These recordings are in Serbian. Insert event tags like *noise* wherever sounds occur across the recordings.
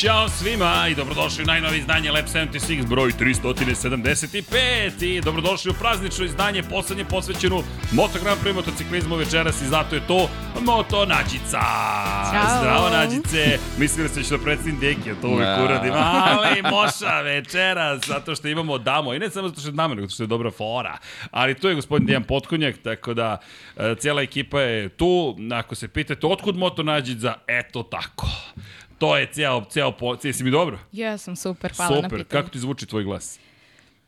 Ćao svima i dobrodošli u najnovi izdanje Lab 76 broj 375 i dobrodošli u praznično izdanje, poslednje posvećenu Moto Grand Prix motociklizmu večeras i zato je to Moto Nađica. Ćao. Zdravo Nađice. Mislim da ću da predstavim Deki, to uvijek Da. uradim. Ali moša večeras, zato što imamo damo i ne samo zato što je damo, nego zato što je dobra fora. Ali tu je gospodin Dejan Potkonjak, tako da e, cijela ekipa je tu. Ako se pitate otkud Moto Nađica, eto tako. To je cijel, cijel, po, cijel, si mi dobro? Ja sam super, hvala na Super, pitanju. kako ti zvuči tvoj glas?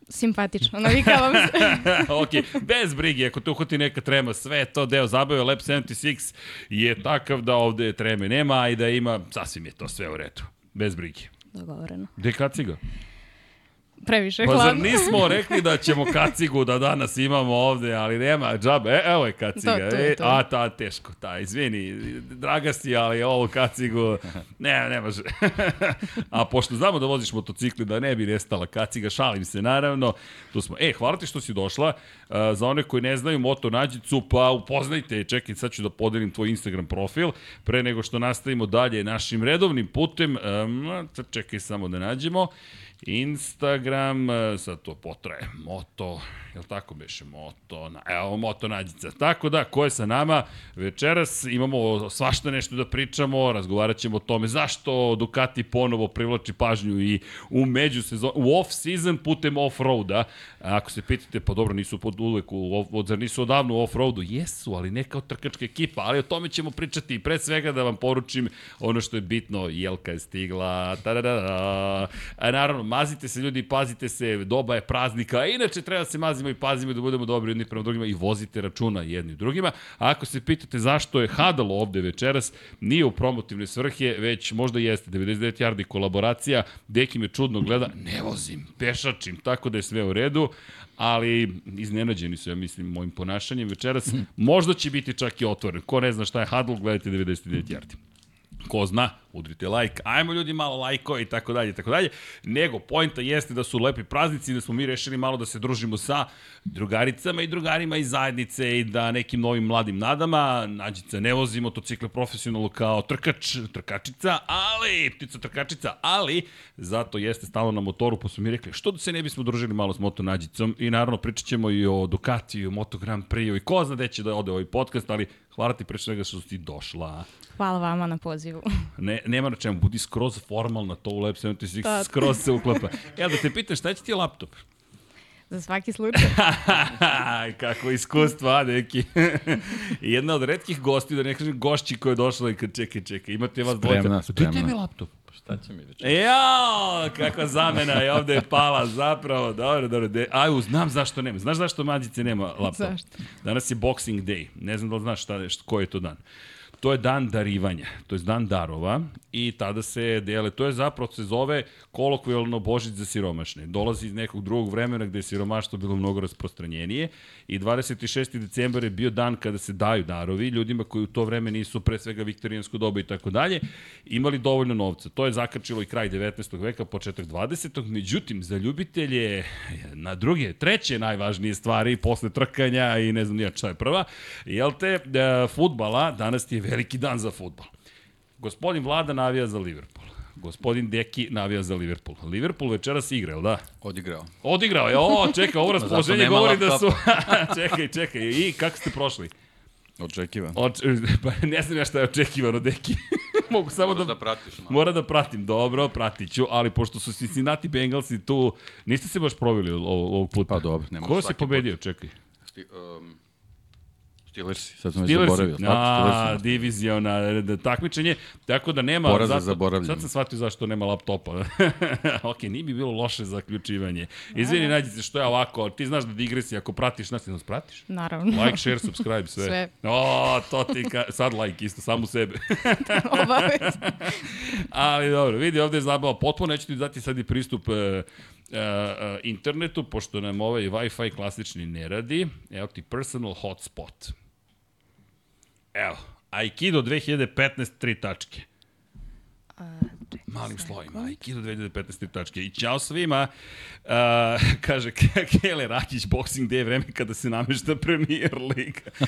Simpatično, navikavam se. *laughs* ok, bez brige, ako te uhvati neka trema, sve je to deo zabave, Lab 76 je takav da ovde treme nema i da ima, sasvim je to sve u redu. Bez brige. Dogovoreno. Gde je kaciga? Previše Pa zar hladno. nismo rekli da ćemo kacigu da danas imamo ovde, ali nema džabe. E, evo je kaciga. To, to e, to. a, ta, teško, ta, izvini, draga si, ali ovo kacigu, ne, ne može. *laughs* a pošto znamo da voziš motocikli, da ne bi nestala kaciga, šalim se, naravno, tu smo. E, hvala ti što si došla. Uh, za one koji ne znaju Moto Nađicu, pa upoznajte je, čekaj, sad ću da podelim tvoj Instagram profil, pre nego što nastavimo dalje našim redovnim putem, um, čekaj samo da nađemo. Instagram, e, sad to potraje, moto, jel tako beše, moto, na, evo, moto nađica. Tako da, ko je sa nama, večeras imamo svašta nešto da pričamo, razgovarat ćemo o tome zašto Ducati ponovo privlači pažnju i u među sezon, u off season putem off-roada. Ako se pitate, pa dobro, nisu pod uvek, u, off- zar nisu odavno u off-roadu? Jesu, ali ne kao trkačka ekipa, ali o tome ćemo pričati i pre svega da vam poručim ono što je bitno, Jelka je stigla, tadadada. A naravno, mazite se ljudi, pazite se, doba je praznika, inače treba da se mazimo i pazimo da budemo dobri jedni prema drugima i vozite računa jedni drugima. A ako se pitate zašto je Hadalo ovde večeras, nije u promotivne svrhe, već možda jeste 99 yardi kolaboracija, Deki me čudno gleda, ne vozim, pešačim, tako da je sve u redu, ali iznenađeni su, ja mislim, mojim ponašanjem večeras. Možda će biti čak i otvoren. Ko ne zna šta je Hadl, gledajte 99 yardi ko zna, udrite like, ajmo ljudi malo lajko i tako dalje tako dalje, nego pojenta jeste da su lepi praznici i da smo mi rešili malo da se družimo sa drugaricama i drugarima iz zajednice i da nekim novim mladim nadama, Nađica ne vozi motocikle profesionalno kao trkač, trkačica, ali, ptica trkačica, ali zato jeste stalo na motoru, pa su mi rekli što da se ne bismo družili malo s Moto Nađicom i naravno pričat ćemo i o Ducatiju, Moto Grand Prix i ko zna gde će da ode ovaj podcast, ali hvala ti pre svega što ti došla. Hvala vama na pozivu. *laughs* Ne, nema na čemu, budi skroz formalna, to u Lab 76 Da. skroz se *laughs* uklapa. Evo da te pitam, šta će ti laptop? Za svaki slučaj. *laughs* Kako iskustva, a, neki. Jedna od redkih gosti, da ne kažem gošći koja je došla i kad čekaj, čekaj, imate vas Spremna, dvojica. Gde spremna. tebi laptop? Šta će mi već? Jao, kakva zamena je ovde je pala, zapravo, dobro, dobro. De, aju, znam zašto nema. Znaš zašto Mađice nema laptop? Zašto? Danas je Boxing Day. Ne znam da li znaš šta je, šta- koji je to dan. To je dan darivanja, to je dan darova i tada se dele, to je zapravo se zove kolokvijalno Božić za siromašne. Dolazi iz nekog drugog vremena gde je siromaštvo bilo mnogo rasprostranjenije i 26. decembar je bio dan kada se daju darovi ljudima koji u to vreme nisu pre svega viktorijansko doba i tako dalje, imali dovoljno novca. To je zakačilo i kraj 19. veka, početak 20. Međutim, za ljubitelje na druge, treće najvažnije stvari posle trkanja i ne znam nija šta je prva, jel te, e, futbala, danas ti je veliki dan za futbal. Gospodin Vlada navija za Liverpool. Gospodin Deki navija za Liverpool. Liverpool večeras igra, jel da? Odigrao. Odigrao je, o, čekaj, ovo *laughs* raspoloženje nema govori da su... *laughs* čekaj, čekaj, i kako ste prošli? Očekivan. Oč... *laughs* Pa ne znam ja šta je očekivano, Deki. Mogu samo da... da pratiš malo. Mora da pratim, dobro, pratit ću, ali pošto su Cincinnati Bengalsi tu, niste se baš provili ovog, puta. Pa dobro, ne može Ko svaki pobedio, čekaj? Sti, um, Steelersi, sad sam već Steelersi. zaboravio. Stvarno, A, Steelersi. diviziona da, takmičenje, tako da nema... Poraz za zaboravljanje. Sad sam shvatio zašto nema laptopa. *laughs* ok, nije bi bilo loše zaključivanje. Izvini, nađi se što je ovako, ti znaš da digresija, ako pratiš nas, ti nas pratiš? Naravno. Like, share, subscribe, sve. Sve. O, to ti ka... Sad like isto, samo sebe. *laughs* Obavezno. *laughs* Ali dobro, vidi, ovde je zabava potpuno, neću ti dati sad i pristup e, internetu, pošto nam ovaj Wi-Fi klasični ne radi. Evo ti personal hotspot. Evo, Aikido 2015, tri tačke. Malim slovima, Aikido 2015 tri tačke. I čao svima, uh, kaže Kele Rakić, Boxing Day je vreme kada se namešta Premier Liga. *laughs*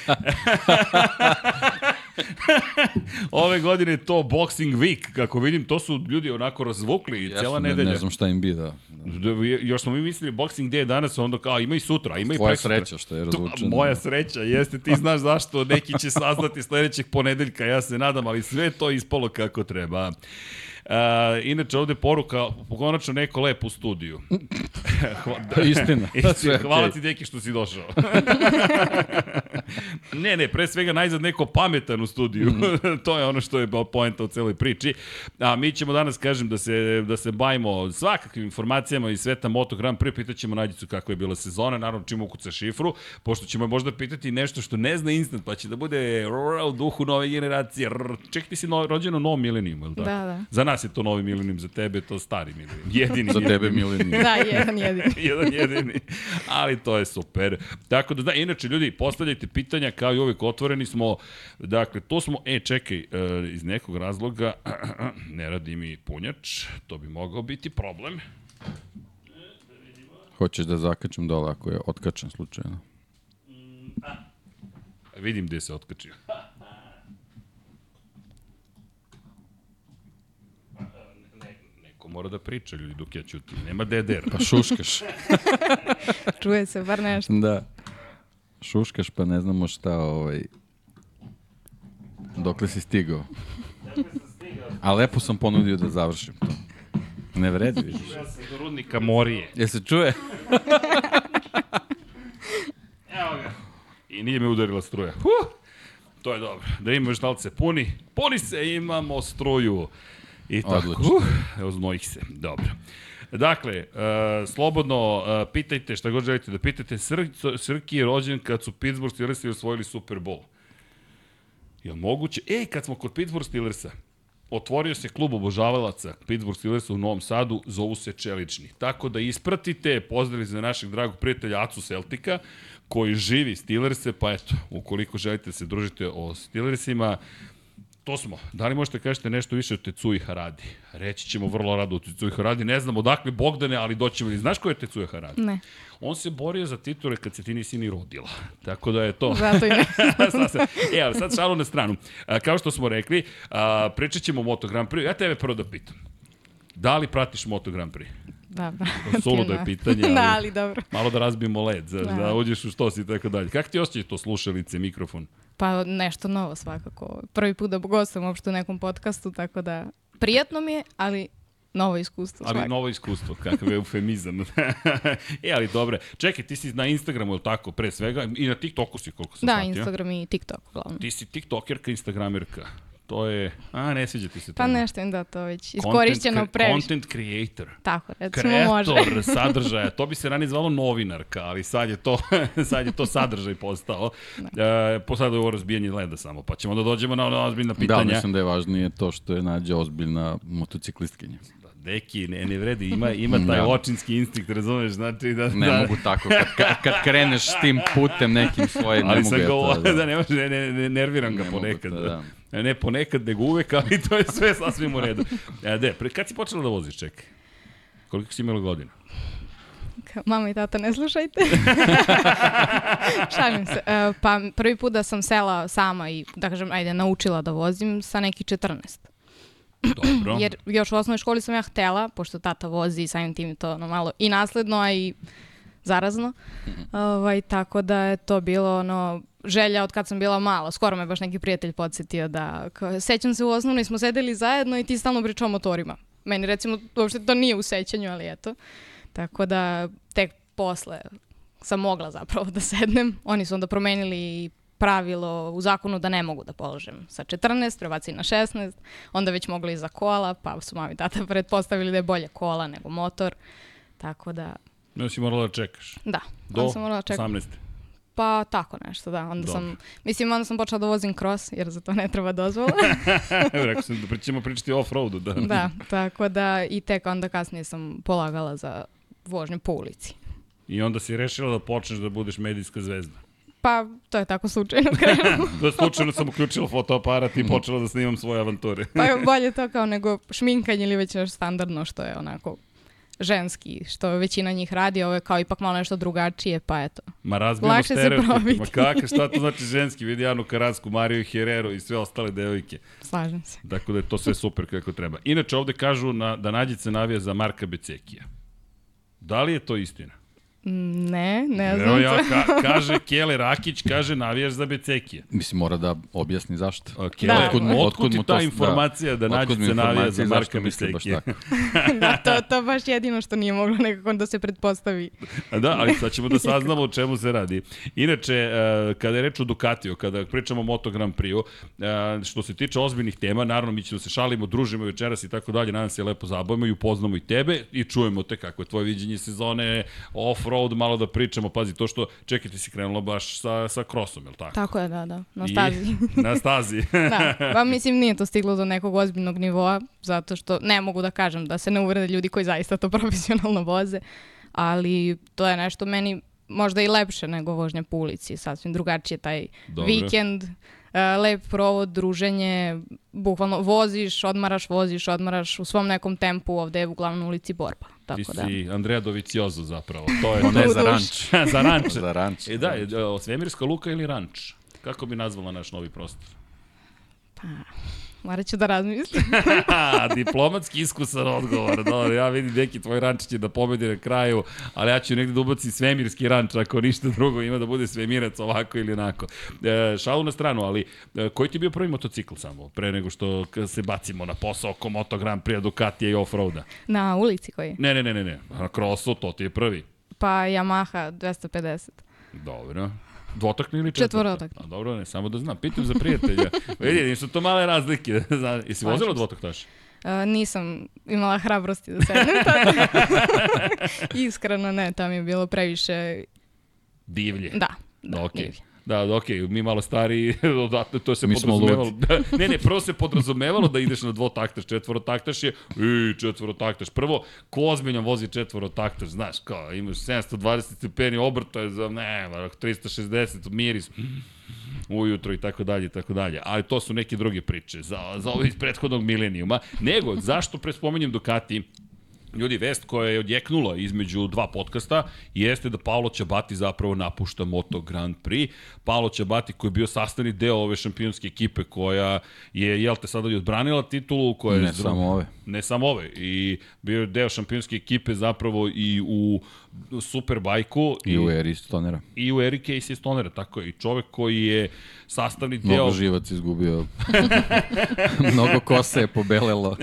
*laughs* Ove godine to Boxing Week, kako vidim, to su ljudi onako razvukli cijela ne, nedelja. ne znam šta im bi, da. Da, Još smo mi mislili Boxing Day je danas, onda kao ima i sutra, ima i Tvoja presutra. sreća što je razvučeno. Moja sreća, jeste, ti znaš zašto, neki će saznati sledećeg ponedeljka, ja se nadam, ali sve to ispalo kako treba. Uh, inače, ovde poruka, konačno neko lepo u studiju. *laughs* Hva- Pa Istina. *laughs* Istina, hvala okej. ti, deki, što si došao. *laughs* ne, ne, pre svega najzad neko pametan u studiju. to je ono što je poenta u celoj priči. A mi ćemo danas, kažem, da se, da se bavimo svakakvim informacijama iz sveta Moto Grand Prix. Pitaćemo Nađicu kako je bila sezona, naravno čim ukuca šifru, pošto ćemo možda pitati nešto što ne zna instant, pa će da bude rrr, u duhu nove generacije. Rrr. Ček, ti si no, rođen u novom milenijumu, je li tako? Da, da. Za nas je to novi milenijum, za tebe je to stari milenijum. Jedini Za tebe, milenijum. Mileni. Da, jedan jedini. *laughs* jedan jedini. Ali to je super. Tako da, da, inače, ljudi, postavljajte pitanja, kao i uvijek otvoreni smo. Dakle, to smo, e, čekaj, e, iz nekog razloga *clears throat* ne radi mi punjač, to bi mogao biti problem. Hoćeš da zakačem dole ako je otkačen slučajno. Vidim gde se otkačio. Ne, neko mora da priča, ljudi, dok ja ćutim. Nema DDR. Pa šuškaš. *laughs* Čuje se bar nešto. da. Šuškaš pa ne znamo šta ovaj... Dokle si stigao. A lepo sam ponudio da završim to. Ne vredi, vidiš. Ja sam do rudnika Morije. Jel se čuje? *laughs* Evo ga. I nije me udarila struja. Huh! To je dobro. Da imamo li se puni. Puni se, imamo struju. I tako. Odlično. Uh, evo znojih se. Dobro. Dakle, uh, slobodno uh, pitajte šta god želite da pitate. Sr Srki je rođen kad su Pittsburgh Steelersi osvojili Super Bowl. Jel moguće? E, kad smo kod Pittsburgh Steelersa, otvorio se klub obožavalaca Pittsburgh Steelersa u Novom Sadu, zovu se Čelični. Tako da ispratite, pozdravi za našeg dragog prijatelja Acu Celtika, koji živi Steelerse, pa eto, ukoliko želite da se družite o Steelersima, To smo. Da li možete kažete nešto više o Tecuji Haradi? Reći ćemo vrlo rado o Tecuji Haradi. Ne znam odakle Bogdane, ali doćemo. Znaš ko je Tecuja Haradi? Ne, On se borio za titule kad se ti nisi ni rodila. Tako da je to. zato i ne. *laughs* e, ali sad šalu na stranu. A, kao što smo rekli, a, pričat ćemo o Moto Grand Prix. Ja tebe prvo da pitam. Da li pratiš Moto Grand Prix? Da, Suludo je pitanje, *laughs* ali- Da, ali dobro. Malo da razbijemo led, da. Da. da uđeš u štos i tako dalje. Kako ti osjećaš to slušalice, mikrofon? Pa nešto novo svakako. Prvi put da gostujem uopšte u nekom podcastu, tako da prijatno mi je, ali novo iskustvo Ali svakako. novo iskustvo, kakav je eufemizam. *laughs* e, ali dobre. Čekaj, ti si na Instagramu, je li tako, pre svega? I na TikToku si, koliko sam Da, shvatio. Instagram i TikTok uglavnom. Ti si TikTokerka, Instagramerka. To je... A, ne sviđa ti se to. Pa nešto im da to već iskorišćeno Content, previše. Content creator. Tako, recimo može. Kreator *laughs* sadržaja, to bi se ranije zvalo novinarka, ali sad je to, *laughs* sad je to sadržaj postao. E, po sada je ovo razbijanje leda samo, pa ćemo da dođemo na ona ozbiljna Da, pitanja. mislim da je važnije to što je nađe ozbiljna motociklistkinja. Deki, ne, ne vredi, ima, ima taj Da. očinski instinkt, razumeš, znači da... Ne da, mogu tako, kad, kad, kad kreneš tim putem nekim svojim, ne Ali mogu sam ja to, govorio da ne može, ne, ne, ne nerviram ga Ne mogu ponekad. to, da. Ne, ne ponekad, nego uvek, *laughs* ali to je sve sasvim u redu. E, de, pre, kad si počela da voziš, čekaj? Koliko si imala godina? Mama i tata, ne slušajte. *laughs* Šalim se. E, pa prvi put da sam sela sama i, da kažem, ajde, naučila da vozim sa neki 14. Dobro. *clears throat* Jer još u osnovnoj školi sam ja htela, pošto tata vozi i samim tim je to ono malo i nasledno, a i zarazno. ovaj, tako da je to bilo ono, želja od kad sam bila mala. Skoro me baš neki prijatelj podsjetio da, kao, sećam se u osnovnoj smo sedeli zajedno i ti stalno pričao o motorima. Meni recimo uopšte to nije u sećanju, ali eto. Tako da tek posle sam mogla zapravo da sednem. Oni su onda promenili pravilo u zakonu da ne mogu da položem sa 14, prebaci na 16, onda već mogli i za kola, pa su mami i tata *laughs* pretpostavili da je bolje kola nego motor. Tako da, Ne si morala da čekaš. da. Do onda sam morala da čekam. 18. Pa tako nešto, da. Onda Dobro. sam, mislim, onda sam počela da vozim cross, jer za to ne treba dozvola. *laughs* Evo, rekao sam da ćemo pričati off-roadu. Da. da, tako da i tek onda kasnije sam polagala za vožnju po ulici. I onda si rešila da počneš da budeš medijska zvezda. Pa, to je tako slučajno *laughs* krenulo. Da slučajno sam uključila fotoaparat i počela da snimam svoje avanture. Pa je bolje to kao nego šminkanje ili već nešto standardno što je onako ženski, što većina njih radi, ovo je kao ipak malo nešto drugačije, pa eto, Ma razbijeno Lakše se stereotip. Ma probiti. kakve, šta to znači ženski? Vidi Anu Karasku, Mariju Herrero i sve ostale devojke. Slažem se. Tako da je to sve super kako treba. Inače, ovde kažu na, da Nađice navija za Marka Becekija. Da li je to istina? Ne, ne znam Evo ja, ka, *laughs* kaže Kele Rakić, kaže navijaš za Becekija. Mislim, mora da objasni zašto. A, Kele, Da. otkud, Otkud mu, otkud otkud ti mu ta to- informacija da, da. Mi Nađice navija za Marka Becekija? tako? *laughs* da, to, to baš jedino što nije moglo nekako da se pretpostavi. Da, ali sad ćemo da saznamo o čemu se radi. Inače, e, kada je reč o Ducatiju, kada pričamo o Moto Grand Prix-u, e, što se tiče ozbiljnih tema, naravno mi ćemo se šalimo, družimo večeras i tako dalje, nadam se lepo zabavimo i upoznamo i tebe i čujemo te kako je tvoje viđenje sezone, off-road, malo da pričamo, pazi, to što, čekaj, ti si krenula baš sa, sa krosom, je li tako? Tako je, da, da, na I- stazi. *laughs* na stazi. *laughs* da, pa mislim nije to stiglo do nekog ozbiljnog nivoa, zato što ne mogu da kažem da se ne uvrede ljudi koji zaista to *laughs* profesionalno voze, ali to je nešto meni možda i lepše nego vožnja po ulici, sasvim drugačije taj Dobro. vikend, e, lep provod, druženje, bukvalno voziš, odmaraš, voziš, odmaraš u svom nekom tempu, ovde je uglavnom u ulici borba. Ti Tako da. si Andrea Doviciozo zapravo. To je *laughs* To ne za ranč. *laughs* za ranč. za ranč. E da, e, svemirska luka ili ranč? Kako bi nazvala naš novi prostor? Morat ću da razmislim. *laughs* *laughs* Diplomatski iskusan odgovor. Dobro, ja vidim neki tvoj ranč će da pobedi na kraju, ali ja ću negde da ubacim svemirski ranč, ako ništa drugo ima da bude svemirac ovako ili onako. E, šalu na stranu, ali e, koji ti je bio prvi motocikl samo, pre nego što se bacimo na posao oko Moto Grand Prix, Ducatija i offroada? Na ulici koji? Ne, ne, ne, ne, ne. Na crossu, to ti je prvi. Pa Yamaha 250. Dobro. Dvotakni ili četvorotakni? Četvorotakni. Dobro, ne, samo da znam. Pitam za prijatelja. *laughs* Vidi, nisu to male razlike. Znaš, Jesi vozila dvotaktaš? Uh, nisam imala hrabrosti da sednem tada. *laughs* Iskreno ne, tam je bilo previše... Divlje. Da, da, Da, okej. divlje. Da, da, okej, mi malo stariji, *laughs* odatle to se Mi podrazumevalo. Da, ne, ne, prvo se podrazumevalo da ideš na dvotaktaš, četvorotaktaš je, i četvorotaktaš. Prvo, ko ozbiljan vozi četvorotaktaš, znaš, kao, imaš 720 stepeni obrta je za, ne, 360, miris, ujutro i tako dalje i tako dalje. Ali to su neke druge priče za, za ove iz prethodnog milenijuma. Nego, zašto prespominjem Ducati? Ljudi, vest koja je odjeknula između dva podcasta jeste da Paolo Ćabati zapravo napušta Moto Grand Prix. Paolo Ćabati koji je bio sastavni deo ove šampionske ekipe koja je, jel te, sada i odbranila titulu. Koja je Ne zra- samo ove. Ne samo ove. I bio je deo šampionske ekipe zapravo i u Superbajku. I u eri stonera. i u Eric Casey Stonera, tako je. I čovek koji je sastavni deo... Mnogo živac izgubio. *laughs* Mnogo kose je pobelelo. *laughs*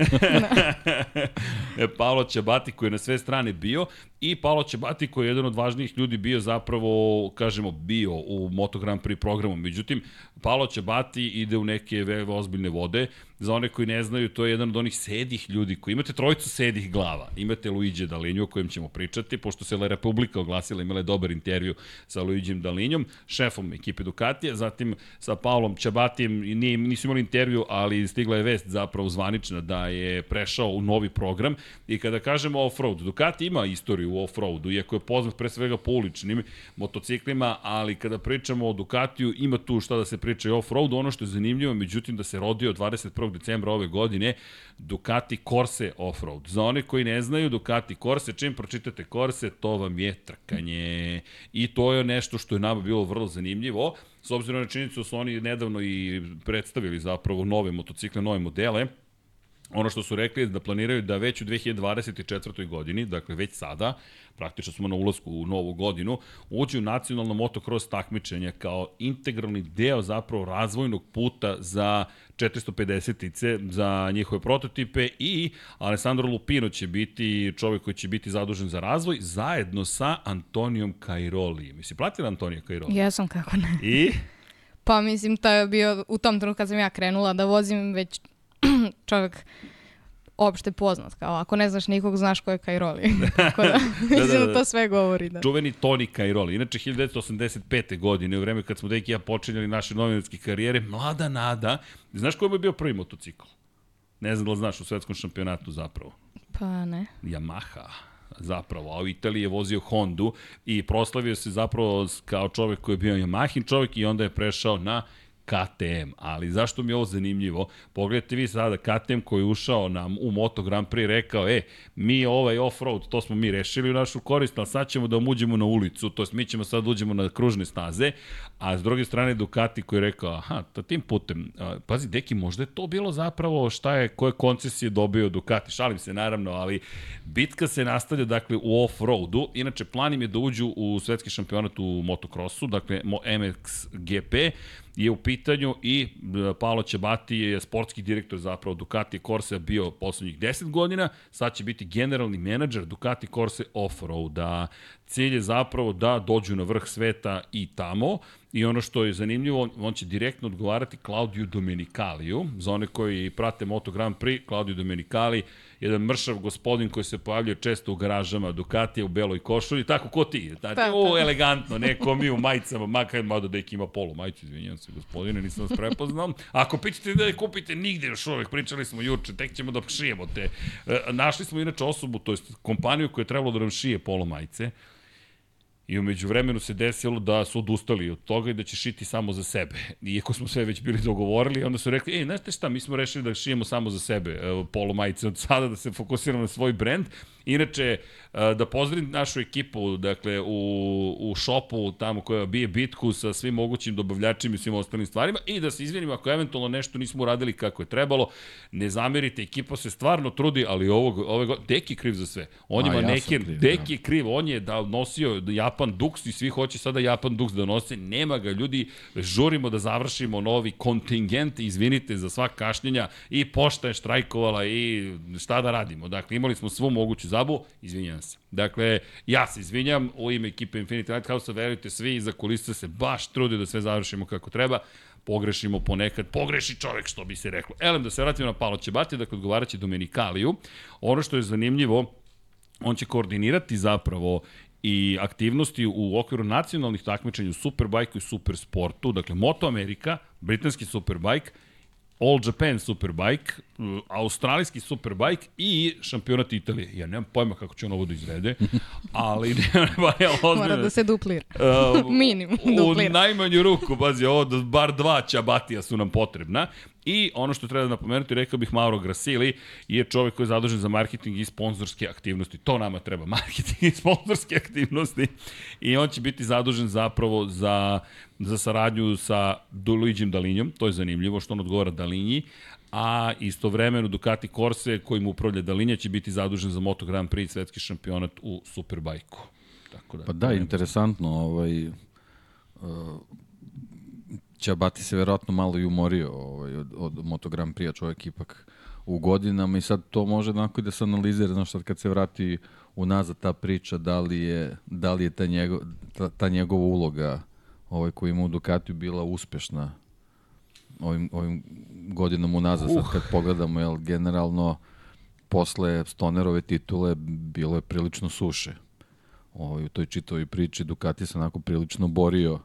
E, Paolo Ćabati koji je na sve strane bio i Paolo Ćabati koji je jedan od važnijih ljudi bio zapravo, kažemo, bio u Moto Grand Prix programu. Međutim, Paolo Ćabati ide u neke ozbiljne vode. Za one koji ne znaju, to je jedan od onih sedih ljudi koji imate trojicu sedih glava. Imate Luigi Dalinju o kojem ćemo pričati, pošto se La Republika oglasila, imala je dobar intervju sa Luigijem Dalinjom, šefom ekipe Ducatija, zatim sa Paolom Ćabatijem, i nije, nisu imali intervju, ali stigla je vest zapravo zvanična da je prešao u novi program i kada kažemo off-road, Ducati ima istoriju u off-roadu, iako je poznat pre svega po uličnim motociklima, ali kada pričamo o Ducatiju, ima tu šta da se priča i off-roadu, ono što je zanimljivo, međutim da se rodio 21. decembra ove godine Ducati Corse Offroad. Za one koji ne znaju Ducati Corse, čim pročitate Corse, to vam je trkanje. I to je nešto što je nama bilo vrlo zanimljivo, s obzirom na činjenicu da su oni nedavno i predstavili zapravo nove motocikle, nove modele, Ono što su rekli da planiraju da već u 2024. godini, dakle već sada, praktično smo na ulazku u novu godinu, uđe u nacionalno motocross takmičenje kao integralni deo zapravo razvojnog puta za 450-ice, za njihove prototipe i Alessandro Lupino će biti čovek koji će biti zadužen za razvoj zajedno sa Antonijom Cairoli. Mislim, platila Antonija Cairoli? Jesam, kako ne. I? Pa mislim, to je bio u tom trenutku kad sam ja krenula da vozim već *clears throat* čovjek opšte poznat. Kao, ako ne znaš nikog, znaš ko je Kajroli. *laughs* Tako da, mislim da, da, da. to sve govori. Da. čuveni Toni Cairoli. Inače, 1985. godine, u vreme kad smo Deki i ja počinjali naše novinarske karijere, mlada nada, znaš mu je bio prvi motocikl? Ne znam da li znaš u svetskom šampionatu zapravo. Pa ne. Yamaha zapravo, a u Italiji je vozio Hondu i proslavio se zapravo kao čovek koji je bio Yamahin čovek i onda je prešao na KTM, ali zašto mi je ovo zanimljivo? Pogledajte vi sada KTM koji je ušao nam u Moto Grand Prix rekao, e, mi ovaj off-road, to smo mi rešili u našu korist, ali sad ćemo da uđemo na ulicu, to jest mi ćemo sad da uđemo na kružne staze, a s druge strane Ducati koji je rekao, aha, ta tim putem, pazi, deki, možda je to bilo zapravo šta je, koje koncesije dobio Ducati, šalim se naravno, ali bitka se nastavlja, dakle, u off-roadu, inače plan im je da uđu u svetski šampionat u motocrossu, dakle, MXGP, je u pitanju i e, Paolo Ćabati je sportski direktor zapravo Ducati Corse bio poslednjih 10 godina, sad će biti generalni menadžer Ducati Corse Offroada. Cilj je zapravo da dođu na vrh sveta i tamo. I ono što je zanimljivo, on će direktno odgovarati Claudio Domenicaliju, za one koji prate Moto Grand Prix, Claudio Domenicali, jedan mršav gospodin koji se pojavljuje često u garažama Ducatija u beloj košulji, tako ko ti. Znači, pa, o, elegantno, neko mi u majicama, makar mada da ima polu majicu, izvinjam se gospodine, nisam vas prepoznao. Ako pićete da je kupite nigde još uvek, pričali smo juče, tek ćemo da šijemo te. E, našli smo inače osobu, to je kompaniju koja je trebalo da nam šije polo majice I umeđu vremenu se desilo da su odustali od toga i da će šiti samo za sebe. Iako smo sve već bili dogovorili, onda su rekli, ej, znate šta, mi smo rešili da šijemo samo za sebe polo majice od sada, da se fokusiramo na svoj brend Inače, da pozdravim našu ekipu, dakle, u, u šopu tamo koja bije bitku sa svim mogućim dobavljačima i svim ostalim stvarima i da se izvinimo ako eventualno nešto nismo uradili kako je trebalo. Ne zamerite, ekipa se stvarno trudi, ali ovog, ove, Deki kriv za sve. On ima ja neki, kriv, Deki je kriv, on je da nosio Japan Dux i svi hoće sada Japan Dux da nose, nema ga, ljudi, žurimo da završimo novi kontingent, izvinite za sva kašnjenja i pošta je štrajkovala i šta da radimo. Dakle, imali smo svu moguću Zabu, izvinjam se. Dakle, ja se izvinjam u ime ekipe Infinity Lighthouse, verujte svi iza kulisa se baš trudi da sve završimo kako treba pogrešimo ponekad, pogreši čovek što bi se reklo. Elem, da se vratimo na Palo Ćebati, dakle odgovaraće Domenikaliju. Ono što je zanimljivo, on će koordinirati zapravo i aktivnosti u okviru nacionalnih takmičenja u Superbike i Supersportu, dakle Moto Amerika, britanski Superbike, All Japan Superbike, australijski Superbike i šampionat Italije. Ja nemam pojma kako će on ovo da izvede, *laughs* ali nema ja ozbiljno. Mora da se duplira. Uh, *laughs* Minimum duplira. U najmanju ruku, bazi, ovo, bar dva čabatija su nam potrebna. I ono što treba da napomenuti, rekao bih Mauro Grasili, je čovjek koji je zadužen za marketing i sponzorske aktivnosti. To nama treba, *laughs* marketing i sponzorske aktivnosti. I on će biti zadužen zapravo za, za saradnju sa Luigi'm Dalinjom, to je zanimljivo što on odgovara Dalinji, a istovremeno Ducati Corse kojim upravlja Dalinja će biti zadužen za Moto Grand Prix svetski šampionat u Superbajku. Tako da, pa da, interesantno, ovaj, uh, Ćabati se verovatno malo i umorio ovaj, od, od Moto Grand Prix, čovjek ipak u godinama i sad to može onako da se analizira, znaš, sad kad se vrati unazad ta priča, da li je, da li je ta, njego, ta, ta njegova uloga ovaj, koji ima u Ducatiju bila uspešna ovim, ovim godinom unazad, uh. sad kad pogledamo, jel, generalno posle Stonerove titule bilo je prilično suše. Ovaj, u toj čitovi priči Ducati se onako prilično borio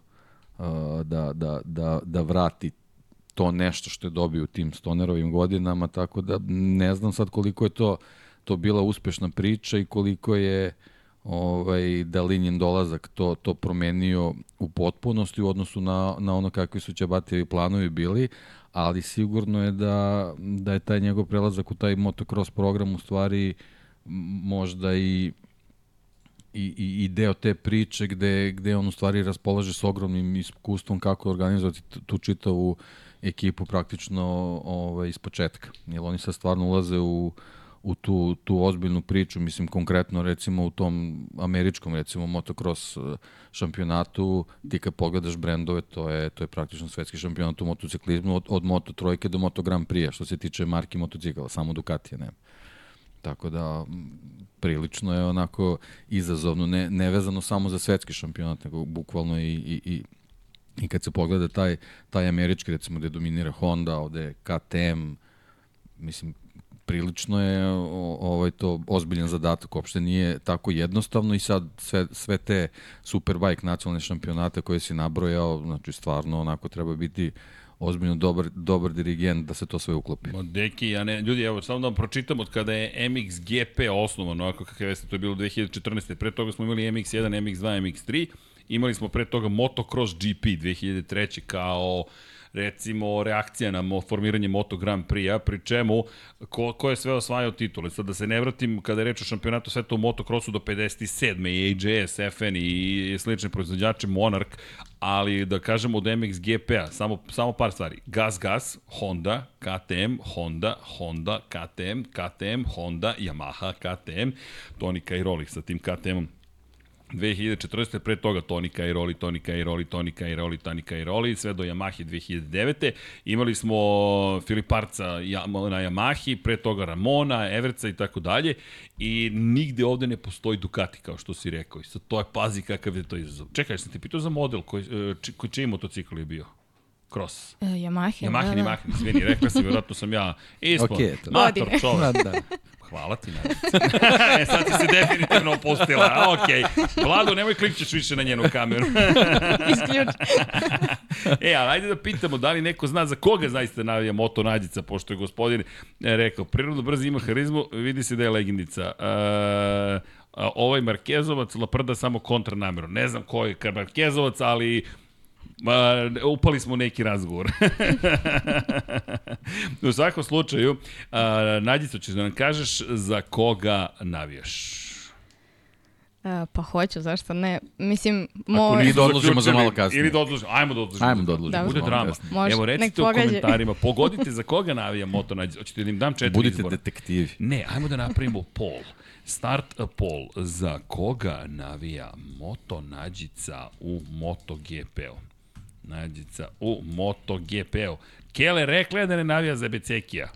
da, da, da, da vrati to nešto što je dobio u tim Stonerovim godinama, tako da ne znam sad koliko je to to bila uspešna priča i koliko je ovaj, Dalinjen dolazak to, to promenio u potpunosti u odnosu na, na ono kakvi su Ćabatijevi planovi bili, ali sigurno je da, da je taj njegov prelazak u taj motocross program u stvari možda i i, i, i deo te priče gde, gde on u stvari raspolaže s ogromnim iskustvom kako organizovati tu čitavu ekipu praktično ovaj, iz početka. Jer oni sad stvarno ulaze u, u tu, tu ozbiljnu priču, mislim konkretno recimo u tom američkom recimo motocross eh, šampionatu, ti kad pogledaš brendove, to je, to je praktično svetski šampionat u motociklizmu od, od Moto trojke do Moto Grand Prix, što se tiče marki motocikala, samo Ducatija nema. Tako da prilično je onako izazovno, ne, nevezano samo za svetski šampionat, nego bukvalno i, i, i I kad se pogleda taj, taj američki, recimo, gde dominira Honda, ovde KTM, mislim, prilično je ovaj to ozbiljan zadatak, uopšte nije tako jednostavno i sad sve, sve te superbike nacionalne šampionate koje si nabrojao, znači stvarno onako treba biti ozbiljno dobar, dobar dirigent da se to sve uklopi. Ma deki, ja ne, ljudi, evo, samo da vam pročitam od kada je MXGP osnovan, ovako kakav jeste, to je bilo 2014. Pre toga smo imali MX1, MX2, MX3, imali smo pre toga Motocross GP 2003. kao recimo reakcija na formiranje Moto Grand Prix-a, pri čemu ko, ko je sve osvajao titule. Sad da se ne vratim kada je reč o šampionatu sveta u motocrossu do 57. i AJS, FN i slične proizvođače Monarch, ali da kažemo od MXGP-a, samo, samo par stvari. Gas Gas, Honda, KTM, Honda, Honda, KTM, KTM, Honda, Yamaha, KTM, Tonika i Rolex sa tim KTM-om 2014. pre toga Toni Cairoli, Toni Cairoli, Toni Cairoli, Toni Cairoli, sve do Yamahe 2009. Imali smo Filiparca na Yamahi, pre toga Ramona, Everca i tako dalje i nigde ovde ne postoji Ducati kao što si rekao. I sad to je pazi kakav je to izazov. Čekaj, sam ti pitao za model koji, e, či, koji čiji motocikl je bio? Cross. Uh, Yamaha. Yamaha, da, da. Yamaha, izvini, rekla si, vjerojatno sam ja *laughs* ispod. Okay, to. Mator čovek. da, da. Hvala ti, Nadica. *laughs* e, sad si se definitivno opustila. Ok. Vlado, nemoj klikćeš više na njenu kameru. *laughs* Isključ. *laughs* e, ali ajde da pitamo da li neko zna za koga zaista navija Moto Nadica, pošto je gospodin e, rekao, prirodno brzo ima harizmu, vidi se da je legendica. E, ovaj Markezovac laprda samo kontra namjeru. Ne znam ko je Markezovac, ali Ma, upali smo neki razgovor. *laughs* u svakom slučaju, a, Nadjico, ćeš da nam kažeš za koga navijaš? A, pa hoću, zašto ne? Mislim, moj... Ili da odložimo za malo kasnije. Ili da odložimo, ajmo da odložimo. Ajmo da odložimo. Bude drama. Može, Evo, recite u komentarima, pogodite za koga navija Moto Nadjico. Hoćete da im dam četiri Budite izbora? Budite detektivi. Ne, ajmo da napravimo pol. Start pol za koga navija Moto Nađica u MotoGP-u. Nađica u MotoGP-u. Kele rekla da ne navija za Becekija.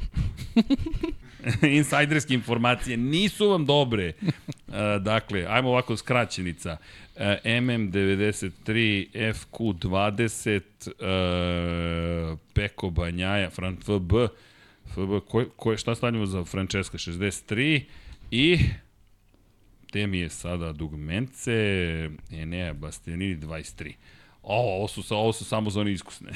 *laughs* Insajderske informacije nisu vam dobre. Uh, dakle, ajmo ovako skraćenica. Uh, MM93, FQ20, uh, Peko Banjaja, Fran FB, FB, ko, ko, šta stavljamo za Francesca? 63 i te mi je sada dugmence, Enea Bastianini 23. O, ovo su, ovo su samo za one iskusne.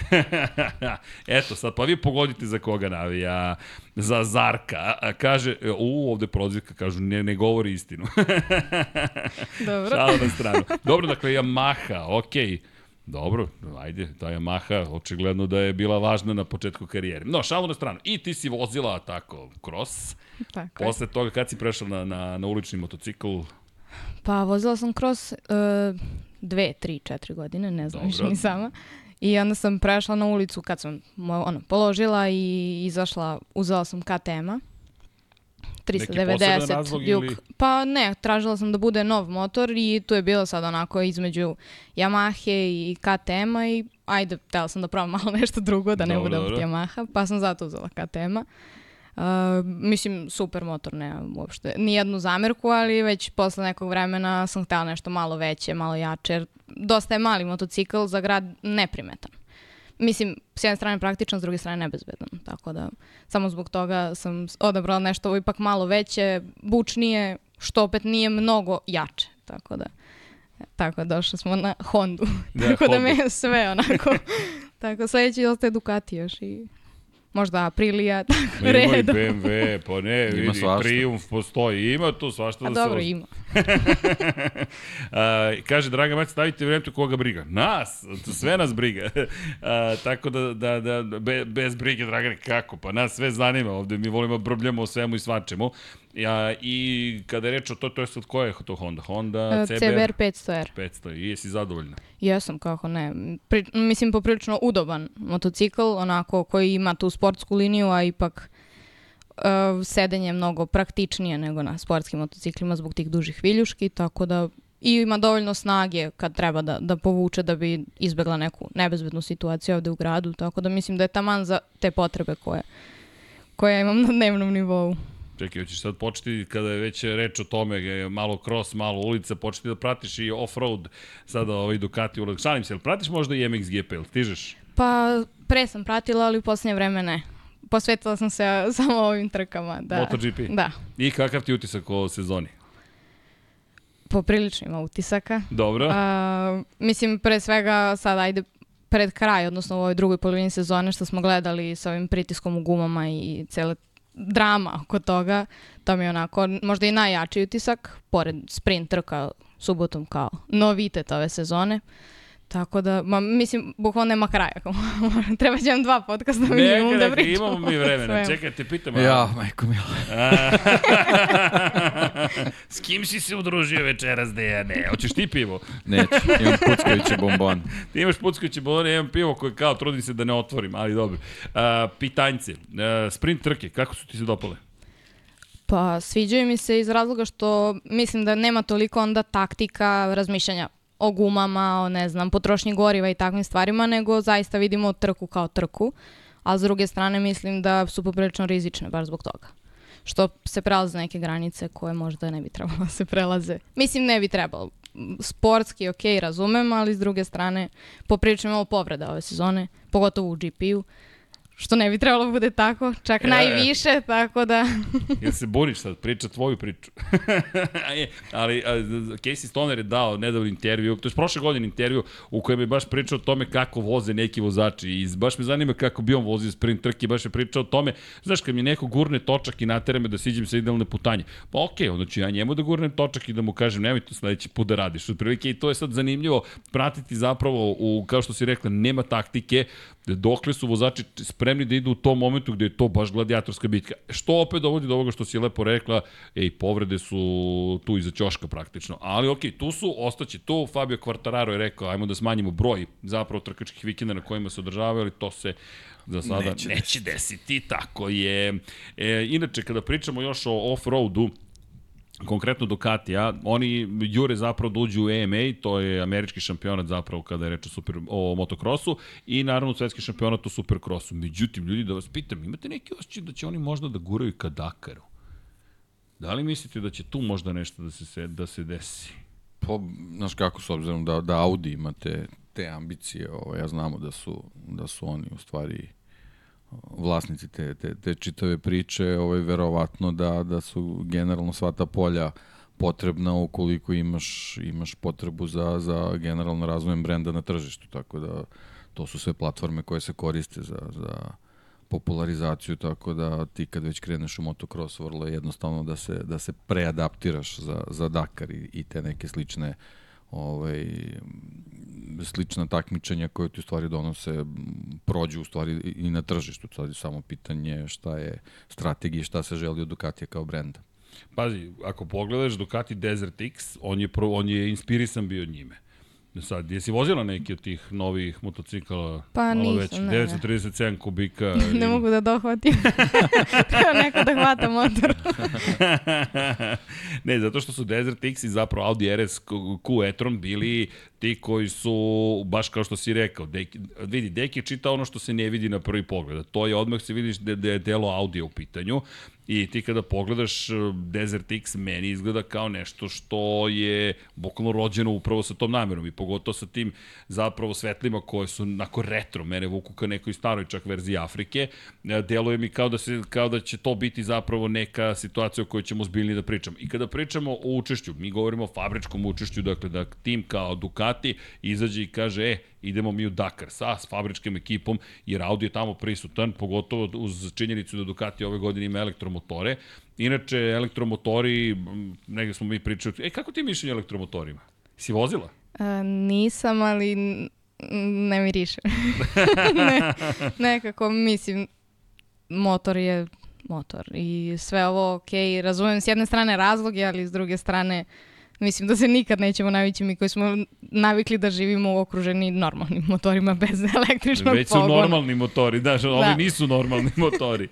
*laughs* Eto, sad pa vi pogodite za koga navija. Za Zarka. A, kaže, u, ovde prozivka, kažu, ne, ne govori istinu. *laughs* Dobro. Šalo na stranu. Dobro, dakle, Yamaha, okej. Okay. Dobro, ajde, ta Yamaha očigledno da je bila važna na početku karijere. No, šalo na stranu. I ti si vozila tako cross. Tako Posle toga kad si prešla na, na, na ulični motocikl? Pa vozila sam cross uh, dve, tri, četiri godine, ne znam više ni sama. I onda sam prešla na ulicu kad sam ono, položila i izašla, uzela sam KTM-a. 390 razlog Duke. Ili... Pa ne, tražila sam da bude nov motor i tu je bilo sad onako između Yamahe i KTM-a i ajde, htela sam da probam *laughs* malo nešto drugo, da ne dobro, bude opet Yamaha, pa sam zato uzela KTM-a. Uh, mislim, super motor, ne uopšte. Nijednu zamerku, ali već posle nekog vremena sam htela nešto malo veće, malo jače, jer dosta je mali motocikl za grad neprimetan. Mislim, s jedne strane praktičan, s druge strane nebezbedan. Tako da, samo zbog toga sam odabrala nešto ipak malo veće, bučnije, što opet nije mnogo jače. Tako da, tako došli smo na Hondu. Da, tako Honda. da me je sve onako. *laughs* tako, sledeći ostaje Ducati još i možda Aprilia, *laughs* tako ima redom. Ima i BMW, pa ne, ima vidi, svašta. Triumf postoji, ima tu svašta A da dobro, se... ima. *laughs* A, kaže, draga mać, stavite vremtu koga briga. Nas, sve nas briga. *laughs* A, tako da, da, da be, bez brige, Dragane, kako? Pa nas sve zanima ovde, mi volimo brbljamo o svemu i svačemu. Ja, I kada je reč o to, to je sad koja je to Honda? Honda CBR? CBR 500R. 500, i jesi zadovoljna? Jesam, kako ne. Pri, mislim, poprilično udoban motocikl, onako koji ima tu sportsku liniju, a ipak uh, sedenje je mnogo praktičnije nego na sportskim motociklima zbog tih dužih viljuški, tako da i ima dovoljno snage kad treba da, da povuče da bi izbegla neku nebezbednu situaciju ovde u gradu, tako da mislim da je taman za te potrebe koje, koje imam na dnevnom nivou. Čekaj, hoćeš sad početi, kada je već reč o tome, malo cross, malo ulica, početi da pratiš i off-road, sada ovaj Ducati ulog. Šalim se, pratiš možda i MXGP, ili stižeš? Pa, pre sam pratila, ali u posljednje vreme ne. Posvetila sam se *laughs* samo ovim trkama. Da. MotoGP? Da. I kakav ti utisak o sezoni? Poprilično ima utisaka. Dobro. A, mislim, pre svega sad ajde pred kraj, odnosno u ovoj drugoj polovini sezone što smo gledali sa ovim pritiskom u gumama i cele drama oko toga. To mi je onako možda i najjači utisak, pored sprint trka subotom kao novitet ove sezone. Tako da, ma, mislim, bukvalno nema kraja. *laughs* Treba će nam dva podcasta minimum da pričamo. imamo mi vremena. Čekaj, te pitam. Ja, majko mila. *laughs* S kim si se udružio večeras, Dejane? Hoćeš ti pivo? Neću, imam puckajuće bombon. *laughs* ti imaš puckajuće bombon, ja imam pivo koje kao trudim se da ne otvorim, ali dobro. Uh, pitanjce, uh, sprint trke, kako su ti se dopale? Pa sviđaju mi se iz razloga što mislim da nema toliko onda taktika razmišljanja o gumama, o ne znam, potrošnji goriva i takvim stvarima, nego zaista vidimo trku kao trku. A s druge strane mislim da su poprilično rizične baš zbog toga. Što se prelaze neke granice koje možda ne bi trebalo da se prelaze. Mislim ne bi trebalo. Sportski, ok, razumem, ali s druge strane poprilično malo povreda ove sezone, pogotovo u GP-u što ne bi trebalo da bude tako, čak e, najviše, tako da... *laughs* Jel se boriš sad, priča tvoju priču. *laughs* Ali a, Casey Stoner je dao nedavno intervju, to je prošle godine intervju u kojem je baš pričao o tome kako voze neki vozači i baš me zanima kako bi on vozio sprint trke, baš je pričao o tome, znaš, kad mi neko gurne točak i natere me da siđem sa idealne putanje, pa okej, okay, onda ću ja njemu da gurnem točak i da mu kažem nemoj to sledeći put da radiš. Otprilike i to je sad zanimljivo pratiti zapravo u, kao što si rekla, nema taktike, dokle su vozači spremni da idu u tom momentu gde je to baš gladijatorska bitka. Što opet dovodi do ovoga što si lepo rekla, ej, povrede su tu iza ćoška praktično. Ali okej, okay, tu su, ostaće tu, Fabio Quartararo je rekao, ajmo da smanjimo broj zapravo trkačkih vikenda na kojima se održavaju, ali to se za sada neće, neće desiti, tako je. E, inače, kada pričamo još o off-roadu, konkretno Ducatija, oni jure zapravo da uđu u AMA, to je američki šampionat zapravo kada je reč o, super, o motokrosu i naravno svetski šampionat u superkrosu. Međutim, ljudi, da vas pitam, imate neki osjećaj da će oni možda da guraju ka Dakaru? Da li mislite da će tu možda nešto da se, da se desi? Pa, znaš kako, s obzirom da, da Audi ima te, ambicije, ovo, ja znamo da su, da su oni u stvari vlasnici te, te, te čitave priče, ovaj, verovatno da, da su generalno sva ta polja potrebna ukoliko imaš, imaš potrebu za, za generalno razvojem brenda na tržištu, tako da to su sve platforme koje se koriste za, za popularizaciju, tako da ti kad već kreneš u motocross, vrlo je jednostavno da se, da se preadaptiraš za, za Dakar i, i te neke slične uh, ovaj, slična takmičenja koje ti u stvari donose prođu u stvari i na tržištu. Sad je samo pitanje šta je strategija šta se želi od Ducatija kao brenda. Pazi, ako pogledaš Ducati Desert X, on je, pro, on je inspirisan bio njime. Sad, jesi vozila neki od tih novih motocikala? Pa nisam, već, ne. 937 kubika. *laughs* ne mogu da dohvatim. *laughs* Treba neko da hvata motor. *laughs* ne, zato što su Desert X i zapravo Audi RS Q e-tron bili ti koji su, baš kao što si rekao, Deki, vidi, Deki čita ono što se ne vidi na prvi pogled. To je odmah se vidiš da, da je delo audio u pitanju I ti kada pogledaš e, Desert X, meni izgleda kao nešto što je bukvalno rođeno upravo sa tom namerom i pogotovo sa tim zapravo svetlima koje su nako retro, mene vuku ka nekoj staroj čak verziji Afrike, e, deluje mi kao da, se, kao da će to biti zapravo neka situacija o kojoj ćemo zbiljni da pričamo. I kada pričamo o učešću, mi govorimo o fabričkom učešću, dakle da tim kao Ducati izađe i kaže, e, idemo mi u Dakar sa s fabričkom ekipom, jer Audi je tamo prisutan, pogotovo uz činjenicu da Ducati ove godine ima elektromotore. Inače, elektromotori, negde smo mi pričali, e, kako ti mišljenje elektromotorima? Si vozila? A, nisam, ali ne miriše. *laughs* ne, nekako, mislim, motor je motor i sve ovo ok, razumem s jedne strane razloge, ali s druge strane uh, Mislim da se nikad nećemo navići mi koji smo navikli da živimo u okruženi normalnim motorima bez *laughs* električnog Već pogona. Već su normalni motori, da, da. ovi nisu normalni *laughs* motori.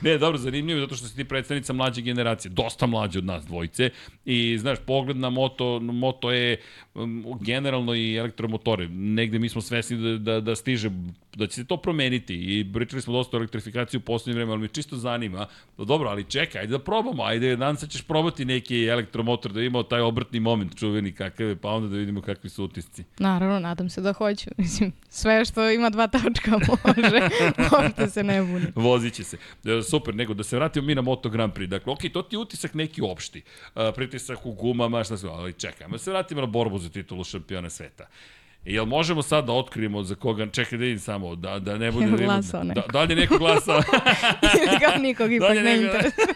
ne, dobro, zanimljivo zato što si ti predstavnica mlađe generacije, dosta mlađe od nas dvojice i znaš, pogled na moto, moto je um, generalno i elektromotore. Negde mi smo svesni da, da, da stiže da će se to promeniti i pričali smo dosta o elektrifikaciji u poslednje vreme, ali me čisto zanima, da dobro, ali čekaj, ajde da probamo, ajde, dan sad ćeš probati neki elektromotor da imao taj obrtni moment čuveni kakav je, pa onda da vidimo kakvi su utisci. Naravno, nadam se da hoću. *laughs* Mislim, sve što ima dva tačka *laughs* može, možete se ne buni. Vozit će se. E, super, nego da se vratimo mi na Moto Grand Prix. Dakle, ok, to ti je utisak neki opšti. Uh, pritisak u gumama, šta se, ali čekaj, da se vratimo na borbu za titulu šampiona sveta. Jel možemo sad da otkrijemo za koga, čekaj da vidim samo, da, da ne bude... Glasao da, da li je neko glasao? *laughs* Kao nikog ipak da ne interesuje.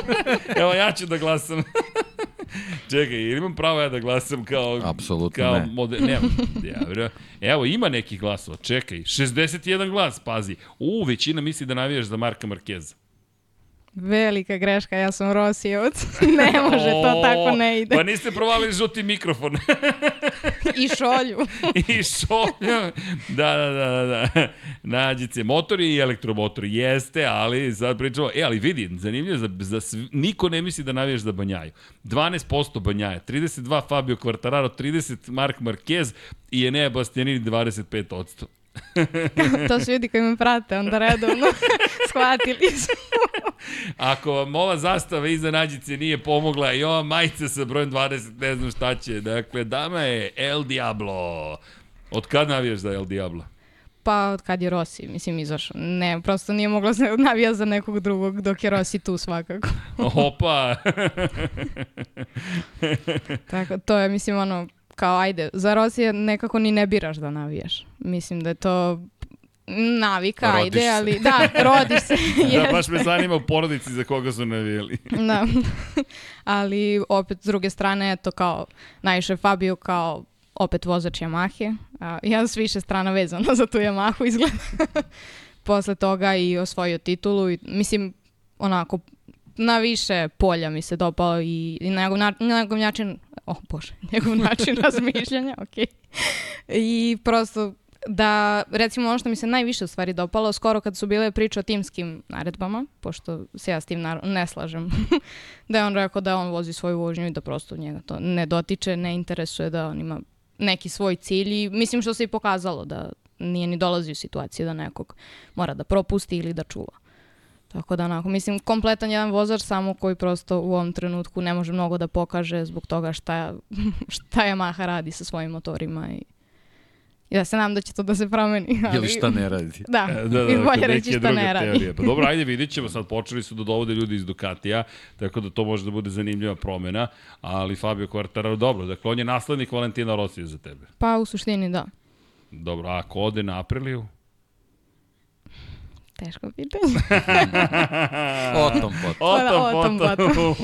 *laughs* Evo ja ću da glasam. *laughs* Čekaj, ili imam pravo ja da glasam kao... Apsolutno kao ne. Mode, ne. Ja, evo, ima nekih glasova. Čekaj, 61 glas, pazi. U, većina misli da navijaš za Marka Markeza. Velika greška, ja sam Rosijevac. *laughs* ne može, to tako ne ide. Pa niste provalili žuti mikrofon. *laughs* I šolju. *laughs* I šolju. Da, da, da, da, da. Nađice, motori i elektromotori, jeste, ali sad pričamo, e, ali vidi, zanimljivo, za, za sv... niko ne misli da navijaš za Banjaju. 12% Banjaja, 32 Fabio Quartararo, 30 Mark Marquez i Enea Bastianini 25%. To su ljudi koji me prate, onda redovno *laughs* shvatili su. Ako vam ova zastava iza nađice nije pomogla i ova majica sa brojem 20, ne znam šta će. Dakle, dama je El Diablo. Od kad navijaš za El Diablo? Pa od kad je Rossi, mislim, izašao. Ne, prosto nije mogla se navija za nekog drugog dok je Rossi tu svakako. Opa! Tako, to je, mislim, ono, kao ajde, za Rosija nekako ni ne biraš da navijaš. Mislim da je to navika, Rodiš ajde, se. ali da, rodiš se. *laughs* da, baš me zanima u porodici za koga su navijeli. *laughs* da. ali opet s druge strane, eto kao najviše Fabio kao opet vozač Yamahe. A, ja s više strana vezana *laughs* za tu Yamahu izgleda. Posle toga i osvojio titulu i mislim onako na više polja mi se dopao i, i na njegov, na, njegov način, oh bože, *laughs* njegov način razmišljanja, ok. I prosto da, recimo ono što mi se najviše u stvari dopalo, skoro kad su bile priče o timskim naredbama, pošto se ja s tim ne slažem, *laughs* da je on rekao da on vozi svoju vožnju i da prosto njega to ne dotiče, ne interesuje da on ima neki svoj cilj i mislim što se i pokazalo da nije ni dolazi u situaciju da nekog mora da propusti ili da čuva. Tako da onako, mislim, kompletan jedan vozač samo koji prosto u ovom trenutku ne može mnogo da pokaže zbog toga šta, *laughs* šta Yamaha radi sa svojim motorima i, i da se nam da će to da se promeni. *laughs* Ali, Ili šta ne radi. *laughs* Da, E, da, i da, bolje reći šta ne radi. teorije. Pa dobro, ajde vidit ćemo, sad počeli su da dovode ljudi iz Ducatija, tako da to može da bude zanimljiva promena, ali Fabio Quartararo, dobro, dakle on je naslednik Valentina Rosija za tebe. Pa u suštini da. Dobro, a ako ode na Apriliju? Teško pitanje. *laughs* O tom potom. O tom, potom.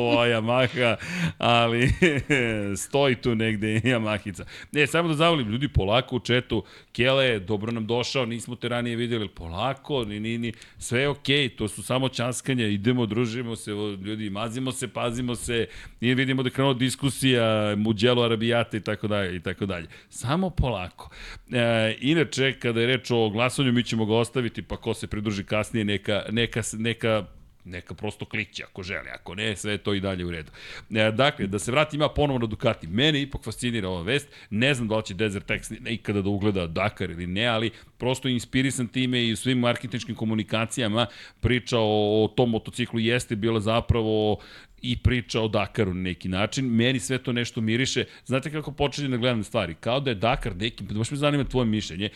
O, Yamaha, *laughs* ali *laughs* stoji tu negde Yamahica. Ne, samo da zavolim, ljudi, polako u četu, Kele, dobro nam došao, nismo te ranije vidjeli, polako, ni, ni, ni, sve je okej, to su samo časkanja, idemo, družimo se, ljudi, mazimo se, pazimo se, i vidimo da je krenula diskusija, Muđelo Arabijata i tako dalje, i tako dalje. Samo polako. E, inače, kada je reč o glasanju, mi ćemo ga ostaviti, pa ko se pridruži kasnije, neka, neka, neka neka prosto kliće ako želi, ako ne, sve to i dalje u redu. E, dakle, da se vratim ja ponovo na Ducati. Mene ipak fascinira ova vest, ne znam da li će Desert X ikada da ugleda Dakar ili ne, ali prosto inspirisan time i svim marketinškim komunikacijama priča o, o tom motociklu jeste bila zapravo i priča o Dakaru na neki način. Meni sve to nešto miriše. Znate kako počinjem da gledam stvari? Kao da je Dakar neki, baš me zanima tvoje mišljenje,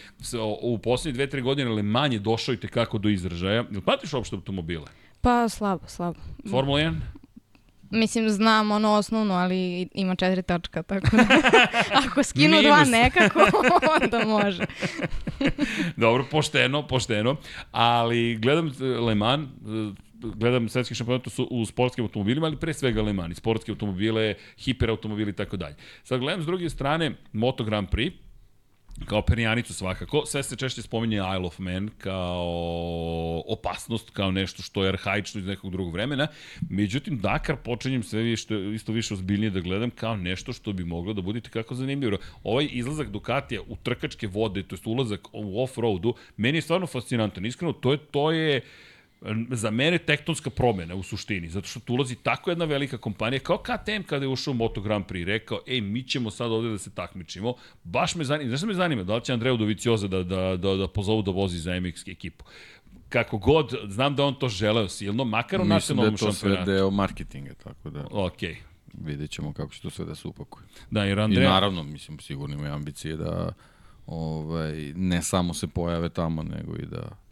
u poslednje dve, tre godine Le Mans je došao i tekako do izražaja. Jel pratiš uopšte automobile? Pa slabo, slabo. Formula 1? Mislim, znam ono osnovno, ali ima četiri točka, tako da *laughs* ako skinu dva Minus. nekako, *laughs* onda može. Dobro, pošteno, pošteno. Ali gledam eh, Le Mans, eh, gledam svetski šampionat su u sportskim automobilima, ali pre svega Le Mans, sportske automobile, hiperautomobili i tako dalje. Sad gledam s druge strane Moto Grand Prix, kao perjanicu svakako, sve se češće spominje Isle of Man kao opasnost, kao nešto što je arhaično iz nekog drugog vremena. Međutim, Dakar počinjem sve više, isto više ozbiljnije da gledam kao nešto što bi moglo da bude kako zanimljivo. Ovaj izlazak Ducatija u trkačke vode, to jest ulazak u off-roadu, meni je stvarno fascinantan. Iskreno, to je, to je za mene tektonska promena u suštini, zato što tu ulazi tako jedna velika kompanija, kao KTM kada je ušao u Moto Grand Prix, rekao, ej, mi ćemo sad ovde da se takmičimo, baš me zanima, znaš šta me zanima, da li će Andreo Dovicioza da, da, da, da pozovu da vozi za MX ekipu. Kako god, znam da on to želeo silno, makar u Mislim da nacionalnom je to sve šampionatu. deo marketinga, tako da Okej. vidjet ćemo kako će to sve da se upakuje. Da, jer I Andrea... naravno, mislim, sigurno imaju ambicije da ovaj, ne samo se pojave tamo, nego i da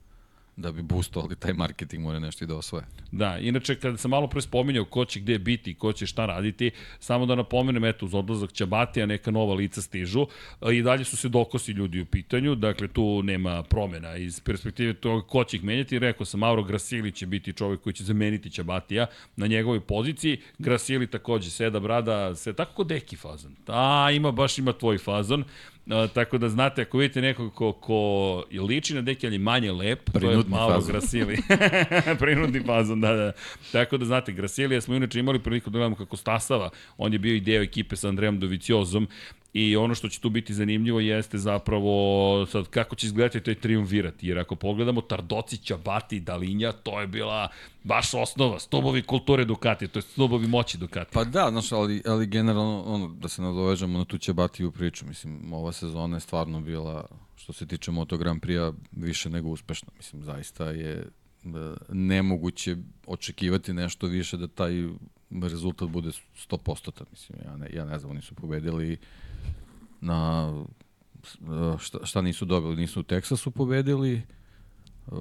da bi boostovali taj marketing mora nešto i da osvoje. Da, inače kada sam malo pre spominjao ko će gde biti, ko će šta raditi, samo da napomenem, eto, uz odlazak Ćabatija neka nova lica stižu i dalje su se dokosi ljudi u pitanju, dakle tu nema promena iz perspektive toga ko će ih menjati. Rekao sam, Mauro Grasili će biti čovek koji će zameniti Ćabatija na njegovoj poziciji. Grasili takođe, seda brada, se tako kod deki fazon. A, ima, baš ima tvoj fazon. Uh, tako da znate, ako vidite nekog ko, ko liči na deki, ali manje lep, Prinudni to je malo fazon. Grasili. *laughs* Prinudni fazon, da, da. Tako da znate, Grasilija smo inače imali priliku da gledamo kako stasava. On je bio i deo ekipe sa Andrejom Doviciozom I ono što će tu biti zanimljivo jeste zapravo sad kako će izgledati to je triumvirat. Jer ako pogledamo Tardoci, Ćabati, Dalinja, to je bila baš osnova, stubovi kulture Ducati, to je stubovi moći Ducati. Pa da, znaš, ali, ali generalno, ono, da se nadovežemo na tu Ćabatiju priču, mislim, ova sezona je stvarno bila, što se tiče Moto Grand Prix-a, više nego uspešna. Mislim, zaista je da, nemoguće očekivati nešto više da taj rezultat bude 100%. Mislim, ja ne, ja ne znam, oni su pobedili na šta, šta nisu dobili, nisu u Teksasu pobedili, uh,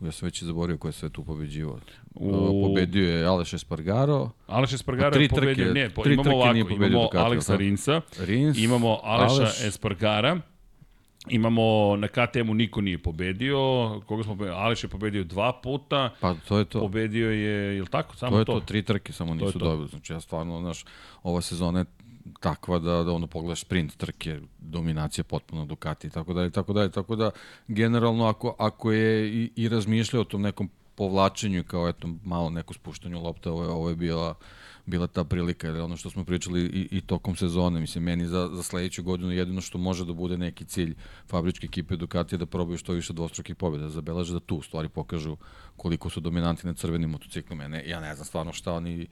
ja sam već i zaborio ko je sve tu pobeđivao. U- U... Pobedio je Aleš Espargaro, Aleš Espargaro Pa tri je pobedio, trke- ne, po, tri imamo ovako, imamo Ducati, Aleksa? Rinsa, Rins, imamo Aleša Aleš. Espargara, Imamo na KTM-u niko nije pobedio, koga smo pobedio? Aleš je pobedio dva puta, pa to je to. pobedio je, je li tako? Samo To je to, tri trke samo To je nisu to. dobili. Znači ja stvarno, znaš, ova sezona je takva da, da ono pogledaš sprint trke, dominacija potpuno Ducati tako dalje, tako dalje, tako da generalno ako, ako je i, i razmišljao o tom nekom povlačenju kao eto malo neko spuštanju lopte, ovo je, ovo je bila bila ta prilika, jer ono što smo pričali i, i tokom sezone, mislim, meni za, za sledeću godinu jedino što može da bude neki cilj fabričke ekipe Ducati je da probaju što više dvostrukih pobjeda, da zabeleže da tu stvari pokažu koliko su dominanti na crvenim motociklima. Ja ne, ja ne znam stvarno šta oni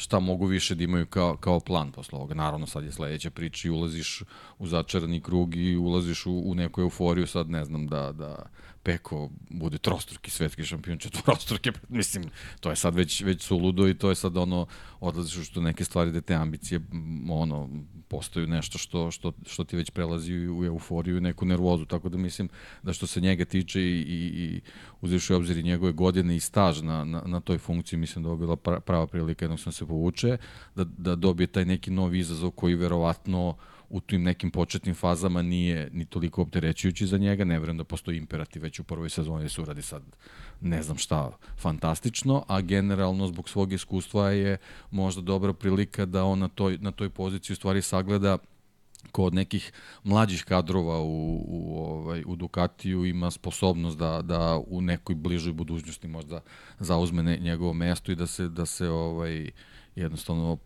šta mogu više da imaju kao, kao plan posle ovoga. Naravno, sad je sledeća priča i ulaziš u začarani krug i ulaziš u, u neku euforiju, sad ne znam da, da Peko bude trostruki svetski šampion, četvorostruki, *laughs* mislim, to je sad već, već suludo i to je sad ono, odlaziš u što neke stvari da te ambicije, ono, postaju nešto što, što, što ti već prelazi u euforiju i neku nervozu, tako da mislim da što se njega tiče i, i, i uzviš u obzir i njegove godine i staž na, na, na toj funkciji, mislim da je bila pra- prava prilika jednog sam se povuče, da, da dobije taj neki novi izazov koji verovatno u tim nekim početnim fazama nije ni toliko opterećujući za njega, ne verujem da postoji imperativ već u prvoj sezoni da se uradi sad ne znam šta fantastično, a generalno zbog svog iskustva je možda dobra prilika da on na toj, na toj poziciji u stvari sagleda kod nekih mlađih kadrova u, u, ovaj, u Ducatiju ima sposobnost da, da u nekoj bližoj budućnosti možda zauzme njegovo mesto i da se, da se ovaj, jednostavno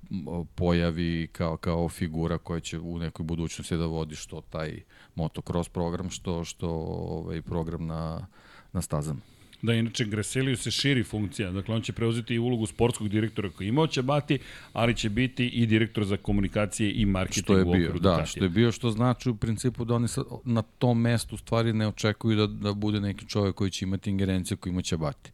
pojavi kao, kao figura koja će u nekoj budućnosti da vodi što taj motocross program, što, što ovaj, program na, na stazama. Da, inače, Greseliju se širi funkcija. Dakle, on će preuzeti i ulogu sportskog direktora koji imao će bati, ali će biti i direktor za komunikacije i marketing što je bio, da, što je bio, što znači u principu da oni sad na tom mestu stvari ne očekuju da, da bude neki čovjek koji će imati ingerencije koji ima će bati.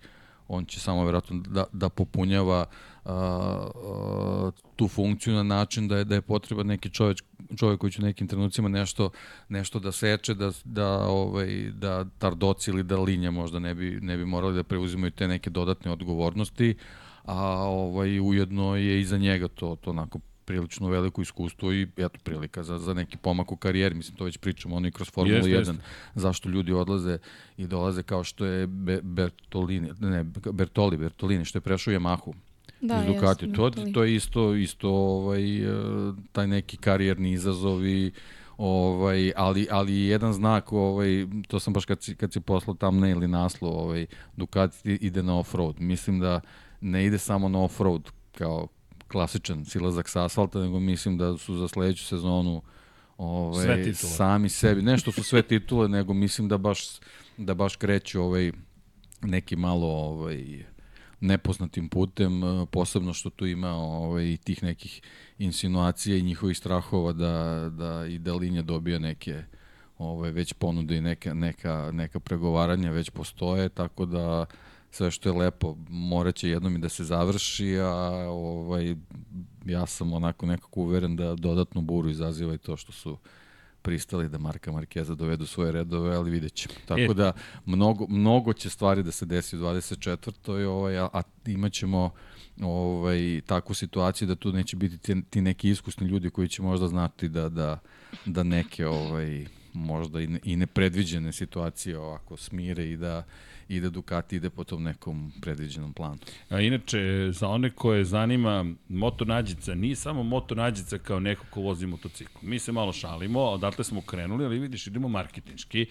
On će samo verovatno da, da popunjava a, a, tu funkciju na način da je da je potreban neki čovjek čovjek koji će u nekim trenucima nešto nešto da seče da da ovaj da Tardoci ili da Linja možda ne bi ne bi morali da preuzimaju te neke dodatne odgovornosti a ovaj ujedno je i za njega to to onako prilično veliko iskustvo i eto prilika za, za neki pomak u karijeri, mislim to već pričamo ono i kroz Formulu Jeste, 1, jeste. zašto ljudi odlaze i dolaze kao što je Be Bertolini, ne, Bertoli, Bertolini, što je prešao Yamahu Da, iz Ducati. jesam, To, to je isto, isto ovaj, e, taj neki karijerni izazov i ovaj, ali, ali jedan znak, ovaj, to sam baš kad si, kad si poslao thumbnail ili naslov, ovaj, Ducati ide na off-road. Mislim da ne ide samo na off-road kao klasičan silazak sa asfalta, nego mislim da su za sledeću sezonu Sve ovaj, titule. sami sebi, ne što su sve titule, nego mislim da baš, da baš kreću ovaj, neki malo ovaj, nepoznatim putem, eh, posebno što tu ima ovaj, tih nekih insinuacija i njihovih strahova da, da i da linija dobija neke ovaj, već ponude i neka, neka, neka pregovaranja već postoje, tako da sve što je lepo moraće jednom i da se završi, a ovaj, ja sam onako nekako uveren da dodatnu buru izaziva i to što su pristali da Marka Markeza dovedu svoje redove, ali vidjet ćemo. Tako E. da, mnogo, mnogo će stvari da se desi u 24. Ovaj, a, a imat ćemo ovaj, takvu situaciju da tu neće biti ti, ti neki iskusni ljudi koji će možda znati da, da, da neke ovaj, možda i, ne, i nepredviđene situacije ovako smire i da i da Ducati ide po tom nekom predviđenom planu. A inače, za one koje zanima, Moto Nađica nije samo Moto Nađica kao neko ko vozi motocikl. Mi se malo šalimo, odatle smo krenuli, ali vidiš, idemo marketinški.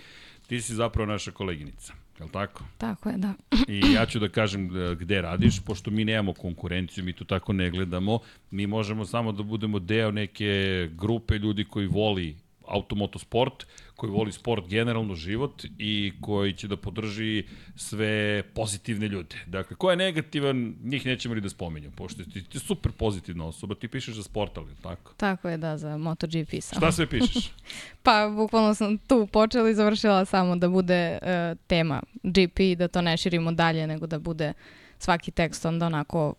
Ti si zapravo naša koleginica, je li tako? Tako je, da. I ja ću da kažem e, gde radiš, pošto mi nemamo konkurenciju, mi to tako ne gledamo. Mi možemo samo da budemo deo neke grupe ljudi koji voli automotosport, koji voli sport generalno život i koji će da podrži sve pozitivne ljude. Dakle, ko je negativan, njih nećemo ni da spominjamo, pošto ti, ti super pozitivna osoba, ti pišeš za sport, ali tako? Tako je, da, za MotoGP samo. Šta sve pišeš? *laughs* Pa, bukvalno sam tu počela i završila samo da bude uh, tema GP, da to ne širimo dalje, nego da bude svaki tekst onda onako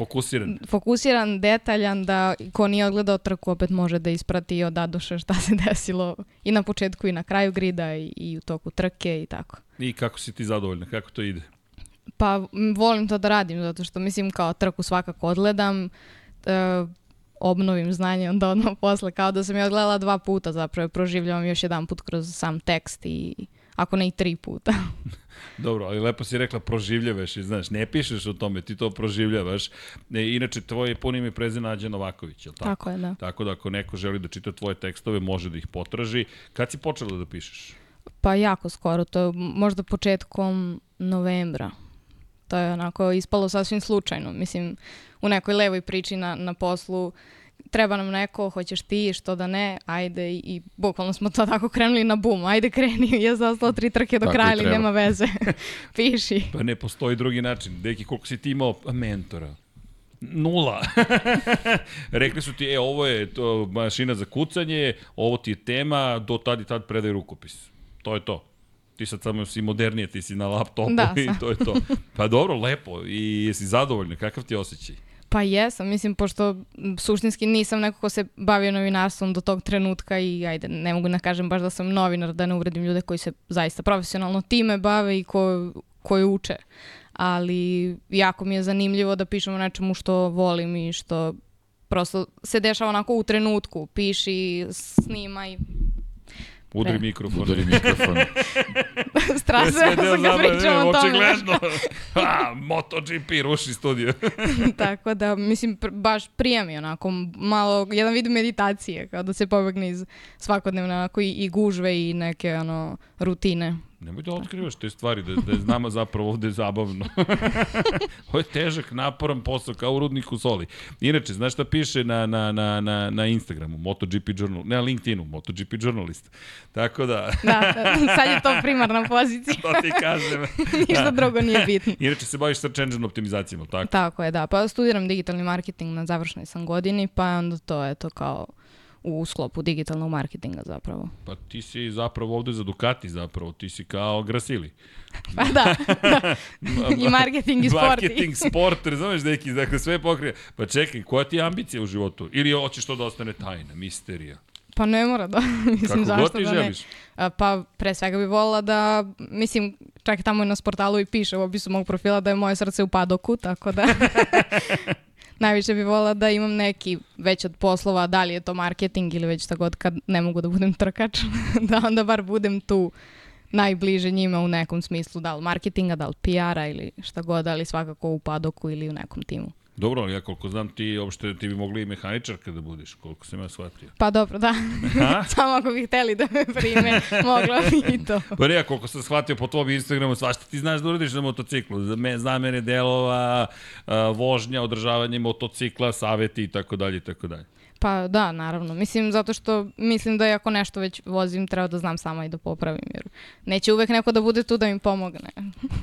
Fokusiran. fokusiran, detaljan, da ko nije odgledao trku opet može da isprati od A do Š šta se *laughs* desilo i na početku i na kraju grida i, i u toku trke i tako. I kako si ti zadovoljna, kako to ide? Pa volim to da radim, zato što mislim kao trku svakako odgledam, e, obnovim znanje onda odmah posle, kao da sam je odgledala dva puta zapravo, proživljavam još jedan put kroz sam tekst i ako ne i tri puta. *laughs* Dobro, ali lepo si rekla proživljavaš i znaš, ne pišeš o tome, ti to proživljavaš. E, inače, tvoje puno ime i prezime Nađa Novaković, je li tako? Tako je, da. Tako da ako neko želi da čita tvoje tekstove, može da ih potraži. Kad si počela da pišeš? Pa jako skoro, to je možda početkom novembra. To je onako ispalo sasvim slučajno. Mislim, u nekoj levoj priči na, na poslu treba nam neko, hoćeš ti, što da ne, ajde i, i bukvalno smo to tako krenuli na bum, ajde kreni, *laughs* ja sam ostala tri trke do Tako kraja, ali nema veze, *laughs* piši. Pa ne postoji drugi način. Deki, koliko si ti imao mentora? Nula. *laughs* Rekli su ti, e, ovo je to mašina za kucanje, ovo ti je tema, do tad i tad predaj rukopis. To je to. Ti sad samo si modernije, ti si na laptopu Da, i to je to. Pa dobro, lepo. I jesi zadovoljna? Kakav ti je osjećaj? Pa jesam, mislim, pošto suštinski nisam neko ko se bavio novinarstvom do tog trenutka i ajde, ne mogu da kažem baš da sam novinar, da ne uvredim ljude koji se zaista profesionalno time bave i ko, koji uče. Ali jako mi je zanimljivo da pišem o nečemu što volim i što prosto se dešava onako u trenutku. Piši, snimaj, Udri Ne. mikrofon. Udari mikrofon. *laughs* To je deo sam ga o tome. očigledno. *laughs* Ha, MotoGP ruši studio. *laughs* Tako da, mislim, pr baš prija mi onako malo, jedan vid meditacije, kao da se pobegne iz svakodnevne onako i, i gužve i neke ono rutine. Nemoj da otkrivaš te stvari, da, da je nama zapravo ovde zabavno. *laughs* Ovo je težak, naporan posao, kao u rudniku soli. Inače, znaš šta piše na, na, na, na, na Instagramu, MotoGP Journal, ne na LinkedInu, MotoGP Journalist. Tako da, Da, da, sad je to primarna pozicija, *laughs* to ti kažem. *laughs* ništa drugo nije bitno. Inače se baviš search engine optimizacijom, tako? Tako je, da. Pa studiram digitalni marketing na završnoj sam godini, pa onda to je to kao u sklopu digitalnog marketinga zapravo. Pa ti si zapravo ovde za Ducati zapravo, ti si kao Grasili. *laughs* Pa da, da. *laughs* i marketing i sport. Marketing, sport, razumeš neki, dakle sve pokrije. Pa čekaj, koja ti je ambicija u životu? Ili hoćeš to da ostane tajna, misterija? Pa ne mora da, *laughs* mislim, Kako zašto da ne. želiš. Pa pre svega bi volila da, mislim, čak tamo i na sportalu i piše u opisu mog profila da je moje srce u padoku, tako da najviše bi volila da imam neki već od poslova, da li je to marketing ili već šta god kad ne mogu da budem trkač, *laughs* da onda bar budem tu najbliže njima u nekom smislu, da li marketinga, da li PR-a ili šta god, ali svakako u padoku ili u nekom timu. Dobro, ali ja koliko znam ti, uopšte ti bi mogli i mehaničarka da budeš, koliko sam ja shvatio. Pa dobro, da. *laughs* Samo ako bi hteli da me prime, mogla bi i to. Pa ne, ja koliko sam shvatio po tvom Instagramu, svašta ti znaš da uradiš na motociklu. Za me, zamene delova, vožnja, održavanje motocikla, saveti i tako dalje i tako dalje. Pa da, naravno. Mislim, zato što mislim da ako nešto već vozim, treba da znam sama i da popravim, jer neće uvek neko da bude tu da mi pomogne.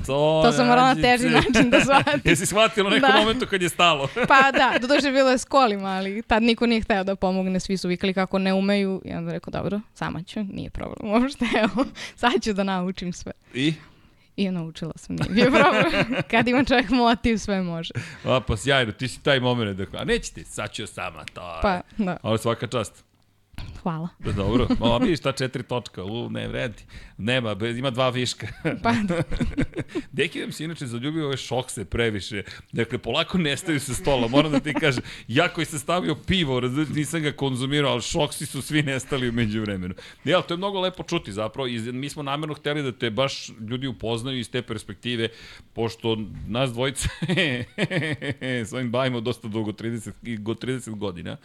To, *laughs* To sam morala na teži način da shvatim. *laughs* Jesi shvatila u nekom Da. momentu kad je stalo? *laughs* Pa da, doduše bilo je s kolima, ali tad niko nije hteo da pomogne, svi su vikali kako ne umeju i onda rekao, dobro, sama ću, nije problem uopšte, evo, sad ću da naučim sve. I? I naučila sam, nije bio problem. *laughs* Kad ima čovjek motiv, sve može. A, pa sjajno, ti si taj moment. Dakle, a neće ti, sad ću sama. To, Pa, da, Ali svaka čast. Hvala. Da, dobro. O, vidiš ta četiri točka, u, ne vredi. Nema, ima dva viška. Pa, *laughs* Deki nam se inače zaljubio ove šokse previše. Dakle, polako nestaju sa stola. Moram da ti kažem, ja koji sam stavio pivo, razumiješ, nisam ga konzumirao, ali šoksi su svi nestali umeđu vremenu. Ne, ali to je mnogo lepo čuti zapravo. I mi smo namjerno hteli da te baš ljudi upoznaju iz te perspektive, pošto nas dvojice *laughs* s ovim bavimo dosta dugo, 30, i go 30 godina.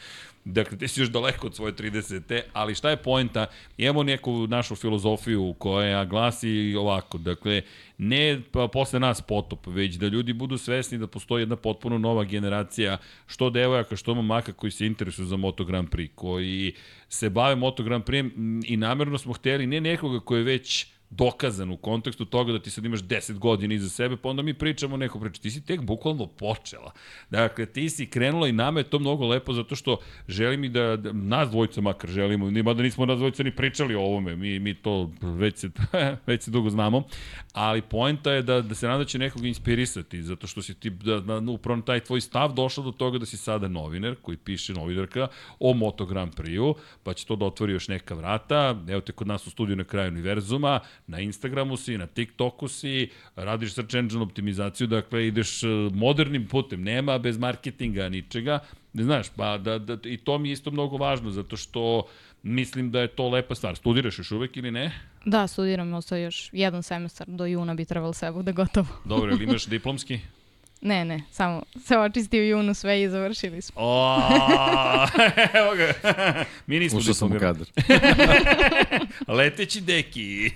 Dakle, ti si još daleko od svoje 30. Ali šta je poenta? Imamo neku našu filozofiju koja glasi ovako. Dakle, ne pa posle nas potop, već da ljudi budu svesni da postoji jedna potpuno nova generacija što devojaka, što momaka koji se interesuju za Moto Grand Prix, koji se bave Moto Grand Prix i namjerno smo hteli ne nekoga koji je već dokazan u kontekstu toga da ti sad imaš 10 godina iza sebe, pa onda mi pričamo neko priča. Ti si tek bukvalno počela. Dakle, ti si krenula i nama je to mnogo lepo zato što želim i da, da nas dvojica makar želimo, nima da nismo nas dvojica ni pričali o ovome, mi, mi to već se, *laughs* već se dugo znamo, ali poenta je da, da se nada će nekog inspirisati, zato što si ti, da, da, upravo taj tvoj stav došao do toga da si sada novinar, koji piše novinarka o Moto Grand Prix-u, pa će to da otvori još neka vrata, evo te kod nas u studiju na kraju univerzuma, na Instagramu si, na TikToku si, radiš search engine optimizaciju, dakle ideš e, modernim putem, nema bez marketinga, ničega, ne znaš, pa da, da, i to mi je isto mnogo važno, zato što mislim da je to lepa stvar. Studiraš još uvek ili ne? da, studiram, ostao još jedan semestar, do juna bi trebalo sve bude gotovo. Dobro, ili *laughs* imaš diplomski? Ne, ne, samo se očisti u junu sve i završili smo. O, *laughs* evo ga. *laughs* Mi nismo Ušao sam u kadar. *laughs* Leteći deki.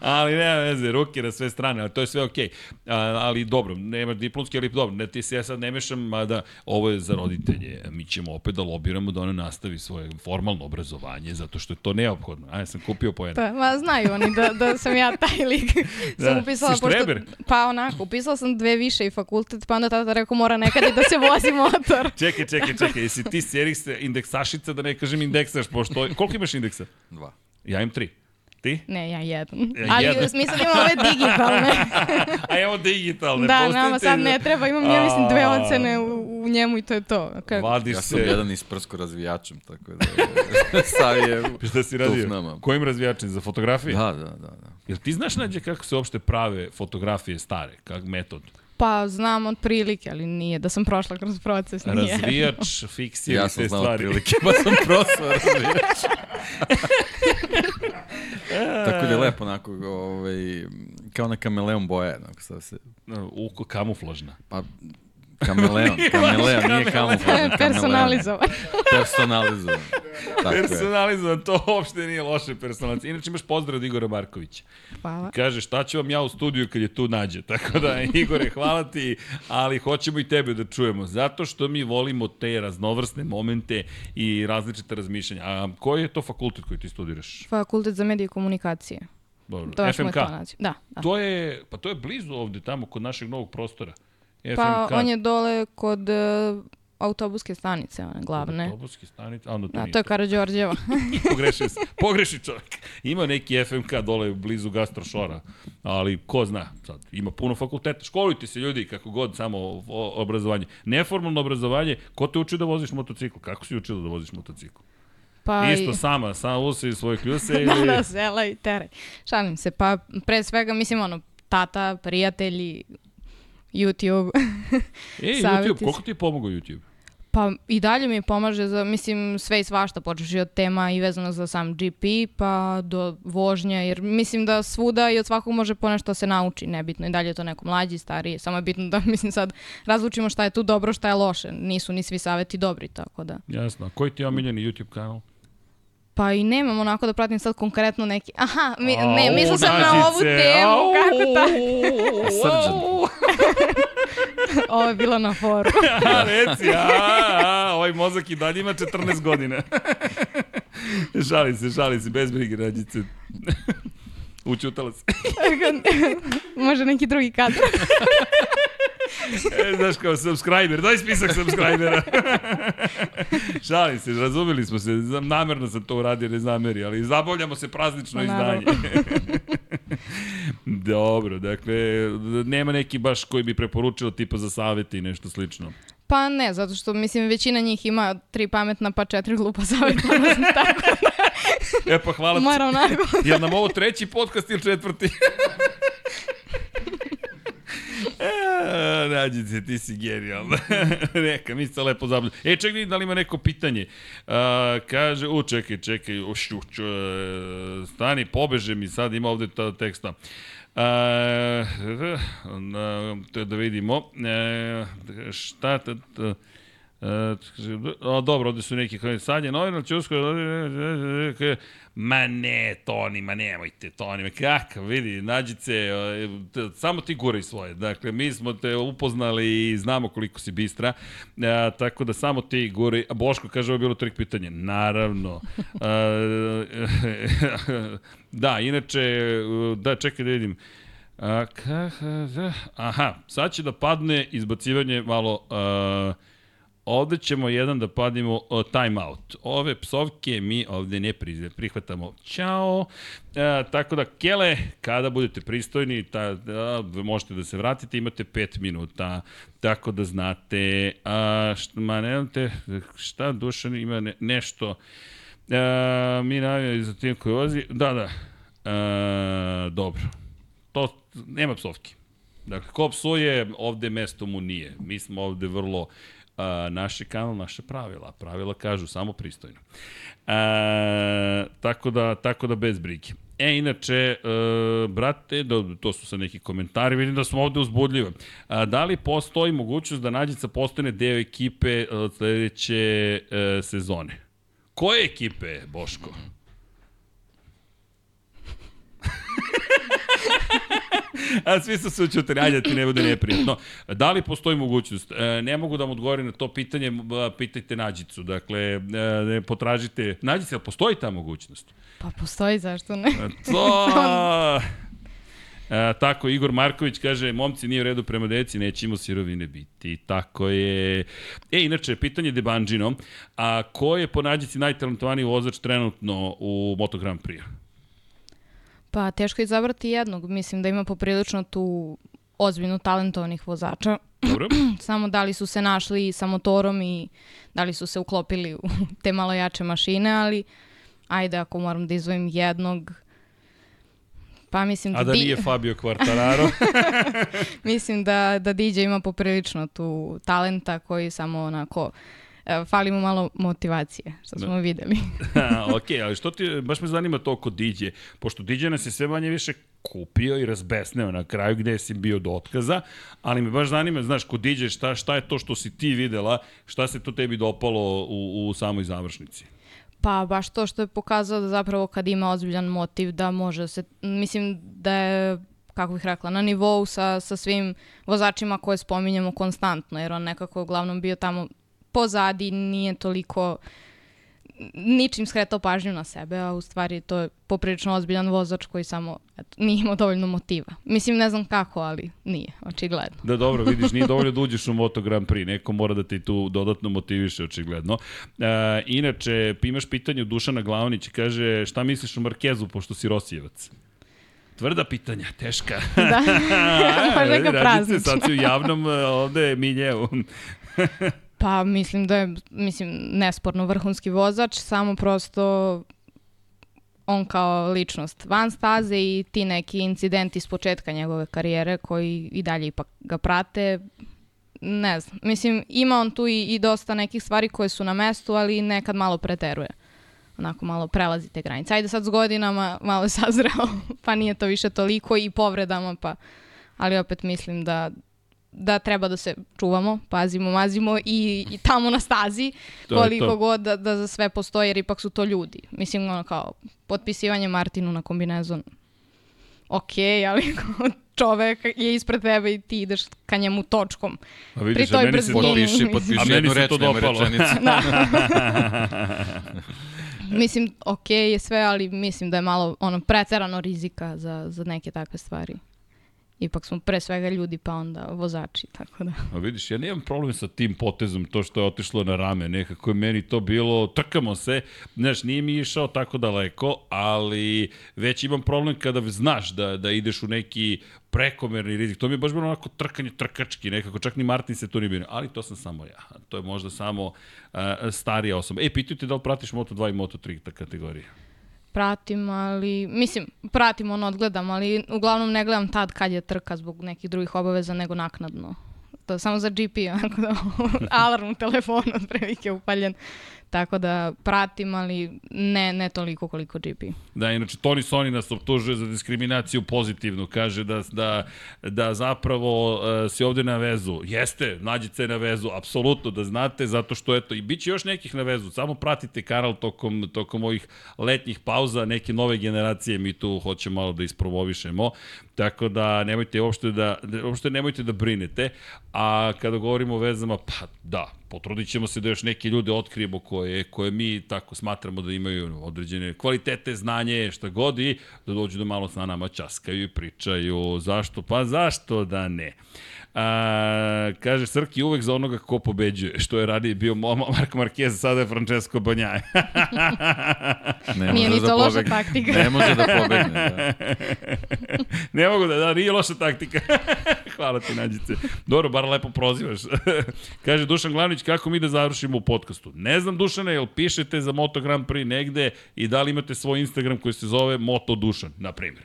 ali nema veze, ruke na sve strane, ali to je sve okej. Okay. Ali dobro, nemaš diplomski, ali dobro, ne, ti se ja sad ne mešam, mada ovo je za roditelje. Mi ćemo opet da lobiramo da ona nastavi svoje formalno obrazovanje, zato što je to neophodno. A ja sam kupio po jedan. Pa, ma znaju oni da, da sam ja taj lik. Da. sam upisala, Si štreber? pa onako, upisala sam dve više i fakultet, pa onda tata rekao mora nekad i da se vozi motor. *laughs* Čekaj, čekaj, čekaj, jesi ti serikse indeksašica, da ne kažem indeksaš, pošto... Koliko imaš indeksa? Dva. Ja imam tri. Ti? Ne, ja jedan. Ja Ali jedan. u smislu da imam ove digitalne. *laughs* A evo digitalne. da, pustite nama sad ne treba, imam ja mislim dve ocene u, u njemu i to je to. Kako? Vadiš Ja sam se... jedan isprsko razvijačem, tako da *laughs* sad je *laughs* Šta si radio? nama. Kojim razvijačem? Za fotografije? Da, da, da. da. Jel ti znaš nađe kako se uopšte prave fotografije stare? Kak metod? Pa znam od prilike, ali nije da sam prošla kroz proces. Nije. Razvijač, *laughs* fiksir Ja i sam te znao stvari. prilike, pa sam *laughs* prosao razvijač. *laughs* Tako da je lepo, onako, ovaj, kao na kameleon boja, onako, sad se, Uko kamuflažna. pa, kameleon, kameleon, nije kamuflažan, *laughs* kameleon. Personalizovan. *laughs* Personalizovan. Tako. Personalizovan, to uopšte nije loše personalizovan. Inače imaš pozdrav od Igora Markovića. Hvala. Kaže, šta ću vam ja u studiju kad je tu nađe? *laughs* Tako da, Igore, hvala ti, ali hoćemo i tebe da čujemo, zato što mi volimo te raznovrsne momente i različite razmišljanja. A koji je to fakultet koji ti studiraš? Fakultet za medije i komunikacije. Dobro. To je FMK. Da, da. To je, pa to je blizu ovde, tamo, kod našeg novog prostora. Pa FMK. on je dole kod uh, autobuske stanice, one glavne. Autobuski stanic, a onda to Da, nije to je Karadžorđeva. *laughs* *laughs* Pogrešio sam. Pogreši čovjek. Ima neki FMK dole blizu gastrošora, ali ko zna. Sad, ima puno fakulteta. Školujte se ljudi kako god, samo o- obrazovanje. Neformalno obrazovanje, ko te uči da voziš motocikl? Kako si učila da voziš motocikl? Pa Isto i, sama, sama usi svoje kljuse *laughs* ili... da, da, sela i teraj. Šalim se, pa pre svega, mislim, ono, tata, prijatelji, YouTube. *laughs* E, savjeti YouTube, koliko ti je pomogao YouTube? Pa i dalje mi pomaže za, mislim, sve i svašta, počeš i od tema i vezano za sam GP, pa do vožnja, jer mislim da svuda i od svakog može ponešto se nauči, nebitno i dalje je to neko mlađi, stariji, samo je bitno da, *laughs* mislim, sad razlučimo šta je tu dobro, šta je loše, nisu ni svi saveti dobri, tako da. Jasno. A koji ti je omiljeni YouTube kanal? Pa i nemam onako da pratim sad konkretno neki, aha, mi, ne, mislila sam na ovu temu, kako ta, Srđan. *laughs* ovo je bilo na foru. *laughs* A, reci, a, a, ovaj mozak i dalje ima 14 godina. šali se, šali se, bez brige, rađice. *laughs* Učutala se. Može neki drugi kadar. E, znaš kao subscriber, daj spisak subscribera. Šalim se, razumeli smo se, namerno sam to uradio, ne zameri, ali zabavljamo se praznično izdanje. Dobro, dakle, nema neki baš koji bi preporučila tipa za savete i nešto slično. Pa ne, zato što mislim većina njih ima tri pametna pa četiri glupa savjeta, *laughs* tako da E pa hvala ti. moram onako. Jel nam ovo treći podcast ili četvrti? *laughs* *laughs* E, Nađice, ti si genijalna. *laughs* Neka, mi se lepo zabavljamo. E, čekaj, da li ima neko pitanje? Uh, kaže, u, čekaj, čekaj, u, šu, ču, e, stani, pobeže mi, sad ima ovde ta teksta. Uh, uh, da vidimo. Uh, šta, ta, ta, E, o, dobro, ovde su neki koji sad je novinar, će uskoro... Ma ne, Toni, ma nemojte, Toni, ma kakav, vidi, nađice, e, samo ti guraj svoje. Dakle, mi smo te upoznali i znamo koliko si bistra, e, tako da samo ti guraj. Boško kaže, ovo je bilo trik pitanje. Naravno. E, *laughs* da, inače, da, čekaj da vidim. A, aha, sad će da padne izbacivanje malo... Uh, ovde ćemo jedan da padimo uh, time out. Ove psovke mi ovde ne prihvatamo. Ćao. E, tako da, Kele, kada budete pristojni, ta, da, možete da se vratite, imate 5 minuta. Tako da znate, a, šta, ma ne znate, šta Dušan ima ne, nešto. E, mi navijamo za tim koji vozi. Da, da. E, dobro. To, nema psovki. Dakle, ko psuje, ovde mesto mu nije. Mi smo ovde vrlo a, naše kanal, naše pravila. Pravila kažu samo pristojno. A, tako, da, tako da bez brige. E, inače, e, brate, do, to su sa neki komentari, vidim da smo ovde uzbudljivi. A, da li postoji mogućnost da Nađica postane deo ekipe od sledeće e, sezone? Koje ekipe, Boško? *laughs* A svi su se učutili, ajde da ti ne bude neprijatno. Da li postoji mogućnost? E, ne mogu da vam odgovorim na to pitanje, pitajte Nađicu. Dakle, e, potražite... Nađica, postoji ta mogućnost? Pa postoji, zašto ne? To... *laughs* E, tako, Igor Marković kaže, momci nije u redu prema deci, nećemo sirovine biti. Tako je. E, inače, pitanje Debanđino, a ko je po nađici najtalentovaniji vozač trenutno u Moto Grand Prix? Pa teško je izabrati jednog. Mislim da ima poprilično tu ozbiljno talentovanih vozača. Dobro. *clears throat* Samo da li su se našli sa motorom i da li su se uklopili u *laughs* te malo jače mašine, ali ajde ako moram da izvojim jednog, pa mislim da... A da di... nije Fabio *laughs* Quartararo? mislim da, da DJ ima poprilično tu talenta koji samo onako fali mu malo motivacije, što smo da. videli. *laughs* ok, ali što ti, baš me zanima to oko DJ, pošto DJ nas je sve manje više kupio i razbesneo na kraju gde si bio do otkaza, ali me baš zanima, znaš, kod DJ šta, šta je to što si ti videla, šta se to tebi dopalo u, u samoj završnici? Pa baš to što je pokazao da zapravo kad ima ozbiljan motiv da može se, mislim da je kako bih rekla, na nivou sa, sa svim vozačima koje spominjemo konstantno, jer on nekako je uglavnom bio tamo pozadi nije toliko ničim skretao pažnju na sebe, a u stvari to je poprilično ozbiljan vozač koji samo eto, nije imao dovoljno motiva. Mislim, ne znam kako, ali nije, očigledno. Da, dobro, vidiš, nije dovoljno da uđeš u Moto Grand Prix, neko mora da ti tu dodatno motiviše, očigledno. E, inače, imaš pitanje od Dušana Glavnić, kaže, šta misliš o Markezu, pošto si Rosijevac? Tvrda pitanja, teška. *laughs* Da, *laughs* možda ga praznično. Sad si u javnom ovde miljevu. *laughs* Pa mislim da je mislim, nesporno vrhunski vozač, samo prosto on kao ličnost van staze i ti neki incidenti s početka njegove karijere koji i dalje ipak ga prate, ne znam. Mislim, ima on tu i, i dosta nekih stvari koje su na mestu, ali nekad malo preteruje. Onako malo prelazi te granice. Ajde sad s godinama malo je sazreo, *laughs* pa nije to više toliko i povredama, pa ali opet mislim da da treba da se čuvamo, pazimo, mazimo i, i tamo na stazi, to koliko god da, da za sve postoji, jer ipak su to ljudi. Mislim, ono kao, potpisivanje Martinu na kombinezon, ok, ali čovek je ispred tebe i ti ideš ka njemu točkom. A vidiš, Pri toj brzini. Potpiši, potpiši jednu reč, to dopalo. *laughs* da. mislim, ok je sve, ali mislim da je malo ono preterano rizika za, za neke takve stvari. Ipak smo pre svega ljudi pa onda vozači, tako da. A vidiš, ja nemam problem sa tim potezom, to što je otišlo na rame, nekako je meni to bilo, trkamo se, znaš, nije mi išao tako daleko, ali već imam problem kada znaš da, da ideš u neki prekomerni rizik. To mi je baš bilo onako trkanje trkački, nekako čak ni Martin se to nije bilo, ali to sam samo ja. To je možda samo uh, starija osoba. E, pitaju te da li pratiš Moto2 i Moto3 kategorije? Pratim, ali, mislim, pratim ono, odgledam, ali uglavnom ne gledam tad kad je trka zbog nekih drugih obaveza, nego naknadno. To je samo za GP, onako da alarm u telefonu otprilike upaljen. Tako da pratim, ali ne, ne toliko koliko GP. Da, inače Toni Soni nas optužuje za diskriminaciju pozitivnu. Kaže da, da, da zapravo uh, si ovde na vezu. Jeste, nađite na vezu, apsolutno da znate, zato što eto, i bit će još nekih na vezu. Samo pratite kanal tokom, tokom ovih letnjih pauza, neke nove generacije mi tu hoćemo malo da ispromovišemo. Tako da nemojte uopšte da, uopšte nemojte da brinete. A kada govorimo o vezama, pa da, potrudit ćemo se da još neke ljude otkrijemo koje, koje mi tako smatramo da imaju određene kvalitete, znanje, šta god i da dođu da malo sa nama časkaju i pričaju. Zašto? Pa zašto da ne? A, kaže Srki uvek za onoga ko pobeđuje, što je radi bio Marko Marquez, sada je Francesco Banjaje. *laughs* ne nije ni to da loša taktika. Ne može da pobegne. Da. *laughs* ne mogu da, da, nije loša taktika. *laughs* Hvala ti, Nađice. Dobro, bar lepo prozivaš. kaže Dušan Glavnić, kako mi da završimo u podcastu? Ne znam, Dušane, jel pišete za Moto Grand Prix negde i da li imate svoj Instagram koji se zove Moto Dušan, na primjer?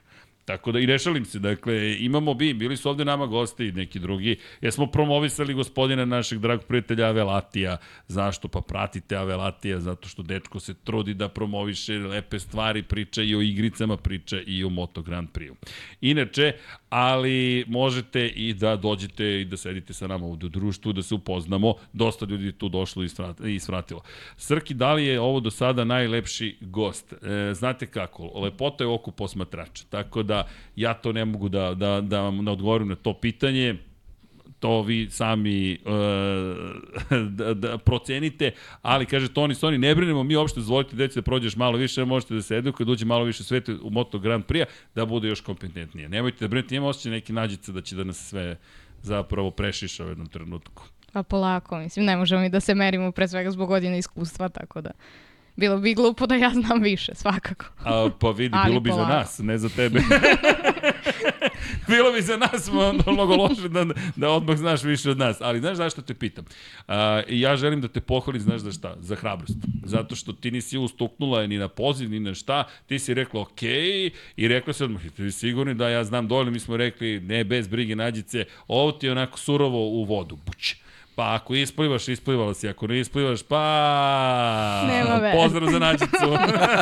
Tako da i rešalim se, dakle, imamo bi, bili su ovde nama gosti i neki drugi, jer smo promovisali gospodina našeg dragog prijatelja Avelatija. Zašto? Pa pratite Avelatija, zato što dečko se trudi da promoviše lepe stvari, priča i o igricama, priča i o Moto Grand Prix. Inače, ali možete i da dođete i da sedite sa nama ovde u društvu, da se upoznamo. Dosta ljudi tu došlo i svratilo. Srki, da li je ovo do sada najlepši gost? E, znate kako, lepota je oko posmatrača, tako da ja to ne mogu da, da, da vam ne odgovorim na to pitanje to vi sami uh, *laughs* da, da procenite, ali kaže Toni Soni, ne brinemo, mi uopšte dozvolite deci da prođeš malo više, možete da se edukuje, da uđe malo više sveta u Moto Grand Prix, da bude još kompetentnije. Nemojte da brinete, imamo osjećaj neki nađice da će da nas sve zapravo prešiša u jednom trenutku. Pa polako, mislim, ne možemo mi da se merimo pre svega zbog godine iskustva, tako da bilo bi glupo da ja znam više, svakako. A, pa vidi, bilo bi polako. za nas, ne za tebe. *laughs* bilo bi za nas mnogo loše da, da odmah znaš više od nas. Ali znaš zašto te pitam? A, ja želim da te pohvalim, znaš za šta? Za hrabrost. Zato što ti nisi ustuknula ni na poziv, ni na šta. Ti si rekla ok i rekla se odmah, ti sigurni da ja znam dovoljno. Mi smo rekli, ne, bez brige nađice, ovo ti je onako surovo u vodu. Buće Pa ako isplivaš, isplivala si. Ako ne isplivaš, pa... Nema ve. Pozdrav za nađicu.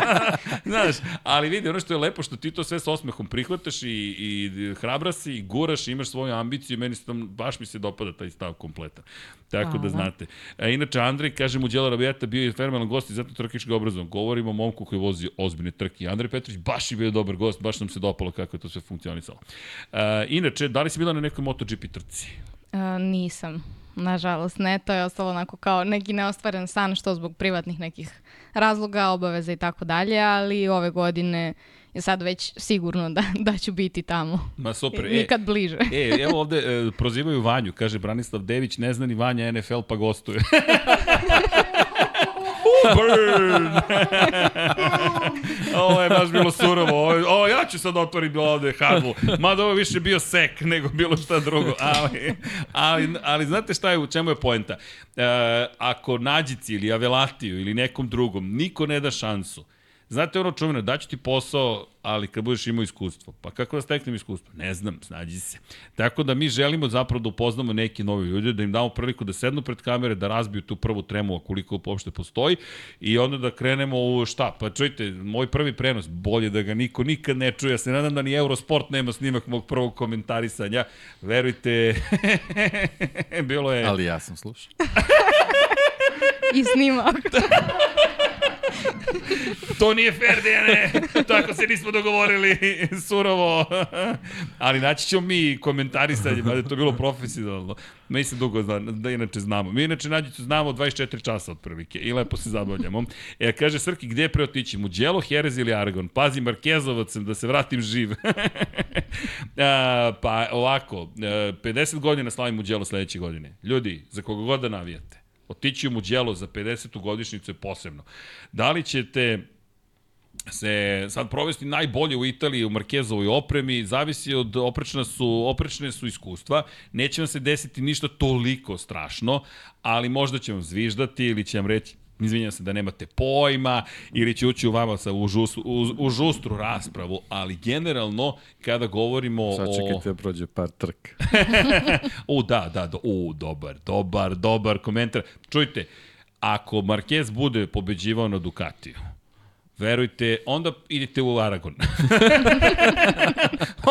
*laughs* Znaš, ali vidi, ono što je lepo, što ti to sve s osmehom prihvataš i, i hrabra si, i guraš, i imaš svoju ambiciju, meni se tam, baš mi se dopada taj stav kompletan. Tako Hvala. da znate. A, inače, Andrej, kaže mu, Đela Rabijata bio je fenomenalan gost i zato trkički obrazovan. Govorimo o momku koji vozi ozbiljne trke. Andrej Petrović baš je bio dobar gost, baš nam se dopalo kako je to sve funkcionisalo. A, inače, da li si bila na nekoj MotoGP trci? A, nisam. Nažalost, ne, to je ostalo onako kao neki neostvaren san, što zbog privatnih nekih razloga, obaveza i tako dalje, ali ove godine je sad već sigurno da, *laughs* da ću biti tamo. Ma super. I, nikad e, bliže. E, evo ovde e, prozivaju Vanju, kaže Branislav Dević, ne zna ni Vanja NFL pa gostuje. *laughs* Burn! *laughs* ovo je baš bilo surovo. Ovo, ovo ja ću sad otvorim ovde hadlu. Mada ovo više bio sek nego bilo šta drugo. Ali, ali, ali znate šta je, u čemu je poenta? E, ako nađici ili Avelatiju ili nekom drugom niko ne da šansu, Znate ono čuveno, daću ti posao, ali kad budeš imao iskustvo. Pa kako da steknem iskustvo? Ne znam, snađi se. Tako da mi želimo zapravo da upoznamo neki novi ljudi, da im damo priliku da sednu pred kamere, da razbiju tu prvu tremu, koliko uopšte postoji, i onda da krenemo u šta? Pa čujte, moj prvi prenos, bolje da ga niko nikad ne čuje. Ja se nadam da ni Eurosport nema snimak mog prvog komentarisanja. Verujte, *laughs* bilo je... Ali ja sam slušao. *laughs* I snimak. *laughs* to nije fair, Dejane. Tako se nismo dogovorili. Surovo. Ali naći ćemo mi komentarisanje, da je to bilo profesionalno. Mi se dugo zna, da inače znamo. Mi inače nađicu znamo 24 časa otprilike i lepo se zabavljamo. E, kaže Srki, gde pre otići? Muđelo, Jerez ili Aragon? Pazi, Markezovac da se vratim živ. *laughs* A, pa ovako, 50 godina slavim Muđelo sledeće godine. Ljudi, za koga god da navijate, otići u Muđelo za 50. godišnicu je posebno. Da li ćete se sad provesti najbolje u Italiji u Markezovoj opremi, zavisi od oprečna su, oprečne su iskustva, neće vam se desiti ništa toliko strašno, ali možda će vam zviždati ili će vam reći izvinjam se da nemate pojma ili će ući u vama sa u, žus, u, u žustru raspravu, ali generalno kada govorimo o... Sačekajte da prođe par trk. *laughs* u, da, da, do, u, dobar, dobar, dobar komentar. Čujte, ako Marquez bude pobeđivao na Ducatiju, verujte, onda idite u Aragon. *laughs*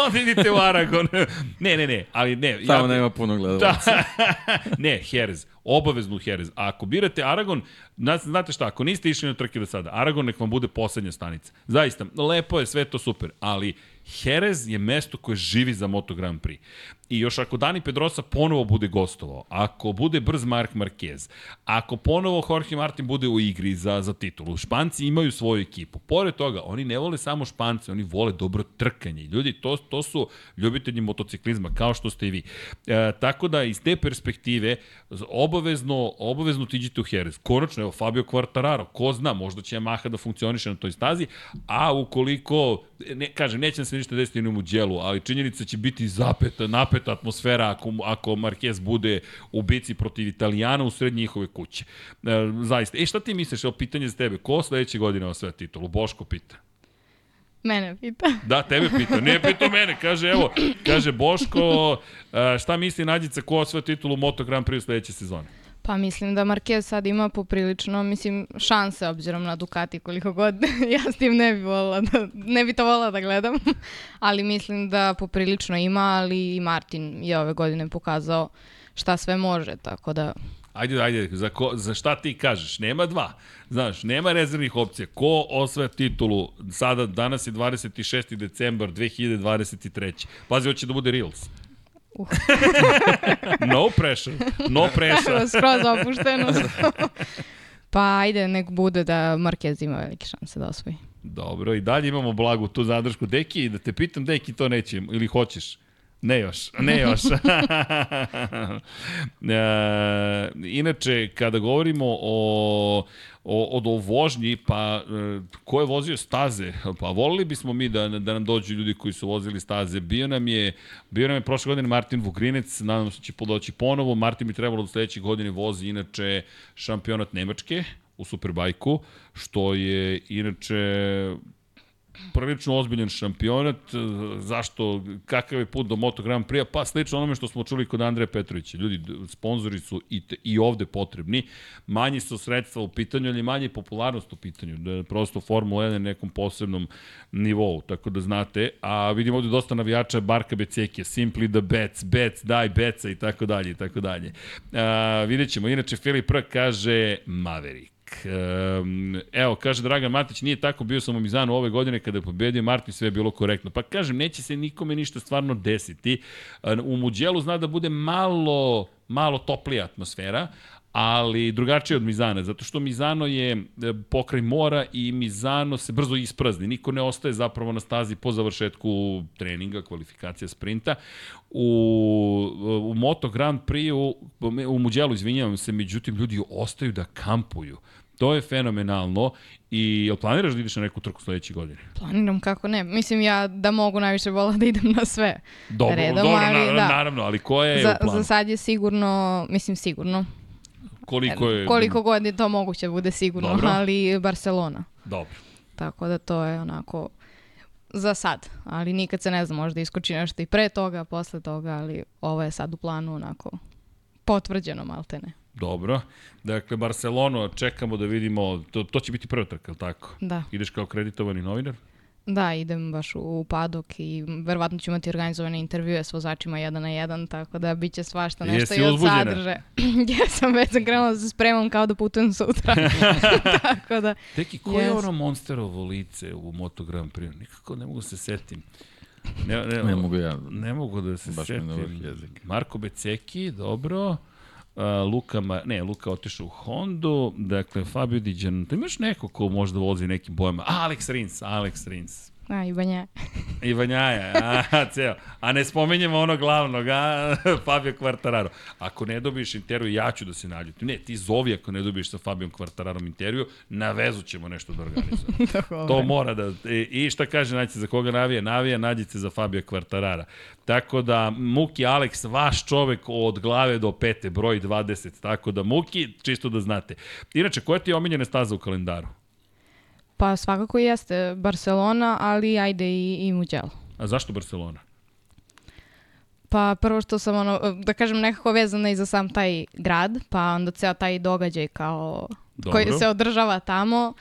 onda idite u Aragon. ne, ne, ne, ali ne. Tamo ja, nema puno gledalaca. Da, *laughs* ne, Jerez, obavezno Jerez. A ako birate Aragon, znate šta, ako niste išli na trke do sada, Aragon nek vam bude poslednja stanica. Zaista, lepo je, sve to super, ali Jerez je mesto koje živi za Moto Grand Prix. I još ako Dani Pedrosa ponovo bude gostovao, ako bude brz Mark Marquez, ako ponovo Jorge Martin bude u igri za, za titulu, Španci imaju svoju ekipu. Pored toga, oni ne vole samo Špance, oni vole dobro trkanje. Ljudi, to, to su ljubitelji motociklizma, kao što ste i vi. E, tako da, iz te perspektive, obavezno, obavezno tiđite u Jerez. Konačno, evo, Fabio Quartararo, ko zna, možda će Yamaha da funkcioniše na toj stazi, a ukoliko, ne, kažem, neće se ništa desiti ni u djelu, ali činjenica će biti zapeta, napeta atmosfera ako, ako Marquez bude u bici protiv Italijana u sred njihove kuće. E, zaista. E, šta ti misliš, evo pitanje za tebe, ko sledeće godine osvaja titulu? Boško pita. Mene pita. Da, tebe pita. Nije pita mene. Kaže, evo, kaže Boško, e, šta misli Nađica ko osvaja titulu Moto Grand Prix sledeće sezone? Pa mislim da Marquez sad ima poprilično, mislim, šanse obzirom na Ducati koliko god. *laughs* ja s tim ne bi volila da, ne bi to volila da gledam. *laughs* ali mislim da poprilično ima, ali i Martin je ove godine pokazao šta sve može, tako da... Ajde, ajde, za, ko, za šta ti kažeš? Nema dva. Znaš, nema rezervnih opcija. Ko osvaja titulu? Sada, danas je 26. decembar 2023. Pazi, hoće da bude Reels. Uh. *laughs* no pressure. No pressure. *laughs* Skroz opušteno. *laughs* pa ajde, nek bude da Marquez ima velike šanse da osvoji. Dobro, i dalje imamo blagu tu zadršku. Deki, da te pitam, Deki, to neće, ili hoćeš? Ne još, ne još. *laughs* *laughs* e, inače, kada govorimo o, o, o vožnji, pa e, ko je vozio staze? Pa volili bismo mi da, da nam dođu ljudi koji su vozili staze. Bio nam je, bio nam je prošle godine Martin Vugrinec, nadam se da će podoći ponovo. Martin bi trebalo do sledeće godine vozi inače šampionat Nemačke u Superbajku, što je inače prilično ozbiljan šampionat, zašto, kakav je put do Moto Grand Prix, pa slično onome što smo čuli kod Andreja Petrovića. Ljudi, sponzori su i, te, i ovde potrebni, manji su sredstva u pitanju, ali manje popularnost u pitanju, da je prosto Formula 1 na nekom posebnom nivou, tako da znate, a vidimo ovde dosta navijača Barka Becekija, Simply the Bets, Bets, daj Beca i tako dalje i tako dalje. A, vidjet ćemo, inače Filip R. kaže Maverick. Evo, kaže Dragan Matić, nije tako, bio sam u Mizanu ove godine kada je pobedio Martin, sve je bilo korektno. Pa kažem, neće se nikome ništa stvarno desiti. U Muđelu zna da bude malo, malo toplija atmosfera, ali drugačije od Mizana, zato što Mizano je pokraj mora i Mizano se brzo isprazni. Niko ne ostaje zapravo na stazi po završetku treninga, kvalifikacija sprinta. U, u Moto Grand Prix, u, u Muđelu, izvinjavam se, međutim, ljudi ostaju da kampuju. To je fenomenalno i jel planiraš da ideš na neku trku sledeće godine? Planiram kako ne. Mislim ja da mogu najviše vola da idem na sve. Dobro, redom, dobro ali, na, da. naravno, ali koje je za, u planu? Za sad je sigurno, mislim sigurno. Koliko je? Koliko god je to moguće da bude sigurno, dobro. ali Barcelona. Dobro. Tako da to je onako za sad, ali nikad se ne zna, možda iskoči nešto i pre toga, posle toga, ali ovo je sad u planu onako potvrđeno maltene. Dobro. Dakle, Barcelonu čekamo da vidimo, to, to će biti prva trka, tako? Da. Ideš kao kreditovani novinar? Da, idem baš u, u padok i verovatno ću imati organizovane intervjue s vozačima jedan na jedan, tako da bit će svašta nešto Jesi i od uzbuđena? sadržaja. *clears throat* Jesam, već sam krenula da se spremam kao da putujem sutra. *laughs* *laughs* tako da, Teki, ko je Yes. ono Monsterovo lice u Moto Grand Prix? Nikako ne mogu se setim. Ne, ne, Ne mogu ja. Ne mogu da se Baš mi setim. na vrh jezika. Marko Beceki, dobro. Luka, Ma, ne, Luka otišao u Hondu, dakle Fabio Diđan, tu imaš neko ko možda vozi nekim bojama, Alex Rins, Alex Rins. A, i banja. I a, *laughs* ceo. A ne spomenjemo ono glavnog, a, *laughs* Fabio Quartararo. Ako ne dobiješ intervju, ja ću da se naljutim. Ne, ti zovi ako ne dobiješ sa Fabijom Quartararom intervju, na vezu ćemo nešto da organizujemo. *laughs* To mora da... I, I šta kaže, nađite za koga navija? Navija, nađite za Fabio Quartarara. Tako da, Muki Alex, vaš čovek od glave do pete, broj 20. Tako da, Muki, čisto da znate. Inače, koja ti je omiljena staza u kalendaru? Pa svakako jeste Barcelona, ali ajde i, i Mugello. A zašto Barcelona? Pa prvo što sam ono, da kažem nekako vezana i za sam taj grad, pa onda ceo taj događaj kao Dobro. koji se održava tamo,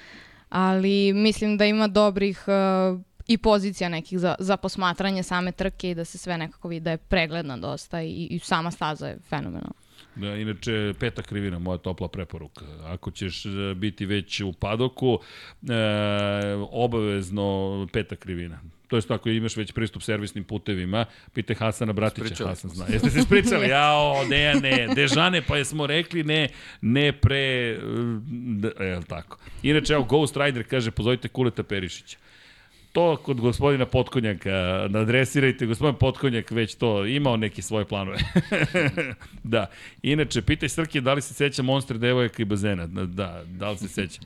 ali mislim da ima dobrih uh, i pozicija nekih za, za posmatranje same trke i da se sve nekako vidi da je pregledna dosta i, i sama staza je fenomenalna. Da, inače, peta krivina, moja topla preporuka. Ako ćeš e, biti već u padoku, e, obavezno peta krivina. To jest ako imaš već pristup servisnim putevima, pite Hasana Bratića, Ispričali Hasan zna. Jeste se ispričali? Jao, Dejane, Dežane, pa jesmo rekli ne, ne pre, e, e, jel tako. Inače, evo, Ghost Rider kaže, pozovite Kuleta Perišića to kod gospodina Potkonjaka, nadresirajte, gospodin Potkonjak već to imao neke svoje planove. *laughs* da. Inače, pitaj Srke da li se seća Monster devojaka i bazena. Da, da, da li se seća.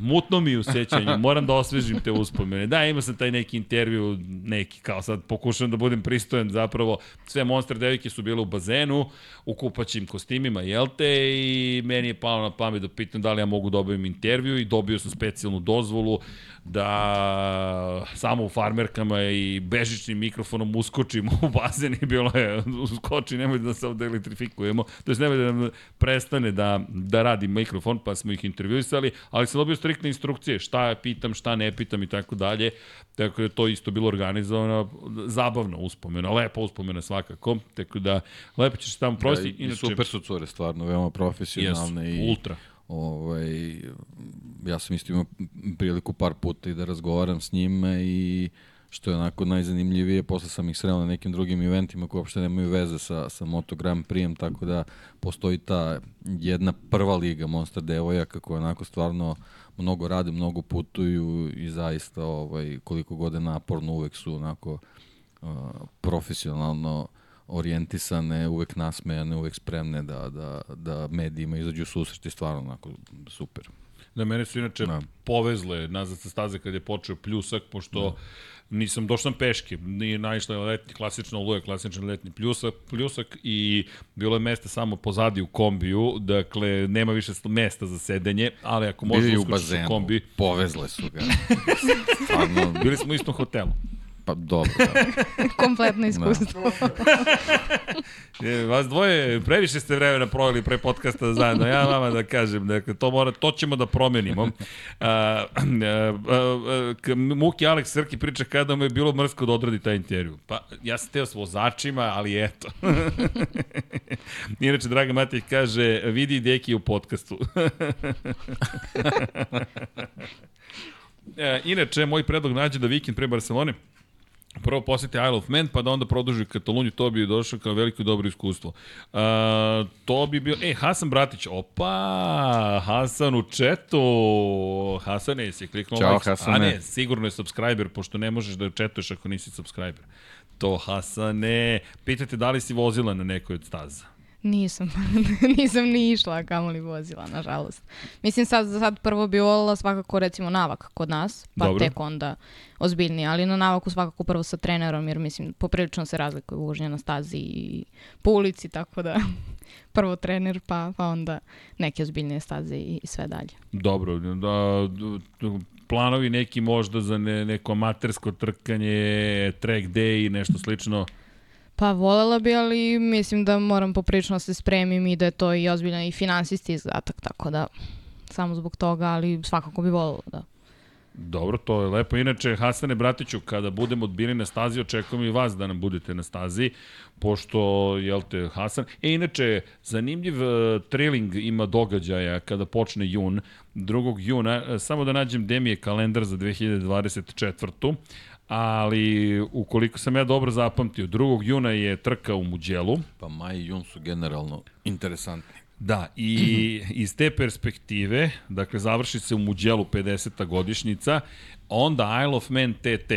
Mutno mi je u sećanju, moram da osvežim te uspomene. Da, imao sam taj neki intervju, neki, kao sad pokušam da budem pristojan, zapravo sve Monster devojke su bile u bazenu, u kupaćim kostimima, jel te, i meni je palo na pamet da pitam da li ja mogu da obavim intervju i dobio sam specijalnu dozvolu da samo u farmerkama i bežičnim mikrofonom uskočim u bazen i bilo je uskoči, nemoj da se ovde elektrifikujemo, to jest nemoj da nam prestane da, da radi mikrofon, pa smo ih intervjuisali, ali sam dobio striktne instrukcije, šta pitam, šta ne pitam i tako dalje, tako da je to isto bilo organizovano, zabavno uspomena, lepa uspomena svakako, tako da lepo ćeš tamo provesti. Da, i, i super su cure, stvarno, veoma profesionalne Jesu, i ultra. Ovaj, ja sam isto imao priliku par puta i da razgovaram s njima i što je onako najzanimljivije, posle sam ih sreo na nekim drugim eventima koji uopšte nemaju veze sa, sa Moto Grand Prix, tako da postoji ta jedna prva liga Monster devojaka koja onako stvarno mnogo rade, mnogo putuju i zaista ovaj, koliko god je naporno uvek su onako uh, profesionalno orijentisane, uvek nasmejane, uvek spremne da, da, da medijima izađu u susret i stvarno onako super. Da, mene su inače da. Povezle nazad sa staze kad je počeo pljusak, pošto da. nisam, došao sam peške, nije naišla letni, klasična oluja, klasičan letni pljusak, pljusak i bilo je mesta samo pozadi u kombiju, dakle, nema više mesta za sedenje, ali ako možeš da u uskočiš u bazenu, kombi, povezle su ga. *laughs* stvarno, bili smo u istom hotelu. Pa dobro, da. *laughs* Kompletno iskustvo. *laughs* E, vas dvoje, previše ste vremena proveli pre podcasta zajedno. Ja vama da kažem, dakle, to, mora, to ćemo da promenimo. A, a, a, a, Muki Alex Srki priča kada mu je bilo mrsko da odradi taj intervju. Pa, ja sam teo s vozačima, ali eto. *laughs* Inače, Draga Matej kaže, vidi deki u podcastu. e, inače, moj predlog nađe da vikend pre Barcelone prvo poseti Isle of Man, pa da onda produži Katalunju, to bi došao kao veliko dobro iskustvo. Uh, to bi bio... E, Hasan Bratić, opa, Hasan u četu. Hasane, jesi kliknuo Ćao, like? Hasane. A ne, sigurno je subscriber, pošto ne možeš da četuješ ako nisi subscriber. To, Hasane, pitajte da li si vozila na nekoj od staza. Nisam, *laughs* nisam ni išla, a kamoli vozila, nažalost. Mislim, sad, sad prvo bi volila svakako recimo navak kod nas, pa Dobro. tek onda ozbiljnije, ali na navaku svakako prvo sa trenerom, jer mislim, poprilično se razlikuje vožnja na stazi i po ulici, tako da *laughs* prvo trener, pa, pa onda neke ozbiljnije staze i, i sve dalje. Dobro, da, planovi neki možda za ne, neko amatersko trkanje, track day i nešto slično. Pa volela bi, ali mislim da moram poprilično da se spremim i da je to i ozbiljan i finansijski izdatak, tako da samo zbog toga, ali svakako bi volela, da. Dobro, to je lepo. Inače, Hasane Bratiću, kada budemo odbili na stazi, očekujem i vas da nam budete na stazi, pošto, jel te, Hasan... E, inače, zanimljiv uh, trailing ima događaja kada počne jun, 2. juna, uh, samo da nađem gde mi je kalendar za 2024 ali ukoliko sam ja dobro zapamtio, 2. juna je trka u Muđelu. Pa maj i jun su generalno interesantni. Da, i iz te perspektive, dakle, završi se u Muđelu 50. godišnjica, onda Isle of Man TT,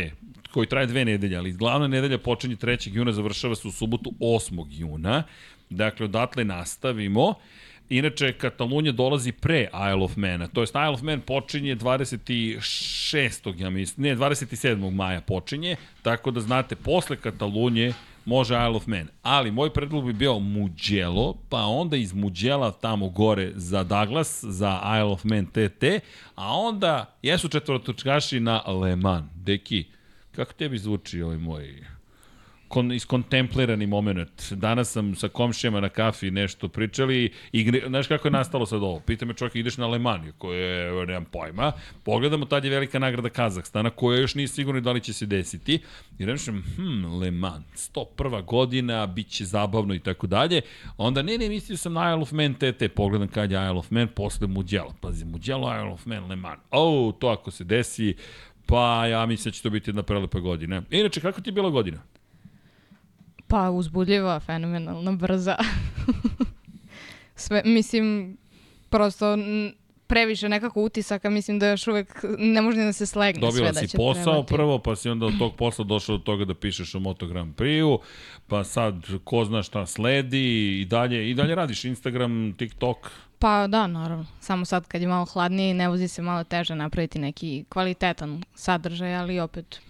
koji traje dve nedelje, ali glavna nedelja počinje 3. juna, završava se u subotu 8. juna. Dakle, odatle nastavimo. Inače, Katalunja dolazi pre Isle of Mana, to jest Isle of Man počinje 26. ja mislim, ne, 27. maja počinje, tako da znate, posle Katalunje može Isle of Man. Ali moj predlog bi bio Mugello, pa onda iz Muđela tamo gore za Douglas, za Isle of Man TT, a onda jesu četvorotočkaši na Le Mans. Deki, kako tebi zvuči ovaj moj kon, iskontemplirani moment. Danas sam sa komšijama na kafi nešto pričali i znaš kako je nastalo sad ovo? Pita me čovjek, ideš na Lemaniju, koje nemam pojma. Pogledamo, tad je velika nagrada Kazahstana, koja još nije sigurno da li će se desiti. I rečem, hm, Le Mans, 101. godina, bit će zabavno i tako dalje. Onda, ne, ne, mislio sam na Isle of Man TT, pogledam kad je Isle of Man, posle Mugello. Pazi, Mugello, Isle of Man, Le Mans. O, to ako se desi, pa ja mislim da će to biti jedna prelepa godina. Inače, kako ti je bila godina? Pa uzbudljiva, fenomenalna, brza. *laughs* Sve, mislim, prosto previše nekako utisaka, mislim da još uvek ne može da se slegne Dobila sve da si će posao trebati. prvo, pa si onda od tog posla došao do toga da pišeš o Moto Grand Prix-u, pa sad ko zna šta sledi i dalje, i dalje radiš Instagram, TikTok. Pa da, naravno. Samo sad kad je malo hladnije ne vozi se malo teže napraviti neki kvalitetan sadržaj, ali opet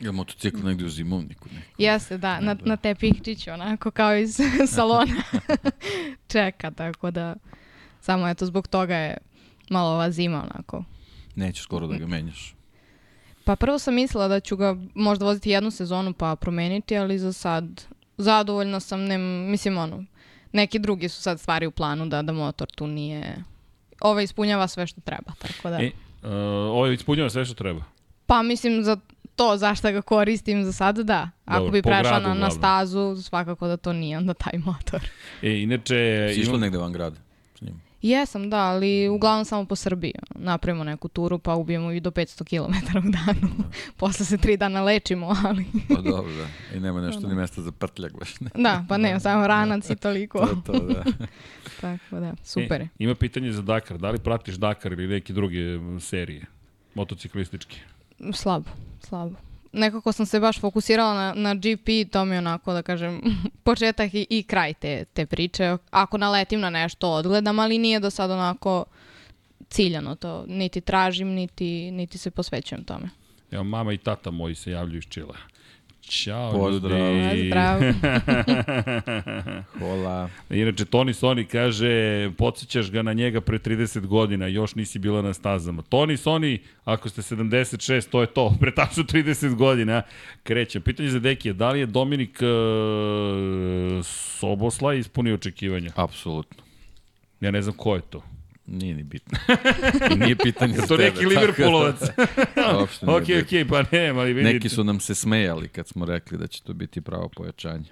Ja motocikl negde u zimovniku. Neko. Jeste, da, na, na te pikčiće, onako kao iz *laughs* salona *laughs* čeka, tako da samo eto zbog toga je malo ova zima onako. Nećeš skoro da ga menjaš. Pa prvo sam mislila da ću ga možda voziti jednu sezonu pa promeniti, ali za sad zadovoljna sam, ne, mislim ono, neki drugi su sad stvari u planu da, da motor tu nije, ovaj ispunjava sve što treba, tako da. E, uh, ovo ispunjava sve što treba. Pa mislim za to zašto ga koristim za sada, da. Ako Dobro, bi prešla gradu na, na stazu, svakako da to nije onda taj motor. *laughs* E, inače... Si išla imam- negde van grada s njim? Jesam, da, ali uglavnom samo po Srbiji. Napravimo neku turu pa ubijemo i do 500 km u danu. *laughs* Posle se tri dana lečimo, ali... Pa dobro, da. I nema nešto ni mesta za prtljak baš. Ne. da, pa ne, samo ranac i toliko. To, to, da. *laughs* Tako da, super. E, ima pitanje za Dakar. Da li pratiš Dakar ili neke druge serije? Motociklističke. Slabo, slabo. Nekako sam se baš fokusirala na, na GP, to mi je onako, da kažem, *laughs* početak i, i kraj te, te priče. Ako naletim na nešto, odgledam, ali nije do sad onako ciljano to. Niti tražim, niti, niti se posvećujem tome. Evo, mama i tata moji se javljaju iz Čile. Ćao, Pozdrav. ljudi. Pozdrav. *laughs* Hola. Inače, Toni Soni kaže, podsjećaš ga na njega pre 30 godina, još nisi bila na stazama. Toni Soni, ako ste 76, to je to, *laughs* pre tačno 30 godina. Krećem. Pitanje za Dekije, da li je Dominik uh, Sobosla ispunio očekivanja? Apsolutno. Ja ne znam ko je to. Nije ni bitno. *laughs* Nije pitanje za To tebe. neki Liverpoolovac. *laughs* Uopšte ok, ok, pa ne, ali vidite. Neki su nam se smejali kad smo rekli da će to biti pravo pojačanje.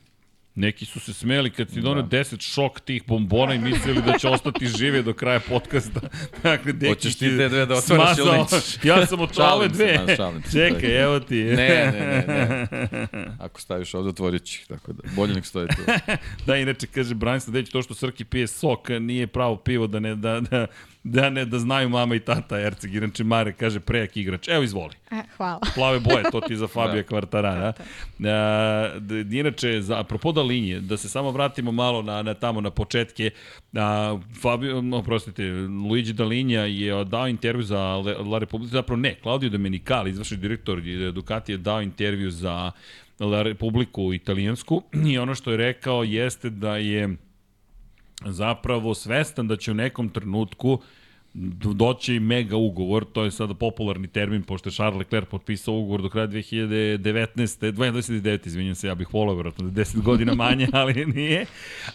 Neki su se smeli kad si donio 10 šok tih bombona i mislili da će ostati žive do kraja podcasta. *laughs* dakle, Deki Hoćeš ti te dve da otvaraš ili nećeš? Ja sam otvorio ove Šalim se, dve. se, Čekaj, evo ti. Ne, ne, ne, ne. Ako staviš ovde, otvorit ću tako da. Bolje nek stoji tu. *laughs* Da, inače, kaže Brian Sladeć, to što Srki pije sok nije pravo pivo da ne, da, da, da ne da znaju mama i tata Erceg. Inače, Mare kaže prejak igrač. Evo, izvoli. E, hvala. *laughs* plave boje, to ti za Fabija *laughs* Da. Kvartarara. Da. D- inače, za, apropo da linije, da se samo vratimo malo na, na tamo na početke, a, Fabio, no, prostite, Luigi Dalinja je dao intervju za La, Republika, zapravo ne, Claudio Domenicali, izvršni direktor Ducati je dao intervju za La Republiku italijansku i ono što je rekao jeste da je zapravo svestan da će u nekom trenutku doći mega ugovor, to je sada popularni termin, pošto je Charles Leclerc potpisao ugovor do kraja 2019. 2029. izvinjam se, ja bih volao vjerojatno da 10 *laughs* godina manje, ali nije.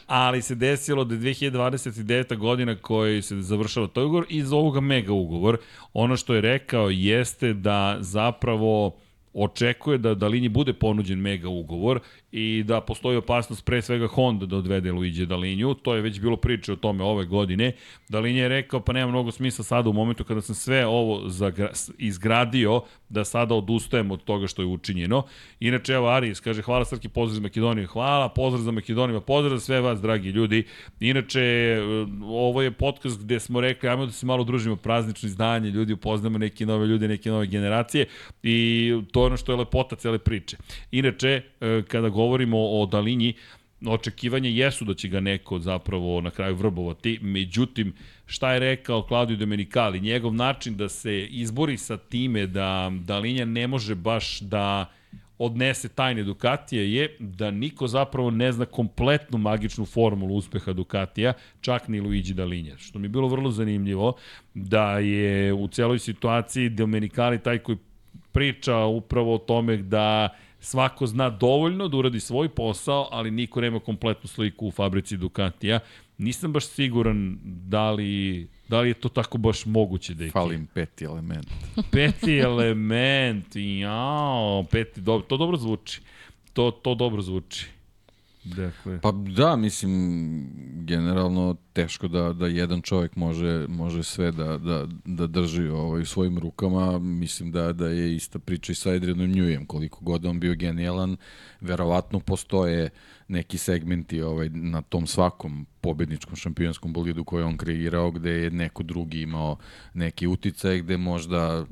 Ali se desilo da je 2029. godina koji se završava taj ugovor i za ovoga mega ugovor. Ono što je rekao jeste da zapravo očekuje da Dalini bude ponuđen mega ugovor i da postoji opasnost pre svega Honda da odvede Luigi Dalinju. To je već bilo priče o tome ove godine. Dalin je rekao pa nema mnogo smisla sada u momentu kada sam sve ovo izgradio da sada odustajem od toga što je učinjeno. Inače, evo Aris kaže hvala Srki, pozdrav za Makedoniju. Hvala, pozdrav za Makedoniju, pozdrav za sve vas, dragi ljudi. Inače, ovo je podcast gde smo rekli, ajmo da se malo družimo praznično izdanje, ljudi upoznamo neke nove ljude, neke nove generacije i to je ono što je lepota cele priče. Inače, e, kada govorimo o Dalinji, očekivanje jesu da će ga neko zapravo na kraju vrbovati, međutim, šta je rekao Claudio Domenicali, njegov način da se izbori sa time da Dalinja ne može baš da odnese tajne Ducatija je da niko zapravo ne zna kompletnu magičnu formulu uspeha Ducatija, čak ni Luigi Dalinja. Što mi je bilo vrlo zanimljivo da je u celoj situaciji Domenicali taj koji priča upravo o tome da svako zna dovoljno da uradi svoj posao, ali niko nema kompletnu sliku u fabrici Ducatija. Nisam baš siguran da li, da li je to tako baš moguće da je. Falim peti element. peti element, jao, peti, dobro, to dobro zvuči. To, to dobro zvuči. Dakle. Pa da, mislim, generalno teško da, da jedan čovjek može, može sve da, da, da drži ovaj, u svojim rukama. Mislim da, da je ista priča i sa Adrianom Njujem. Koliko god on bio genijalan, verovatno postoje neki segmenti ovaj, na tom svakom pobedničkom šampionskom bolidu koji on kreirao, gde je neko drugi imao neki uticaj, gde možda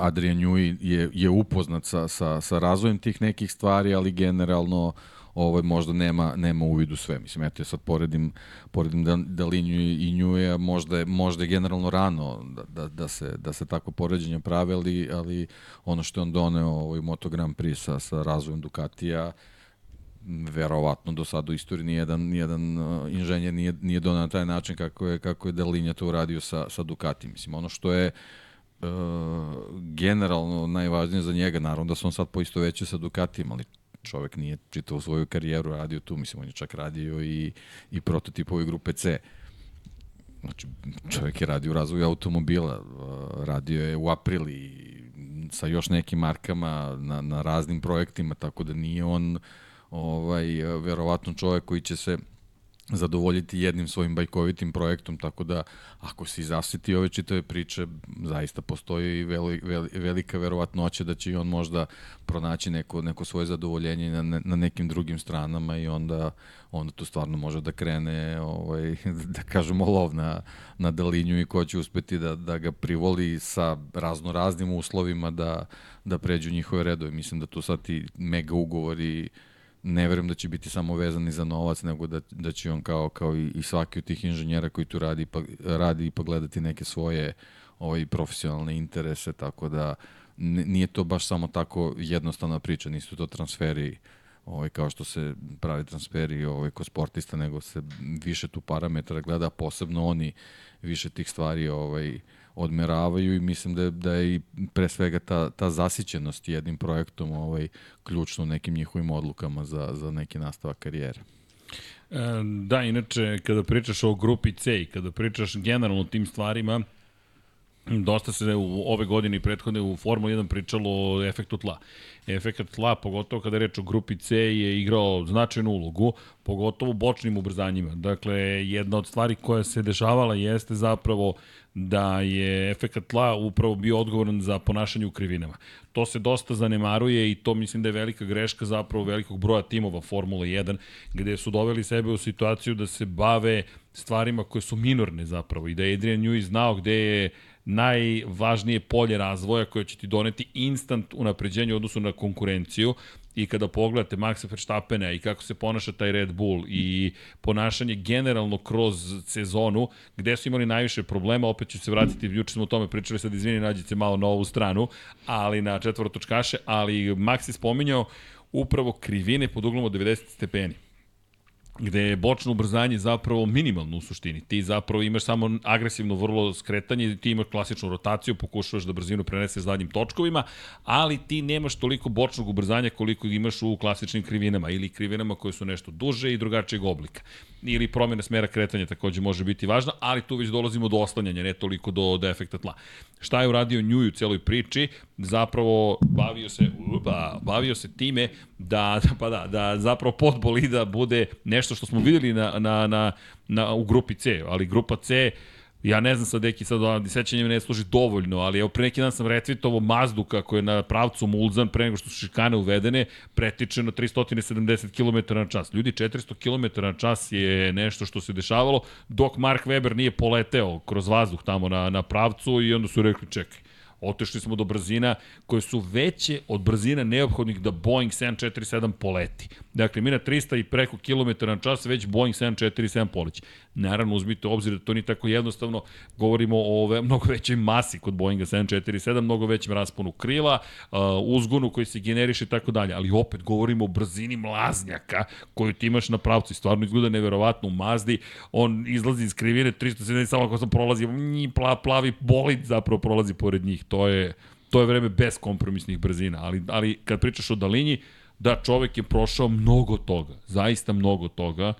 Adrian Njuj je, je upoznat sa, sa, sa razvojem tih nekih stvari, ali generalno ovaj, možda nema, nema uvid u sve. Mislim, eto ja sad poredim, poredim da, Dalinju i Njuje, možda je, možda je generalno rano da, da, da, se, da se tako poređenja prave, ali, ali ono što je on doneo ovaj Moto Grand Prix sa, sa razvojem Ducatija, verovatno do sada u istoriji nijedan, nijedan uh, inženjer nije, nije donao na taj način kako je, kako je Dalinja to uradio sa, sa Ducati. Mislim, ono što je uh, generalno najvažnije za njega, naravno da se on sad poisto veće sa Ducatijem, ali čovek nije čitao svoju karijeru radio tu, mislim, on je čak radio i, i prototipovi grupe C. Znači, čovek je radio u razvoju automobila, uh, radio je u Aprili sa još nekim markama na, na raznim projektima, tako da nije on ovaj, verovatno čovek koji će se zadovoljiti jednim svojim bajkovitim projektom, tako da ako se zasiti ove čitave priče, zaista postoji i veli, veli, velika verovatnoća da će i on možda pronaći neko, neko svoje zadovoljenje na, na nekim drugim stranama i onda, onda tu stvarno može da krene, ovaj, *laughs* da kažemo, lov na, na dalinju i ko će uspeti da, da ga privoli sa razno raznim uslovima da, da pređu njihove redove. Mislim da tu sad ti mega ugovori ne verujem da će biti samo vezani za novac, nego da, da će on kao, kao i, i svaki od tih inženjera koji tu radi, pa, radi i pogledati neke svoje ovaj, profesionalne interese, tako da nije to baš samo tako jednostavna priča, nisu to transferi ovaj, kao što se pravi transferi ovaj, kod sportista, nego se više tu parametra gleda, posebno oni više tih stvari ovaj, odmeravaju i mislim da je, da je i pre svega ta, ta zasićenost jednim projektom ovaj, ključno nekim njihovim odlukama za, za neki nastavak karijere. E, da, inače, kada pričaš o grupi C i kada pričaš generalno o tim stvarima, dosta se u ove godine i prethodne u Formula 1 pričalo o efektu tla. Efekt tla, pogotovo kada je reč o grupi C, je igrao značajnu ulogu, pogotovo u bočnim ubrzanjima. Dakle, jedna od stvari koja se dešavala jeste zapravo da je efekt tla upravo bio odgovoran za ponašanje u krivinama. To se dosta zanemaruje i to mislim da je velika greška zapravo velikog broja timova Formula 1, gde su doveli sebe u situaciju da se bave stvarima koje su minorne zapravo i da je Adrian Newey znao gde je najvažnije polje razvoja koje će ti doneti instant unapređenje u odnosu na konkurenciju i kada pogledate Maxa Verstappena i kako se ponaša taj Red Bull i ponašanje generalno kroz sezonu, gde su imali najviše problema, opet ću se vratiti, juče smo o tome pričali, sad izvini, nađite malo na ovu stranu, ali na četvorotočkaše, ali Max je spominjao upravo krivine pod uglom od 90 stepeni. Gde je bočno ubrzanje zapravo minimalno u suštini. Ti zapravo imaš samo agresivno vrlo skretanje, ti imaš klasičnu rotaciju, pokušavaš da brzinu preneseš zadnjim točkovima, ali ti nemaš toliko bočnog ubrzanja koliko imaš u klasičnim krivinama ili krivinama koje su nešto duže i drugačijeg oblika ili promjena smera kretanja takođe može biti važna, ali tu već dolazimo do oslanjanja, ne toliko do, do efekta tla. Šta je uradio Njuj u celoj priči? Zapravo bavio se, uba, bavio se time da, *laughs* pa da, da zapravo pod bolida bude nešto što smo videli na, na, na, na, u grupi C, ali grupa C Ja ne znam sad, neki sad, sećanje ne služi dovoljno, ali evo pre neki dan sam retvitovo Mazdu kako je na pravcu Mulzan pre nego što su šikane uvedene, pretičeno 370 km na čas. Ljudi, 400 km na čas je nešto što se dešavalo dok Mark Weber nije poleteo kroz vazduh tamo na, na pravcu i onda su rekli čekaj, Otešli smo do brzina koje su veće od brzina neophodnih da Boeing 747 poleti. Dakle, mi na 300 i preko kilometara na čas već Boeing 747 poleće. Naravno, uzmite obzir da to nije tako jednostavno. Govorimo o ove, mnogo većoj masi kod Boeinga 747, mnogo većem rasponu krila, uzgonu koji se generiše i tako dalje. Ali opet govorimo o brzini mlaznjaka koju ti imaš na pravcu i stvarno izgleda neverovatno u Mazdi. On izlazi iz krivine 370, samo ako sam prolazi, plavi bolid zapravo prolazi pored njih. To je, to je vreme bez kompromisnih brzina. Ali, ali kad pričaš o dalinji, da čovek je prošao mnogo toga, zaista mnogo toga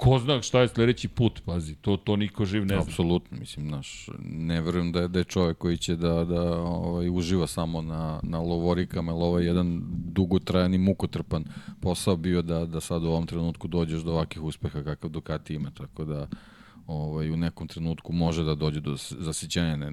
ko zna šta je sledeći put, pazi, to, to niko živ ne zna. Apsolutno, mislim, naš, ne verujem da je, da je čovek koji će da, da ovaj, uživa samo na, na lovorikama, jer ovo je jedan dugotrajan i mukotrpan posao bio da, da sad u ovom trenutku dođeš do ovakih uspeha kakav Ducati ima, tako da ovaj, u nekom trenutku može da dođe do zasićanja, ne,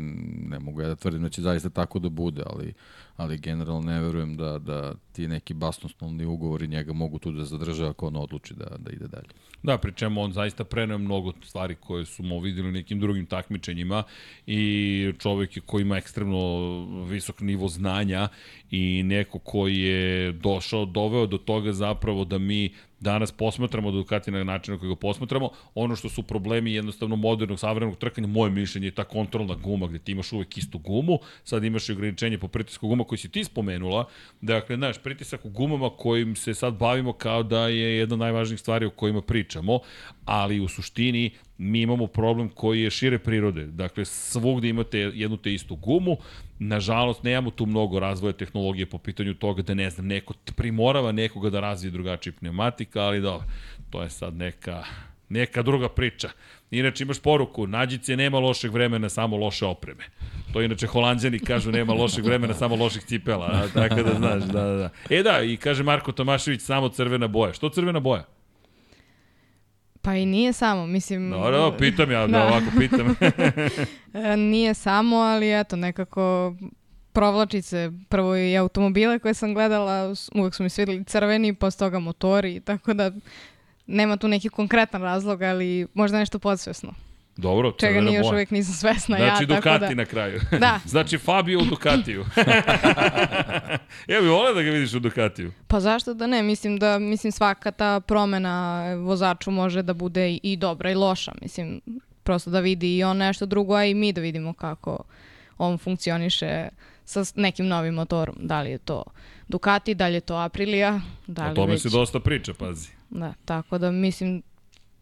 ne mogu ja da tvrdim da će zaista tako da bude, ali ali generalno ne verujem da, da ti neki basnosnovni ugovori njega mogu tu da zadrže ako on odluči da, da ide dalje. Da, pri čemu on zaista preneo mnogo stvari koje su mu videli nekim drugim takmičenjima i čovek je koji ima ekstremno visok nivo znanja i neko koji je došao, doveo do toga zapravo da mi danas posmatramo Ducati na način na koji ga posmatramo, ono što su problemi jednostavno modernog, savremenog trkanja, moje mišljenje je ta kontrolna guma gde ti imaš uvek istu gumu, sad imaš i ograničenje po pritisku guma koji si ti spomenula, dakle, znaš, pritisak u gumama kojim se sad bavimo kao da je jedna od najvažnijih stvari o kojima pričamo, ali u suštini mi imamo problem koji je šire prirode. Dakle, svugde imate jednu te istu gumu, nažalost, nemamo tu mnogo razvoja tehnologije po pitanju toga da, ne znam, neko primorava nekoga da razvije drugačiji pneumatika, ali dobro, to je sad neka, neka druga priča. Inače imaš poruku, nađice nema lošeg vremena, samo loše opreme. To inače holanđani kažu nema lošeg vremena, samo loših cipela, tako da znaš, da, da, da. E da, i kaže Marko Tomašević, samo crvena boja. Što crvena boja? Pa i nije samo, mislim... No, no, pitam ja, da, ovako pitam. *laughs* E, nije samo, ali eto, nekako provlačice, prvo i automobile koje sam gledala, uvek su mi svideli crveni, posle toga motori, tako da nema tu neki konkretan razlog, ali možda nešto podsvesno. Dobro, Čega ni još uvijek nisam svesna znači, ja. Znači Ducati da... na kraju. *laughs* *laughs* Da. znači Fabio u Ducatiju. *laughs* ja bih volio da ga vidiš u Ducatiju. Pa zašto da ne? Mislim da mislim svaka ta promena vozaču može da bude i, i dobra i loša. Mislim, prosto da vidi i on nešto drugo, a i mi da vidimo kako on funkcioniše sa nekim novim motorom. Da li je to Ducati, da li je to Aprilia. Da li o tome već... se dosta priča, pazi. Da, tako da mislim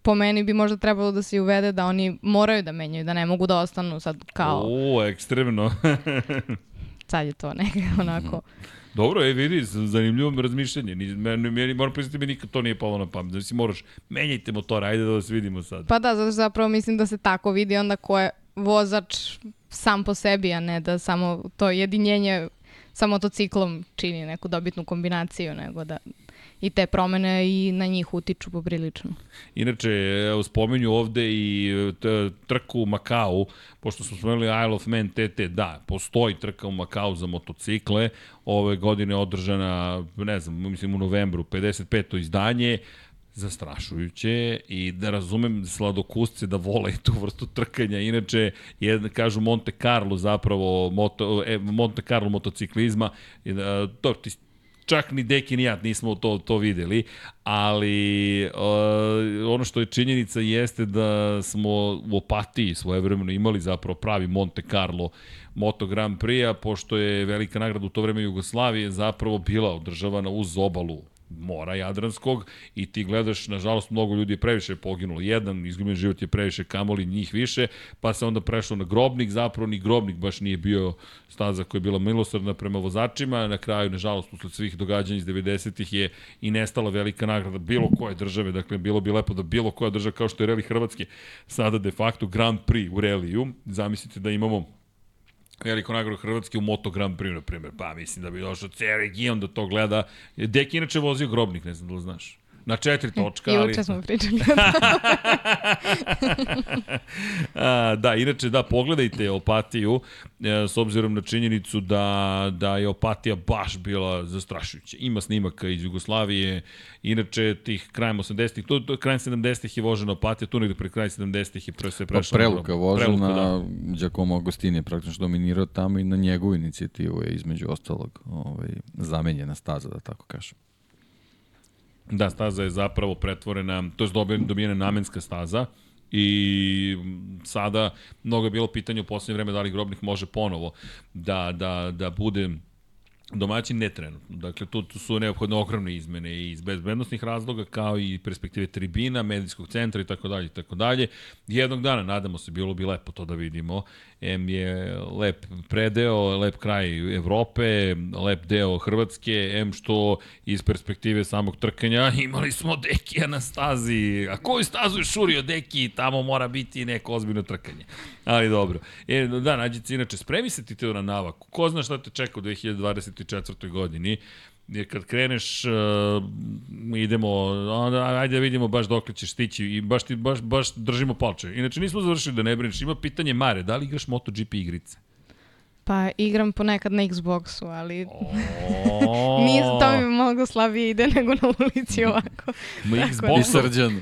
po meni bi možda trebalo da se uvede da oni moraju da menjaju, da ne mogu da ostanu sad kao... O, ekstremno. *laughs* sad je to neka onako... Dobro, e, vidi, zanimljivo razmišljanje. Meni, meni, moram priznati, mi nikad to nije palo na pamet. Znači, moraš, menjajte motor, ajde da vas vidimo sad. Pa da, zato zapravo mislim da se tako vidi onda ko je vozač sam po sebi, a ne da samo to jedinjenje sa motociklom čini neku dobitnu kombinaciju, nego da i te promene i na njih utiču poprilično. Inače, evo, spomenju ovde i trku u Makau, pošto smo spomenuli Isle of Man TT, da, postoji trka u Makau za motocikle, ove godine održana, ne znam, mislim u novembru, 55. izdanje, zastrašujuće i da razumem sladokusce da vole tu vrstu trkanja. Inače, je, kažu Monte Carlo zapravo, moto, e, Monte Carlo motociklizma, to, ti čak ni Deki ni ja nismo to, to videli, ali uh, ono što je činjenica jeste da smo u Opatiji svojevremeno imali zapravo pravi Monte Carlo Moto Grand Prix-a, pošto je velika nagrada u to vreme Jugoslavije zapravo bila održavana uz obalu mora Jadranskog i ti gledaš, nažalost, mnogo ljudi je previše poginulo. Jedan izgubljen život je previše, kamoli njih više, pa se onda prešlo na grobnik, zapravo ni grobnik baš nije bio staza koja je bila milosrdna prema vozačima, na kraju, nažalost, usled svih događanja iz 90-ih je i nestala velika nagrada bilo koje države, dakle, bilo bi lepo da bilo koja država kao što je Reli Hrvatske, sada de facto Grand Prix u Reliju, zamislite da imamo veliko nagradu Hrvatske u Moto Grand Prix, na primjer. Pa mislim da bi došao cijel region da to gleda. Dek inače vozio grobnik, ne znam da li znaš. Na četiri točka, I uče smo pričali. *laughs* A, da, inače, da, pogledajte Opatiju, e, s obzirom na činjenicu da, da je Opatija baš bila zastrašujuća. Ima snimaka iz Jugoslavije, inače tih krajem 80-ih, to, to krajem 70-ih je vožena Opatija, tu negde pre krajem 70-ih je pre se Pa prešla. Preluka vožen Preluka, na da. Giacomo Agostini je praktično dominirao tamo i na njegovu inicijativu je između ostalog ovaj, zamenjena staza, da tako kažem. Da, staza je zapravo pretvorena, to je dobijena namenska staza i sada mnogo je bilo pitanje u poslednje vreme da li Grobnik može ponovo da, da, da bude domaćin ne trenutno. Dakle, tu, tu su neophodne ogromne izmene i iz bezbednostnih razloga, kao i perspektive tribina, medijskog centra i tako dalje i tako dalje. Jednog dana, nadamo se, bilo bi lepo to da vidimo. M je lep predeo, lep kraj Evrope, lep deo Hrvatske, M što iz perspektive samog trkanja *laughs* imali smo Dekija na stazi. A koju stazu je šurio Deki, tamo mora biti neko ozbiljno trkanje. Ali dobro. E, da, nađice, inače, spremi se ti te na navaku. Ko zna šta te čeka u 2024. godini jer kad kreneš uh, idemo onda ajde da vidimo baš dokle ćeš stići i baš ti baš baš držimo palče. Inače nismo završili da ne brineš. Ima pitanje Mare, da li igraš MotoGP igrice? Pa igram ponekad na Xboxu, ali *laughs* Nije, to mi mnogo slabije ide nego na ulici ovako. Ma I Xbox. srđan. *laughs*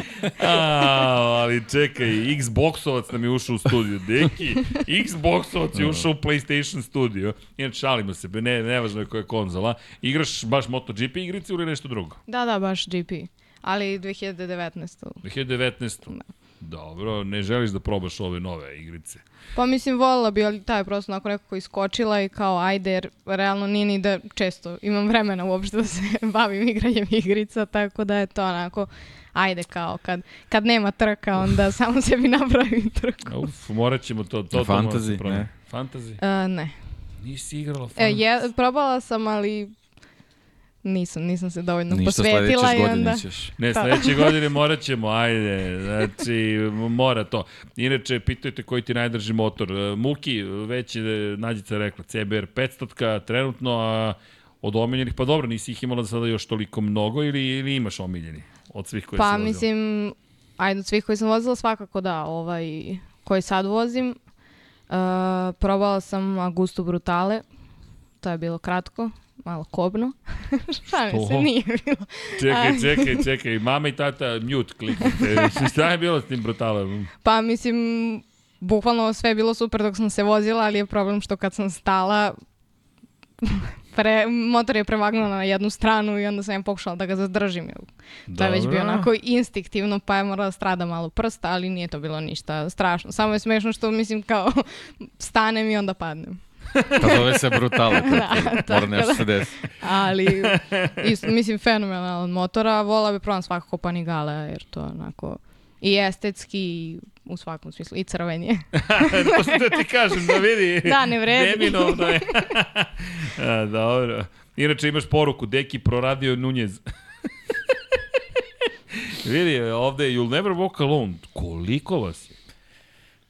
*laughs* A, ali čekaj, Xboxovac nam je ušao u studio. Deki, Xboxovac je ušao u PlayStation studio. Inače, šalimo se, ne, nevažno je koja je konzola. Igraš baš MotoGP igrice ili nešto drugo? Da, da, baš GP. Ali 2019. 2019. Dobro, ne želiš da probaš ove nove igrice. Pa mislim, volila bi, ali taj je prosto onako nekako iskočila i kao ajde, jer realno nije ni da često imam vremena uopšte da se *laughs* bavim igranjem igrica, tako da je to onako, ajde kao, kad, kad nema trka, onda samo sebi napravim trku. Uf, morat ćemo to, to, to Fantasy, pronaći. ne? Fantasy? Uh, ne. Nisi igrala fantasy? E, je, probala sam, ali nisam, nisam se dovoljno Ništa posvetila i godine onda... ćeš. Ne, Da. sledeće godine morat ćemo, ajde, znači, mora to. Inače, pitajte koji ti najdrži motor. E, Muki, već je Nađica rekla, CBR 500 trenutno, a od omiljenih, pa dobro, nisi ih imala sada još toliko mnogo ili, ili imaš omiljeni od svih koji Pa si vozila? mislim, ajde od svih koji sam vozila svakako da, ovaj koji sad vozim. Uh, probala sam Augusto Brutale, to je bilo kratko, malo kobno. *laughs* Šalim se, Što? nije bilo. Čekaj, čekaj, čekaj, mama i tata mute kliknite. *laughs* Šta je bilo s tim brutalom? Pa mislim, bukvalno sve je bilo super dok sam se vozila, ali je problem što kad sam stala, pre, motor je prevagnuo na jednu stranu i onda sam ja pokušala da ga zadržim. To je već bio onako instinktivno, pa je morala da strada malo prsta, ali nije to bilo ništa strašno. Samo je smešno što mislim kao *laughs* stanem i onda padnem. Pa zove se brutale. *laughs* Da, Mora nešto da. se desi. Ali, isto, mislim, fenomenalan motor, a vola bi probam svakako Panigale, jer to onako i estetski i u svakom smislu, i crven je. to što da ti kažem, da vidi. Da, ne vredi. Neminovno je. *laughs* A, dobro. Inače imaš poruku, Deki proradio Nunjez. *laughs* vidi, ovde you'll never walk alone. Koliko vas je?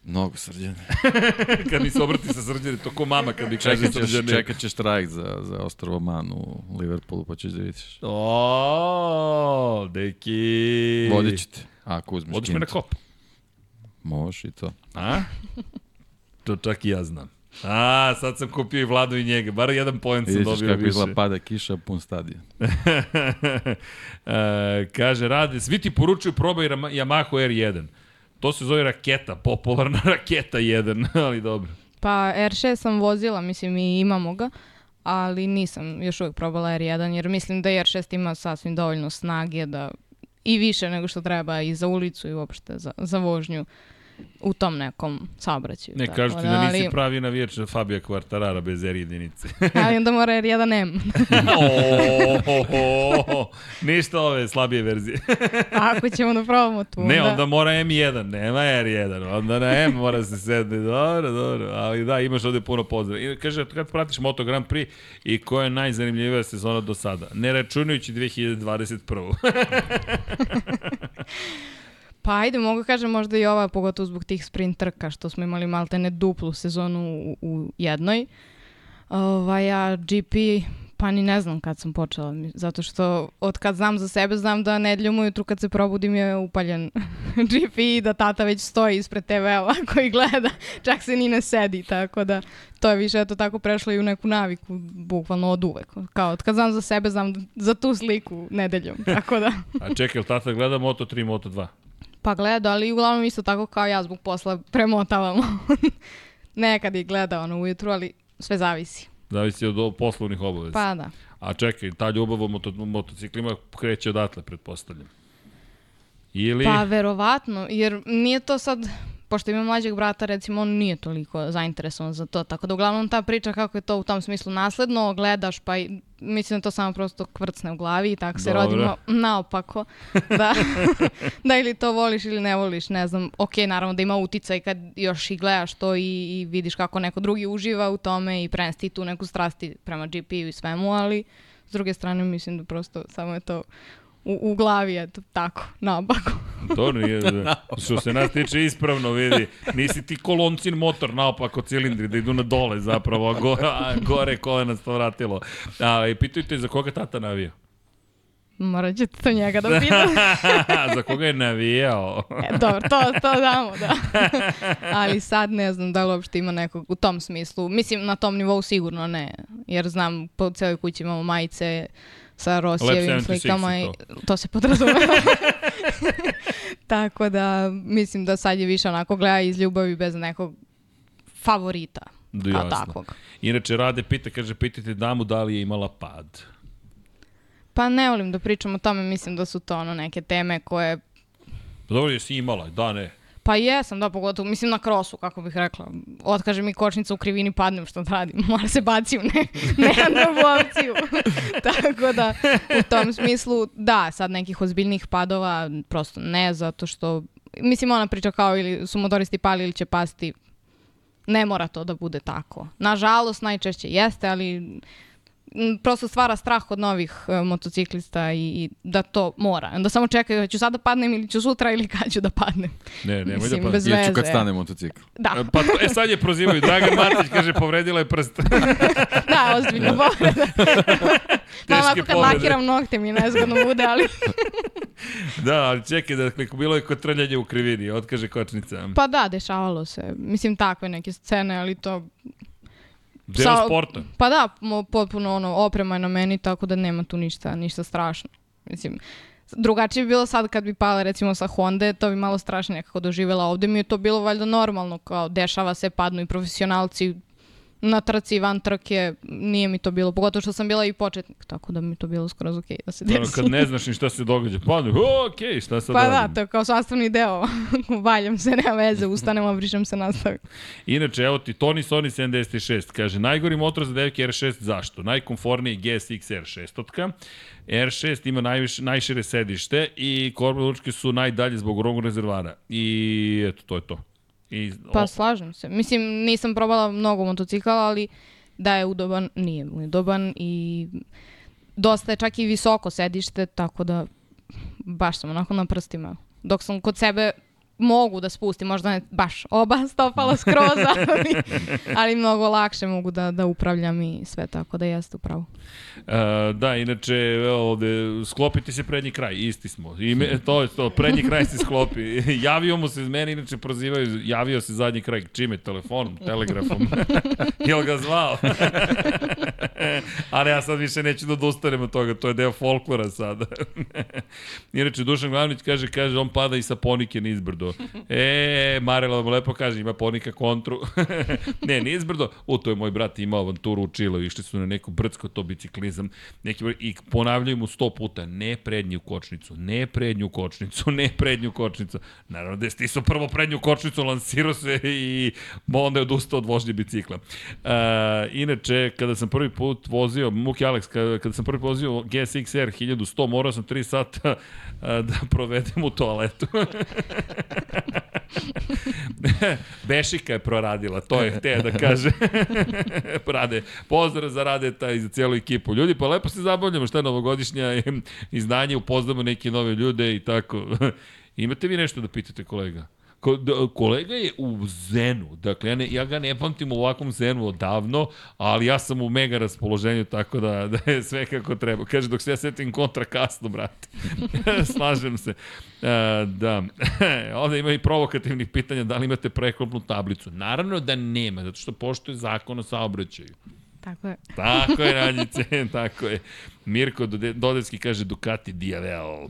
Mnogo srđan. *laughs* kad mi se obrati sa srđane, to ko mama kad mi kaže Čekat ćeš, srđane. čekat ćeš trajk za, za Ostrovo Man u Liverpoolu, pa ćeš da vidiš. O, Deki. Vodit ću te. Ako uzmeš Vodiš me na kop. Možeš i to. A? To čak i ja znam. A, sad sam kupio i Vladu i njega. Bar jedan poen sam Vidiš dobio kako više. izgleda pada kiša, pun stadion. *laughs* e, kaže, rade, svi ti poručuju probaj Yamaha R1. To se zove raketa, popularna *laughs* raketa 1, *laughs* ali dobro. Pa R6 sam vozila, mislim i imamo ga, ali nisam još uvijek probala R1, jer mislim da R6 ima sasvim dovoljno snage da i više nego što treba i za ulicu i uopšte za, za vožnju u tom nekom saobraćaju. Ne, kažu ti da nisi ali, pravi navijač Fabija Kvartarara bez R jedinice. *laughs* ali onda mora jer jedan M. *laughs* o, ništa ove slabije verzije. *laughs* Ako ćemo da probamo tu. Ne, onda mora M1, nema R1, onda na M mora se sedne, dobro, dobro, ali da, imaš ovde puno pozdrava. I kaže, kad pratiš Moto Grand Prix i koja je najzanimljivija sezona do sada? Ne računajući 2021. Pa ajde, mogu kažem možda i ova, pogotovo zbog tih sprint trka, što smo imali maltene duplu sezonu u, u jednoj. Ovaj, a GP, pa ni ne znam kad sam počela, zato što od kad znam za sebe, znam da nedeljom ujutru kad se probudim je upaljen *laughs* GP i da tata već stoji ispred TV-a *laughs* koji gleda, čak se ni ne sedi, tako da to je više eto tako prešlo i u neku naviku, bukvalno od uvek. Kao od kad znam za sebe, znam za tu sliku nedeljom, tako da... *laughs* A čekaj, tata gleda Moto3, Moto2? Pa gleda, ali uglavnom isto tako kao ja zbog posla premotavamo. *laughs* Nekad i gleda ono ujutru, ali sve zavisi. Zavisi od od poslovnih obaveza. Pa da. A čekaj, ta ljubav u moto, motociklima kreće odatle, pretpostavljam. Ili... Pa verovatno, jer nije to sad, pošto ima mlađeg brata, recimo, on nije toliko zainteresovan za to, tako da uglavnom ta priča kako je to u tom smislu nasledno, gledaš, pa i, mislim da to samo prosto kvrcne u glavi i tako se Dobro. rodimo naopako. *laughs* Da, *laughs* da ili to voliš ili ne voliš, ne znam, ok, naravno da ima uticaj kad još i gledaš to i, i vidiš kako neko drugi uživa u tome i prenesti ti tu neku strasti prema GP-u i svemu, ali s druge strane mislim da prosto samo je to u, u glavi je to tako, naopako. *laughs* To nije, *laughs* što se nas tiče ispravno, vidi. Nisi ti koloncin motor naopako cilindri da idu na dole zapravo, a, go, a gore kolena to vratilo. A, i pitajte za koga tata navija? Morat ćete to njega da pitam. *laughs* za koga je navijao? E, dobro, to, to damo, da. Ali sad ne znam da li uopšte ima nekog u tom smislu. Mislim, na tom nivou sigurno ne. Jer znam, po celoj kući imamo majice sa Rosijevim 76 slikama i to. to se podrazumeva. *laughs* Tako da mislim da sad je više onako gleda iz ljubavi bez nekog favorita. Da, jasno. takvog. Inače, Rade pita, kaže, pitajte damu da li je imala pad. Pa ne volim da pričam o tome, mislim da su to ono neke teme koje Pa dobro, jesi imala, da, ne. Pa jesam, da, pogotovo, mislim na krosu, kako bih rekla. Otkaže mi kočnica u krivini, padnem, što da radim. *laughs* Mora se baci u ne, *laughs* nemam drugu opciju. *laughs* Tako da, u tom smislu, da, sad nekih ozbiljnih padova, prosto ne, zato što, mislim, ona priča kao ili su motoristi pali ili će pasti. Ne mora to da bude tako. Nažalost, najčešće jeste, ali prosto stvara strah od novih e, motociklista i, i da to mora. Onda samo čekaju, ću sada padnem ili ću sutra ili kad ću da padnem. Ne, nemoj Mislim, da pa... bez- Ili ću kad stane motocikl. Da, Pa to, e sad je prozivaju. Dragan Matić kaže povredila je prst. *laughs* da, ozbiljno povreda. *laughs* Malo ako kad povrede. lakiram nokte mi nezgodno bude, ali... *laughs* da, ali čekaj, dakle, bilo je kod trljanja u krivini, otkaže kočnica. Pa da, dešavalo se. Mislim, takve neke scene, ali to... Deo sa- sporta. Pa da, potpuno ono, oprema je na meni, tako da nema tu ništa, ništa strašno. Mislim, drugačije bi bilo sad kad bi pala recimo sa Honda, to bi malo strašnije nekako doživjela. Ovde mi je to bilo valjda normalno, kao dešava se, padnu i profesionalci na trci van trke, nije mi to bilo, pogotovo što sam bila i početnik, tako da mi to bilo skroz okej da se Ono, desi. kad ne znaš ni šta se događa, pa o, okej, šta sad Pa da, radim? to je kao sastavni deo. *laughs* Valjam se, nema veze, ustanem, obrišem se, nastavim. Inače, evo ti, Tony Sony 76, kaže, najgori motor za devike R6, zašto? Najkonforniji GSX R6 otka. R6 ima najviše, najšire sedište i korbe lučke su najdalje zbog rogog rezervara. I eto, to je to. I, Pa slažem se. Mislim, nisam probala mnogo motocikala, ali da je udoban, nije udoban i dosta je čak i visoko sedište, tako da baš sam onako na prstima. Dok sam kod sebe mogu da spustim, možda ne baš oba *laughs* stopala skroz, ali, *laughs* ali mnogo lakše mogu da, da upravljam i sve, tako da jeste upravo. E, da, inače, evo ovde, sklopiti se prednji kraj, isti smo. I me, to je to, prednji kraj se sklopi. *laughs* Javio mu se, mene inače prozivaju, javio se zadnji kraj, čime, telefonom, telegrafom. Jel ga zvao? Ali ja sad više neću da odustanem od toga, to je deo folklora sada. inače, Dušan Glavnić kaže, kaže, on pada i sa ponike nizbrdo. Nizbrdo. E, Marela vam lepo kaže, ima ponika kontru. *laughs* ne, nizbrdo. U, to je moj brat imao avanturu u Čilo, išli su na neku brdsko to biciklizam. Neki, I ponavljaju mu sto puta, ne prednju kočnicu, ne prednju kočnicu, ne prednju kočnicu. Naravno da je stisao prvo prednju kočnicu, lansirao se i onda je odustao od vožnje bicikla. Uh, inače, kada sam prvi put vozio, Muki Alex, kada, kada sam prvi put vozio GSX-R 1100, morao sam 3 sata uh, da provedem u toaletu. *laughs* *laughs* Bešika je proradila, to je hteo da kaže. *laughs* Rade, pozdrav za Radeta i za cijelu ekipu. Ljudi, pa lepo se zabavljamo, šta je novogodišnja izdanje, upoznamo neke nove ljude i tako. *laughs* Imate vi nešto da pitate kolega? Ko, da, kolega je u zenu, dakle ja, ne, ja ga ne pamtim u ovakvom zenu odavno, ali ja sam u mega raspoloženju, tako da, *laughs* da je sve kako treba. Kaže, dok se ja setim kontra kasno, brate. *laughs* Slažem se. Uh, da, *laughs* ovde ima i provokativnih pitanja, da li imate preklopnu tablicu. Naravno da nema, zato što poštuje zakon o saobraćaju. Tako je. Tako je, Ranjice, tako je. Mirko Dodecki kaže Ducati Diavel.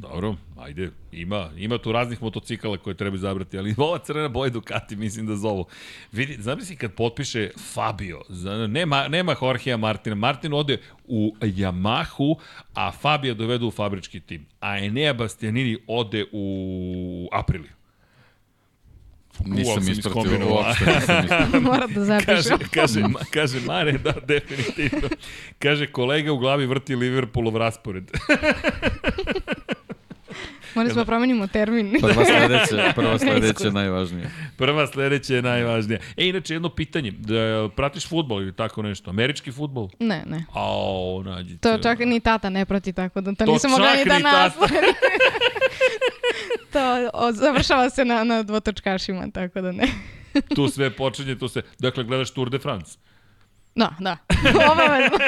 Dobro, ajde, ima, ima tu raznih motocikala koje treba izabrati, ali ova crvena boja Ducati mislim da zovu. Vidi, zamisli kad potpiše Fabio, nema, nema Jorgea Martina, Martin ode u Yamahu, a Fabio dovedu u fabrički tim, a Enea Bastianini ode u Apriliju. Nisam ispratio uopšte, nisam ispratio. *laughs* Mora da zapišu. kaže, kaže, ma, kaže Mare, da, definitivno. Kaže, kolega u glavi vrti Liverpoolov raspored. *laughs* *laughs* Morali smo promenimo termin. Prva *laughs* sledeća, prva sledeća je najvažnija. Prva sledeća je najvažnija. E, inače, jedno pitanje. Da, pratiš futbol ili tako nešto? Američki futbol? Ne, ne. Ao, nađi. To čak ni tata ne prati, tako da to, to nisam mogla ni da naslovi. *laughs* to o, završava se na, na dvotočkašima, tako da ne. tu sve počinje, tu se... Dakle, gledaš Tour de France. Da, da. *laughs* Obavezno.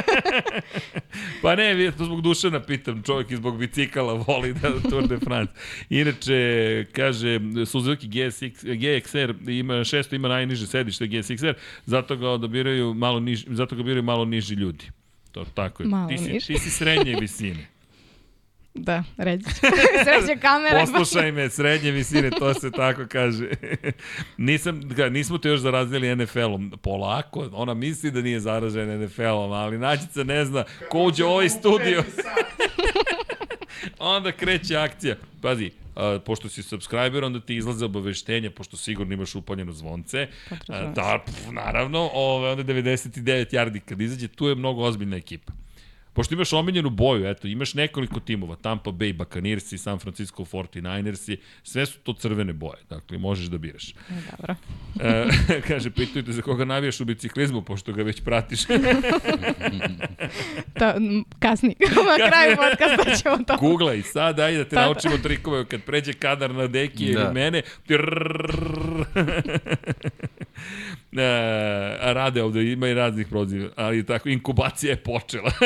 *laughs* pa ne, to zbog Dušana pitam, čovjek iz zbog bicikala voli da Tour de France. Inače, kaže, Suzuki GSX, GXR ima, 600 ima najniže sedište GSXR, zato ga odabiraju malo niži, zato ga biraju malo niži ljudi. To tako je. Malo ti, si, niži. ti si srednje visine. Da, reći ću. *laughs* Sreće kamera. Poslušaj me, srednje visine, to se tako kaže. *laughs* Nisam, ga, nismo te još zarazili NFL-om. Polako, ona misli da nije zaražena NFL-om, ali Nađica ne zna ko uđe u ovaj studio. *laughs* onda kreće akcija. Pazi, a, pošto si subscriber, onda ti izlaze obaveštenja, pošto sigurno imaš upaljeno zvonce. A, da, pf, naravno, ove, onda 99 yardi kad izađe, tu je mnogo ozbiljna ekipa. Pošto imaš omiljenu boju, eto, imaš nekoliko timova, Tampa Bay Buccaneers i San Francisco 49ers i sve su to crvene boje, dakle možeš da biraš. Dobro. E, *laughs* kaže, pitujte za koga navijaš u biciklizmu, pošto ga već pratiš. *laughs* to, kasni. *laughs* Na kraju podcasta ćemo to. Google i sad, ajde da te da, naučimo trikove, kad pređe kadar na deki da. ili mene, e, rade ovde, ima i raznih proziva, ali tako, inkubacija je počela. *laughs*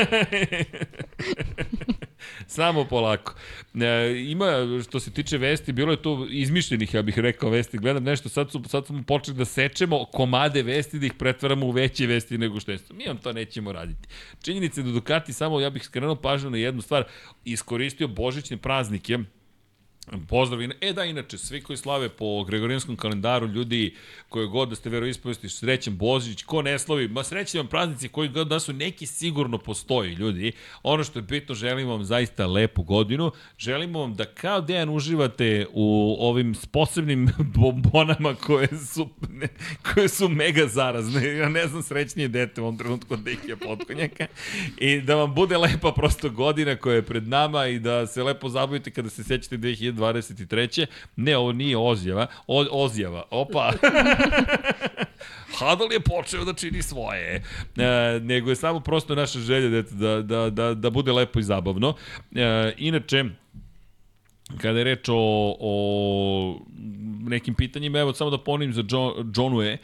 Samo polako. E, ima, što se tiče vesti, bilo je to izmišljenih, ja bih rekao, vesti. Gledam nešto, sad, su, sad smo počeli da sečemo komade vesti, da ih pretvaramo u veće vesti nego što je. Mi vam to nećemo raditi. Činjenica je da Ducati samo, ja bih skrenuo pažnju na jednu stvar, iskoristio božićne praznike, Pozdrav. E da, inače, svi koji slave po Gregorijanskom kalendaru, ljudi koje god da ste veroispovesti, srećan Božić, ko ne slavi, ma srećan vam praznici koji god da su neki sigurno postoji, ljudi. Ono što je bitno, želimo vam zaista lepu godinu. Želimo vam da kao Dejan uživate u ovim posebnim *laughs* bombonama koje su, ne, koje su mega zarazne. Ja ne znam srećnije dete u ovom trenutku od Dikija Potkonjaka. I da vam bude lepa prosto godina koja je pred nama i da se lepo zabavite kada se sećate 2000 2023. Ne, ovo nije ozjava. O, ozjava. Opa. *laughs* Hadal je počeo da čini svoje. E, nego je samo prosto naša želja da, da, da, da bude lepo i zabavno. E, inače, kada je reč o, o nekim pitanjima, evo samo da ponovim za John, Johnue,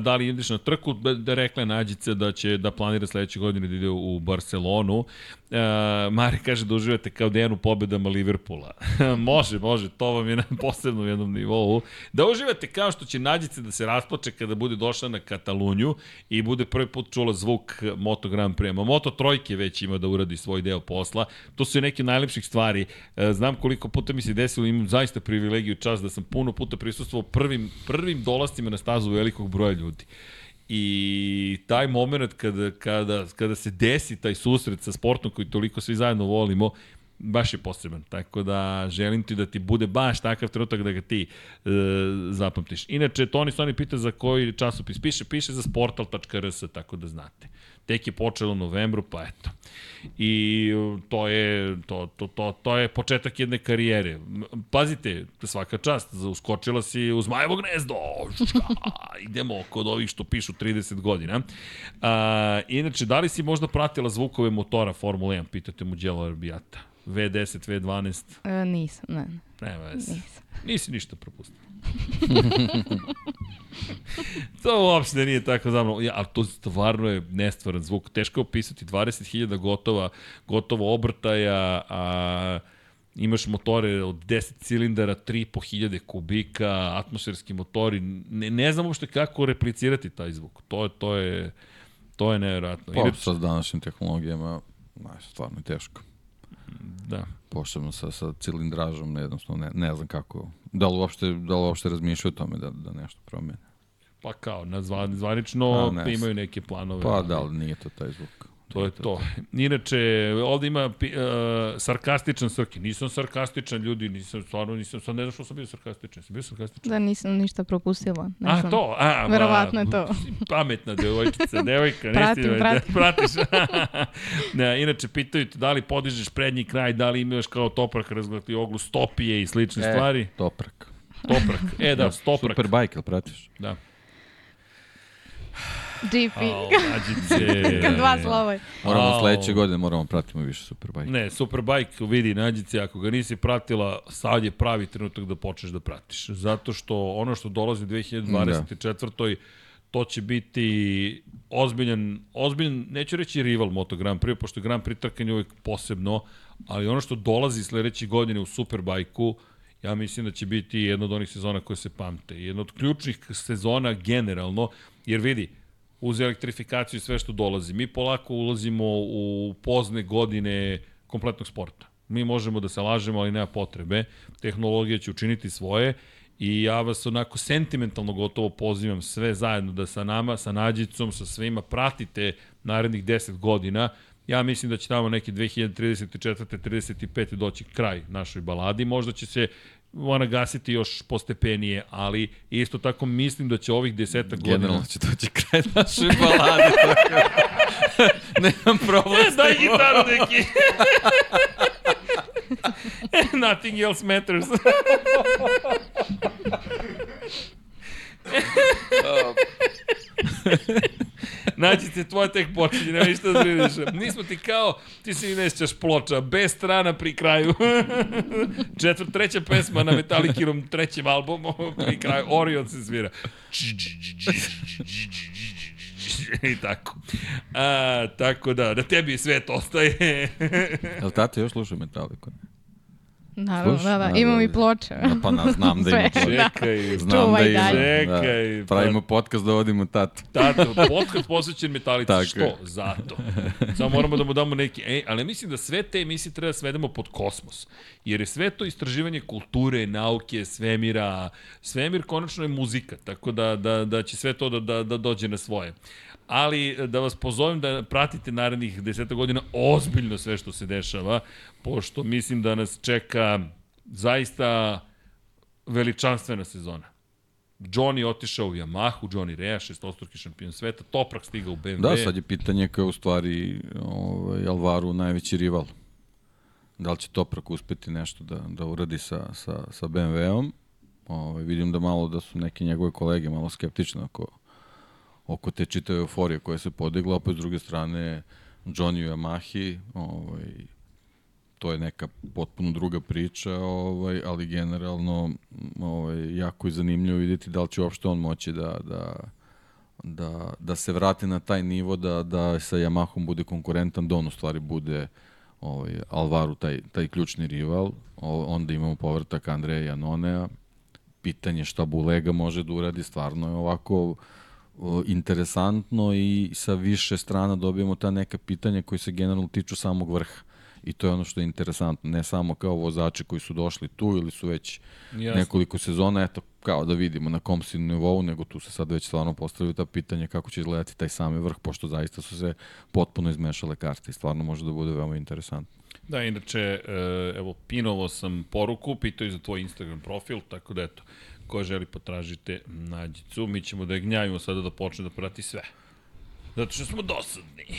da li ideš na trku, da, da rekla Nađica da će da planira sledeće godine da ide u Barcelonu. Uh, Mari kaže da uživate kao Dejan u pobedama Liverpoola. *laughs* može, može, to vam je na posebnom jednom nivou. Da uživate kao što će Nađica da se rasplače kada bude došla na Katalunju i bude prvi put čula zvuk Moto Grand Prix. Moto Trojke već ima da uradi svoj deo posla. To su neke najlepših stvari. Uh, znam koliko puta mi se desilo, imam zaista privilegiju čas da sam puno puta prisustvovao prvim, prvim dolastima na stazu velikog broja ljudi. I taj moment kada, kada, kada se desi taj susret sa sportom koji toliko svi zajedno volimo, baš je poseban. Tako da želim ti da ti bude baš takav trenutak da ga ti e, zapamtiš. Inače, Toni Stoni pita za koji časopis piše, piše za sportal.rs, tako da znate. Tek je počelo u novembru, pa eto. I to je, to, to, to, to je početak jedne karijere. Pazite, svaka čast, uskočila si u Zmajevo gnezdo. Šuška, *laughs* idemo kod ovih što pišu 30 godina. A, inače, da li si možda pratila zvukove motora Formula 1? Pitate mu Đelo Arbijata. V10, V12? E, nisam, ne. Nema veze. Nisam. Nisi ništa propustio. *laughs* to uopšte nije tako zamano. Ja, ali to stvarno je nestvaran zvuk. Teško je opisati 20.000 gotova, gotovo obrtaja, a imaš motore od 10 cilindara, 3.500 kubika, atmosferski motori. Ne, ne znam uopšte kako replicirati taj zvuk. To je, to je, to je nevjerojatno. Pa, sa današnjim tehnologijama, znaš, stvarno je teško. Da. Posebno sa, sa cilindražom, jednostavno ne, ne znam kako, da li uopšte, da li uopšte razmišljaju o tome da, da nešto promene. Pa kao, na zvan, zvanično A, ne imaju neke planove. Pa da, ali nije to taj zvuk. To je to. Inače, ovde ima uh, sarkastičan Srki. Nisam sarkastičan, ljudi, nisam, stvarno nisam, sad ne znam što sam bio sarkastičan. Sam bio sarkastičan? Da nisam ništa propustila. Ne A, to? A, Verovatno je to. *laughs* Pametna devojčica, devojka. Pratim, nisi, pratim. Da, *laughs* pratiš. *laughs* ne, inače, pitaju te da li podižeš prednji kraj, da li imaš kao toprak razgledati oglu stopije i slične E, stvari. Toprak. Toprak. E, da, stoprak. Superbike, ili pratiš? Da. GP. Nađice. *laughs* Dva slova. Moramo sledeće godine, moramo pratimo više Superbike. Ne, Superbike vidi, nađice, ako ga nisi pratila, sad je pravi trenutak da počneš da pratiš. Zato što ono što dolazi u 2024. to će biti ozbiljan, ozbiljan, neću reći rival Moto Grand Prix, pošto je Grand Prix trkanje uvijek posebno, ali ono što dolazi sledeće godine u Superbajku, ja mislim da će biti jedna od onih sezona koje se pamte. Jedna od ključnih sezona generalno, jer vidi, uz elektrifikaciju i sve što dolazi, mi polako ulazimo u pozne godine kompletnog sporta. Mi možemo da se lažemo, ali nema potrebe. Tehnologija će učiniti svoje i ja vas onako sentimentalno gotovo pozivam sve zajedno da sa nama, sa Nađicom, sa svima pratite narednih 10 godina. Ja mislim da će tamo neki 2034. 35. doći kraj našoj baladi. Možda će se ona gasiti još postepenije, ali isto tako mislim da će ovih deseta godina... Generalno će doći kraj naše balade, da *laughs* nemam problem E, s daj gitaru neki. *laughs* Nothing else matters. *laughs* *laughs* Nađi te, tvoja tek počinje, nema ništa da brineš. Nismo ti kao, ti se i nećeš ploča, bez strana pri kraju. *laughs* Četvrt, treća pesma na Metallikinom trećem albumu, *laughs* pri kraju, Orion se svira. I tako. A, tako da, da tebi svet ostaje. Jel tata još sluša Metallica? Naravno, Slušaj, da, da, da, imam da, i da. ploče. Da, pa na, znam da *laughs* ima ploče. da. Čekaj, Znam da ima. Čekaj, Da. Pravimo podcast da vodimo tatu. Tato, podcast posvećen metalici. Tako Što? Zato. Samo moramo da mu damo neki... Ej, ali mislim da sve te emisije treba da svedemo pod kosmos. Jer je sve to istraživanje kulture, nauke, svemira. Svemir konačno je muzika, tako da, da, da će sve to da, da, da dođe na svoje. Ali da vas pozovem da pratite narednih deseta godina ozbiljno sve što se dešava, pošto mislim da nas čeka zaista veličanstvena sezona. Johnny otišao u Yamahu, Johnny Rea, šestostruki šampion sveta, Toprak stigao u BMW. Da, sad je pitanje kao u stvari ovaj, Alvaru najveći rival. Da li će Toprak uspeti nešto da, da uradi sa, sa, sa BMW-om? Ovaj, vidim da malo da su neke njegove kolege malo skeptične oko, oko te čitave euforije koja se podigla, pa s druge strane Johnny Yamahi, ovaj, to je neka potpuno druga priča, ovaj, ali generalno ovaj, jako je zanimljivo vidjeti da li će uopšte on moći da, da, da, da se vrati na taj nivo, da, da sa Yamahom bude konkurentan, da on u stvari bude ovaj, Alvaru taj, taj ključni rival. Onda imamo povrtak Andreja Janonea. Pitanje šta Bulega može da uradi, stvarno je ovako interesantno i sa više strana dobijemo ta neka pitanja koji se generalno tiču samog vrha. I to je ono što je interesantno, ne samo kao vozači koji su došli tu ili su već Jasno. nekoliko sezona, eto, kao da vidimo na kom si nivou, nego tu se sad već stvarno postavljaju ta pitanja kako će izgledati taj sami vrh, pošto zaista su se potpuno izmešale karte i stvarno može da bude veoma interesantno. Da, inače, e, evo, pinovo sam poruku, pitao i za tvoj Instagram profil, tako da eto, ko želi potražite nađicu, mi ćemo da je gnjavimo sada da počne da prati sve. Zato što smo dosadni. *laughs*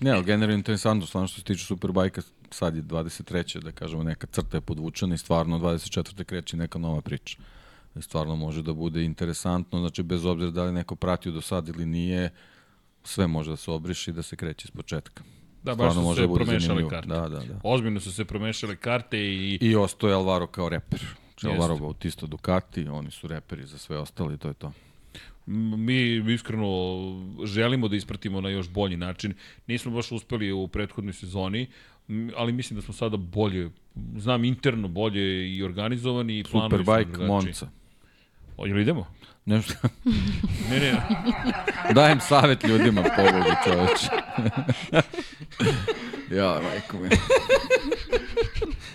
Ne, ali generalno interesantno, stvarno što se tiče Superbajka, sad je 23. da kažemo neka crta je podvučena i stvarno 24. kreće neka nova priča. Stvarno može da bude interesantno, znači bez obzira da li neko pratio do sad ili nije, sve može da se obriši i da se kreće iz početka. Da, baš Stvarno su se da promešale zanimljivo. karte. Da, da, da. Ozbiljno su se promešale karte i... I ostoje Alvaro kao reper. Alvaro Bautista Ducati, oni su reperi za sve ostali i to je to. Mi iskreno želimo da ispratimo na još bolji način. Nismo baš uspeli u prethodnoj sezoni, ali mislim da smo sada bolje, znam interno bolje i organizovani i Superbike. Monca. Jel idemo? Nešto, *laughs* Ne, ne, dajem savjet ljudima, pobogu čoveče. *laughs* ja, majko mi.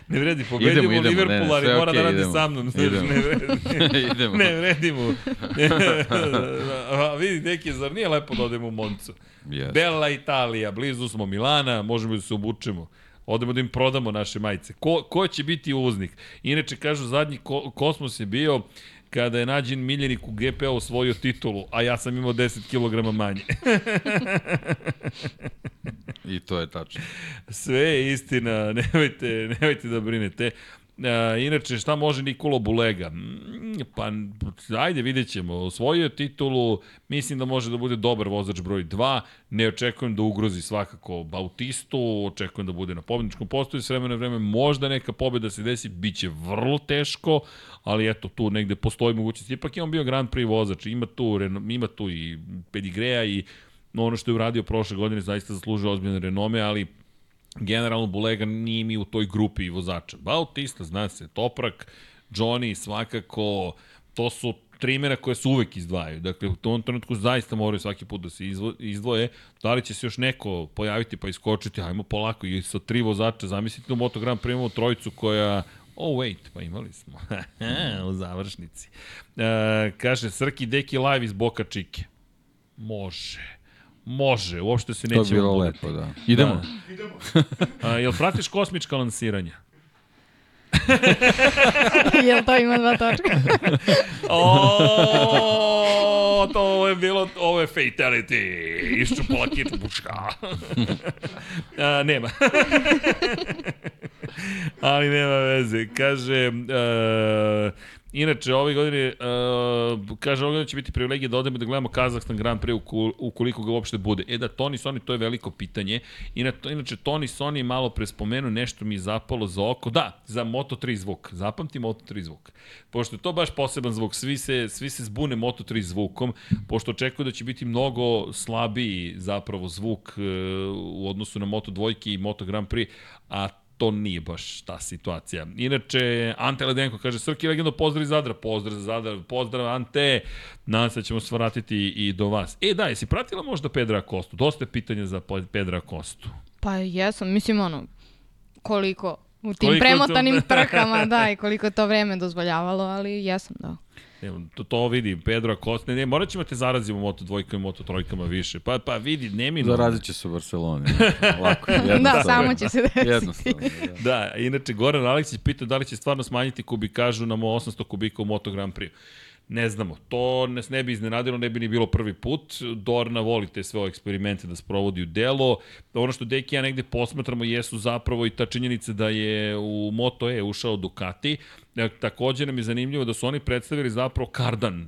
ne vredi, pobedimo Idemo, idemo, Liverpool, ali mora da okej, radi idemo. sa mnom. Znaš, Idemo. ne vredi. *laughs* Idemo. Ne vredi mu. A vidi, neki, zar nije lepo da odemo u Moncu? Yes. Bella Italija, blizu smo Milana, možemo da se obučemo. Odemo da im prodamo naše majice. Ko, ko će biti uvoznik? Inače, kažu, zadnji ko, kosmos je bio kada je nađen miljenik u GP-a osvojio titulu, a ja sam imao 10 kg manje. *laughs* I to je tačno. Sve je istina, nemojte, nemojte da brinete. A, inače, šta može Nikolo Bulega? Mm, Pa, ajde, vidjet ćemo. Osvojio titulu, mislim da može da bude dobar vozač broj 2. Ne očekujem da ugrozi svakako Bautistu, očekujem da bude na pobedničkom postoju s vremena na vreme. Možda neka pobeda se desi, bit će vrlo teško, ali eto, tu negde postoji mogućnost. Ipak je on bio Grand Prix vozač, ima tu, ima tu i pedigreja i ono što je uradio prošle godine zaista zaslužuje ozbiljne renome, ali generalno Bulega nije mi u toj grupi vozača. Bautista, zna se, Toprak, Johnny, svakako, to su tri imena koje se uvek izdvajaju. Dakle, u tom trenutku zaista moraju svaki put da se izdvoje. Da li će se još neko pojaviti pa iskočiti? Ajmo polako. I sa tri vozača, zamislite u Moto Grand Prix imamo trojicu koja Oh, wait, pa imali smo. *laughs* u završnici. E, kaže, Srki Deki live iz Boka Čike. Može. Može, uopšte se To je nećemo bilo buditi. lepo, da. Idemo. *laughs* *laughs* A, jel pratiš kosmička lansiranja? *laughs* Jel to ima dva točka? O, to je bilo, ovo je fatality. Iščupala kitu buška. A, nema. Ali nema veze. Kaže, uh, inače, ove godine, uh, kaže, ove godine će biti privilegija da odemo da gledamo Kazahstan Grand Prix ukoliko ga uopšte bude. E da, Tony Sony, to je veliko pitanje. Inače, Tony Sony je malo prespomenuo, nešto mi je zapalo za oko. Da, za Moto3 zvuk. Zapamti Moto3 zvuk. Pošto je to baš poseban zvuk, svi se, svi se zbune Moto3 zvukom, pošto očekuju da će biti mnogo slabiji zapravo zvuk e, u odnosu na Moto dvojke i Moto Grand Prix, a to nije baš ta situacija. Inače, Ante Ledenko kaže, Srki Legendo, pozdrav iz Zadra, pozdrav za Zadar, pozdrav Ante, nadam se da ćemo se vratiti i do vas. E da, jesi pratila možda Pedra Kostu? Dosta je pitanja za Pedra Kostu. Pa jesam, mislim ono, koliko u tim Koliko premotanim to- trkama, da, i koliko to vreme dozvoljavalo, ali jesam, da. To, to vidi, Pedro Acosta, ne, ne, morat ćemo te zarazimo moto dvojkama i moto trojkama više. Pa, pa vidi, neminovno. Zarazit će se u Barceloni. *laughs* Lako, jednostavno. Da, samo će se desiti. Jednostavno, da. Da, inače Goran Aleksić pita da li će stvarno smanjiti kubikažu na mo 800 kubika u Moto Grand Prix. Ne znamo, to nas ne bi iznenadilo, ne bi ni bilo prvi put. Dorna voli te sve ove eksperimente da sprovodi u delo. Ono što Deki ja negde posmatramo jesu zapravo i ta činjenica da je u Moto E ušao Ducati. E, Takođe nam je zanimljivo da su oni predstavili zapravo kardan e,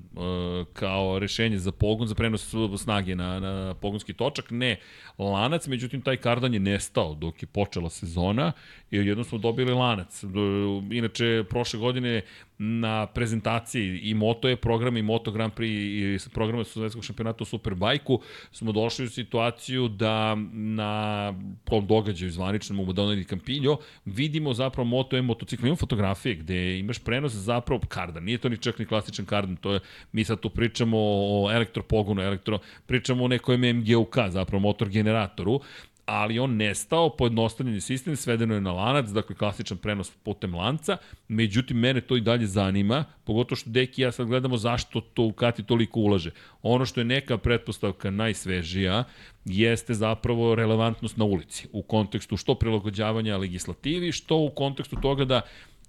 kao rešenje za pogon, za prenos snage na, na pogonski točak. Ne lanac, međutim taj kardan je nestao dok je počela sezona i jednom smo dobili lanac. Do- Inače, prošle godine na prezentaciji i Moto je program i Moto Grand Prix i programa svetskog šampionata u Superbajku smo došli u situaciju da na tom događaju zvaničnom u Madonna di Campillo vidimo zapravo Moto E motocikl. Imamo fotografije gde imaš prenos zapravo kardan. Nije to ni čak ni klasičan kardan, to je, mi sad tu pričamo o elektropogonu, elektro, pričamo o nekom MGUK, zapravo motor generatoru, ali on nestao, pojednostavljeni sistem, svedeno je na lanac, dakle klasičan prenos putem lanca, međutim mene to i dalje zanima, pogotovo što Deki ja sad gledamo zašto to Kati toliko ulaže. Ono što je neka pretpostavka najsvežija jeste zapravo relevantnost na ulici, u kontekstu što prilagođavanja legislativi, što u kontekstu toga da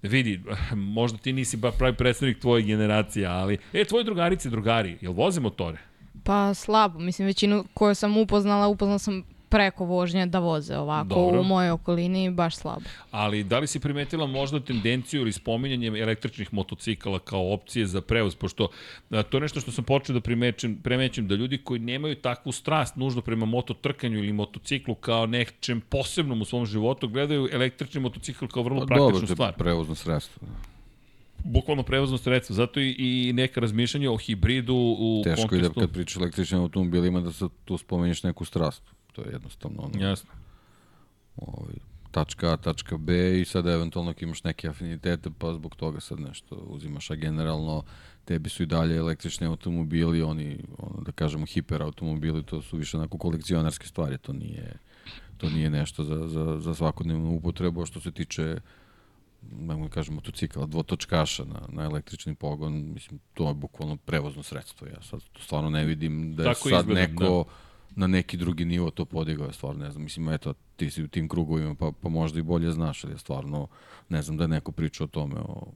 vidi, *laughs* možda ti nisi ba pravi predstavnik tvoje generacije, ali, e, tvoji drugarice, drugari, jel voze motore? Pa slabo, mislim većinu koju sam upoznala, upoznala sam preko vožnje da voze ovako Dobro. u mojoj okolini baš slabo. Ali da li si primetila možda tendenciju ili spominjanje električnih motocikala kao opcije za prevoz, pošto a, to je nešto što sam počeo da primećem, primećem da ljudi koji nemaju takvu strast nužno prema mototrkanju ili motociklu kao nečem posebnom u svom životu, gledaju električni motocikl kao vrlo Pa praktičnu dobro, stvar. prevozno sredstvo. Bukvalno prevozno sredstvo, zato i, i neka razmišljanja o hibridu u Teško je da kontekstu... kad pričaš o električnim automobilima da se tu spomenješ neku strast. To je jednostavno ono, Jasno. ovaj, tačka A, tačka B i sad eventualno ako imaš neke afinitete pa zbog toga sad nešto uzimaš, a generalno tebi su i dalje električni automobili, oni, ono, da kažemo, hiperautomobili, to su više onako kolekcionarske stvari, to nije, to nije nešto za, za, za svakodnevnu upotrebu, što se tiče ne mogu da kažem motocikla, dvotočkaša na, na električni pogon, mislim, to je bukvalno prevozno sredstvo. Ja sad stvarno ne vidim da je Tako sad izgleda, neko na neki drugi nivo to podigao, stvarno ne znam, mislim, eto, ti si u tim krugovima, pa, pa možda i bolje znaš, ali stvarno ne znam da je neko priča o tome, o,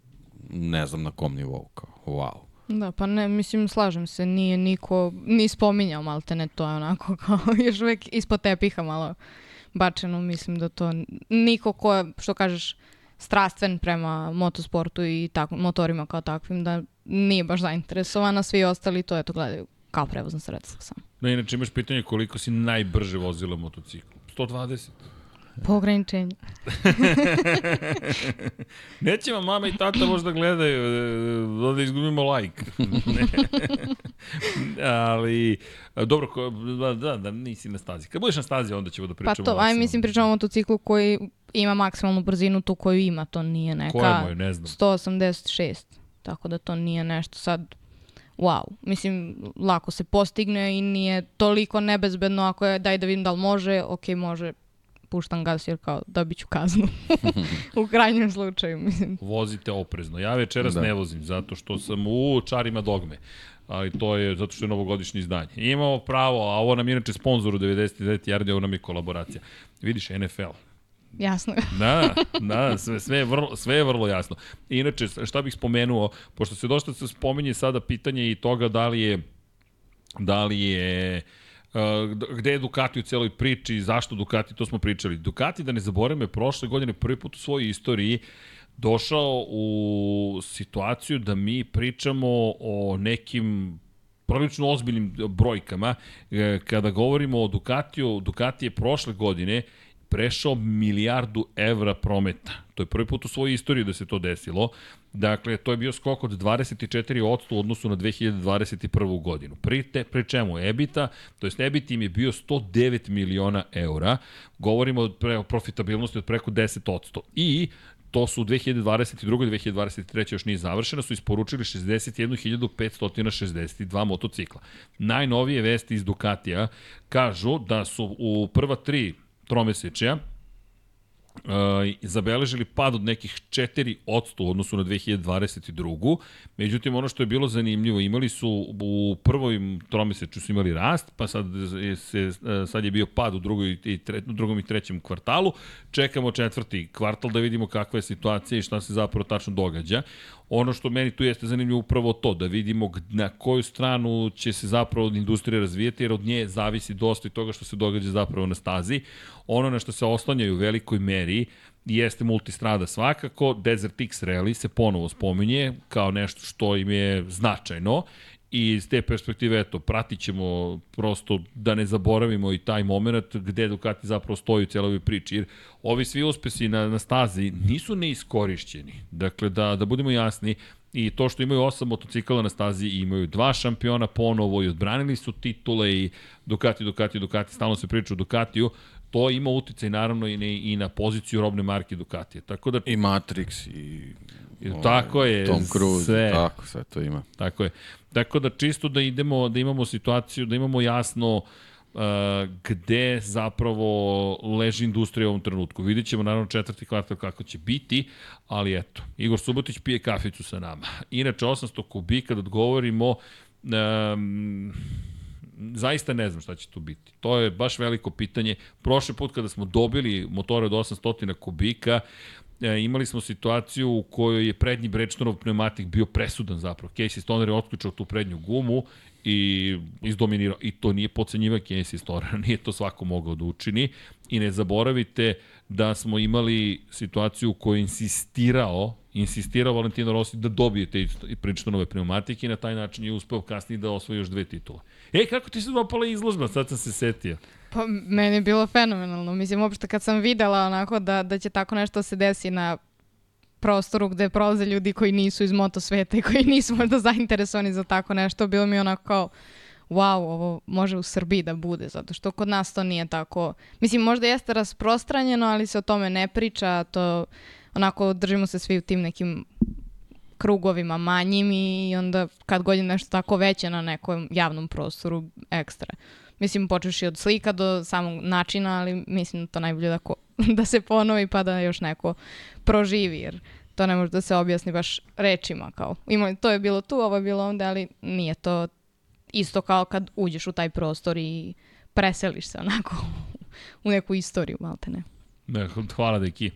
ne znam na kom nivou, kao, wow. Da, pa ne, mislim, slažem se, nije niko ni spominjao maltene, to je onako kao *laughs* još uvek ispod tepiha malo bačeno, mislim da to niko ko je, što kažeš, strastven prema motosportu i tako, motorima kao takvim, da nije baš zainteresovana, svi ostali to eto gledaju kao prevozno sredstvo samo. No, inače imaš pitanje koliko si najbrže vozila motocikl? 120. Po ograničenju. *laughs* Neće vam mama i tata možda gledaju, e, da izgubimo like. *laughs* Ne. Ali, e, dobro, ko, da, da, da, nisi na stazi. Kad budeš na stazi, onda ćemo da Pa pričamo. to, aj mislim pričamo o motociklu koji ima maksimalnu brzinu, tu koju ima, to nije neka... Ko je moj, ne znam. 186. Tako da to nije nešto sad wow. Mislim, lako se postigne i nije toliko nebezbedno ako je daj da vidim da li može, ok, može, puštam gas jer kao dobit ću kaznu. *laughs* u krajnjem slučaju, mislim. Vozite oprezno. Ja večeras Da. ne vozim zato što sam u čarima dogme. Ali to je zato što je novogodišnje izdanje. Imamo pravo, a ovo nam je inače sponsor u 99 yardi, ovo nam je kolaboracija. Vidiš, NFL. Jasno. *laughs* Da, da, sve, sve, je vrlo, sve je vrlo jasno. Inače, šta bih spomenuo, pošto se dosta se spominje sada pitanje i toga da li je da li je Uh, gde je Ducati u celoj priči i zašto Ducati, to smo pričali. Ducati, da ne zaboravimo, je prošle godine prvi put u svojoj istoriji došao u situaciju da mi pričamo o nekim prilično ozbiljnim brojkama. E, Kada govorimo o Ducatiju, Ducati je prošle godine prešao milijardu evra prometa. To je prvi put u svojoj istoriji da se to desilo. Dakle, to je bio skok od 24% u odnosu na 2021. godinu. Pri, te, pri čemu EBITA, to jest EBIT im je bio 109 miliona eura. Govorimo o, profitabilnosti od preko 10%. I to su u 2022. i 2023. još nije završeno, su isporučili 61.562 motocikla. Najnovije vesti iz Ducatija kažu da su u prva tri tromesečja Uh, zabeležili pad od nekih 4% u odnosu na 2022. Međutim, ono što je bilo zanimljivo, imali su u prvoj tromesečju su imali rast, pa sad, je, se, sad je bio pad u, drugoj i tre, u drugom i trećem kvartalu. Čekamo četvrti kvartal da vidimo kakva je situacija i šta se zapravo tačno događa. Ono što meni tu jeste zanimljivo upravo to, da vidimo na koju stranu će se zapravo industrija razvijeti, jer od nje zavisi dosta i toga što se događa zapravo na stazi. Ono na što se oslanjaju u velikoj meri jeste multistrada svakako, Desert X Rally se ponovo spominje kao nešto što im je značajno i iz te perspektive, eto, pratit ćemo prosto da ne zaboravimo i taj moment gde Ducati zapravo stoji u cijeloj priči, jer ovi svi uspesi na, na stazi nisu neiskorišćeni. Dakle, da, da budemo jasni, i to što imaju osam motocikala na stazi i imaju dva šampiona ponovo i odbranili su titule i Ducati, Ducati, Ducati, stalno se priča o Ducatiju, to ima uticaj naravno i, na, i na poziciju robne marke Ducatija. Tako da I Matrix i... I tako je, Tom Cruise, sve. tako, sve to ima. Tako je. Tako da čisto da idemo, da imamo situaciju, da imamo jasno uh, gde zapravo leži industrija u ovom trenutku. Vidjet ćemo naravno četvrti kvartal kako će biti, ali eto, Igor Subotić pije kaficu sa nama. Inače, 800 kubika, da odgovorimo, um, zaista ne znam šta će tu biti. To je baš veliko pitanje. Prošli put kada smo dobili motore od 800 kubika, e, imali smo situaciju u kojoj je prednji Brečnorov pneumatik bio presudan zapravo. Casey Stoner je otključao tu prednju gumu i izdominirao. I to nije pocenjiva Casey Stoner, *laughs* nije to svako mogao da učini. I ne zaboravite da smo imali situaciju u kojoj je insistirao insistirao Valentino Rossi da dobije te Bridgestonove pneumatike i na taj način je uspeo kasnije da osvoji još dve titule. E, kako ti se dopala izložba? Sad sam se setio. Pa, meni je bilo fenomenalno. Mislim, uopšte kad sam videla onako da, da će tako nešto se desi na prostoru gde prolaze ljudi koji nisu iz moto sveta i koji nisu možda zainteresovani za tako nešto, bilo mi onako kao wow, ovo može u Srbiji da bude, zato što kod nas to nije tako. Mislim, možda jeste rasprostranjeno, ali se o tome ne priča, to onako držimo se svi u tim nekim krugovima manjim i onda kad god je nešto tako veće na nekom javnom prostoru, ekstra. Mislim, počeš i od slika do samog načina, ali mislim da to najbolje da, ko, *laughs* da se ponovi pa da još neko proživi, jer to ne može da se objasni baš rečima kao ima, to je bilo tu, ovo je bilo ovde, ali nije to isto kao kad uđeš u taj prostor i preseliš se onako *laughs* u neku istoriju, malte ne. Ne, hvala deki.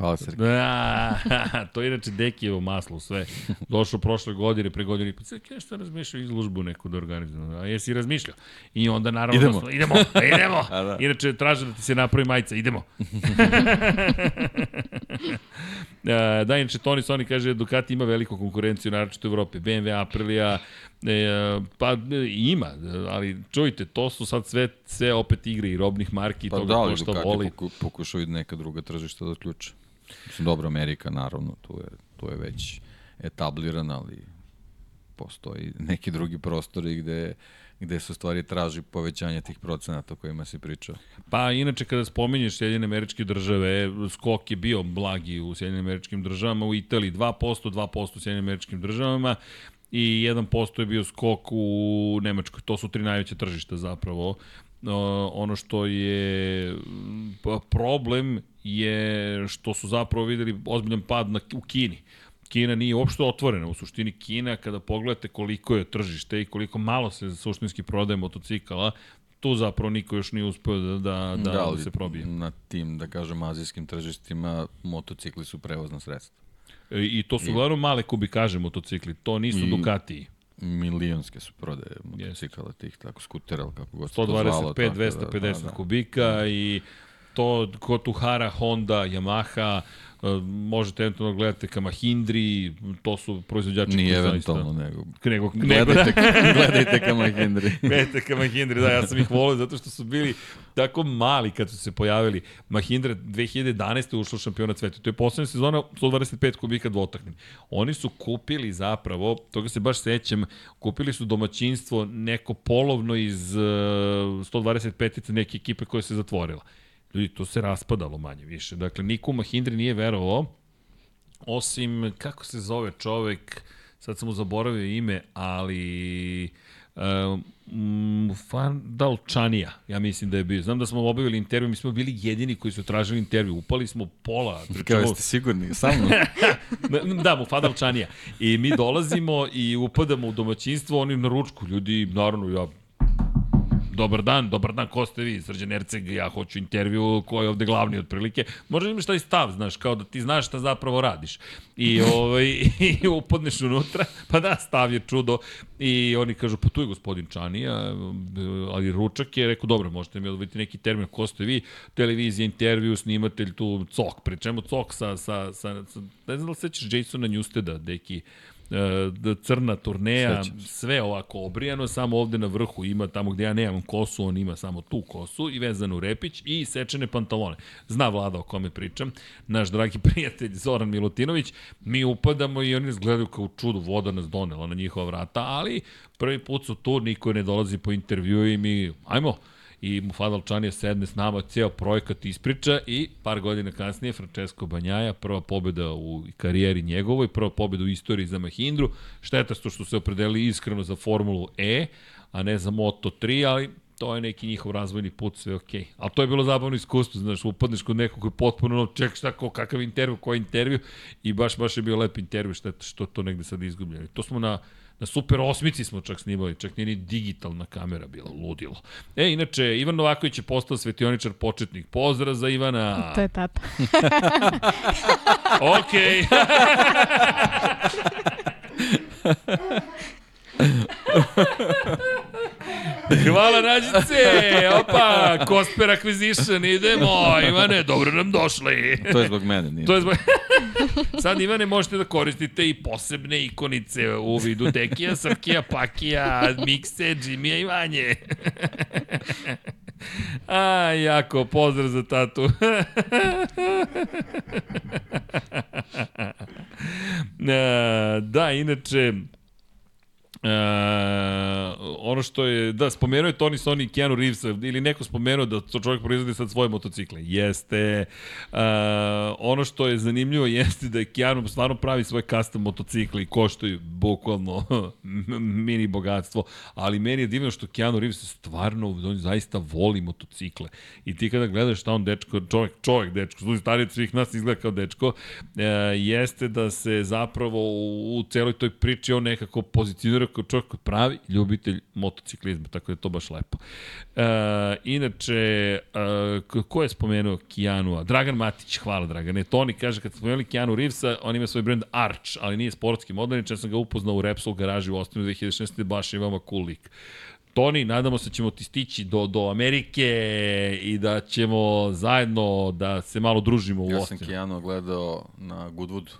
Hvala. Da, *laughs* to je inače Dekijevo maslo sve. Došao prošle godine, pre godine, pa sve nešto razmišljao izložbu neku da organizujem. A jesi razmišljao? I onda naravno... Idemo. Da, idemo, *laughs* idemo. da. Inače, traže da ti se napravi majica, idemo. *laughs* E, da, inače, Toni Soni kaže Ducati ima veliku konkurenciju, naročito u Evropi. BMW, Aprilia, E, pa ima, ali čujte, to su sad sve, sve opet igre i robnih marki, pa toga da, ko što voli. Poku, pokušaju neka druga tržišta da ključe. Mislim, dobro, Amerika, naravno, tu je, tu je već etablirana, ali postoji neki drugi prostori gde gde se stvari traži povećanje tih procenata o kojima se pričao. Pa inače kada spominješ Sjedinjene američke države, skok je bio blagi u Sjedinjenim američkim državama, u Italiji 2%, 2% u Sjedinjenim američkim državama i 1% je bio skok u Nemačkoj. To su tri najveće tržišta zapravo. ono što je problem je što su zapravo videli ozbiljan pad na, u Kini. Kina nije uopšte otvorena. U suštini Kina, kada pogledate koliko je tržište i koliko malo se suštinski prodaje motocikala, tu zapravo niko još nije uspeo da, da, da, da, da se probije. Na tim, da kažem, azijskim tržištima motocikli su prevozna sredstva. E, I to su uglavnom male kubikaže motocikli, to nisu I... Ducati milionske su prodaje motocikala tih tako skutera, kako god 125, 250 da, da, da. kubika i to kod Tuhara, Honda, Yamaha, E, možete eventualno gledate ka Mahindri, to su proizvođači Nije koji eventualno, zaista... nego, nego, gledajte, nego, *laughs* gledajte ka Mahindri. *laughs* gledajte ka Mahindri, da, ja sam ih volio zato što su bili tako mali kad su se pojavili. Mahindra 2011. ušla u šampionat sveta. To je poslednja sezona 125 kubika dvotakni. Oni su kupili zapravo, toga se baš sećam, kupili su domaćinstvo neko polovno iz uh, 125 neke ekipe koja se zatvorila. Ljudi, to se raspadalo manje više. Dakle, niko u Mahindri nije verovao, osim, kako se zove čovek, sad sam mu zaboravio ime, ali um, Fandal Čanija, ja mislim da je bio. Znam da smo obavili intervju, mi smo bili jedini koji su tražili intervju. Upali smo pola. *laughs* Kao ste sigurni, sa mnom? *laughs* da, mu Fandal Čanija. I mi dolazimo i upadamo u domaćinstvo, oni na ručku. Ljudi, naravno, ja dobar dan, dobar dan, ko ste vi, Srđan Erceg, ja hoću intervju, ko je ovde glavni otprilike. Možda imaš taj stav, znaš, kao da ti znaš šta zapravo radiš. I, *laughs* ovaj, i upadneš unutra, pa da, stav je čudo. I oni kažu, pa tu je gospodin Čanija, ali ručak je, rekao, dobro, možete mi odvojiti neki termin, ko ste vi, televizija, intervju, snimatelj tu, cok, pričemu cok sa, sa, sa, sa ne znam da li sećaš Jasona Newsteda, deki, crna turneja, sve ovako obrijano, samo ovde na vrhu ima, tamo gde ja nemam kosu, on ima samo tu kosu i vezanu repić i sečene pantalone. Zna vlada o kome pričam, naš dragi *laughs* prijatelj Zoran Milutinović, mi upadamo i oni izgledaju kao čudo, voda nas donela na njihova vrata, ali prvi put su tu, niko ne dolazi po intervju i mi, ajmo, i Mufadal Čanija sedne s nama, ceo projekat ispriča i par godina kasnije Francesco Banjaja, prva pobjeda u karijeri njegovoj, prva pobjeda u istoriji za Mahindru, šteta što su se opredelili iskreno za Formulu E, a ne za Moto 3, ali to je neki njihov razvojni put, sve okej. Ali to je bilo zabavno iskustvo, znaš, upadneš kod nekog koji potpuno, ček šta, ko, kakav intervju, koji intervju, i baš, baš je bio lep intervju, što, što to negde sad izgubljeno. To smo na, Na Super osmici smo čak snimali, čak nije ni digitalna kamera bila, ludilo. E, inače, Ivan Novaković je postao svetioničar početnik. Pozdrav za Ivana. *laughs* To je tata. *laughs* Okej. *laughs* Hvala Rađice, opa, Kosper Acquisition, idemo, Ivane, dobro nam došli. To je zbog mene, nije. To je zbog... *laughs* Sad, Ivane, možete da koristite i posebne ikonice u vidu Dekija, Srkija, Pakija, Mikse, Džimija i Vanje. *laughs* A, jako, pozdrav za tatu. *laughs* da, inače, Uh, ono što je, da, spomenuo je Tony Sony i Keanu Reeves, ili neko spomenuo da to čovjek proizvodi sad svoje motocikle. Jeste. Uh, ono što je zanimljivo *laughs* jeste da je Keanu stvarno pravi svoje custom motocikle i koštaju bukvalno *laughs* mini bogatstvo, ali meni je divno što Keanu Reeves stvarno, on zaista voli motocikle. I ti kada gledaš šta on dečko, čovjek, čovjek dečko, služi stariji od svih nas izgleda kao dečko, uh, jeste da se zapravo u, u celoj toj priči on nekako pozicionira čovjek koji pravi ljubitelj motociklizma, tako da je to baš lepo. E, inače, e, ko je spomenuo Kijanua? Dragan Matić, hvala Dragane. Toni kaže, kad spomenuli Kijanu Reevesa, on ima svoj brand Arch, ali nije sportski model, čem sam ga upoznao u Repsol garaži u Ostinu 2016. baš je vama cool lik. Toni, nadamo se da ćemo ti stići do, do Amerike i da ćemo zajedno da se malo družimo u Ja Ostinu. sam Kijano gledao na Goodwoodu.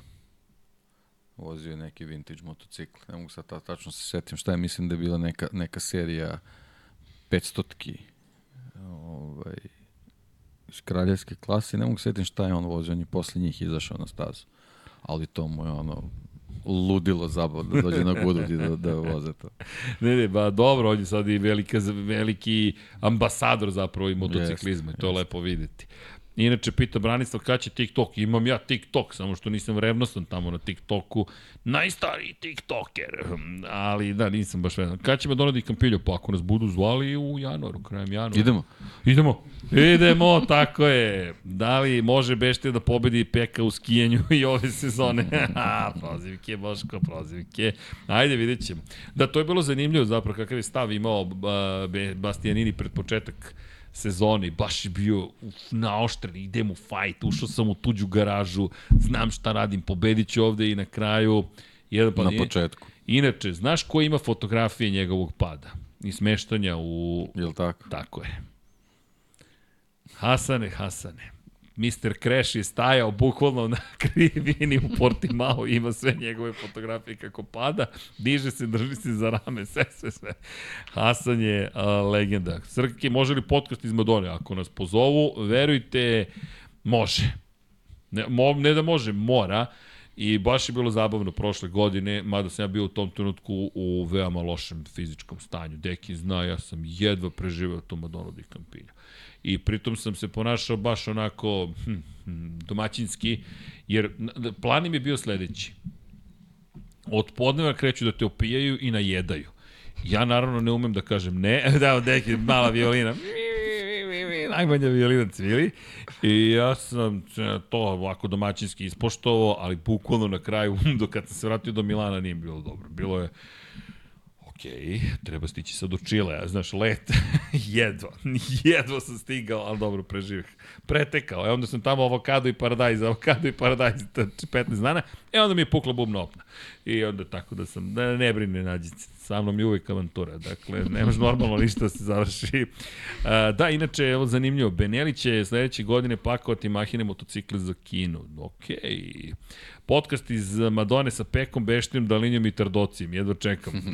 Vozio neki vintage motocikl. Ne mogu sad ta, tačno se setim šta je. Mislim da je bila neka, neka serija 500-tki ovaj, iz kraljevske klase. Ne mogu se setim šta je on vozio. On je posle njih izašao na stazu. Ali to mu je ono ludilo zabavno da dođe na Goodwood i da, da voze to. *laughs* Ne, ne, ba dobro, on je sad i velika, veliki ambasador zapravo i motociklizma, Jest, to je jest. lepo videti. Inače, pita Branislav kada će TikTok. Imam ja TikTok, samo što nisam revnostan tamo na TikToku. Najstariji TikToker. Ali da, nisam baš revnostan. Kada ćemo donati kampilju? Pa ako nas budu zvali u januaru, krajem januara. Idemo. Idemo. Idemo, *laughs* tako je. Da li može Bešte da pobedi Peka u skijanju *laughs* i ove sezone? *laughs* Ha, prozivke, Boško, prozivke. Ajde, vidjet ćemo. Da, to je bilo zanimljivo zapravo kakav je stav imao uh, Bastianini pred početak sezoni, baš je bio uf, naoštren, idem u fajt, ušao sam u tuđu garažu, znam šta radim, pobedit ću ovde i na kraju jedan pa Na početku. Inače, znaš ko ima fotografije njegovog pada i smeštanja u Jel tako? Tako je. Hasane, Hasane. Mr. Crash je stajao bukvalno na *laughs* krivini u Portimao, ima sve njegove fotografije kako pada, diže se, drži se za rame, sve, sve, sve. Hasan je a, legenda. Srke, može li podcast iz Madone? Ako nas pozovu, verujte, može. Ne, mo, ne da može, mora. I baš je bilo zabavno prošle godine, mada sam ja bio u tom trenutku u veoma lošem fizičkom stanju. Deki zna, ja sam jedva preživeo to Madonu di Campinja. I pritom sam se ponašao baš onako hm, hm, domaćinski, jer plan im je bio sledeći. Od podneva kreću da te opijaju i najedaju. Ja naravno ne umem da kažem ne, *laughs* da, deki, mala violina, najmanja violina cvili. I ja sam e, to ovako domaćinski ispoštovao, ali bukvalno na kraju, *laughs* do kad sam se vratio do Milana, nije bilo dobro. Bilo je, treba stići sad do Čilea, znaš, let, *laughs* jedva, jedva sam stigao, ali dobro, preživih. Pretekao, e onda sam tamo avokado i paradajz, avokado i paradajz, 15 dana, e onda mi je pukla bubna opna. I onda tako da sam, da ne brine nađice, sa mnom je uvijek avantura, dakle, nemaš normalno ništa da se završi. Da, inače, evo zanimljivo, Beneli će sledeće godine pakovati mahine motocikle za Kinu. Okej. Okay. Podcast iz Madone sa Pekom, Beštinom, Dalinjom i Tardocijem, jedva čekam. *laughs*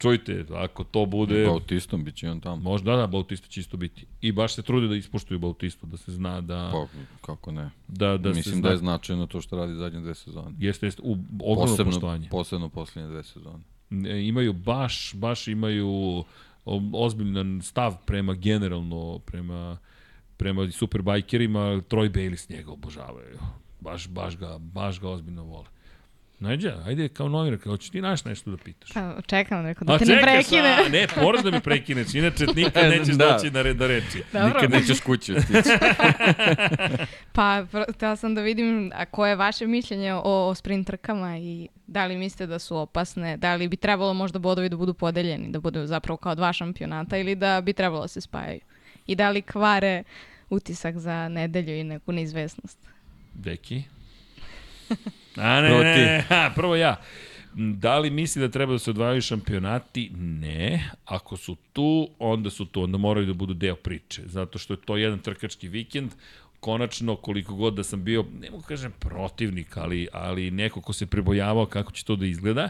Čujte, ako to bude... Bautistom bit će on tamo. Možda, da, Bautista će isto biti. I baš se trude da ispoštuju Bautistu, da se zna da... Pa, kako ne. da, da se Mislim zna. da je značajno to što radi zadnje dve sezone. Jeste, jeste, u, ogromno Posebno, poštovanje. posebno posljednje dve sezone. E, imaju baš, baš imaju o- ozbiljan stav prema generalno, prema, prema superbajkerima, Troy Bayliss njega obožavaju. Baš, baš ga, baš ga ozbiljno vole. Nađa, ajde kao novinar, kao ćeš ti naš nešto da pitaš. Pa, čekam neko da te ne prekine. a, ne, moraš da mi prekineš, inače *laughs* nikad nećeš Da. doći na red do reči. Dobro. Nikad nećeš kući otići. *laughs* Pa, htela sam da vidim a koje je vaše mišljenje o, o sprint trkama i da li mislite da su opasne, da li bi trebalo možda bodovi da budu podeljeni, da budu zapravo kao dva šampionata ili da bi trebalo da se spajaju. I da li kvare utisak za nedelju i neku neizvesnost. Deki? *laughs* A ne, Prvo ne, ne, ha, prvo ja. Da li misli da treba da se odvajaju šampionati? Ne. Ako su tu, onda su tu, onda moraju da budu deo priče. Zato što je to jedan trkački vikend, konačno, koliko god da sam bio, ne mogu kažem protivnik, ali, ali neko ko se prebojavao kako će to da izgleda,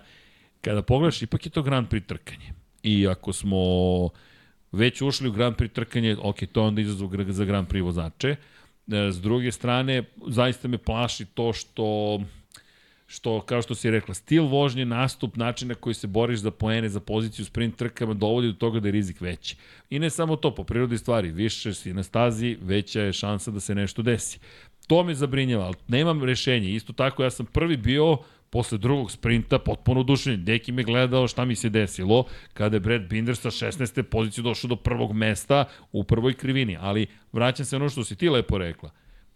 kada pogledaš, ipak je to Grand Prix trkanje. I ako smo već ušli u Grand Prix trkanje, ok, to je onda izazov za Grand Prix vozače. E, S druge strane, zaista me plaši to što što, kao što si rekla, stil vožnje, nastup, način na koji se boriš za poene, za poziciju sprint trkama, dovodi do toga da je rizik veći. I ne samo to, po prirodi stvari, više si na stazi, veća je šansa da se nešto desi. To me zabrinjava, ali nemam rešenje. Isto tako, ja sam prvi bio posle drugog sprinta potpuno oduševljen. Deki me gledao šta mi se desilo kada je Brad Binder sa 16. pozicije došao do prvog mesta u prvoj krivini. Ali vraćam se ono što si ti lepo rekla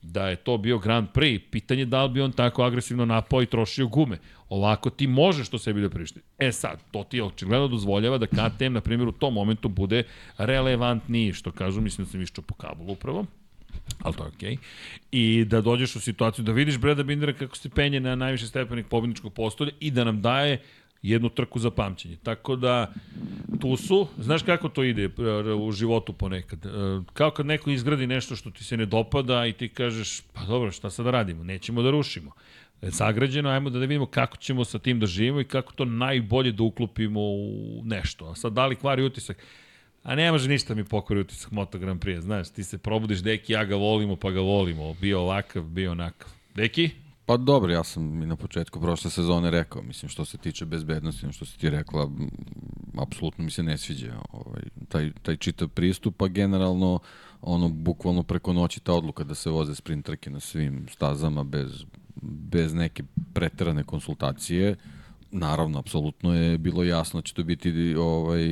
da je to bio Grand Prix, pitanje da li bi on tako agresivno napao i trošio gume. Ovako ti možeš to sebi da prišti. E sad, to ti očigledno dozvoljava da KTM, na primjer, u tom momentu bude relevantniji, što kažu, mislim da sam iščao po kablu upravo, ali to je okej. Okay. I da dođeš u situaciju da vidiš Breda Bindera kako se penje na najviše stepenik pobjedničkog postolja i da nam daje jednu trku za pamćenje. Tako da, tu su, znaš kako to ide e, u životu ponekad. E, Kao kad neko izgradi nešto što ti se ne dopada i ti kažeš, pa dobro, šta sad da radimo? Nećemo da rušimo. E, Sagrađeno, ajmo da vidimo kako ćemo sa tim da živimo i kako to najbolje da uklopimo u nešto. A sad, da li kvari utisak? A ne može ništa mi pokvari utisak Moto Grand Prix, znaš, ti se probudiš, deki, ja ga volimo, pa ga volimo, bio ovakav, bio onakav. Deki? Pa dobro, ja sam i na početku prošle sezone rekao, mislim, što se tiče bezbednosti, što si ti rekla, apsolutno mi se ne sviđa ovaj, taj, taj čitav pristup, a generalno, ono, bukvalno preko noći ta odluka da se voze sprint trke na svim stazama bez, bez neke preterane konsultacije, naravno, apsolutno je bilo jasno da će to biti ovaj,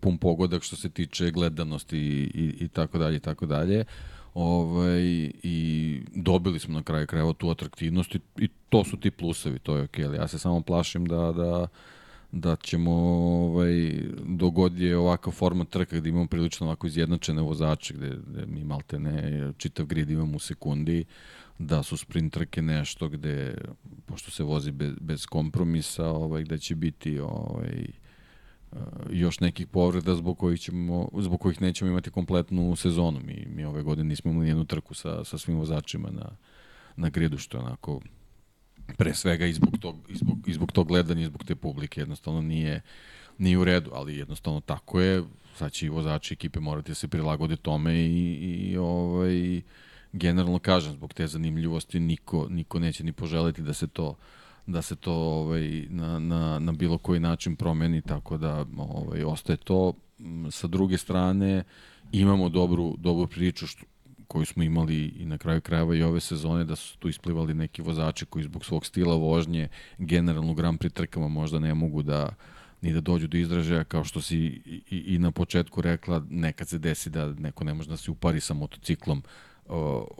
pun pogodak što se tiče gledanosti i, i, i tako dalje i tako dalje ovaj, i dobili smo na kraju krajeva tu atraktivnost i, i to su ti plusevi, to je okej, ali ja se samo plašim da, da, da ćemo ovaj, dogod je ovakav format trka gde imamo prilično ovako izjednačene vozače, gde, gde mi malte ne čitav grid imamo u sekundi, da su sprint trke nešto gde, pošto se vozi bez, bez kompromisa, ovaj, gde će biti ovaj, još nekih povreda zbog kojih, ćemo, zbog kojih nećemo imati kompletnu sezonu. Mi, mi ove godine nismo imali jednu trku sa, sa svim vozačima na, na gridu, što onako pre svega i zbog tog, i zbog, i zbog tog gledanja i zbog te publike jednostavno nije, nije u redu, ali jednostavno tako je, sad će i vozači ekipe morati da se prilagode tome i, i ovaj, generalno kažem, zbog te zanimljivosti niko, niko neće ni poželiti da se to da se to ovaj, na, na, na bilo koji način promeni, tako da ovaj, ostaje to. M, Sa druge strane, imamo dobru, dobru priču što, koju smo imali i na kraju krajeva i ove sezone, da su tu isplivali neki vozači koji zbog svog stila vožnje generalno u Grand Prix trkama možda ne mogu da ni da dođu do izražaja, kao što si i, i, i na početku rekla, nekad se desi da neko ne može da se upari sa motociklom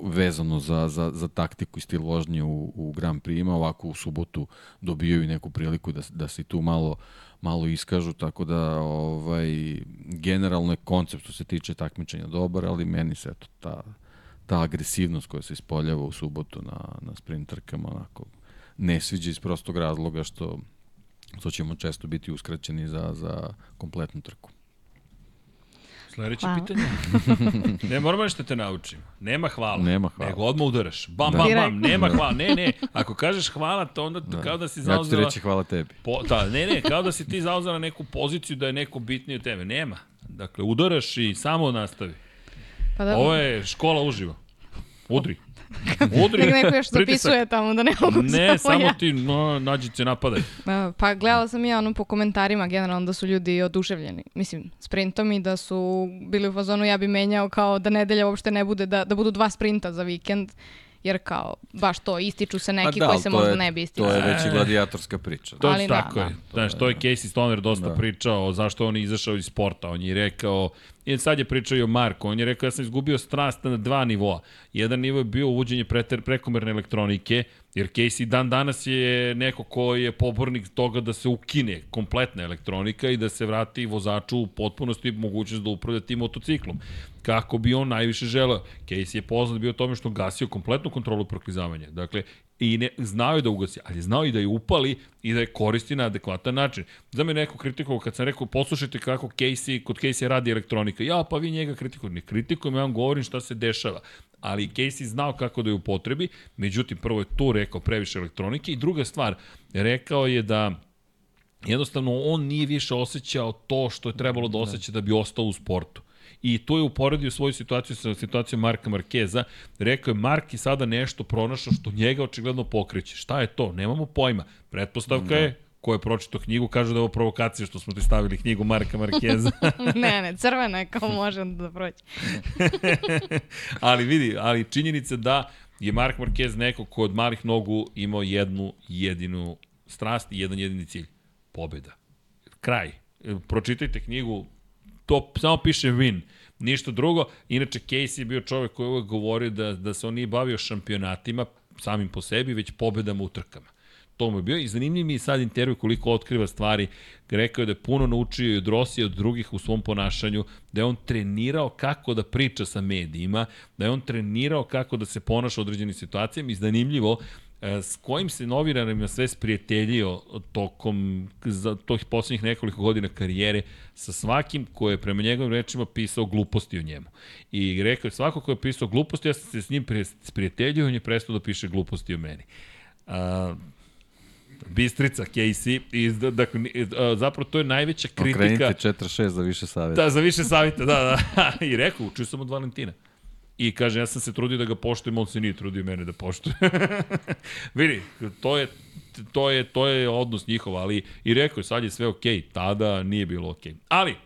vezano za, za, za taktiku i stil vožnje u, u Grand Prix ima, ovako u subotu dobijaju neku priliku da, da se tu malo, malo iskažu, tako da ovaj, generalno je koncept što se tiče takmičenja dobar, ali meni se eto, ta, ta agresivnost koja se ispoljava u subotu na, na sprint trkama onako, ne sviđa iz prostog razloga što, što ćemo često biti uskraćeni za, za kompletnu trku. Sledeće Hvala. pitanje. *laughs* ne, moramo nešto te naučim. Nema hvala. Nema hvala. Nego odmah udaraš. Bam, Da. bam, bam. Nema hvala. Ne, ne. Ako kažeš hvala, to onda da. kao da si Ja ću ti zauzela... reći hvala tebi. Po, da, ne, ne, kao da si ti zauzela neku poziciju da je neko bitniji od tebe. Nema. Dakle, udaraš i samo nastavi. Pa da, Ovo je škola uživo. Udri. Udri. Nek neko još zapisuje tamo da ne mogu Ne, samo ja. ti no, nađice napadaj. Uh, Pa gledala sam ja ono po komentarima generalno da su ljudi oduševljeni. Mislim, sprintom i da su bili u fazonu ja bi menjao kao da nedelja uopšte ne bude, da, da budu dva sprinta za vikend. jer kao baš to ističu se neki da, koji se možda je- ne bi isticao. To je već i gladijatorska priča. To je da, tako da. je. Znaš, to je Casey Stoner dosta Da. pričao zašto on je izašao iz sporta. On je rekao, i sad je pričao i o Marku, on je rekao ja sam izgubio strast na dva nivoa. Jedan nivo je bio uvođenje preter, prekomerne elektronike, jer Casey dan danas je neko ko je pobornik toga da se ukine kompletna elektronika i da se vrati vozaču u potpunosti mogućnost da upravlja tim motociklom. Kako bi on najviše želeo. Casey je poznat bio tome što gasio kompletnu kontrolu proklizavanja. Dakle, i ne, znao je da ugasi, ali je znao i da je upali i da je koristi na adekvatan način. Za me neko kritikovao kad sam rekao poslušajte kako Casey, kod Casey radi elektronika. Ja, pa vi njega kritikujete. Ne kritikujem, ja vam govorim šta se dešava. Ali Casey znao kako da je upotrebi, međutim, prvo je tu rekao previše elektronike i druga stvar, rekao je da jednostavno on nije više osjećao to što je trebalo da osjeća da bi ostao u sportu. I to je uporedio svoju situaciju sa situacijom Marka Markeza. Rekao je, Mark je sada nešto pronašao što njega očigledno pokreće. Šta je to? Nemamo pojma. Pretpostavka je, ko je pročito knjigu, kaže da je ovo provokacija što smo ti stavili knjigu Marka Markeza. *laughs* ne, ne, crvena je kao može da proći. *laughs* ali vidi, ali činjenica da je Mark Marquez neko ko od malih nogu imao jednu jedinu strast i jedan jedini cilj. Pobeda. Kraj. E, Pročitajte knjigu, to samo piše win. Ništa drugo. Inače, Casey je bio čovek koji uvek govorio da, da se on nije bavio šampionatima samim po sebi, već pobedama u trkama. To mu je bio i zanimljiv mi je sad intervju koliko otkriva stvari. Rekao je da je puno naučio i od Rosije od drugih u svom ponašanju, da je on trenirao kako da priča sa medijima, da je on trenirao kako da se ponaša u određenim situacijama i zanimljivo, s kojim se novinarima sve sprijateljio tokom za tih poslednjih nekoliko godina karijere sa svakim ko je prema njegovim rečima pisao gluposti o njemu. I rekao je svako ko je pisao gluposti, ja sam se s njim sprijateljio i on je prestao da piše gluposti o meni. A, Bistrica, Casey, i, da- dakle, zapravo to je najveća kritika. Okrenite 4-6 za više savjeta. Da, za više savjeta, da, da. *laughs* I rekao, učio sam od Valentina. I kaže, ja sam se trudio da ga poštujem, on se nije trudio mene da poštuje. *laughs* Vidi, to je, to je, to je odnos njihov, ali i rekao je, sad je sve okej, okay. tada nije bilo okej. Okay. Ali,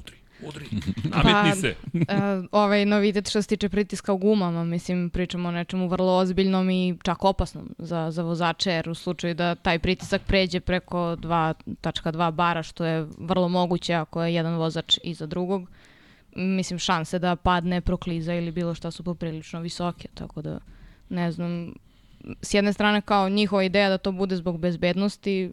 udri, udri, *laughs* nametni Pa, se. Uh, ovaj novitet što se tiče pritiska u gumama, mislim, pričamo o nečemu vrlo ozbiljnom i čak opasnom za, za vozače, jer u slučaju da taj pritisak pređe preko 2.2 bara, što je vrlo moguće ako je jedan vozač iza drugog, mislim, šanse da padne, prokliza ili bilo šta su poprilično visoke, tako da, ne znam, s jedne strane kao njihova ideja da to bude zbog bezbednosti,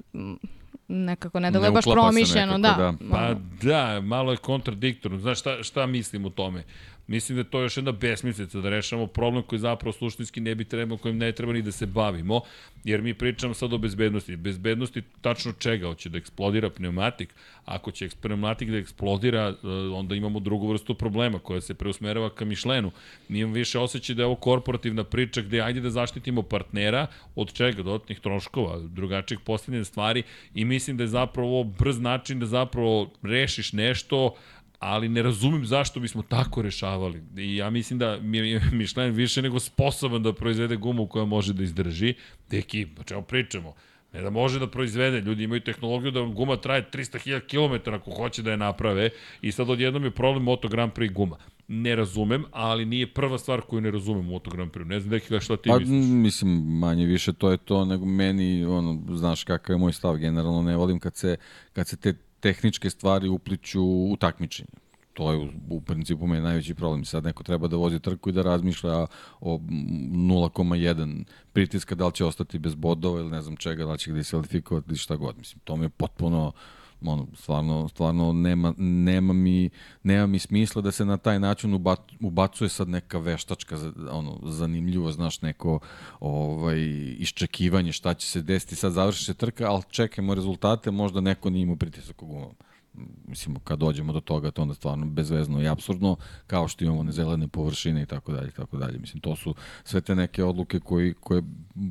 nekako ne deluje Ne baš uklapa se promišljeno, nekako, da. da. Pa da, malo je kontradiktorno. Znaš šta, šta mislim o tome? Mislim da je to još jedna besmislica, da rešamo problem koji zapravo suštinski ne bi trebao, kojim ne treba ni da se bavimo, jer mi pričamo sad o bezbednosti. Bezbednosti tačno čega? Hoće da eksplodira pneumatik? Ako će pneumatik da eksplodira, e, onda imamo drugu vrstu problema koja se preusmerava ka Mišlenu. Mi imamo više osjećaj da je ovo korporativna priča gde ajde da zaštitimo partnera od čega? Dodatnih troškova, drugačijih postavljanja stvari i mislim da je zapravo brz način da zapravo rešiš nešto ali ne razumem zašto bismo tako rešavali. I ja mislim da mi je Michelin više nego sposoban da proizvede gumu koja može da izdrži. Deki, o čemu pričamo? Ne da može da proizvede, ljudi imaju tehnologiju da guma traje 300.000 km ako hoće da je naprave i sad odjednom je problem Moto Grand Prix guma. Ne razumem, ali nije prva stvar koju ne razumem u Moto Grand Prix. Ne znam Deki šta ti Pa, misliš. mislim, manje više to je to, nego meni, ono, znaš kakav je moj stav, generalno ne volim kad se, kad se te tehničke stvari upliću u takmičenje. To je u, u principu meni najveći problem. Sad neko treba da vozi trku i da razmišlja o mm, 0,1 pritiska, da li će ostati bez bodova ili ne znam čega, da li će ga diskvalifikovati ili šta god. Mislim, to mi je potpuno ono, stvarno, stvarno nema, nema, mi, nema mi smisla da se na taj način ubacuje sad neka veštačka ono, zanimljivo, znaš, neko ovaj, iščekivanje šta će se desiti, sad završi se trka, ali čekajmo rezultate, možda neko nije imao pritisak u gumama. Mislim, kad dođemo do toga, to onda stvarno bezvezno i absurdno, kao što imamo nezelene površine i tako dalje, tako dalje. Mislim, to su sve te neke odluke koji, koje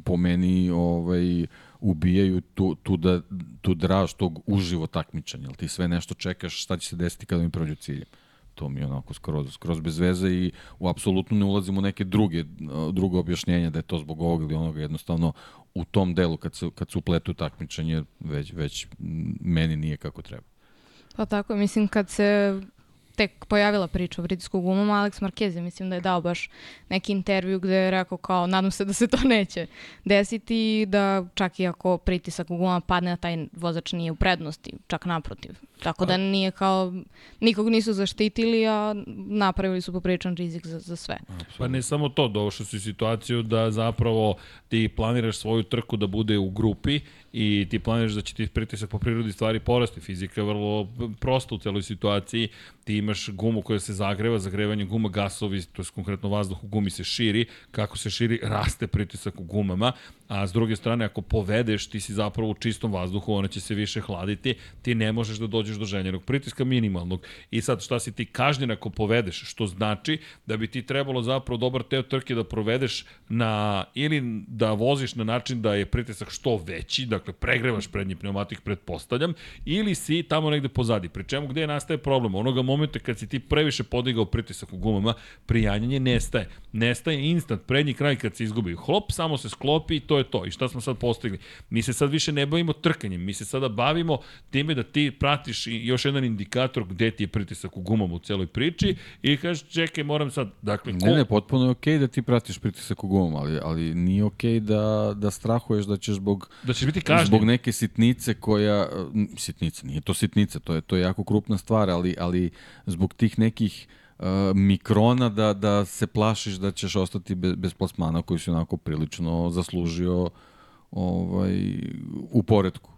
po meni ovaj, ubijaju tu, tu, da, tu draž tog uživo takmičanja. Ti sve nešto čekaš šta će se desiti kada mi prođu ciljem. To mi je onako skroz, skroz bez veze i u apsolutno ne ulazimo u neke druge, druge objašnjenja da je to zbog ovog ili onoga. Jednostavno u tom delu kad se, kad se upletu takmičanje već, već meni nije kako treba. Pa tako, mislim kad se tek pojavila priča o pritisku gumama, Alex Marquez je mislim da je dao baš neki intervju gde je rekao kao nadam se da se to neće desiti i da čak i ako pritisak u gumama padne, taj vozač nije u prednosti, čak naprotiv. Tako da nije kao, nikog nisu zaštitili, a napravili su popričan rizik za, za sve. Pa ne samo to, došao si u situaciju da zapravo ti planiraš svoju trku da bude u grupi i ti planiraš da će ti pritisak po prirodi stvari porasti. Fizika je vrlo prosta u celoj situaciji. Ti imaš gumu koja se zagreva, zagrevanje guma gasovi, to je konkretno vazduh u gumi se širi. Kako se širi, raste pritisak u gumama, a s druge strane, ako povedeš, ti si zapravo u čistom vazduhu, ona će se više hladiti, ti ne možeš da dođeš do željenog pritiska minimalnog. I sad, šta si ti kažnjen ako povedeš, što znači da bi ti trebalo zapravo dobar teo trke da provedeš na, ili da voziš na način da je pritisak što veći, dakle pregrevaš prednji pneumatik, pretpostavljam, ili si tamo negde pozadi. Pri čemu gde nastaje problem? Onoga momenta kad si ti previše podigao pritisak u gumama, prijanjanje nestaje. Nestaje instant, prednji kraj kad se izgubi. Hlop, samo se sklopi i to je to. I šta smo sad postigli? Mi se sad više ne bavimo trkanjem, mi se sada bavimo time da ti pratiš još jedan indikator gde ti je pritisak u gumama u celoj priči i kažeš čekaj, moram sad, dakle, ko... Ne, ne, potpuno je okej okay da ti pratiš pritisak u gumama, ali, ali nije okej okay da, da strahuješ da ćeš zbog, da ćeš biti kažnjen. zbog neke sitnice koja, sitnice, nije to sitnice, to je, to je jako krupna stvar, ali, ali zbog tih nekih uh, mikrona da, da se plašiš da ćeš ostati bez, bez plasmana koji si onako prilično zaslužio ovaj, u poredku.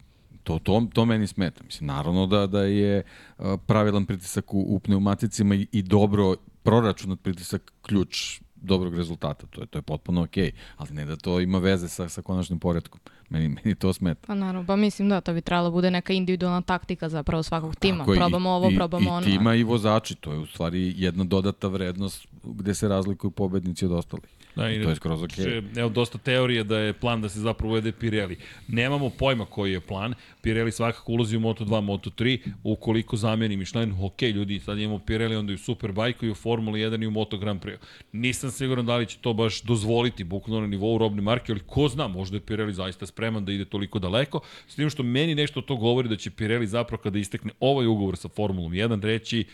To, to, to meni smeta. Mislim, naravno da, da je uh, pravilan pritisak u, u pneumaticima i, i dobro proračunat pritisak ključ dobrog rezultata. To je, to je potpuno okej, okay, ali ne da to ima veze sa, sa konačnim poredkom. Meni, meni to smeta. Pa naravno, pa mislim da to bi trebalo bude neka individualna taktika zapravo svakog tima. Tako probamo i, ovo, i, probamo i ono. I tima i vozači, to je u stvari jedna dodata vrednost gde se razlikuju pobednici od ostalih. Da, i to je skroz ok. Okay. Evo, dosta teorije da je plan da se zapravo uvede Pirelli. Nemamo pojma koji je plan. Pirelli svakako ulazi u Moto2, Moto3. Ukoliko zameni Michelin, ok, ljudi, sad imamo Pirelli onda i u Superbike i u Formula 1 i u Moto Grand Prix. Nisam siguran da li će to baš dozvoliti bukvalno na nivou robne marke, ali ko zna, možda je Pirelli zaista spreman da ide toliko daleko. S tim što meni nešto to govori da će Pirelli zapravo kada istekne ovaj ugovor sa Formulom 1 reći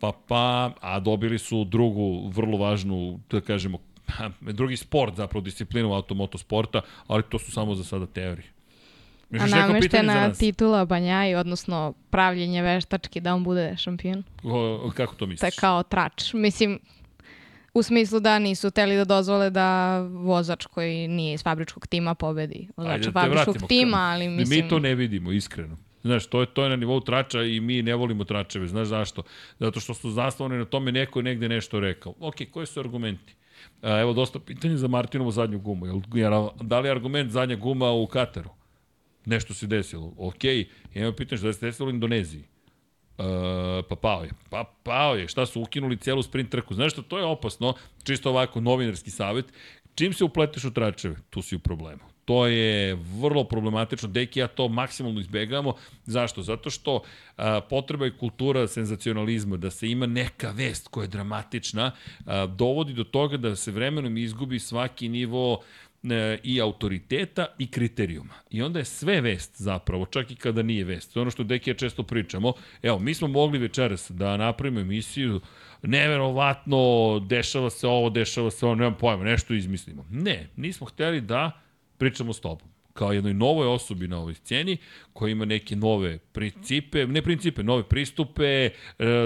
pa pa, a dobili su drugu vrlo važnu, da kažemo, *laughs* drugi sport, zapravo disciplinu automotosporta, ali to su samo za sada teorije. Misliš A nameštena titula Banjaj, odnosno pravljenje veštački da on bude šampion? O, kako to misliš? To je kao trač. Mislim, u smislu da nisu teli da dozvole da vozač koji nije iz fabričkog tima pobedi. Vozač da fabričkog tima, ali mislim... Mi to ne vidimo, iskreno. Znaš, to je, to je na nivou trača i mi ne volimo tračeve. Znaš zašto? Zato što su zastavljeni na tome neko je negde nešto rekao. Ok, koji su argumenti? Evo dosta pitanja za Martinovu zadnju gumu. Jel, da li je argument zadnja guma u Kataru? Nešto se desilo. Ok, imamo pitanje šta se desilo u Indoneziji. Uh, pa pao je. Pa pao je. Šta su ukinuli celu sprint trku? Znaš što, to je opasno. Čisto ovako novinarski savet. Čim se upleteš u tračeve, tu si u problemu. To je vrlo problematično. Deki ja to maksimalno izbegavamo. Zašto? Zato što a, potreba i kultura senzacionalizma, da se ima neka vest koja je dramatična, a, dovodi do toga da se vremenom izgubi svaki nivo e, i autoriteta i kriterijuma. I onda je sve vest zapravo, čak i kada nije vest. To je ono što Deki ja često pričamo. Evo, mi smo mogli večeras da napravimo emisiju neverovatno, dešava se ovo, dešava se ovo, nemam pojma, nešto izmislimo. Ne, nismo hteli da pričamo s tobom kao jednoj novoj osobi na ovoj sceni, koja ima neke nove principe, ne principe, nove pristupe, e,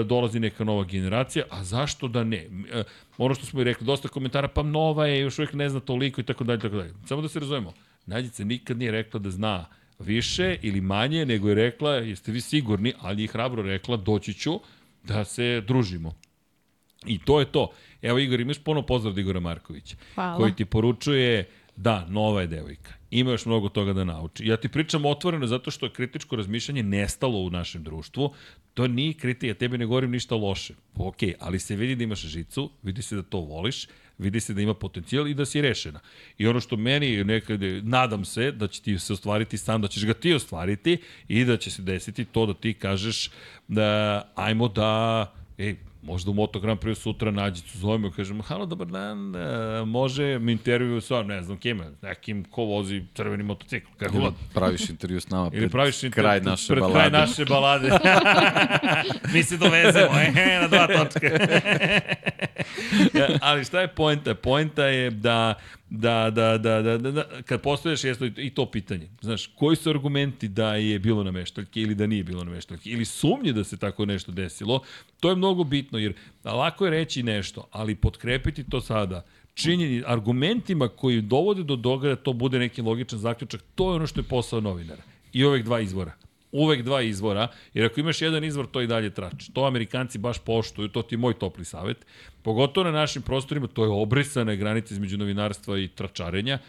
dolazi neka nova generacija, a zašto da ne? E, ono što smo i rekli, dosta komentara, pa nova je, još uvijek ne zna toliko i tako dalje, tako dalje. Samo da se razumemo, Nađica nikad nije rekla da zna više ili manje, nego je rekla, jeste vi sigurni, ali je hrabro rekla, doći ću da se družimo. I to je to. Evo Igor, imaš pono pozdrav od Igora Markovića, Hvala. koji ti poručuje Da, nova je devojka. Ima još mnogo toga da nauči. Ja ti pričam otvoreno zato što je kritičko razmišljanje nestalo u našem društvu. To nije kritika, ja tebi ne govorim ništa loše. Ok, ali se vidi da imaš žicu, vidi se da to voliš, vidi se da ima potencijal i da si rešena. I ono što meni nekad, nadam se da će ti se ostvariti sam, da ćeš ga ti ostvariti i da će se desiti to da ti kažeš da ajmo da, ej, Možda u Moto Grand Prix sutra nađicu zovemo i kažemo, halo, dobar dan, e, može mi intervju sa, ne znam kime, nekim ko vozi crveni motocikl, kako Ili god. praviš intervju s nama Ili pred praviš intervju kraj naše pred balade. kraj naše balade. *laughs* Mi se dovezemo, e, na dva *laughs* točka. *laughs* Ja, Ali šta je poenta? Poenta je da da, da, da, da, da, da kad postojaš jesto i to pitanje. Znaš, koji su argumenti da je bilo nameštaljke ili da nije bilo nameštaljke ili sumnje da se tako nešto desilo, to je mnogo bitno jer lako je reći nešto, ali potkrepiti to sada činjeni argumentima koji dovode do događaja to bude neki logičan zaključak, to je ono što je posao novinara. I ovih dva izvora uvek dva izvora, jer ako imaš jedan izvor, to i dalje trač. To Amerikanci baš poštuju, to ti je moj topli savet. Pogotovo na našim prostorima, to je obrisana granica između novinarstva i tračarenja,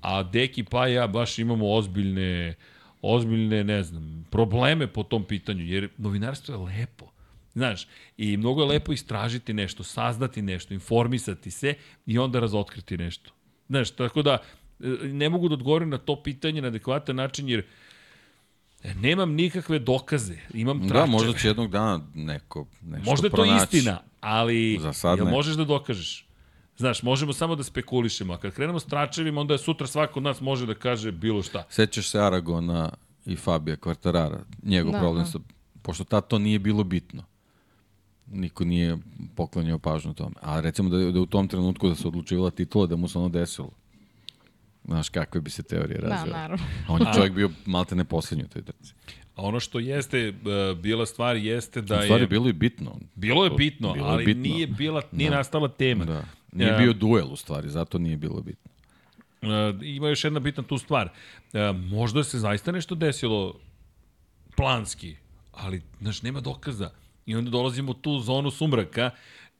a Deki pa ja baš imamo ozbiljne, ozbiljne, ne znam, probleme po tom pitanju, jer novinarstvo je lepo. Znaš, i mnogo je lepo istražiti nešto, saznati nešto, informisati se i onda razotkriti nešto. Znaš, tako da ne mogu da odgovorim na to pitanje na adekvatan način, jer Nemam nikakve dokaze, imam tračeve. Da, možda će jednog dana neko nešto Možda je to pronaći. istina, ali Za sad jel ne. možeš da dokažeš? Znaš, možemo samo da spekulišemo, a kad krenemo s tračevima, onda je sutra svako od nas može da kaže bilo šta. Sećaš se Aragona i Fabija Kvartarara, njegov Da, problem da. sa, pošto tad to nije bilo bitno. Niko nije poklanjao pažnju tome. A recimo da, da u tom trenutku da se odlučivala titula, da mu se ono desilo. Znaš kakve bi se teorije Da, razvile. naravno. A *laughs* on je čovjek bio malte ne poslednji u toj trci. A ono što jeste, uh, bila stvar jeste da U stvari je... bilo je bitno. Bilo je bitno, Bilo je ali bitno. nije, bila, nije Da. nastala tema. Da. Nije Ja. bio duel u stvari, zato nije bilo bitno. Uh, ima još jedna bitna tu stvar. Uh, možda se zaista nešto desilo planski, ali, znaš, nema dokaza. I onda dolazimo u tu zonu sumraka,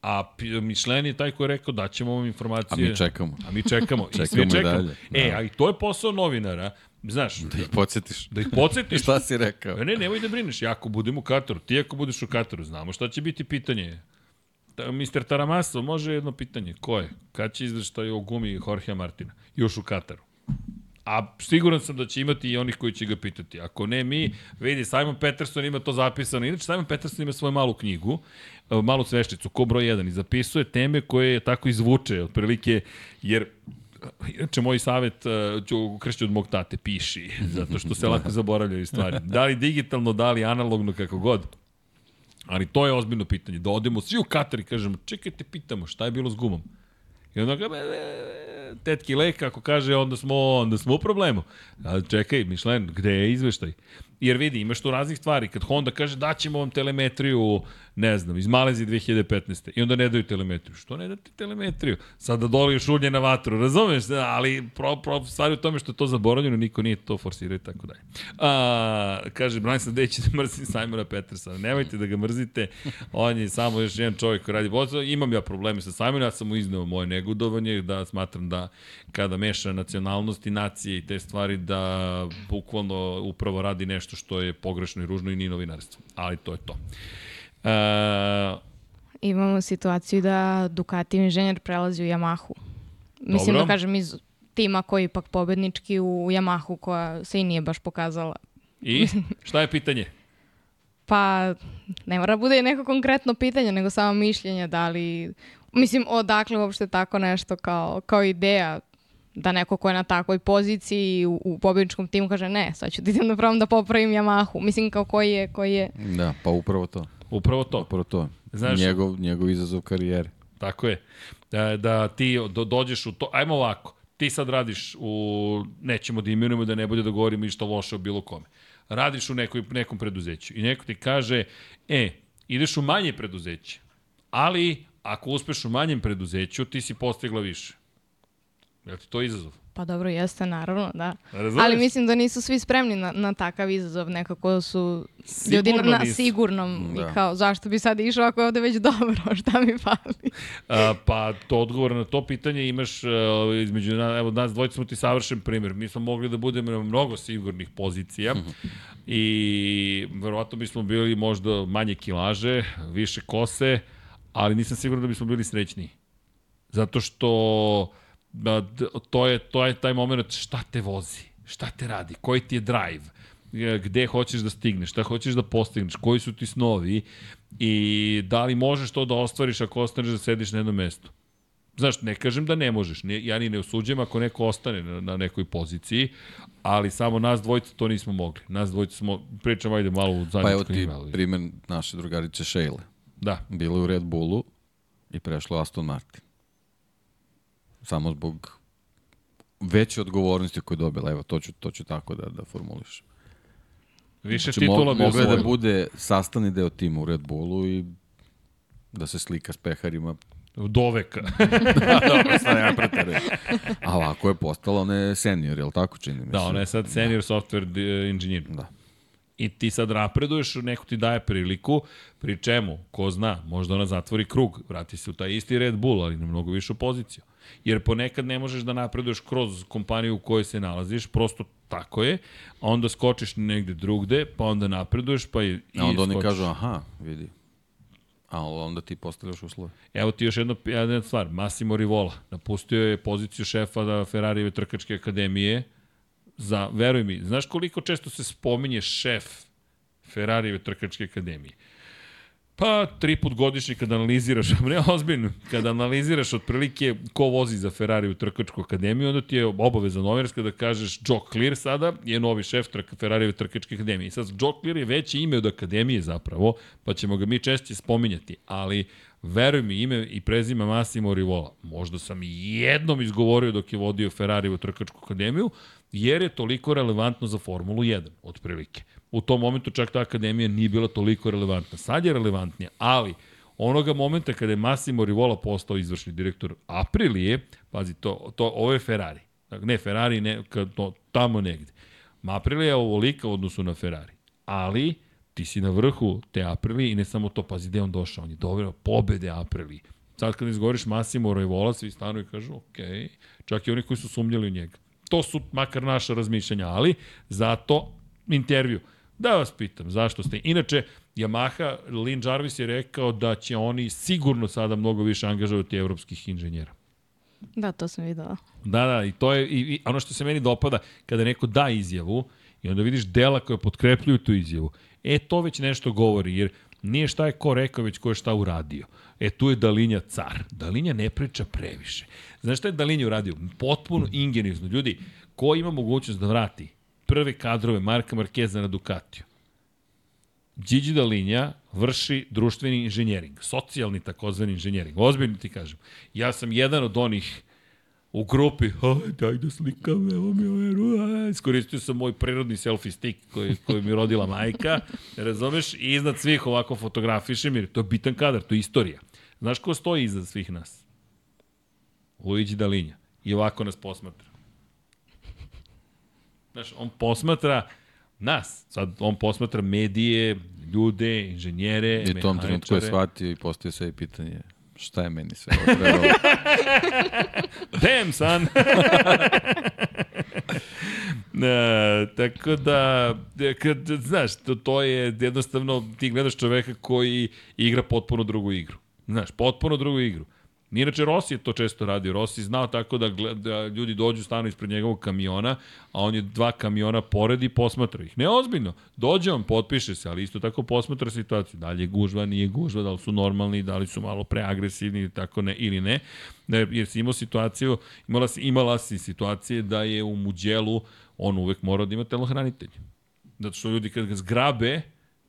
a Mišlen je taj koji je rekao da ćemo vam A informacije. mi čekamo. A mi čekamo. *laughs* I svi Čekamo i čekamo. dalje. E, Da. a i to je posao novinara. Znaš, Da ih podsjetiš. da ih podsjetiš. *laughs* Šta si rekao? E, Ne, nemoj da brineš. Ja ako budem u Kataru, ti ako budeš u Kataru, znamo šta će biti pitanje. Ta, Mr. Taramaso, može jedno pitanje. Ko je? Kad će izveštaj o gumi Jorgea Martina? Još u Kataru. A siguran sam da će imati i onih koji će ga pitati. Ako ne mi, vidi, Simon Peterson ima to zapisano. Inače, Simon Peterson ima svoju malu knjigu, e, malu sveščicu, ko broj 1, i zapisuje teme koje tako izvuče, otprilike, jer Inače, moj savjet uh, ću kršći od mog tate, piši, *laughs* zato što se lako zaboravljaju stvari. Da li digitalno, da li analogno, kako god. Ali to je ozbiljno pitanje. Da odemo svi u Katar i kažemo, čekajte, pitamo, šta je bilo s gumom? I onda ga, e, tetki lek, ako kaže, onda smo, onda smo u problemu. A čekaj, Mišlen, gde je izveštaj? Jer vidi, imaš tu raznih stvari. Kad Honda kaže daćemo vam telemetriju, ne znam, iz Malezije 2015. I onda ne daju telemetriju. Što ne date telemetriju? Sada doliješ ulje na vatru, razumeš? Da, ali pro, pro, stvari u tome što je to zaboravljeno, niko nije to forsirao i tako dalje. A, kaže, Branson Deći da mrzim Simona Petersona. Nemojte da ga mrzite. On je samo još jedan čovjek koji radi posao. Imam ja probleme sa Simonom, ja sam mu izneo moje negodovanje, da smatram da kada meša nacionalnosti, nacije i te stvari, da bukvalno upravo radi nešto što je pogrešno i ružno i nije novinarstvo. Ali to je to. E, Imamo situaciju da Ducati inženjer prelazi u Yamahu. Mislim Dobro. da kažem iz tima koji je ipak pobednički u Yamahu koja se i nije baš pokazala. I *laughs* šta je pitanje? Pa ne mora bude neko konkretno pitanje, nego samo mišljenje da li... Mislim, odakle uopšte tako nešto kao, kao ideja da neko ko je na takvoj poziciji u, u pobedničkom timu kaže ne, sad ću da idem da probam da popravim Yamahu. Mislim kao koji je, koji je... Da, pa upravo to. Upravo to. Upravo to. Znaš- njegov, njegov izazov karijere. Tako je. Da, da ti do, dođeš u to, ajmo ovako, ti sad radiš u, nećemo da imenujemo da ne bude da govorimo ništa loše o bilo kome. Radiš u nekoj, nekom preduzeću i neko ti kaže, e, ideš u manje preduzeće, ali ako uspeš u manjem preduzeću, ti si postigla više. Je li ti to izazov? Pa dobro, jeste, naravno, da. Razumeš? Ali mislim da nisu svi spremni na, na takav izazov, nekako su ljudi Sigurno na, na nisu. sigurnom Da. i kao zašto bi sad išao ako je ovde već dobro, *laughs* šta mi fali? A, pa to odgovor na to pitanje imaš uh, između na, evo nas dvojica smo ti savršen primjer. Mi smo mogli da budemo na mnogo sigurnih pozicija *laughs* i verovatno bismo bili možda manje kilaže, više kose, ali nisam siguran da bismo bili srećniji. Zato što to je, to je taj moment šta te vozi, šta te radi, koji ti je drive. gde hoćeš da stigneš, šta hoćeš da postigneš, koji su ti snovi i da li možeš to da ostvariš ako ostaneš da sediš na jednom mestu. Znaš, ne kažem da ne možeš, ne, ja ni ne osuđujem ako neko ostane na, na nekoj poziciji, ali samo nas dvojica to nismo mogli. Nas dvojica smo, pričamo ajde malo u Pa evo ti ime, ali... primer naše drugarice Šejle. Da, Bilo je u Red Bullu i prešlo Aston Martin. Samo zbog veće odgovornosti koju je dobila. Evo, to ću, to ću tako da, da formulišem. više Znači, titula bi da osvojila. bude sastavni deo tima u Red Bullu i da se slika s peharima. Do veka. *laughs* Dobro, sad ja preterujem. A ovako je postala, ona je senior, je li tako čini mi se? da, ona je sad senior software eh, inženjer. Da. I ti sad napreduješ, neko ti daje priliku, pri čemu, ko zna, možda ona zatvori krug, vrati se u taj isti Red Bull, ali na mnogo višu poziciju. Jer ponekad ne možeš da napreduješ kroz kompaniju u kojoj se nalaziš, prosto tako je, a onda skočiš negde drugde, pa onda napreduješ, pa i, i A onda oni skočiš. kažu, aha, vidi. A onda ti postavljaš uslove. Evo ti još jedno, jedna stvar, Massimo Rivola, napustio je poziciju šefa da Ferrarijeve trkačke akademije, za, veruj mi, znaš koliko često se spominje šef Ferrarijeve trkačke akademije? Pa, tri put godišnje kada analiziraš, *laughs* ne ozbiljno, kada analiziraš otprilike ko vozi za Ferrari u trkačku akademiju, onda ti je obaveza novinarska da kažeš Joe Clear sada je novi šef trk, Ferrarijeve trkačke akademije. I sad Joe Clear je veće ime od akademije zapravo, pa ćemo ga mi češće spominjati, ali veruj mi ime i prezime Massimo Rivola. Možda sam i jednom izgovorio dok je vodio Ferrarijevu trkačku akademiju, jer je toliko relevantno za Formulu 1, otprilike. U tom momentu čak ta akademija nije bila toliko relevantna. Sad je relevantnija, ali onoga momenta kada je Massimo Rivola postao izvršni direktor Aprilije, pazi, to, to, ovo je Ferrari. Dakle, ne Ferrari, ne, kad, to, tamo negde. Ma Aprilija je ovolika u odnosu na Ferrari. Ali, ti si na vrhu te Aprilije i ne samo to, pazi gde on došao, on je doveo pobede Aprilije. Sad kad izgovoriš Massimo Rivola, svi stanu i kažu, ok, čak i oni koji su sumnjali u njega. To su makar naša razmišljanja, ali zato intervju. Da vas pitam, zašto ste? Inače, Yamaha, Lin Jarvis je rekao da će oni sigurno sada mnogo više angažovati evropskih inženjera. Da, to sam videla. Da, da, i to je i, i ono što se meni dopada, kada neko da izjavu i onda vidiš dela koje potkrepljuju tu izjavu, e, to već nešto govori, jer nije šta je ko rekao, već ko je šta uradio. E, tu je Dalinja car. Dalinja ne priča previše. Znaš šta je Dalinja uradio? Potpuno ingenizno. Ljudi, ko ima mogućnost da vrati prve kadrove Marka Markeza na Ducatiju? Gigi Dalinja vrši društveni inženjering, socijalni takozvani inženjering. Ozbiljno ti kažem. Ja sam jedan od onih u grupi, aj, daj da slikam, evo mi ovaj ru, aj, iskoristio sam moj prirodni selfie stick koji, koji mi rodila majka, razumeš, i iznad svih ovako fotografišem, jer to je bitan kadar, to je istorija. Znaš ko stoji iznad svih nas? Luigi Dalinja. I ovako nas posmatra. Znaš, on posmatra nas. Sad on posmatra medije, ljude, inženjere, I u tom trenutku je mehaničare. shvatio i postavio sve pitanje šta je meni sve ovo trebalo. *laughs* Damn, son! *laughs* e, tako da, e, kad, znaš, to, to je jednostavno, ti gledaš čoveka koji igra potpuno drugu igru. Znaš, potpuno drugu igru. Inače, Rossi je to često radio. Rossi znao tako da, da ljudi dođu, stanu ispred njegovog kamiona, a on je dva kamiona pored i posmatra ih. Neozbiljno. Dođe on, potpiše se, ali isto tako posmatra situaciju. Da li je gužva, nije gužva, da li su normalni, da li su malo preagresivni ili tako ne, ili ne. ne jer si imao situaciju, imala si, imala si situacije da je u muđelu on uvek morao da ima telohranitelj. Zato što ljudi kad ga zgrabe,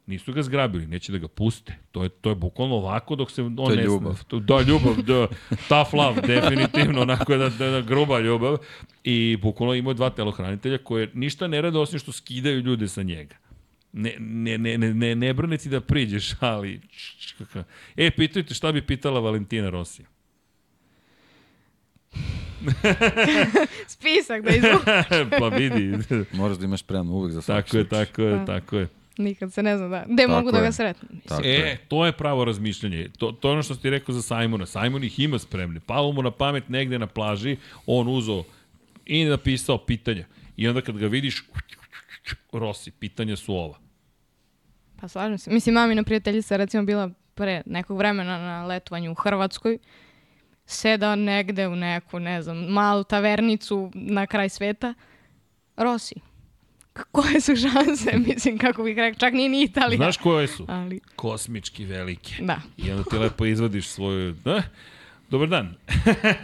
nisu ga zgrabili, neće da ga puste. To je, to je bukvalno ovako dok se on To je ne ljubav. To, da, ljubav, da, tough love, definitivno, onako da, da, da gruba ljubav. I bukvalno imao je dva telohranitelja koje ništa ne rade osim što skidaju ljude sa njega. Ne, ne, ne, ne, ne, ne brane ti da priđeš, ali... E, pitajte šta bi pitala Valentina Rosija. *laughs* Spisak da izvu. *laughs* pa vidi. Moraš da imaš spremno uvek za svaki tako je, tako je, Da. tako je. Nikad se ne zna da. Gde Tako mogu da je. ga sretnem? E, je. to je pravo razmišljanje. To, to je ono što ti rekao za Simona. Simon ih ima spremne. Palo mu na pamet negde na plaži, on uzo i napisao pitanja. I onda kad ga vidiš, Rossi, pitanja su ova. Pa slažem se. Mislim, mamina prijateljica recimo bila pre nekog vremena na letovanju u Hrvatskoj. Seda negde u neku, ne znam, malu tavernicu na kraj sveta. Rossi. Koje su šanse, *laughs* mislim, kako bih rekao, čak nije ni Italija. Znaš koje su? Ali, Kosmički velike. da. I onda ti lepo izvadiš svoju... Da? Dobar dan.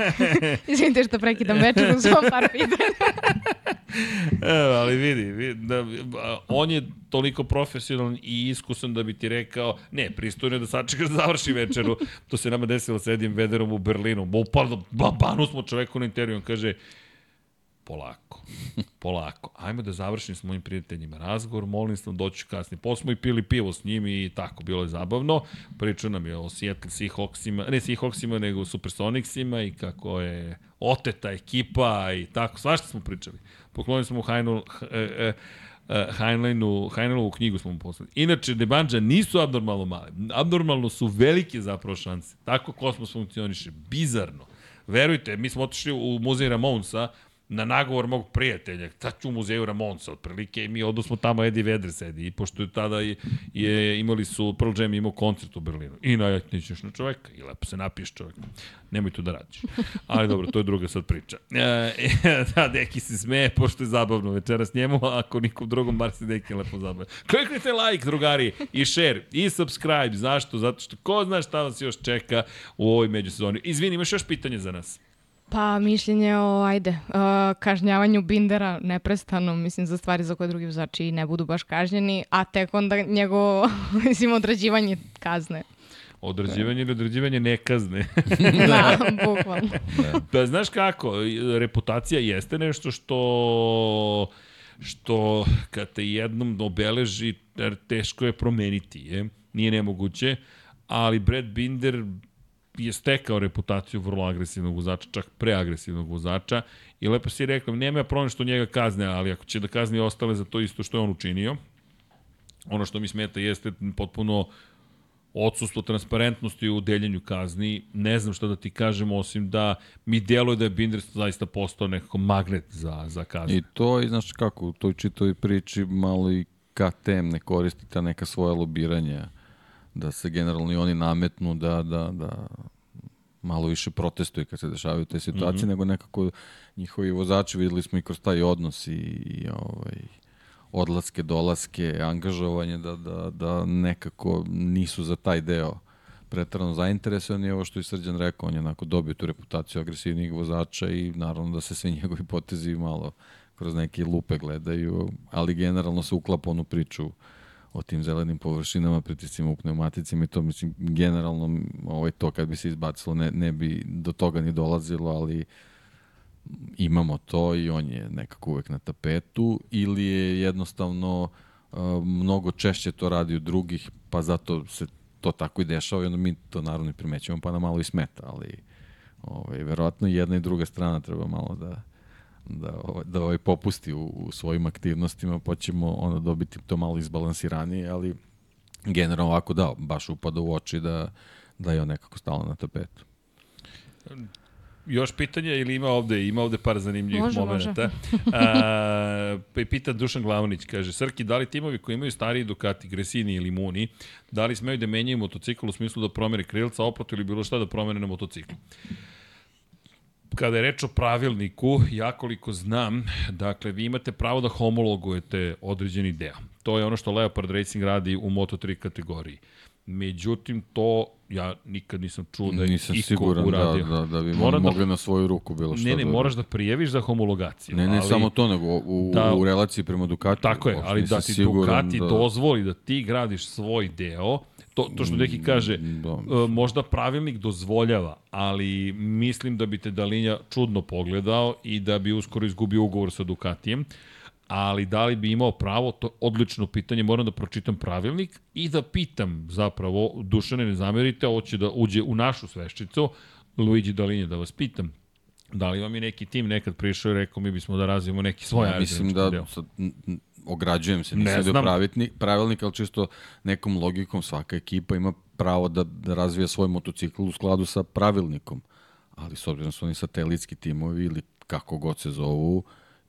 *laughs* Izvinite što prekidam večer u svom par *laughs* pitanja. Evo, ali vidi, vidi da, on je toliko profesionalan i iskusan da bi ti rekao, ne, pristojno je da sačekaš da završi večeru. To se nama desilo sa Edim Vederom u Berlinu. Bopalno, babanu smo čoveku na intervju. On kaže, polako, polako. Ajmo da završim s mojim prijateljima razgovor, molim sam doći kasnije. Posle smo i pili pivo s njim i tako, bilo je zabavno. Pričao nam je o Seattle Seahawksima, ne Seahawksima, nego Supersonicsima i kako je oteta ekipa i tako, svašta smo pričali. Poklonili smo mu Heinl, e, e, e, Heinleinu, Heinleinovu knjigu smo mu poslali. Inače, Debanđa nisu abnormalno male. Abnormalno su velike zapravo šanse. Tako kosmos funkcioniše. Bizarno. Verujte, mi smo otišli u muzej Ramonsa, na nagovor mog prijatelja, sad ću u muzeju Ramonsa, otprilike, mi odnosmo tamo Eddie Vedder sedi, i pošto je tada je, je imali su, Pearl Jam imao koncert u Berlinu, i najatnićeš na čoveka, i lepo se napiješ čoveka, nemoj tu da radiš. Ali dobro, to je druga sad priča. E, da, Deki se smeje, pošto je zabavno večeras njemu, a ako nikom drugom, bar se Deki lepo zabavlja. Kliknite like, drugari, i share, i subscribe, zašto? Zato što ko zna šta vas još čeka u ovoj međusezoni. Izvini, imaš još pitanje za nas? Pa mišljenje o, ajde, uh, kažnjavanju Bindera neprestano, mislim, za stvari za koje drugi vozači ne budu baš kažnjeni, a tek onda njegovo, *laughs* mislim, odrađivanje kazne. Određivanje ili određivanje nekazne. *laughs* *laughs* da, bukvalno. Pa znaš kako, reputacija jeste nešto što što kad te jednom obeleži, er, teško je promeniti, je. Nije nemoguće, ali Brad Binder je stekao reputaciju vrlo agresivnog vozača, čak preagresivnog vozača i lepo si rekao, nema ja problem što njega kazne, ali ako će da kazni ostale za to isto što je on učinio, ono što mi smeta jeste potpuno odsustvo transparentnosti u deljenju kazni. Ne znam šta da ti kažem, osim da mi djeluje da je Binder zaista postao nekako magnet za, za kaznu. I to, i znaš kako, u toj čitoj priči malo i KTM ne koristi ta neka svoja lobiranja, da se generalno i oni nametnu da, da, da malo više protestuju kad se dešavaju te situacije, mm -hmm. nego nekako njihovi vozači videli smo i kroz taj odnos i, i ovaj, odlaske, dolaske, angažovanje, da, da, da nekako nisu za taj deo pretrano zainteresovani. Ovo što je Srđan rekao, on je onako dobio tu reputaciju agresivnih vozača i naravno da se svi *laughs* njegovi potezi malo kroz neke lupe gledaju, ali generalno se uklapa onu priču o tim zelenim površinama, pritiscima u pneumaticima i to mislim generalno ovaj, to kad bi se izbacilo ne, ne bi do toga ni dolazilo, ali imamo to i on je nekako uvek na tapetu ili je jednostavno mnogo češće to radi od drugih, pa zato se to tako i dešava i onda mi to naravno i primećujemo pa nam malo i smeta, ali ovaj, verovatno jedna i druga strana treba malo da da, ovaj, da ovaj popusti u, u svojim aktivnostima, pa ćemo onda dobiti to malo izbalansiranije, ali generalno ovako da, baš upada u oči da, da je on nekako stalo na tapetu. Još pitanja ili ima ovde, ima ovde par zanimljivih Može, momenta. A, pa pita Dušan Glavnić, kaže, Srki, da li timovi koji imaju stariji Ducati, Gresini ili Muni, da li smeju da menjaju motocikl u smislu da promene krilca, oplatu ili bilo šta da promene na motociklu? Kada je reč o pravilniku, ja koliko znam, dakle, vi imate pravo da homologujete određeni deo. To je ono što Leopard Racing radi u Moto3 kategoriji. Međutim, to ja nikad nisam čuo da je Nisam iko siguran da, uradio. da, da bi Mora da- mogli na svoju ruku bilo što Ne, ne, da moraš da prijaviš za homologaciju. Ne, ne ali, samo to, nego u, Da. u relaciji prema Ducati. Tako je, ali da ti Ducati dozvoli da ti gradiš svoj deo, to, to što neki kaže, Da. e, možda pravilnik dozvoljava, ali mislim da bi te Dalinja čudno pogledao i da bi uskoro izgubio ugovor sa Ducatijem, ali da li bi imao pravo, to je odlično pitanje, moram da pročitam pravilnik i da pitam zapravo, Dušane ne zamerite, ovo će da uđe u našu sveščicu, Luigi Dalinja da vas pitam, da li vam je neki tim nekad prišao i rekao mi bismo da razvijemo neki svoj Ja mislim da deo? sad, ograđujem se, Ne nisam znam. pravilnik, pravilnik, ali čisto nekom logikom svaka ekipa ima pravo da, da razvija svoj motocikl u skladu sa pravilnikom. Ali s obzirom da su oni satelitski timovi ili kako god se zovu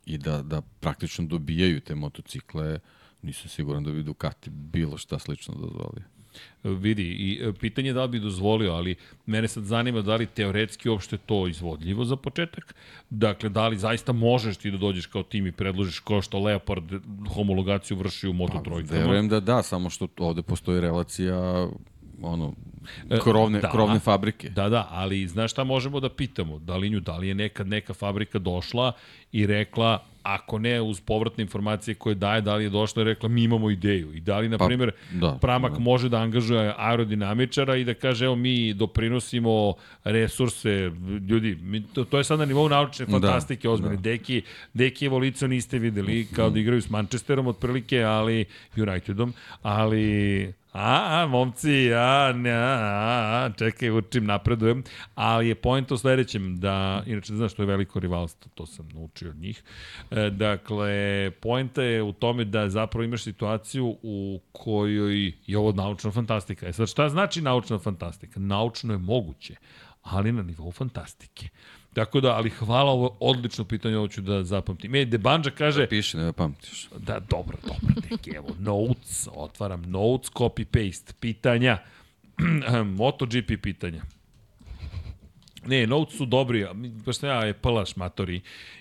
i da, da praktično dobijaju te motocikle, nisam siguran da bi Ducati bilo šta slično dozvolio. Vidi, i e, pitanje je da li bi dozvolio, ali mene sad zanima da li teoretski uopšte to izvodljivo za početak. Dakle, da li zaista možeš ti da dođeš kao tim i predložiš kao što Leopard homologaciju vrši u Moto Pa, trojkama? verujem da da, samo što ovde postoji relacija ono, krovne, da. krovne fabrike. Da, da, ali znaš šta možemo da pitamo? Da li nju, da li je nekad neka fabrika došla i rekla, ako ne uz povratne informacije koje daje, da li je došla i rekla mi imamo ideju i da li, na Pa, primjer, da, Pramak da. može da angažuje aerodinamičara i da kaže, evo mi doprinosimo resurse, ljudi, mi, to, to je sad na nivou naučne fantastike, da, ozbiljne. Da. Deki, Deki Evolico niste videli kao da igraju s Manchesterom otprilike, ali Unitedom, ali A, a, momci, a, ne, a, a, čekaj, učim, napredujem. Ali je point u sledećem, da, inače, znaš, to je veliko rivalstvo, to sam naučio od njih. E, dakle, poenta je u tome da zapravo imaš situaciju u kojoj je ovo naučna fantastika. E sad, šta znači naučna fantastika? Naučno je moguće, ali na nivou fantastike. Tako da, ali hvala, ovo odlično pitanje, ovo ću da zapamtim. E, Debanđa kaže, Piši, ne da pamtiš. Da, dobro, dobro, deki, evo, notes, otvaram notes, copy, paste, pitanja, *clears throat* MotoGP pitanja. Ne, notes su dobri, sam ja je palaš matori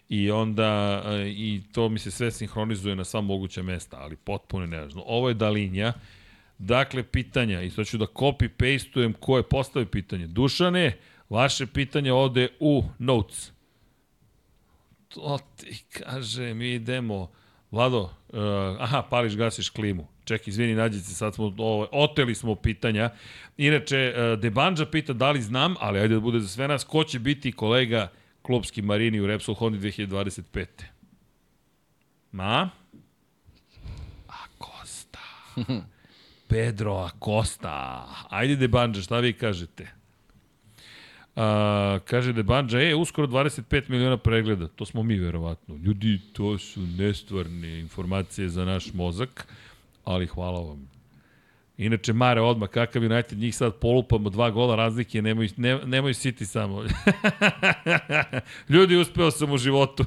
i onda e, i to mi se sve sinhronizuje na sva moguća mesta, ali potpuno nevažno. Ovo je dalinja, dakle pitanja i sad ću da copy pasteujem ko je postavio pitanje. Dušane, vaše pitanje ode u notes. To ti kaže, mi idemo. Vlado, uh, aha, pališ, gasiš klimu. Ček, izvini, nađi se, sad smo, ovo, oteli smo pitanja. Inače, uh, Debanđa pita da li znam, ali ajde da bude za sve nas, ko će biti kolega klubski Marini u Repsol Hondi 2025. Ma? Acosta. *laughs* Pedro Acosta. Ajde Debanđa, šta vi kažete? A, kaže Debanđa, e, uskoro 25 miliona pregleda. To smo mi, verovatno. Ljudi, to su nestvarne informacije za naš mozak, ali hvala vam. Inače, Mare odmah, kakav United, njih sad polupamo dva gola razlike, nemoj, ne, nemoj City samo. *laughs* Ljudi, uspeo sam u životu.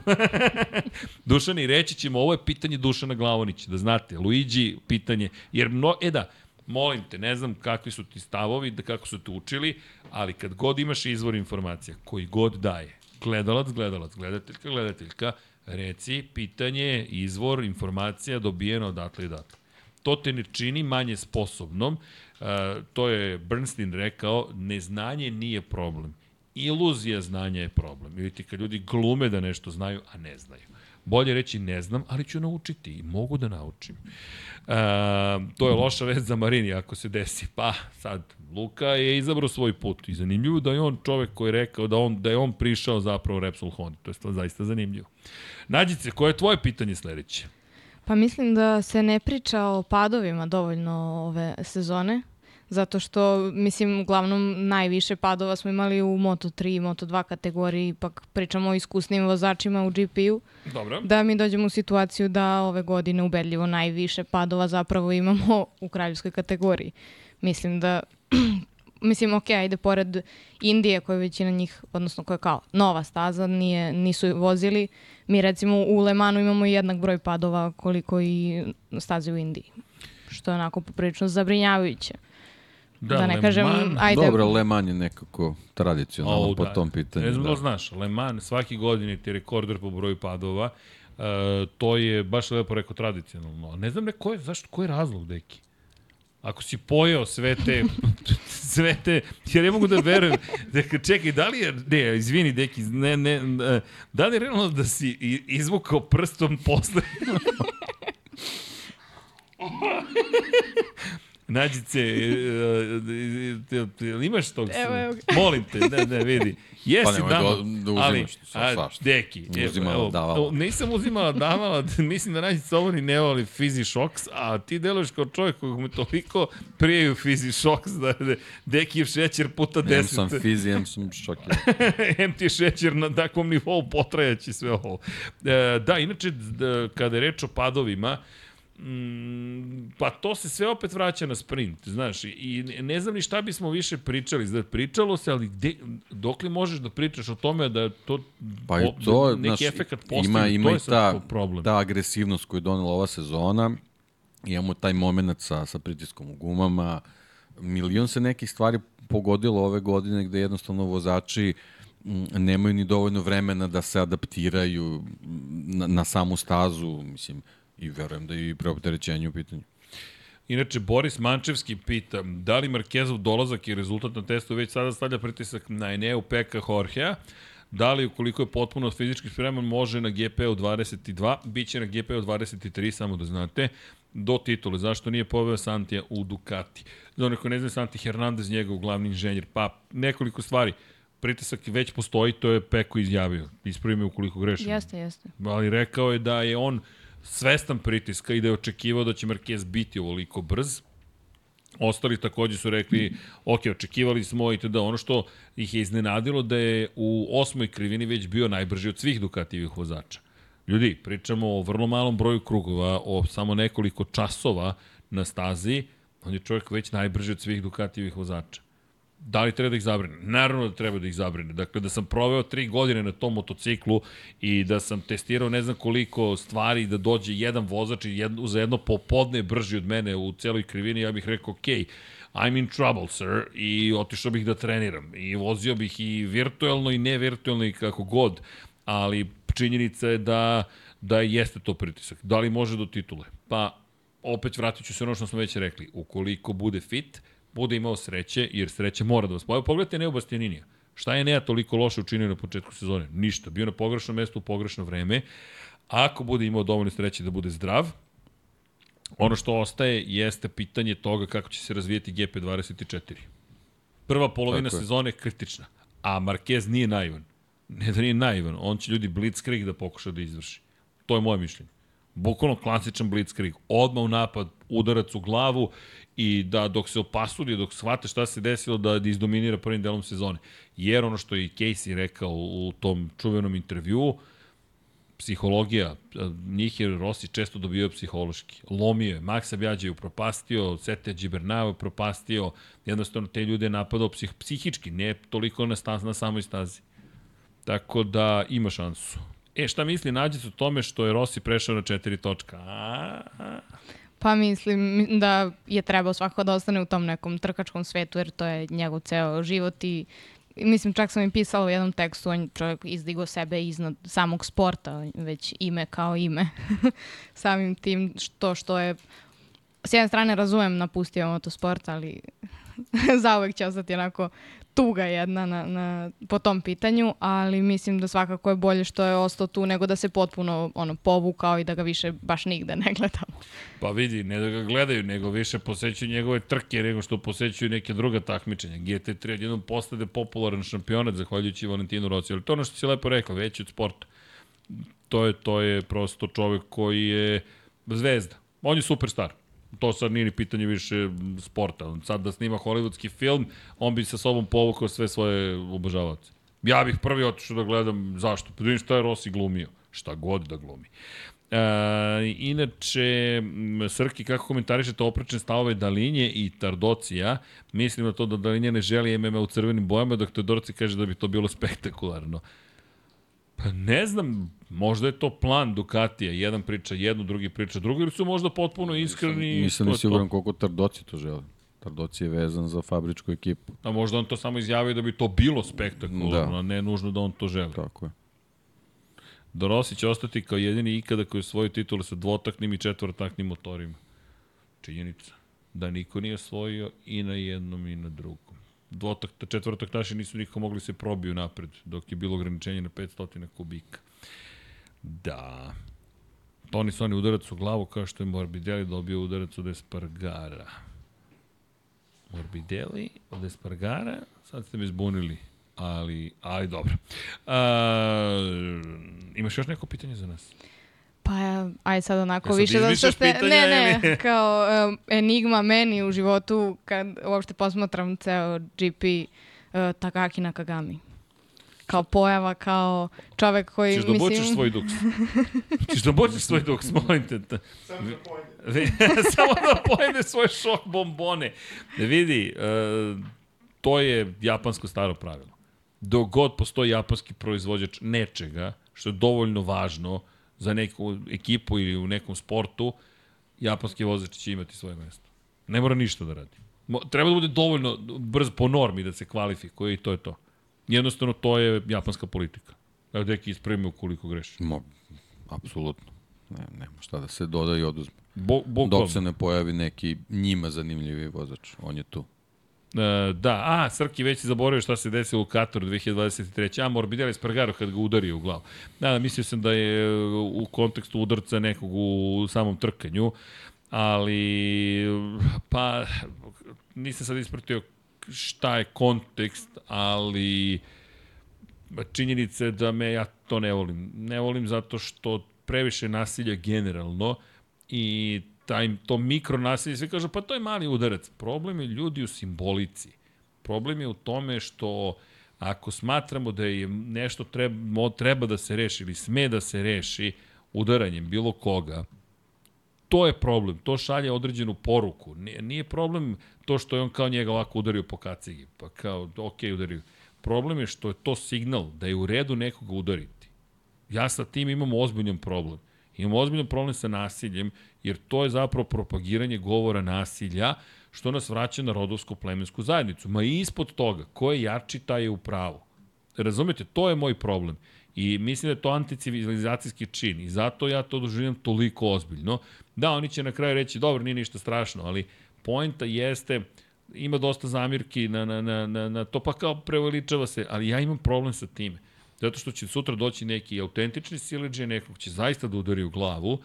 *laughs* Dušan, i reći ćemo, ovo je pitanje Dušana Glavonića, da znate, Luigi pitanje, jer mno, e da, molim te, ne znam kakvi su ti stavovi, da kako su te učili, ali kad god imaš izvor informacija, koji god daje, gledalac, gledalac, gledateljka, gledateljka, reci pitanje, izvor, informacija dobijena odatle i odatle. To te ne čini manje sposobnom, uh, to je Bernstein rekao, neznanje nije problem. Iluzija znanja je problem. Vidite, kad ljudi glume da nešto znaju, a ne znaju. Bolje reći ne znam, ali ću naučiti i mogu da naučim. E, to je loša vest za Marini ako se desi. Pa sad, Luka je izabrao svoj put i zanimljivo da je on čovek koji je rekao da, on, da je on prišao zapravo Repsol Honda. To je stvarno zaista zanimljivo. Nađice, koje je tvoje pitanje sledeće? Pa mislim da se ne priča o padovima dovoljno ove sezone, zato što, mislim, uglavnom najviše padova smo imali u Moto3 i Moto2 kategoriji, ipak pričamo o iskusnim vozačima u GP-u, Dobro. da mi dođemo u situaciju da ove godine ubedljivo najviše padova zapravo imamo u kraljevskoj kategoriji. Mislim da *clears throat* mislim, ok, ajde, pored Indije, koja je većina njih, odnosno koja je kao nova staza, nije, nisu vozili, mi recimo u Le Manu imamo jednak broj padova koliko i staze u Indiji. Što je onako poprilično zabrinjavajuće. Da, da ne Le kažem, ajde, Dobro, Le Mans je nekako tradicionalno O, po da. tom pitanju. Ne znam da da. znaš, Le Mans svaki godine ti rekorder po broju padova. Uh, to je baš lepo rekao tradicionalno. Ne znam ne ko je, zašto, koji je razlog, deki? Ako si pojeo sve te, *laughs* sve te, ja ne mogu da verujem, Deka, čekaj, da li je, ne, izvini, deki, ne, ne, ne, da li je realno da si izvukao prstom posle? *laughs* *laughs* Nađice, e, e, e, imaš tog? Evo, evo. Molim te, ne, ne, vidi. Jesi Pa nemoj dama, da- da uzimaš ali, a, svašta. deki, evo, Uzimala, evo, davala. evo, nisam uzimala, davala, *laughs* mislim da Nađica ovo ni ne voli Fizi Shocks, a ti deluješ kao čovjek kojeg mu toliko prijeju Fizi Shocks da je Dekijev šećer puta Em deset. sam fizi, em sam šokiran. *laughs* em ti je šećer na takvom nivou potrajaći sve ovo. E, da, inače, kada je reč o padovima, Mm, pa to se sve opet vraća na sprint, znaš, i- i ne- znam ni šta bismo više pričali, znači pričalo se, ali gde, dok li možeš da pričaš o tome da to, Pa i to, da neki znaš, efekat postoji, ima, ima to je ta, problem. ta agresivnost koju je donela ova sezona. Imamo taj moment sa, sa pritiskom u gumama, milion se nekih stvari pogodilo ove godine gde jednostavno vozači m, nemaju ni dovoljno vremena da se adaptiraju na, na samu stazu, mislim, i verujem da je i preopterećenje u pitanju. Inače, Boris Mančevski pita, da li Markezov dolazak i rezultat na testu već sada stavlja pritisak na Eneu Peka Jorgea, da li ukoliko je potpuno fizički spreman može na GP-u 22, bit će na GP-u 23, samo da znate, do titule. Zašto nije poveo Santija u Ducati? Za one koji ne znaju, Santi Hernandez, njegov glavni inženjer. Pa, nekoliko stvari. Pritisak već postoji, to je Peko izjavio. Ispravi me ukoliko grešim. Jeste, jeste. Ali rekao je da je on svestan pritiska i da je očekivao da će Marquez biti ovoliko brz. Ostali takođe su rekli, ok, očekivali smo i tada ono što ih je iznenadilo da je u osmoj krivini već bio najbrži od svih Ducatijevih vozača. Ljudi, pričamo o vrlo malom broju krugova, o samo nekoliko časova na stazi, on je čovjek već najbrži od svih Ducatijevih vozača. Da li treba da ih zabrine? Naravno da treba da ih zabrine. Dakle, da sam proveo tri godine na tom motociklu i da sam testirao ne znam koliko stvari da dođe jedan vozač i jedno, za jedno popodne brži od mene u celoj krivini, ja bih rekao, ok, I'm in trouble, sir, i otišao bih da treniram. I vozio bih i virtuelno i nevirtuelno i kako god, ali činjenica je da, da jeste to pritisak. Da li može do titule? Pa, opet vratit ću se ono što smo već rekli. Ukoliko bude fit, bude imao sreće, jer sreće mora da vas pojavi. Pogledajte Neo Bastianinija. Šta je Nea toliko loše učinio na početku sezone? Ništa. Bio na pogrešnom mestu u pogrešno vreme. Ako bude imao dovoljno sreće da bude zdrav, ono što ostaje jeste pitanje toga kako će se razvijeti GP24. Prva polovina Tako je. sezone je kritična, a Marquez nije naivan. Ne da nije naivan, on će ljudi blitzkrieg da pokuša da izvrši. To je moje mišljenje. Bukvalno klasičan blitzkrieg. Odmah u napad, udarac u glavu i da dok se opasudi, dok shvate šta se desilo da izdominira prvim delom sezone. Jer ono što je i Casey rekao u tom čuvenom intervjuu, psihologija, njih je Rossi često dobio psihološki. Lomio je, Maxa Bjađa je upropastio, Sete Džibernau je upropastio, jednostavno te ljude je napadao psih, psihički, ne toliko na, staz, na samoj stazi. Tako da ima šansu. E, šta misli Nađic o tome što je Rossi prešao na četiri točka? A, a. Pa mislim da je trebao svako da ostane u tom nekom trkačkom svetu, jer to je njegov ceo život i i mislim čak sam im pisala u jednom tekstu, on je čovjek izdigo sebe iznad samog sporta, već ime kao ime. *laughs* Samim tim što što je s jedne strane razumem napustio motosport, ali *laughs* zauvek će ostati onako tuga jedna na, na, po tom pitanju, ali mislim da svakako je bolje što je ostao tu nego da se potpuno ono, povukao i da ga više baš nigde ne gledamo. Pa vidi, ne da ga gledaju, nego više posećuju njegove trke nego što posećuju neke druga takmičenja. GT3 jednom postade popularan šampionat zahvaljujući Valentinu Rossi, ali to je ono što si lepo rekao, veći od sporta. To je, to je prosto čovek koji je zvezda. On je superstar. To sad nije ni pitanje više sporta. Sad da snima hollywoodski film, on bi sa sobom povukao sve svoje obožavaoce. Ja bih prvi otišao da gledam zašto. Pa da vidim šta je Rossi glumio. Šta god da glumi. E, inače, Srki, kako komentarišete oprečne stavove Dalinje i Tardocija? Mislim na to da Dalinje ne želi MMA u crvenim bojama, dok Todorci kaže da bi to bilo spektakularno. Pa ne znam, možda je to plan Ducatija. Jedan priča jedno, drugi priča drugo, ili su možda potpuno iskreni. Nisam to ni je siguran koliko Tardoci to žele. Tardoci je vezan za fabričku ekipu. A možda on to samo izjavio da bi to bilo spektakularno, Da. a ne nužno da on to želi. Tako je. Rossi će ostati kao jedini ikada koji svoju titulu sa dvotaknim i četvorotaknim motorima. Činjenica. Da niko nije osvojio i na jednom i na drugom. Dvotakta, četvorotaktaši nisu nikako mogli se probiju napred, dok je bilo ograničenje na 500 kubika. Da. Toni Soni udarac u glavu kao što je Morbidelli dobio udarac od Espargara. Morbidelli od Espargara, sad ste me zbunili, ali, ali dobro. A, imaš još neko pitanje za nas? Pa, aj sad onako Jel sad više da izmišljaš ste... Ne, ne, ili- *laughs* kao um, enigma meni u životu kad uopšte posmatram ceo GP uh, Takaki Nakagami. Kao pojava, kao čovek koji, Češ da mislim... obočeš svoj duks. *laughs* Češ da obočeš svoj duks, molim te. Samo da pojede. *laughs* Samo da pojede svoje šok bombone. Da vidi, uh, to je japansko staro pravilo. Dok god postoji japanski proizvođač nečega, što je dovoljno važno za neku ekipu ili u nekom sportu, japanski vozač će imati svoje mesto. Ne mora ništa da radi. Treba da bude dovoljno brz po normi da se kvalifikuje i to je to. Jednostavno, to je japanska politika. Evo, deki ispremi ukoliko greši. Mo, apsolutno. Ne, nema šta da se doda i oduzme. Bo, bo, Dok se ne pojavi neki njima zanimljivi vozač. On je tu. E, da, a, Srki već je zaboravio šta se desilo u Kataru 2023. A, Morbidelli Spargaro kad ga udario u glavu. Da, da, mislio sam da je e, u kontekstu udarca nekog u samom trkanju, ali, pa, nisam sad ispratio šta je kontekst, ali činjenica je da me ja to ne volim. Ne volim zato što previše nasilja generalno i taj, to mikro nasilje, svi kažu, pa to je mali udarac. Problem je ljudi u simbolici. Problem je u tome što ako smatramo da je nešto treba, treba da se reši ili sme da se reši udaranjem bilo koga, to je problem, to šalje određenu poruku. Nije, nije problem to što je on kao njega ovako udario po kacigi, pa kao, ok, udario. Problem je što je to signal da je u redu nekoga udariti. Ja sa tim imam ozbiljan problem. Imamo ozbiljan problem sa nasiljem, jer to je zapravo propagiranje govora nasilja, što nas vraća na rodovsku plemensku zajednicu. Ma i ispod toga, ko je jači, taj je u pravu. Razumete, to je moj problem. I mislim da je to anticivilizacijski čin i zato ja to doživljam toliko ozbiljno. Da, oni će na kraju reći, dobro, nije ništa strašno, ali poenta jeste, ima dosta zamirki na, na, na, na, na to, pa kao preveličava se, ali ja imam problem sa time. Zato što će sutra doći neki autentični sileđe, nekog će zaista da udari u glavu,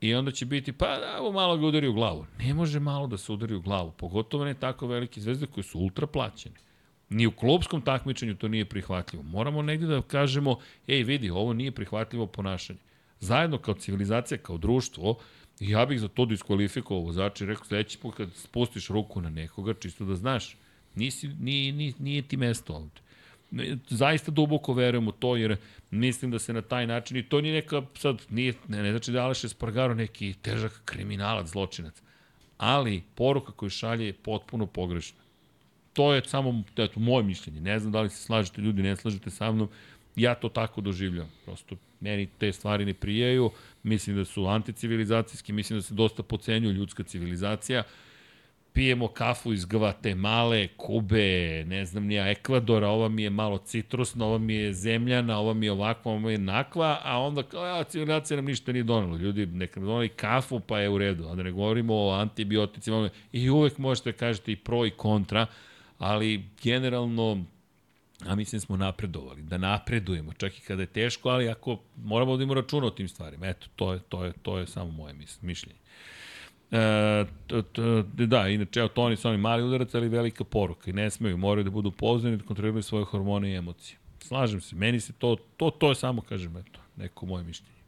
I onda će biti, pa da, ovo malo ga udari u glavu. Ne može malo da se udari u glavu, pogotovo ne tako velike zvezde koje su ultra plaćene. Ni u klubskom takmičenju to nije prihvatljivo. Moramo negde da kažemo, ej vidi, ovo nije prihvatljivo ponašanje. Zajedno kao civilizacija, kao društvo, ja bih za to diskvalifikovao vozača i rekao sledeći put kad spustiš ruku na nekoga, čisto da znaš, nisi, nije, nije, nije ti mesto ovde zaista duboko verujem u to, jer mislim da se na taj način, i to nije neka, sad, nije, ne, ne znači da Aleš Espargaro neki težak kriminalac, zločinac, ali poruka koju šalje je potpuno pogrešna. To je samo eto, moje mišljenje. Ne znam da li se slažete ljudi, ne slažete sa mnom. Ja to tako doživljam. Prosto meni te stvari ne prijaju. Mislim da su anticivilizacijski, mislim da se dosta pocenjuju ljudska civilizacija. Pijemo kafu iz Gvatemale, Kube, ne znam nija, Ekvadora, ova mi je malo citrusna, ova mi je zemljana, ova mi je ovakva, ova mi je nakva, a onda kao, ja, civilizacija nam ništa nije donela. Ljudi, neka nam doneli kafu, pa je u redu. A da ne govorimo o antibioticima, i uvek možete da kažete i pro i kontra, ali generalno a mislim smo napredovali, da napredujemo, čak i kada je teško, ali ako moramo da imamo računa o tim stvarima, eto, to je, to je, to je samo moje mišljenje. E, t, t, da, inače, evo, Toni su oni mali udarac, ali velika poruka i ne smeju, moraju da budu poznani, da kontroliraju svoje hormone i emocije. Slažem se, meni se to, to, to je samo, kažem, eto, neko moje mišljenje.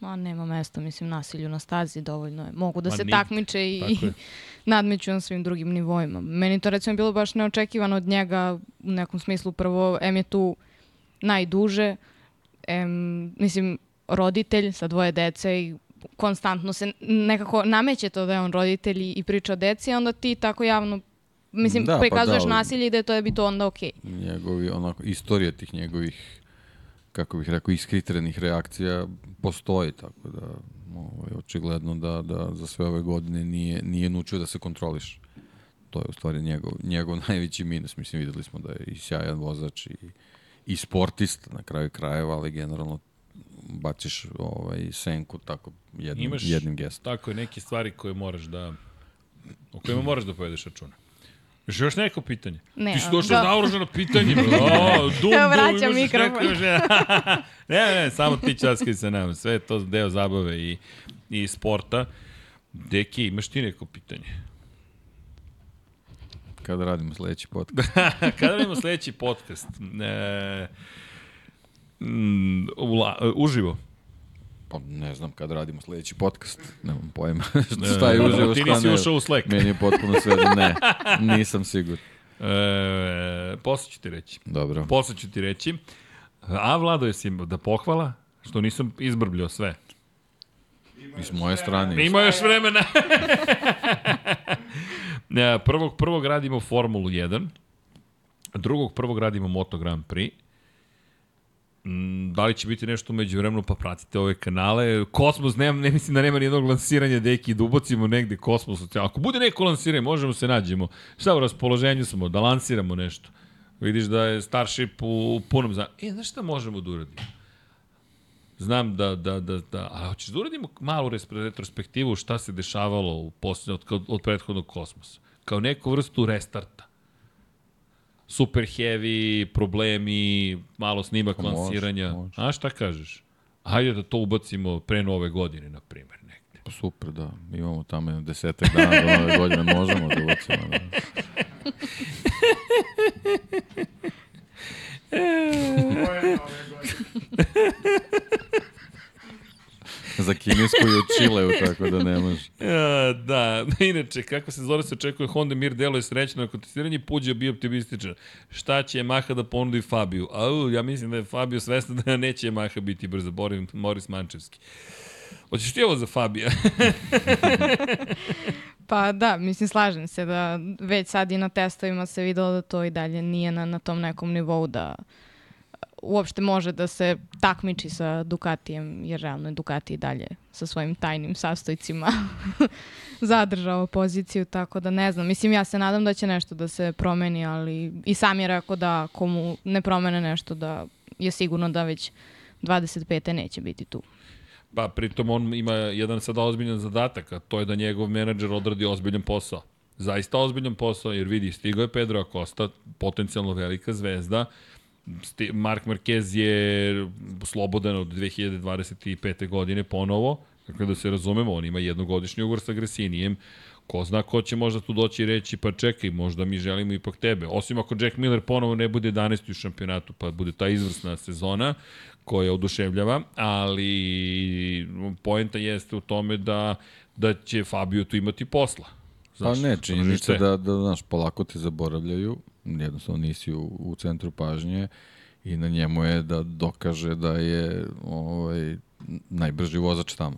Ma, nema mesta, mislim, nasilju na stazi dovoljno je. Mogu da Ma, se nije. takmiče i, i *laughs* nadmeću na svim drugim nivoima. Meni to recimo bilo baš neočekivano od njega u nekom smislu. Prvo, M je tu najduže, M, mislim, roditelj sa dvoje dece i konstantno se nekako nameće to da je on roditelj i priča o deci, onda ti tako javno mislim, da, prikazuješ pa da, nasilje i da je to da bi to onda okej. Okay. Njegovi, onako, istorija tih njegovih, kako bih rekao, iskritrenih reakcija postoji, tako da ovaj, očigledno da, da za sve ove godine nije, nije nučio da se kontroliš. To je u stvari njegov, njegov *laughs* najveći minus. Mislim, videli smo da je i sjajan vozač i, i sportist na kraju krajeva, ali generalno baciš ovaj, senku tako jednim, Imaš, jednim gestom. Tako je, neke stvari koje moraš da, o kojima moraš da povedeš računa. Još još neko pitanje? Ne. Ti si došao da. naoruženo pitanje. *laughs* o, dum, Evo vraćam mikrofon. *laughs* ne, ne, samo ti časkaj se nam. Sve je to deo zabave i, i sporta. Deki, imaš ti neko pitanje? Kada radimo sledeći podcast? *laughs* Kada radimo sledeći podcast? E, Mm, ula, uh, uživo. Pa ne znam kad radimo sledeći podcast, nemam pojma šta je uživo, šta ne. Ti nisi ušao u Slack. Meni je potpuno sve, ne, nisam sigur. E, posle ću ti reći. Dobro. Posle ću ti reći. A Vlado, jesi da pohvala, što nisam izbrbljio sve. I s moje strane. Ima još vremena. *laughs* prvog, prvog radimo Formulu 1, drugog prvog radimo Moto Grand Prix, da li će biti nešto umeđu vremenu, pa pratite ove kanale. Kosmos, ne, ne mislim da nema nijednog lansiranja deki, da ubacimo negde Kosmos. Ako bude neko lansiranje, možemo se nađemo. Šta u raspoloženju smo, da lansiramo nešto. Vidiš da je Starship u punom za... E, znaš šta možemo da uradimo? Znam da, da, da, da, a hoćeš da uradimo malu retrospektivu šta se dešavalo u posljednje, od, od prethodnog kosmosa. Kao neku vrstu restarta super heavy, problemi, malo snimak može, lansiranja. Može. A šta kažeš? Hajde da to ubacimo pre nove godine, na primjer, negde. Pa super, da. Imamo tamo jedno desetak dana do nove godine, možemo da ubacimo. Da. *laughs* Za kinesku je u Čileu, tako da ne može. Da, *laughs* inače, kako se zove se očekuje Honda Mir deluje srećno nakon testiranja, puđe bio optimističan. Šta će Maha da ponudi Fabiju? Au, ja mislim da je Fabio svesna da neće Maha biti brzo, Borim, Moris Mančevski. Hoćeš ti ovo za Fabija? *laughs* pa da, mislim, slažem se da već sad i na testovima se videlo da to i dalje nije na, na tom nekom nivou da uopšte može da se takmiči sa Ducatijem, jer realno je Ducati dalje sa svojim tajnim sastojcima *laughs* zadržao poziciju, tako da ne znam. Mislim, ja se nadam da će nešto da se promeni, ali i sam je rekao da komu ne promene nešto, da je sigurno da već 25. neće biti tu. Pa pritom on ima jedan sada ozbiljan zadatak, a to je da njegov menadžer odradi ozbiljan posao. Zaista ozbiljan posao, jer vidi, stigo je Pedro Acosta, potencijalno velika zvezda, Mark Marquez je slobodan od 2025. godine ponovo, dakle da se razumemo, on ima jednogodišnji ugovor sa Gresinijem, ko zna ko će možda tu doći i reći, pa čekaj, možda mi želimo ipak tebe. Osim ako Jack Miller ponovo ne bude 11. u šampionatu, pa bude ta izvrsna sezona koja oduševljava, ali poenta jeste u tome da, da će Fabio tu imati posla. Znaš, pa ne, činjenica da, da, znaš, polako te zaboravljaju, jednostavno nisi u, u centru pažnje i na njemu je da dokaže da je ovaj, najbrži vozač tamo.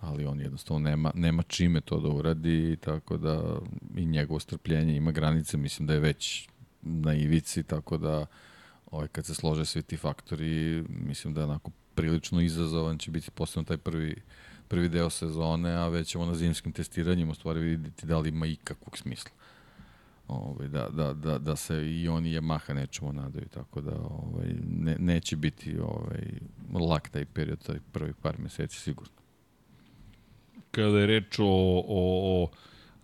Ali on jednostavno nema, nema čime to da uradi, tako da i njegovo strpljenje ima granice, mislim da je već na ivici, tako da ovaj, kad se slože svi ti faktori, mislim da je onako prilično izazovan će biti posebno taj prvi, prvi deo sezone, a već ćemo na zimskim testiranjima stvari vidjeti da li ima ikakvog smisla ovaj, da, da, da, da se i oni Yamaha nečemu nadaju, tako da ovaj, ne, neće biti ovaj, lak taj period, taj prvi par meseci sigurno. Kada je reč o, o, o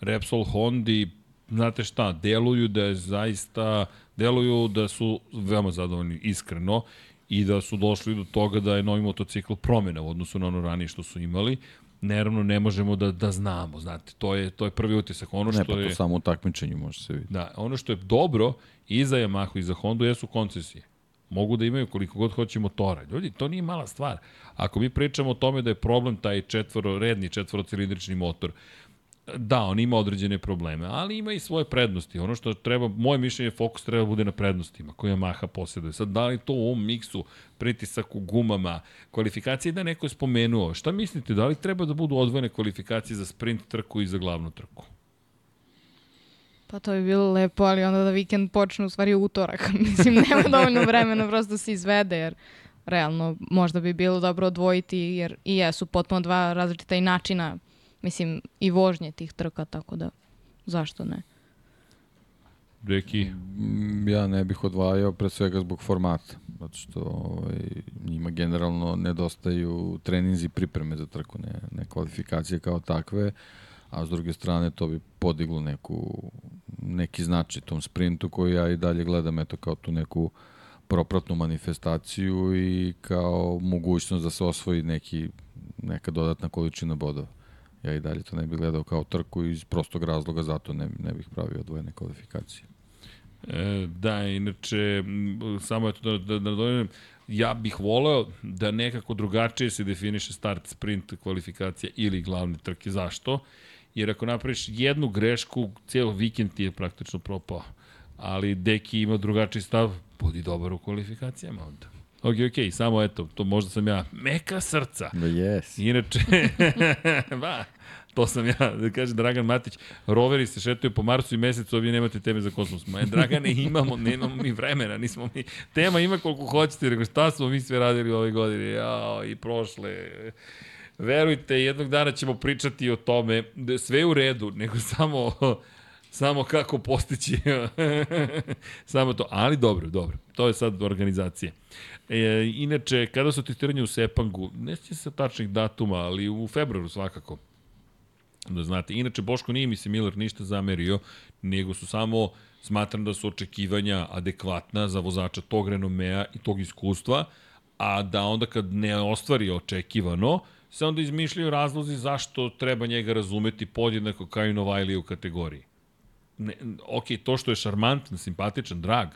Repsol Hondi, znate šta, deluju da je zaista, deluju da su veoma zadovoljni iskreno i da su došli do toga da je novi motocikl promjena u odnosu na ono ranije što su imali naravno ne možemo da, da znamo, znate, to je, to je prvi utisak. Ono što ne, pa to je, samo u takmičenju može se vidjeti. Da, ono što je dobro i za Yamahu i za Honda jesu koncesije. Mogu da imaju koliko god hoće motora. Ljudi, to nije mala stvar. Ako mi pričamo o tome da je problem taj četvoro, redni četvorocilindrični motor, Da, on ima određene probleme, ali ima i svoje prednosti. Ono što treba, moje mišljenje, fokus treba bude na prednostima koje Yamaha posjeduje. Sad, da li to u ovom miksu, pritisak u gumama, kvalifikacije, da neko je spomenuo. Šta mislite, da li treba da budu odvojene kvalifikacije za sprint trku i za glavnu trku? Pa to bi bilo lepo, ali onda da vikend počne u stvari utorak. *laughs* Mislim, nema dovoljno vremena prosto da se izvede, jer realno možda bi bilo dobro odvojiti, jer i jesu potpuno dva različita i načina Mislim, i vožnje tih trka, tako da zašto ne? Reki? Mm, ja ne bih odvajao pre svega zbog formata, zato što ovaj, njima generalno nedostaju treninzi pripreme za trku, ne, ne kvalifikacije kao takve, a s druge strane to bi podiglo neku, neki značaj tom sprintu koji ja i dalje gledam eto kao tu neku propratnu manifestaciju i kao mogućnost da se osvoji neki, neka dodatna količina bodova ja i dalje to ne bih gledao kao trku iz prostog razloga, zato ne, ne bih pravio odvojene kvalifikacije. E, da, inače, samo eto da, da, da dojem, ja bih voleo da nekako drugačije se definiše start, sprint, kvalifikacija ili glavne trke. Zašto? Jer ako napraviš jednu grešku, cijel vikend ti je praktično propao. Ali Deki ima drugačiji stav, budi dobar u kvalifikacijama onda. Ok, ok, samo eto, to možda sam ja meka srca. Da jes. Inače, *laughs* ba, to sam ja, da kaže Dragan Matić, roveri se šetaju po Marsu i mesecu, ovdje nemate teme za kosmos. Ma, Dragane, imamo, nemamo mi vremena, nismo mi, tema ima koliko hoćete, nego šta smo mi sve radili ove godine, jao, i prošle. Verujte, jednog dana ćemo pričati o tome, da sve u redu, nego samo samo kako postići *laughs* samo to, ali dobro, dobro, to je sad organizacija. E, inače, kada su testiranje u Sepangu, ne sjeća se tačnih datuma, ali u februaru svakako. Da znate, inače Boško nije mi se Miller ništa zamerio, nego su samo, smatram da su očekivanja adekvatna za vozača tog renomea i tog iskustva, a da onda kad ne ostvari očekivano, se onda izmišljaju razlozi zašto treba njega razumeti podjednako kao i Novajlije u kategoriji. Ne, ok, to što je šarmantan, simpatičan, drag,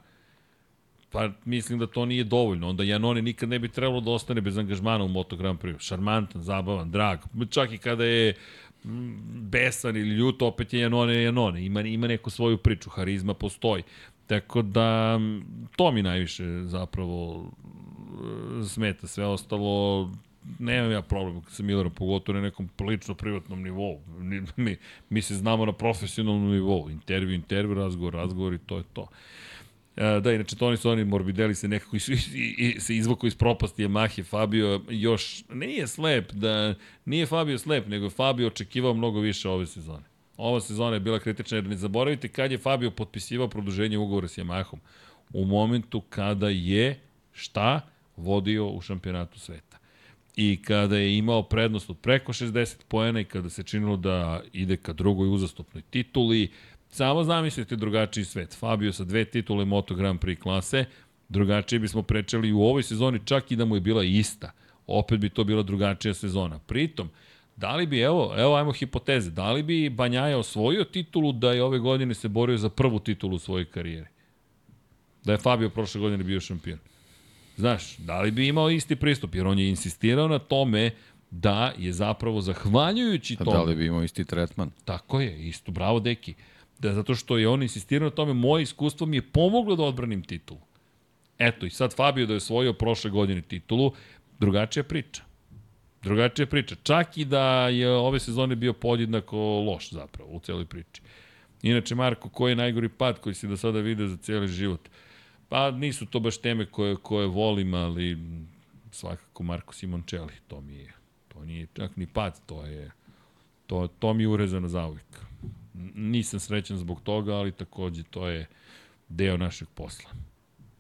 pa mislim da to nije dovoljno. Onda Janone nikad ne bi trebalo da ostane bez angažmana u Moto Grand Prix. Šarmantan, zabavan, drag. Čak i kada je besan ili ljut, opet je Janone Janone. Ima, ima neku svoju priču, harizma postoji. Tako da, to mi najviše zapravo e, smeta. Sve ostalo, nemam ja problem sa Millerom, pogotovo na nekom lično privatnom nivou. Mi, mi se znamo na profesionalnom nivou. Intervju, intervju, razgovor, razgovor i to je to. E, da, inače, Toni Soni Morbidelli se nekako is, i, i, se izvukao iz propasti Yamahe, Fabio još, nije slep, da nije Fabio slep, nego je Fabio očekivao mnogo više ove sezone. Ova sezona je bila kritična, jer ne zaboravite kad je Fabio potpisivao produženje ugovora s Yamahom. U momentu kada je, šta, vodio u šampionatu sveta. I kada je imao prednost od preko 60 poena i kada se činilo da ide ka drugoj uzastopnoj tituli, Samo zamislite drugačiji svet. Fabio sa dve titule Moto Grand Prix klase, drugačije bismo prečeli u ovoj sezoni čak i da mu je bila ista. Opet bi to bila drugačija sezona. Pritom, da li bi, evo, evo ajmo hipoteze, da li bi Banjaja osvojio titulu da je ove godine se borio za prvu titulu u svojoj karijeri? Da je Fabio prošle godine bio šampion. Znaš, da li bi imao isti pristup? Jer on je insistirao na tome da je zapravo zahvaljujući tome... A da li bi imao isti tretman? Tako je, isto, bravo deki da zato što je on insistirao na tome, moje iskustvo mi je pomoglo da odbranim titulu. Eto, i sad Fabio da je osvojio prošle godine titulu, drugačija priča. Drugačija priča. Čak i da je ove sezone bio podjednako loš zapravo u celoj priči. Inače, Marko, koji je najgori pad koji si do sada video za cijeli život? Pa nisu to baš teme koje, koje volim, ali svakako Marko Simoncelli, to mi je, to nije čak ni pad, to je, to, to mi je urezano za uvijek. Nisam srećan zbog toga, ali takođe to je deo našeg posla.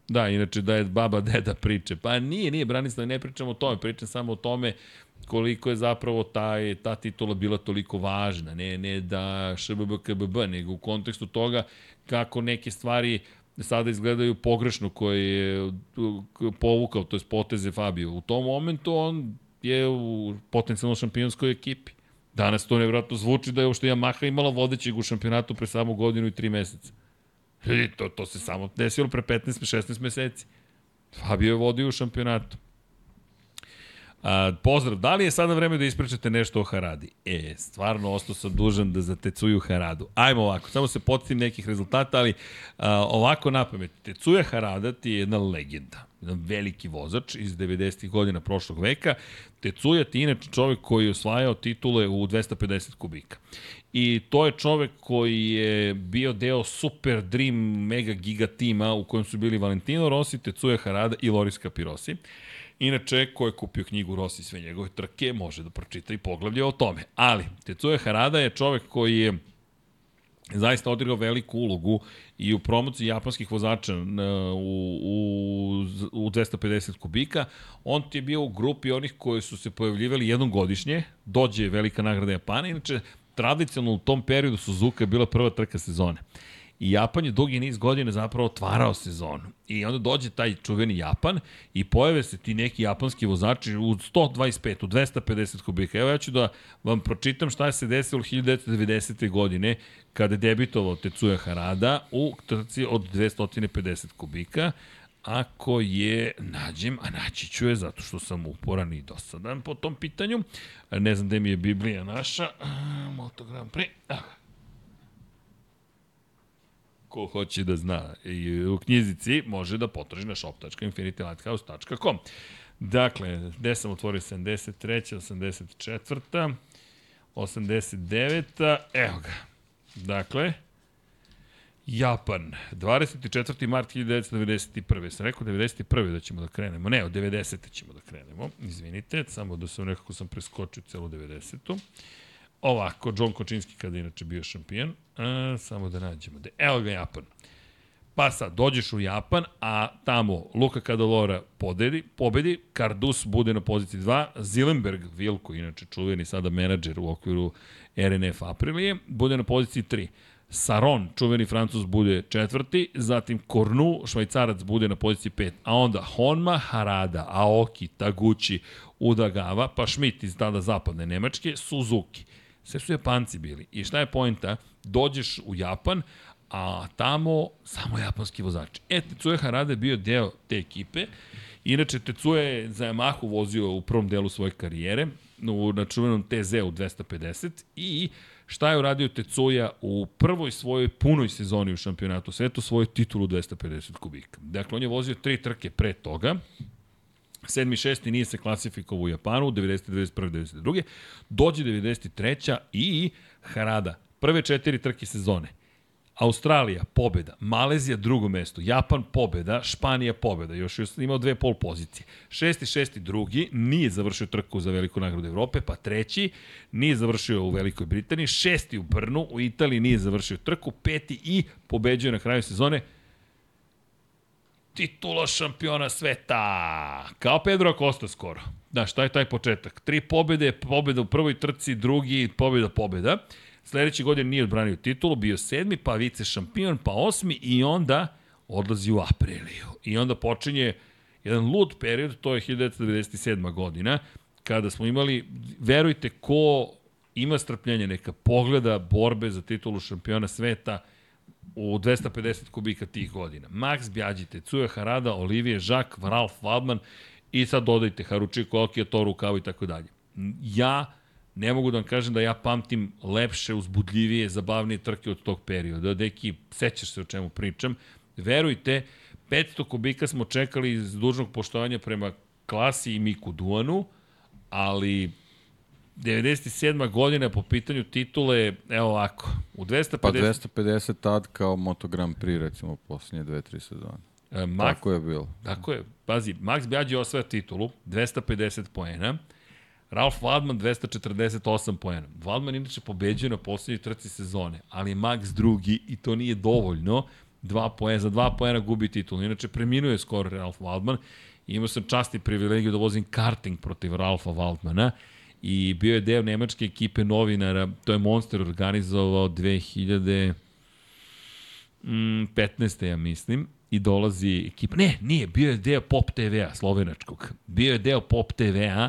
Da, inače da je baba *laughs* deda priče. Pa nije, nije, Branislav, ne pričam o tome, pričam samo o tome koliko je zapravo taj, ta titula bila toliko važna. Ne, ne da ŠBB, KBB, nego u kontekstu toga kako neke stvari sada izgledaju pogrešno koje je povukao, to je poteze Fabio. U tom momentu on je u potencijalno šampionskoj ekipi. Danas to nevjerojatno zvuči da je uopšte Yamaha imala vodećeg u šampionatu pre samo godinu i tri meseca. I to, to se samo desilo pre 15-16 meseci. Fabio je vodio u šampionatu. A, pozdrav, da li je sada vreme da ispričate nešto o Haradi? E, stvarno ostao sam dužan da zatecuju Haradu. Ajmo ovako, samo se podsjetim nekih rezultata, ali a, ovako na pamet. Tecuja Harada ti je jedna legenda. Veliki vozač iz 90. godina prošlog veka. Tecuja ti inače čovjek koji je osvajao titule u 250 kubika. I to je čovek koji je bio deo Super Dream Mega Giga tima u kojem su bili Valentino Rossi, Tecuja Harada i Loris Capirosi. Inače, ko je kupio knjigu Rossi sve njegove trke, može da pročita i poglavlje o tome. Ali, Tetsuya Harada je čovek koji je zaista odigrao veliku ulogu i u promociji japanskih vozača u, u, u 250 kubika. On ti je bio u grupi onih koji su se pojavljivali jednom godišnje, dođe velika nagrada Japana, inače tradicionalno u tom periodu Suzuka je bila prva trka sezone. I Japan je dugi niz godina zapravo otvarao sezonu. I onda dođe taj čuveni Japan i pojave se ti neki japanski vozači u 125, u 250 kubika. Evo ja ću da vam pročitam šta se desilo 1990. godine kada je debitovao Tetsuya Harada u trci od 250 kubika ako je nađem, a naći ću je zato što sam uporan i dosadan po tom pitanju. Ne znam da mi je Biblija naša. Moto Grand Prix. Ko hoće da zna i u knjizici može da potraži na shop.infinitylighthouse.com. Dakle, gde sam otvorio 73. 84. 89. Evo ga. Dakle, Japan, 24. mart 1991. Sam rekao 91. da ćemo da krenemo. Ne, od 90. ćemo da krenemo. Izvinite, samo da sam nekako sam preskočio celu 90. Ovako, John Kočinski kada je inače bio šampion. A, samo da nađemo. De, evo ga Japan. Pa sad, dođeš u Japan, a tamo Luka Kadalora podedi, pobedi, Kardus bude na poziciji 2, Zilenberg, Vilko, inače čuveni sada menadžer u okviru RNF Aprilije, bude na poziciji 3. Saron, čuveni francus, bude četvrti, zatim Kornu, švajcarac, bude na poziciji 5, a onda Honma, Harada, Aoki, Taguchi, Udagava, pa Schmidt iz tada zapadne Nemačke, Suzuki. Sve su Japanci bili. I šta je pojenta? Dođeš u Japan, a tamo samo japanski vozači. E, Tetsuya Harada je bio deo te ekipe. Inače, Tetsuya je za Yamahu vozio u prvom delu svoje karijere, u, na čuvenom TZ-u 250 i šta je uradio Tetsuya u prvoj svojoj punoj sezoni u šampionatu svetu, svoju titulu 250 kubika. Dakle, on je vozio tri trke pre toga, Sedmi, šesti nije se klasifikovao u Japanu, 90. 91. 92. Dođe 93. i Harada. Prve četiri trke sezone. Australija pobeda, Malezija drugo mesto, Japan pobeda, Španija pobeda, još je imao dve pol pozicije. Šesti, šesti, drugi, nije završio trku za veliku nagradu Evrope, pa treći, nije završio u Velikoj Britaniji, šesti u Brnu, u Italiji nije završio trku, peti i pobeđuje na kraju sezone titula šampiona sveta. Kao Pedro Acosta skoro. Da, šta je taj početak? Tri pobede, pobeda u prvoj trci, drugi, pobeda, pobeda. Sledeće godine nije odbranio titulu, bio sedmi, pa vice šampion, pa osmi i onda odlazi u Apriliju. I onda počinje jedan lud period, to je 1997. godina, kada smo imali, verujte, ko ima strpljenje, neka pogleda borbe za titulu šampiona sveta, u 250 kubika tih godina. Max Bjađi, Tetsuya Harada, Olivier Jacques, Ralf Waldman i sad dodajte Haruchiko Okija, Toru Kao i tako dalje. Ja ne mogu da vam kažem da ja pamtim lepše, uzbudljivije, zabavnije trke od tog perioda. Deki, sećaš se o čemu pričam. Verujte, 500 kubika smo čekali iz dužnog poštovanja prema klasi i Miku Duanu, ali 97. godina po pitanju titule, evo ovako, u 250... Pa 250 tad kao Moto Grand Prix, recimo, posljednje dve, tri sezone. E, Max, tako je bilo. Tako je. Pazi, Max Bjađi osvaja titulu, 250 poena, Ralf Waldman 248 poena. Waldman inače pobeđuje na poslednjoj trci sezone, ali je Max drugi i to nije dovoljno. Dva poena, za dva poena gubi titul. Inače preminuje skoro Ralf Waldman. Imao sam čast i privilegiju da vozim karting protiv Ralfa Waldmana i bio je deo nemačke ekipe novinara, to je Monster organizovao 2015. Mm, ja mislim, i dolazi ekipa, ne, nije, bio je deo Pop TV-a, slovenačkog, bio je deo Pop TV-a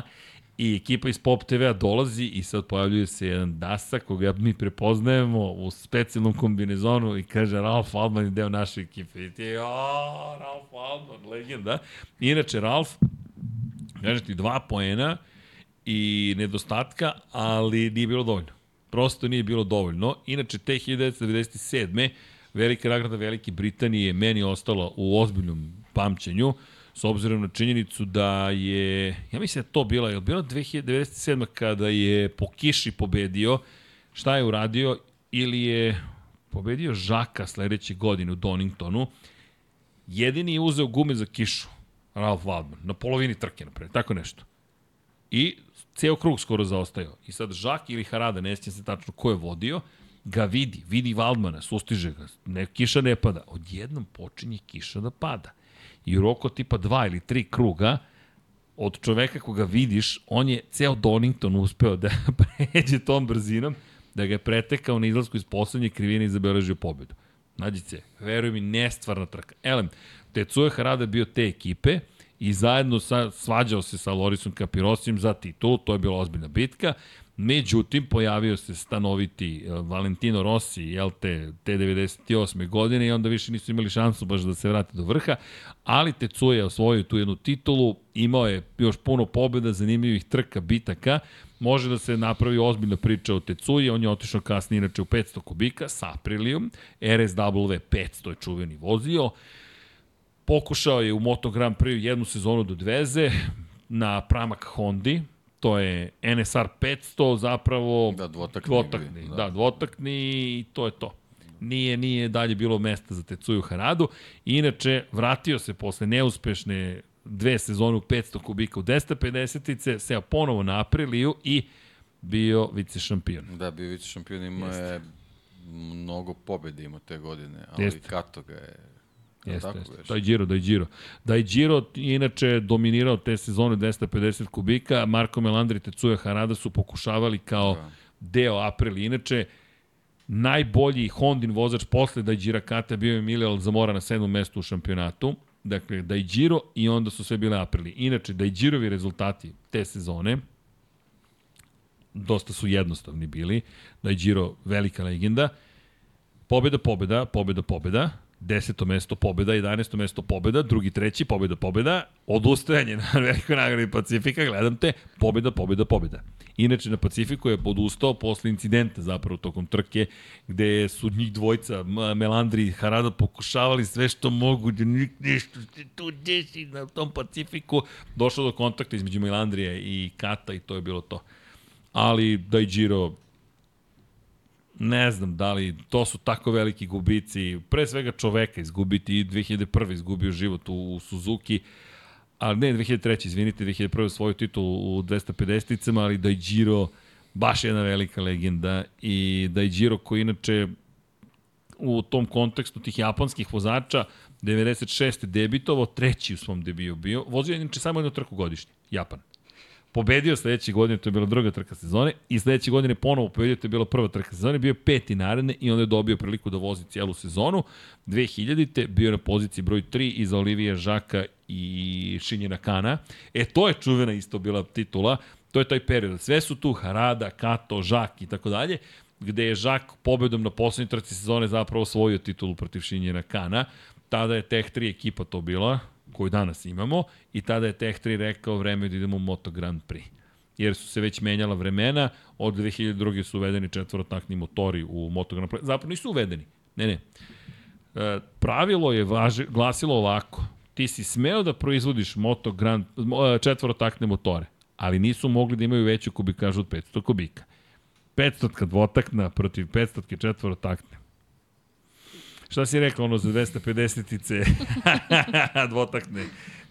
i ekipa iz Pop TV-a dolazi i sad pojavljuje se jedan Dasa koga mi prepoznajemo u specijalnom kombinezonu i kaže Ralf Alman je deo naše ekipe. I ti je, Ralf Alman, legenda. Inače, Ralf, kaže ti, dva poena, i nedostatka, ali nije bilo dovoljno. Prosto nije bilo dovoljno. Inače, te 1997. Velika nagrada Velike Britanije meni ostala u ozbiljnom pamćenju, s obzirom na činjenicu da je, ja mislim da to bila, je bilo 2097. kada je po kiši pobedio, šta je uradio, ili je pobedio Žaka sledeće godine u Doningtonu, jedini je uzeo gume za kišu, Ralph Waldman, na polovini trke, napred, tako nešto. I ceo krug skoro zaostao. I sad Žak ili Harada, ne sjećam se tačno ko je vodio, ga vidi, vidi Valdmana, sustiže ga, ne, kiša ne pada. Odjednom počinje kiša da pada. I u roku tipa dva ili tri kruga, od čoveka koga vidiš, on je ceo Donington uspeo da *laughs* pređe tom brzinom, da ga je pretekao na izlasku iz poslednje krivine i zabeležio pobedu. Nađice, veruj mi, nestvarna trka. Elem, Tetsuya Harada bio te ekipe, i zajedno sa, svađao se sa Lorisom Kapirosijem za titul, to je bila ozbiljna bitka, Međutim, pojavio se stanoviti e, Valentino Rossi, jel te, te 98. godine i onda više nisu imali šansu baš da se vrate do vrha, ali Tecuja je osvojio tu jednu titulu, imao je još puno pobjeda, zanimljivih trka, bitaka, može da se napravi ozbiljna priča o Tecuji, on je otišao kasnije inače u 500 kubika sa Aprilijom, RSW 500 je čuveni vozio, pokušao je u Moto Grand Prix jednu sezonu do dveze na pramak Hondi, to je NSR 500 zapravo Da, dvotakni. dvotakni, da. da, dvotakni i to je to. Nije, nije dalje bilo mesta za Tecuju Haradu. Inače, vratio se posle neuspešne dve sezone u 500 kubika u 250-ice, seo ponovo na Apriliju i bio vice šampion. Da, bio vice šampion ima je mnogo pobjede imao te godine, ali Jeste. Kato ga je Jeste, tako jeste. Daj Giro, daj Giro. Daj Giro inače dominirao te sezone 250 kubika, Marko Melandri i Tecuja Harada su pokušavali kao da. deo Aprili. Inače, najbolji Hondin vozač posle da Giro Kata bio je Emilio Zamora na sedmom mestu u šampionatu. Dakle, da Giro i onda su sve bile Aprili. Inače, da Girovi rezultati te sezone, dosta su jednostavni bili. Da Giro velika legenda. Pobeda, pobeda, pobeda, pobeda 10. mesto pobeda, 11. mesto pobeda, drugi, treći, pobeda, pobeda, odustajanje na *laughs* velikoj nagradi Pacifika, gledam te, pobeda, pobeda, pobeda. Inače, na Pacifiku je podustao posle incidenta zapravo tokom trke, gde su njih dvojca, Melandri i Harada, pokušavali sve što mogu, da nešto se tu desi na tom Pacifiku. Došlo do kontakta između Melandrije i Kata i to je bilo to. Ali da i Giro ne znam da li to su tako veliki gubici, pre svega čoveka izgubiti i 2001. izgubio život u, u Suzuki, ali ne 2003. izvinite, 2001. svoju titulu u 250-icama, ali Daijiro baš jedna velika legenda i Daijiro koji inače u tom kontekstu tih japanskih vozača 96. debitovao, treći u svom debiju bio, vozio je inače samo jednu trku godišnje, Japan pobedio sledeće godine, to je bila druga trka sezone, i sledeće godine ponovo pobedio, to je bila prva trka sezone, bio je peti naredne i onda je dobio priliku da vozi cijelu sezonu. 2000-te bio na poziciji broj 3 iza Olivije Žaka i Šinjena Kana. E, to je čuvena isto bila titula, to je taj period. Sve su tu Harada, Kato, Žak i tako dalje, gde je Žak pobedom na poslednjoj trci sezone zapravo osvojio titulu protiv Šinjena Kana. Tada je Tech 3 ekipa to bila, koju danas imamo, i tada je Tech 3 rekao vreme da idemo u Moto Grand Prix. Jer su se već menjala vremena, od 2002. su uvedeni četvorotakni motori u Moto Grand Prix. Zapravo nisu uvedeni, ne, ne. E, pravilo je važi, glasilo ovako, ti si smeo da proizvodiš Moto Grand, e, četvorotakne motore, ali nisu mogli da imaju veću kubikažu od 500 kubika. 500 dvotakna protiv 500 četvorotakne. Šta si rekao ono za 250-ice *laughs* dvotakne?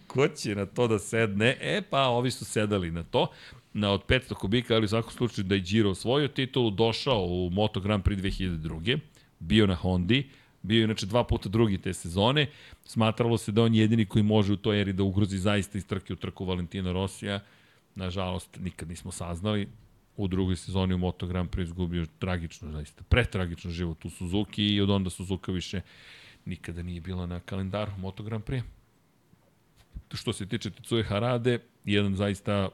Ko će na to da sedne? E pa, ovi su sedali na to na od 500 kubika, ali u svakom slučaju da je Giro osvojio titulu, došao u Moto Grand Prix 2002. Bio na Hondi, bio je inače dva puta drugi te sezone. Smatralo se da on je jedini koji može u toj eri da ugrozi zaista iz trke u trku Valentina Rosija. Nažalost, nikad nismo saznali. U drugoj sezoni u Moto Grand Prix izgubio tragično, zaista, pretragično život u Suzuki i od onda Suzuka više nikada nije bila na kalendaru Moto Grand Prix. Što se tiče Tetsuje Harade, jedan zaista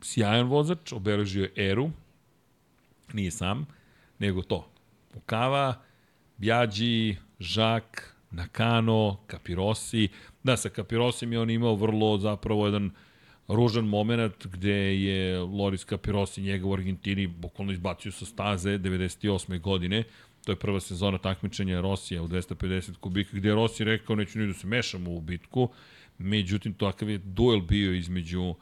sjajan vozač, obeležio je eru, nije sam, nego to. Mukava, Bjađi, Žak, Nakano, Kapirosi. Da, sa Kapirosim je on imao vrlo zapravo jedan ružan moment gde je Loris Capirosi njega u Argentini bukvalno izbacio sa staze 98. godine. To je prva sezona takmičenja Rosija u 250 kubika, gde je Rossi rekao neću ni da se mešam u bitku. Međutim, takav je duel bio između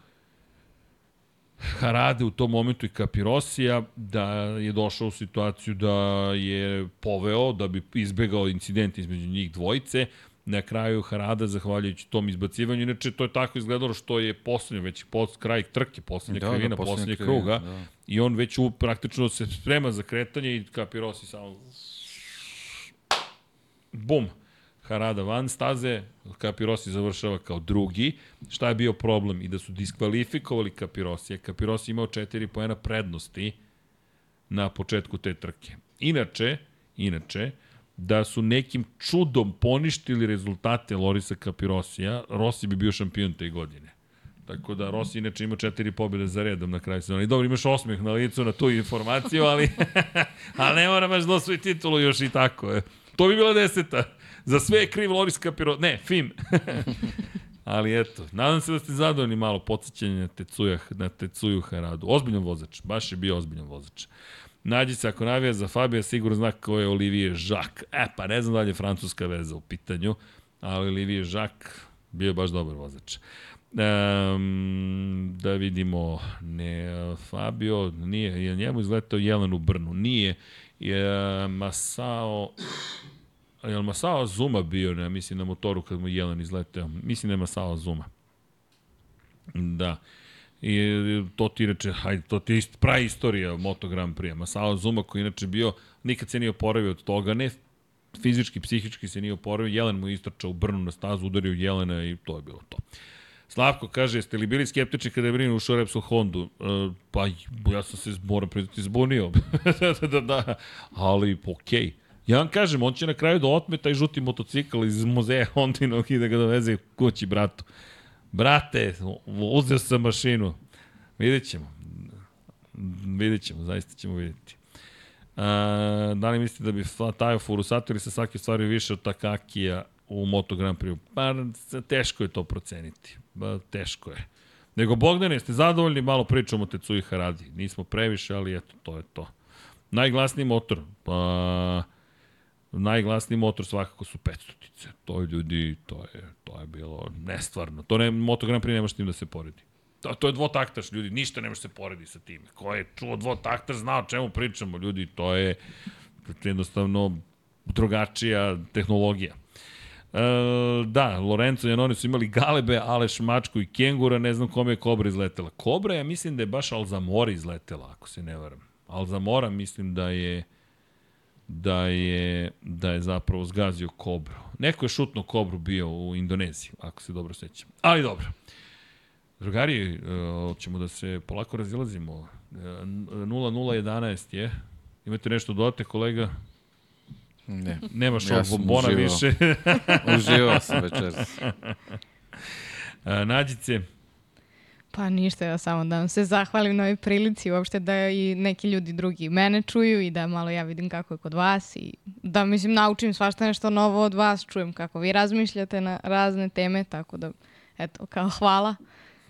Harade u tom momentu i Kapirosija da je došao u situaciju da je poveo, da bi izbegao incident između njih dvojice. Na kraju Harada, zahvaljujući tom izbacivanju, inače to je tako izgledalo što je poslednje, već pos, kraj trke, poslednja da, krivina, da, poslednje kruga, da. i on već u, praktično se sprema za kretanje i Kapirosi samo bum, Harada van staze, Kapirosi završava kao drugi. Šta je bio problem? I da su diskvalifikovali Kapirosija. Kapirosi imao četiri poena prednosti na početku te trke. Inače, inače, da su nekim čudom poništili rezultate Lorisa Kapirosija, Rossi bi bio šampion te godine. Tako da Rossi inače ima četiri pobjede za redom na kraju sezona. I dobro, imaš osmeh na licu na tu informaciju, ali, *laughs* ali ne mora baš da osvoji titulu još i tako. Je. To bi bila deseta. Za sve je kriv Loris Capiro. Ne, Fim. *laughs* ali eto, nadam se da ste zadovoljni malo podsjećanje na Tecuja, na Tecuju Haradu. Ozbiljan vozač, baš je bio ozbiljan vozač. Nađi se ako navija za Fabija, sigurno zna ko je Olivier Jacques. E, pa ne znam da li je francuska veza u pitanju, ali Olivier Jacques bio je baš dobar vozač. Um, da vidimo, ne, Fabio, nije, je njemu izletao Jelen u Brnu, nije, je Masao, je Masao Zuma bio, ne, mislim, na motoru kad mu Jelen izletao, mislim da je Masao Zuma. Da. I to ti inače, hajde, to ti je pra istorija Moto Grand Prix. Masao Zuma koji inače bio, nikad se nije oporavio od toga, ne fizički, psihički se nije oporavio, Jelen mu istračao u Brnu na stazu, udario Jelena i to je bilo to. Slavko kaže, jeste li bili skeptični kada je Brinu ušao Repsol Hondu? E, pa ja sam se, moram priznati, zbunio. da, *laughs* da, da, ali okej. Okay. Ja vam kažem, on će na kraju da otme taj žuti motocikl iz muzeja Hondinog i da ga doveze kući bratu. Brate, uzeo sam mašinu. Vidjet ćemo. Vidjet ćemo, zaista ćemo vidjeti. A, da li mislite da bi Tajo Furusato ili Sasaki stvari više od Takakija u Moto Grand Prix? Pa teško je to proceniti. Ba, teško je. Nego Bogdane, ste zadovoljni? Malo pričamo o Tetsuji Haradi. Nismo previše, ali eto, to je to. Najglasniji motor? Pa, najglasniji motor svakako su 500-tice. To je ljudi, to je, to je bilo nestvarno. To ne, Moto Grand Prix nema tim da se poredi. To, to je dvotaktaš, ljudi, ništa ne može se poredi sa time. Ko je čuo dvotaktaš, zna o čemu pričamo, ljudi, to je jednostavno drugačija tehnologija. E, da, Lorenzo i Anoni su imali galebe, Aleš Mačku i Kengura, ne znam kome je Kobra izletela. Kobra, ja mislim da je baš Alzamora izletela, ako se ne varam. Alzamora mislim da je da je, da je zapravo zgazio Kobru. Neko je šutno Kobru bio u Indoneziji, ako se dobro sećam. Ali dobro. Drugari, uh, ćemo da se polako razilazimo. Uh, 0-0-11 je. Imate nešto dodate, kolega? Ne. Nemaš ja ovog bombona uživao. više. uživao sam večeras. Uh, *laughs* Nađice? Pa ništa, ja samo da vam se zahvalim na ovoj prilici, uopšte da i neki ljudi drugi mene čuju i da malo ja vidim kako je kod vas i da, mislim, naučim svašta nešto novo od vas, čujem kako vi razmišljate na razne teme, tako da, eto, kao hvala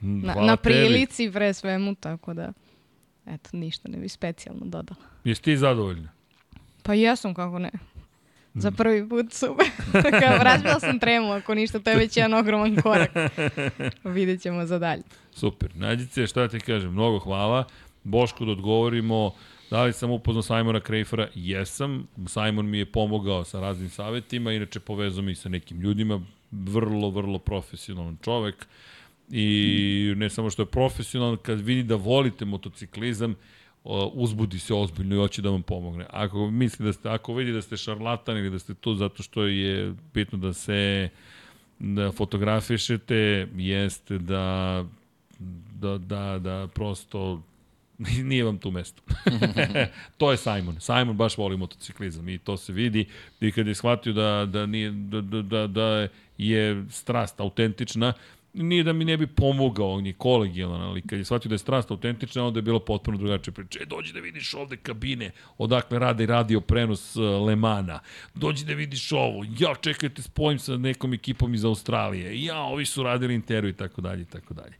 na, hvala na prilici tebi. pre svemu, tako da, eto, ništa ne bi specijalno dodala. Jesi ti zadovoljna? Pa jesam, kako ne. Za prvi put super. *laughs* Kao, *laughs* razbila sam tremu, ako ništa, to je već jedan ogroman korak. *laughs* Vidjet ćemo za dalje. Super. Nađice, šta ti kažem, mnogo hvala. Boško, da odgovorimo, da li sam upoznao Simona Krejfera? Jesam. Simon mi je pomogao sa raznim savetima, inače povezao mi sa nekim ljudima, vrlo, vrlo profesionalan čovek. I ne samo što je profesionalan, kad vidi da volite motociklizam, uzbudi se ozbiljno i hoće da vam pomogne. Ako misli da ste, ako vidi da ste šarlatan ili da ste tu zato što je bitno da se da fotografišete, jeste da da, da, da prosto *laughs* nije vam tu mesto. *laughs* to je Simon. Simon baš voli motociklizam i to se vidi i kad je shvatio da, da, nije, da, da, da, da je strast autentična, nije da mi ne bi pomogao, on je kolegijalan, ali kad je shvatio da je strast autentična, onda je bilo potpuno drugačije priče. E, dođi da vidiš ovde kabine, odakle rade radio prenos uh, Lemana. Dođi da vidiš ovo. Ja, čekajte, spojim sa nekom ekipom iz Australije. Ja, ovi su radili intervju i tako dalje i tako dalje.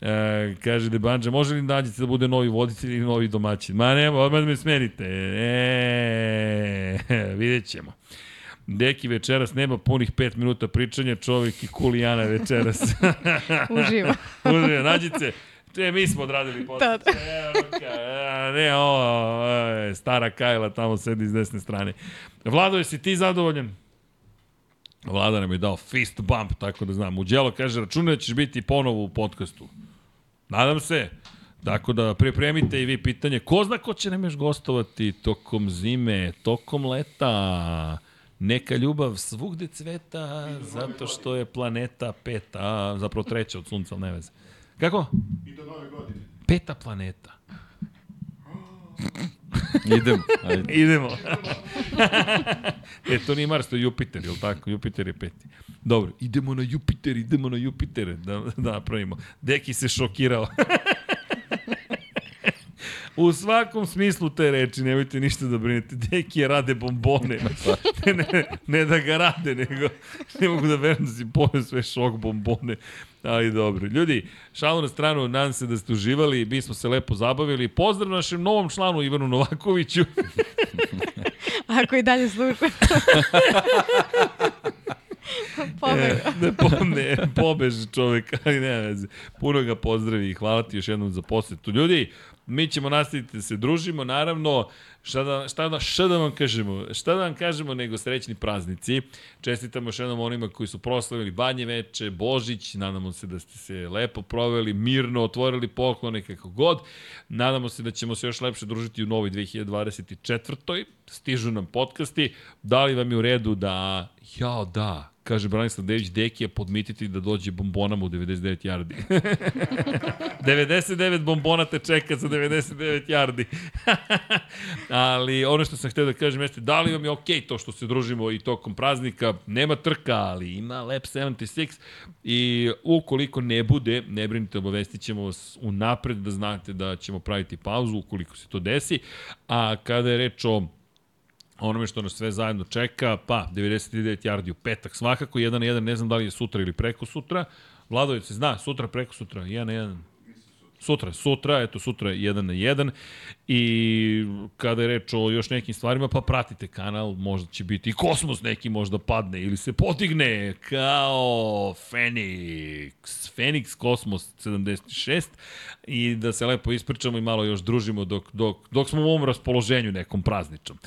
E, kaže Debanđa, može li nađete da bude novi voditelj ili novi domaćin? Ma nema, odmah me smerite. E, *laughs* vidjet ćemo. Deki večeras nema punih 5 minuta pričanja, čovjek i kulijana večeras. Uživo. Uživo, nađite. Te, mi smo odradili podcast. Da, da. ne, ovo, stara Kajla tamo sedi s desne strane. Vlado, jesi ti zadovoljan? Vlada nam je dao fist bump, tako da znam. Uđelo kaže, računaj da ćeš biti ponovo u podcastu. Nadam se. Tako da pripremite i vi pitanje. Ko zna ko će nam još gostovati tokom zime, tokom leta? Neka ljubav svugde cveta, zato što je planeta peta, zapravo treća od sunca, ali ne veze. Kako? I do nove godine. Peta planeta. *gasps* Idemo. Ajde. *laughs* Idemo. *laughs* e, to nije Mars, to je Jupiter, je li tako? Jupiter je peti. Dobro, idemo na Jupiter, idemo na Jupiter, da, da napravimo. Deki se šokirao. *laughs* U svakom smislu te reči, nemojte ništa da brinete. Deki je rade bombone. ne, ne, ne da ga rade, nego ne mogu da verujem da si pojeo sve šok bombone. Ali dobro. Ljudi, šalu na stranu, nadam se da ste uživali, mi smo se lepo zabavili. Pozdrav našem novom članu Ivanu Novakoviću. *laughs* Ako i dalje sluša. *laughs* E, ne, po, ne, pobeže čovek, ali ne veze. Puno ga pozdravi i hvala ti još jednom za posetu. Ljudi, mi ćemo nastaviti da se družimo, naravno, šta da, šta da, šta da vam kažemo, šta da vam kažemo nego srećni praznici. Čestitamo još jednom onima koji su proslavili Banje veče, Božić, nadamo se da ste se lepo proveli, mirno otvorili poklone kako god. Nadamo se da ćemo se još lepše družiti u novoj 2024. Stižu nam podcasti. Da li vam je u redu da, jao da, kaže Branislav Dević, Deki je podmititi da dođe bombonama u 99 yardi. *laughs* 99 bombona te čeka za 99 yardi. *laughs* ali ono što sam htio da kažem jeste, da li vam je okej okay to što se družimo i tokom praznika, nema trka, ali ima Lab 76 i ukoliko ne bude, ne brinite, obavestit ćemo vas unapred da znate da ćemo praviti pauzu ukoliko se to desi, a kada je reč o onome što nas sve zajedno čeka, pa 99 yardi u petak svakako, 1 na 1, ne znam da li je sutra ili preko sutra. Vladović se zna, sutra, preko sutra, 1 na 1. Sutra, sutra, eto sutra 1 na 1 i kada je reč o još nekim stvarima, pa pratite kanal, možda će biti i kosmos neki možda padne ili se potigne kao Fenix, Fenix Kosmos 76 i da se lepo ispričamo i malo još družimo dok, dok, dok smo u ovom raspoloženju nekom prazničnom.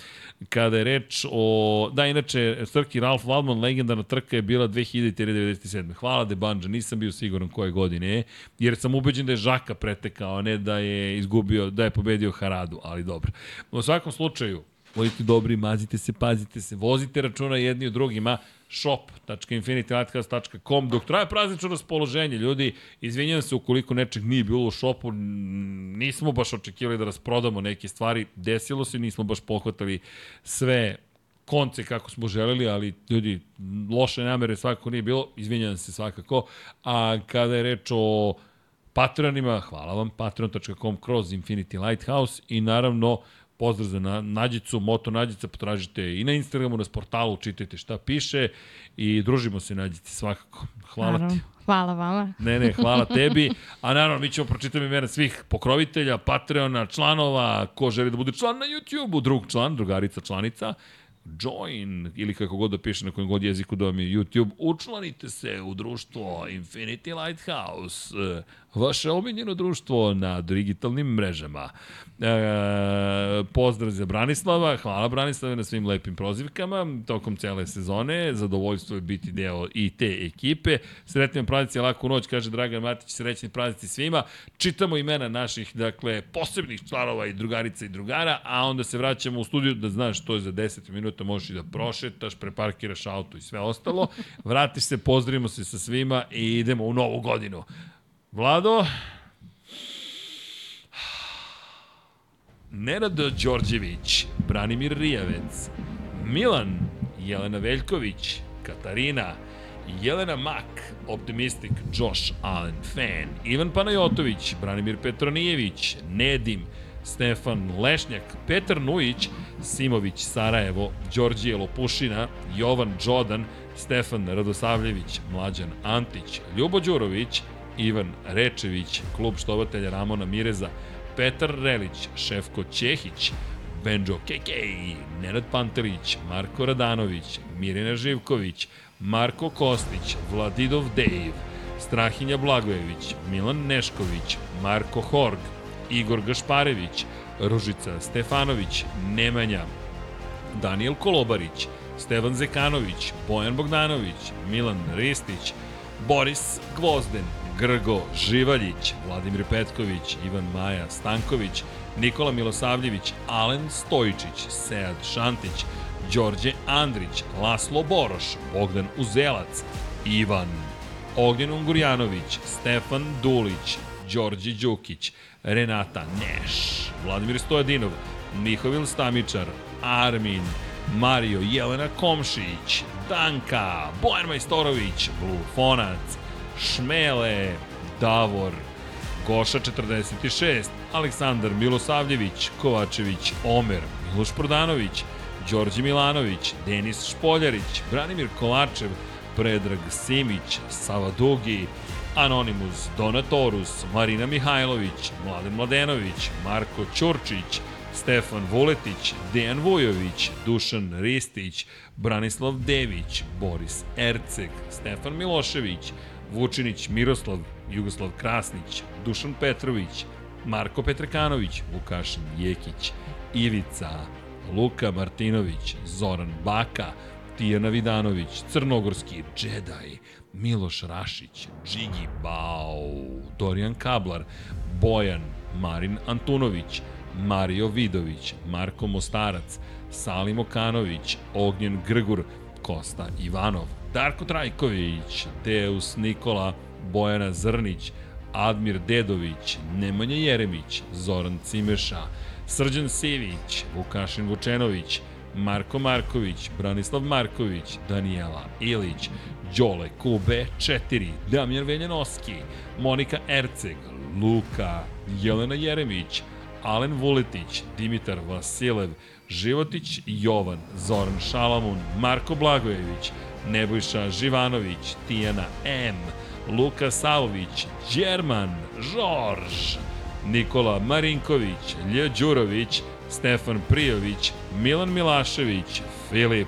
Kada je reč o... Da, inače, Srki Ralph Waldman, legendarna trka je bila 2097. Hvala de Banja, nisam bio siguran koje godine je, jer sam ubeđen da je Žaka pretekao, a ne da je izgubio, da je pobedio Haradu, ali dobro. U svakom slučaju, budite dobri, mazite se, pazite se, vozite računa jedni u drugima, shop.infinitylighthouse.com dok traje praznično raspoloženje, ljudi, izvinjam se ukoliko nečeg nije bilo u shopu, nismo baš očekivali da rasprodamo neke stvari, desilo se, nismo baš pohvatali sve konce kako smo želeli, ali ljudi, loše namere svakako nije bilo, izvinjam se svakako, a kada je reč o Patreonima, hvala vam, patreon.com kroz Infinity Lighthouse i naravno pozdrav za Nađicu, Moto Nađica, potražite i na Instagramu, na portalu, čitajte šta piše i družimo se Nađici svakako. Hvala Naravno. ti. Hvala vama. Ne, ne, hvala tebi. A naravno, mi ćemo pročitati imena svih pokrovitelja, Patreona, članova, ko želi da bude član na YouTube-u, drug član, drugarica, članica join ili kako god da piše na kojem god jeziku da vam je YouTube, učlanite se u društvo Infinity Lighthouse, vaše omiljeno društvo na digitalnim mrežama. E, pozdrav za Branislava, hvala Branislave na svim lepim prozivkama tokom cele sezone, zadovoljstvo je biti deo i te ekipe. Sretni praznici, laku noć, kaže Dragan Matić, srećni praznici svima. Čitamo imena naših, dakle, posebnih članova i drugarica i drugara, a onda se vraćamo u studiju da znaš što je za 10 minuta, možeš i da prošetaš, preparkiraš auto i sve ostalo. *laughs* Vratiš se, pozdravimo se sa svima i idemo u novu godinu. Vlado? Nenad Đorđević, Branimir Rijavec, Milan, Jelena Veljković, Katarina, Jelena Mak, Optimistic, Josh Allen, Fan, Ivan Panajotović, Branimir Petronijević, Nedim, Stefan Lešnjak, Petar Nujić, Simović, Sarajevo, Đorđije Lopušina, Jovan Đodan, Stefan Radosavljević, Mlađan Antić, Ljubo Đurović, Ivan Rečević, klub štovatelja Ramona Mireza, Petar Relić, Šefko Ćehić, Benjo Kekej, Nenad Pantelić, Marko Radanović, Mirina Živković, Marko Kostić, Vladidov Dejv, Strahinja Blagojević, Milan Nešković, Marko Horg, Igor Gašparević, Ružica Stefanović, Nemanja, Daniel Kolobarić, Stevan Zekanović, Bojan Bogdanović, Milan Ristić, Boris Gvozden, Grgo Živaljić, Vladimir Petković, Ivan Maja Stanković, Nikola Milosavljević, Alen Stojičić, Sead Šantić, Đorđe Andrić, Laslo Boroš, Bogdan Uzelac, Ivan, Ognjen Ungurjanović, Stefan Dulić, Đorđe Đukić, Renata Neš, Vladimir Stojadinov, Mihovil Stamičar, Armin, Mario Jelena Komšić, Danka, Bojan Majstorović, Blufonac, Šmele, Davor, Goša 46, Aleksandar Milosavljević, Kovačević, Omer, Miloš Prodanović, Đorđe Milanović, Denis Špoljarić, Branimir Kovačev, Predrag Simić, Sava Dugi, Anonimus, Donatorus, Marina Mihajlović, Mladen Mladenović, Marko Ćurčić, Stefan Vuletić, Dejan Vujović, Dušan Ristić, Branislav Dević, Boris Erceg, Stefan Milošević, Vučinić Miroslav, Jugoslav Krasnić, Dušan Petrović, Marko Petrekanović, Vukašin Jekić, Ivica, Luka Martinović, Zoran Baka, Tijana Vidanović, Crnogorski Jedi, Miloš Rašić, Džigi Bao, Dorijan Kablar, Bojan, Marin Antunović, Mario Vidović, Marko Mostarac, Salim Okanović, Ognjen Grgur, Kosta Ivanov, Darko Trajković, Deus Nikola, Bojana Zrnić, Admir Dedović, Nemanja Jeremić, Zoran Cimeša, Srđan Sivić, Vukašin Vučenović, Marko Marković, Branislav Marković, Danijela Ilić, Đole Kube 4, Damjan Veljanoski, Monika Erceg, Luka, Jelena Jeremić, Alen Vuletić, Dimitar Vasilev, Životić Jovan, Zoran Šalamun, Marko Blagojević, Nebojša Živanović, Tijana M, Luka Savović, Đerman, Žorž, Nikola Marinković, Lj Đurović, Stefan Prijović, Milan Milašević, Filip,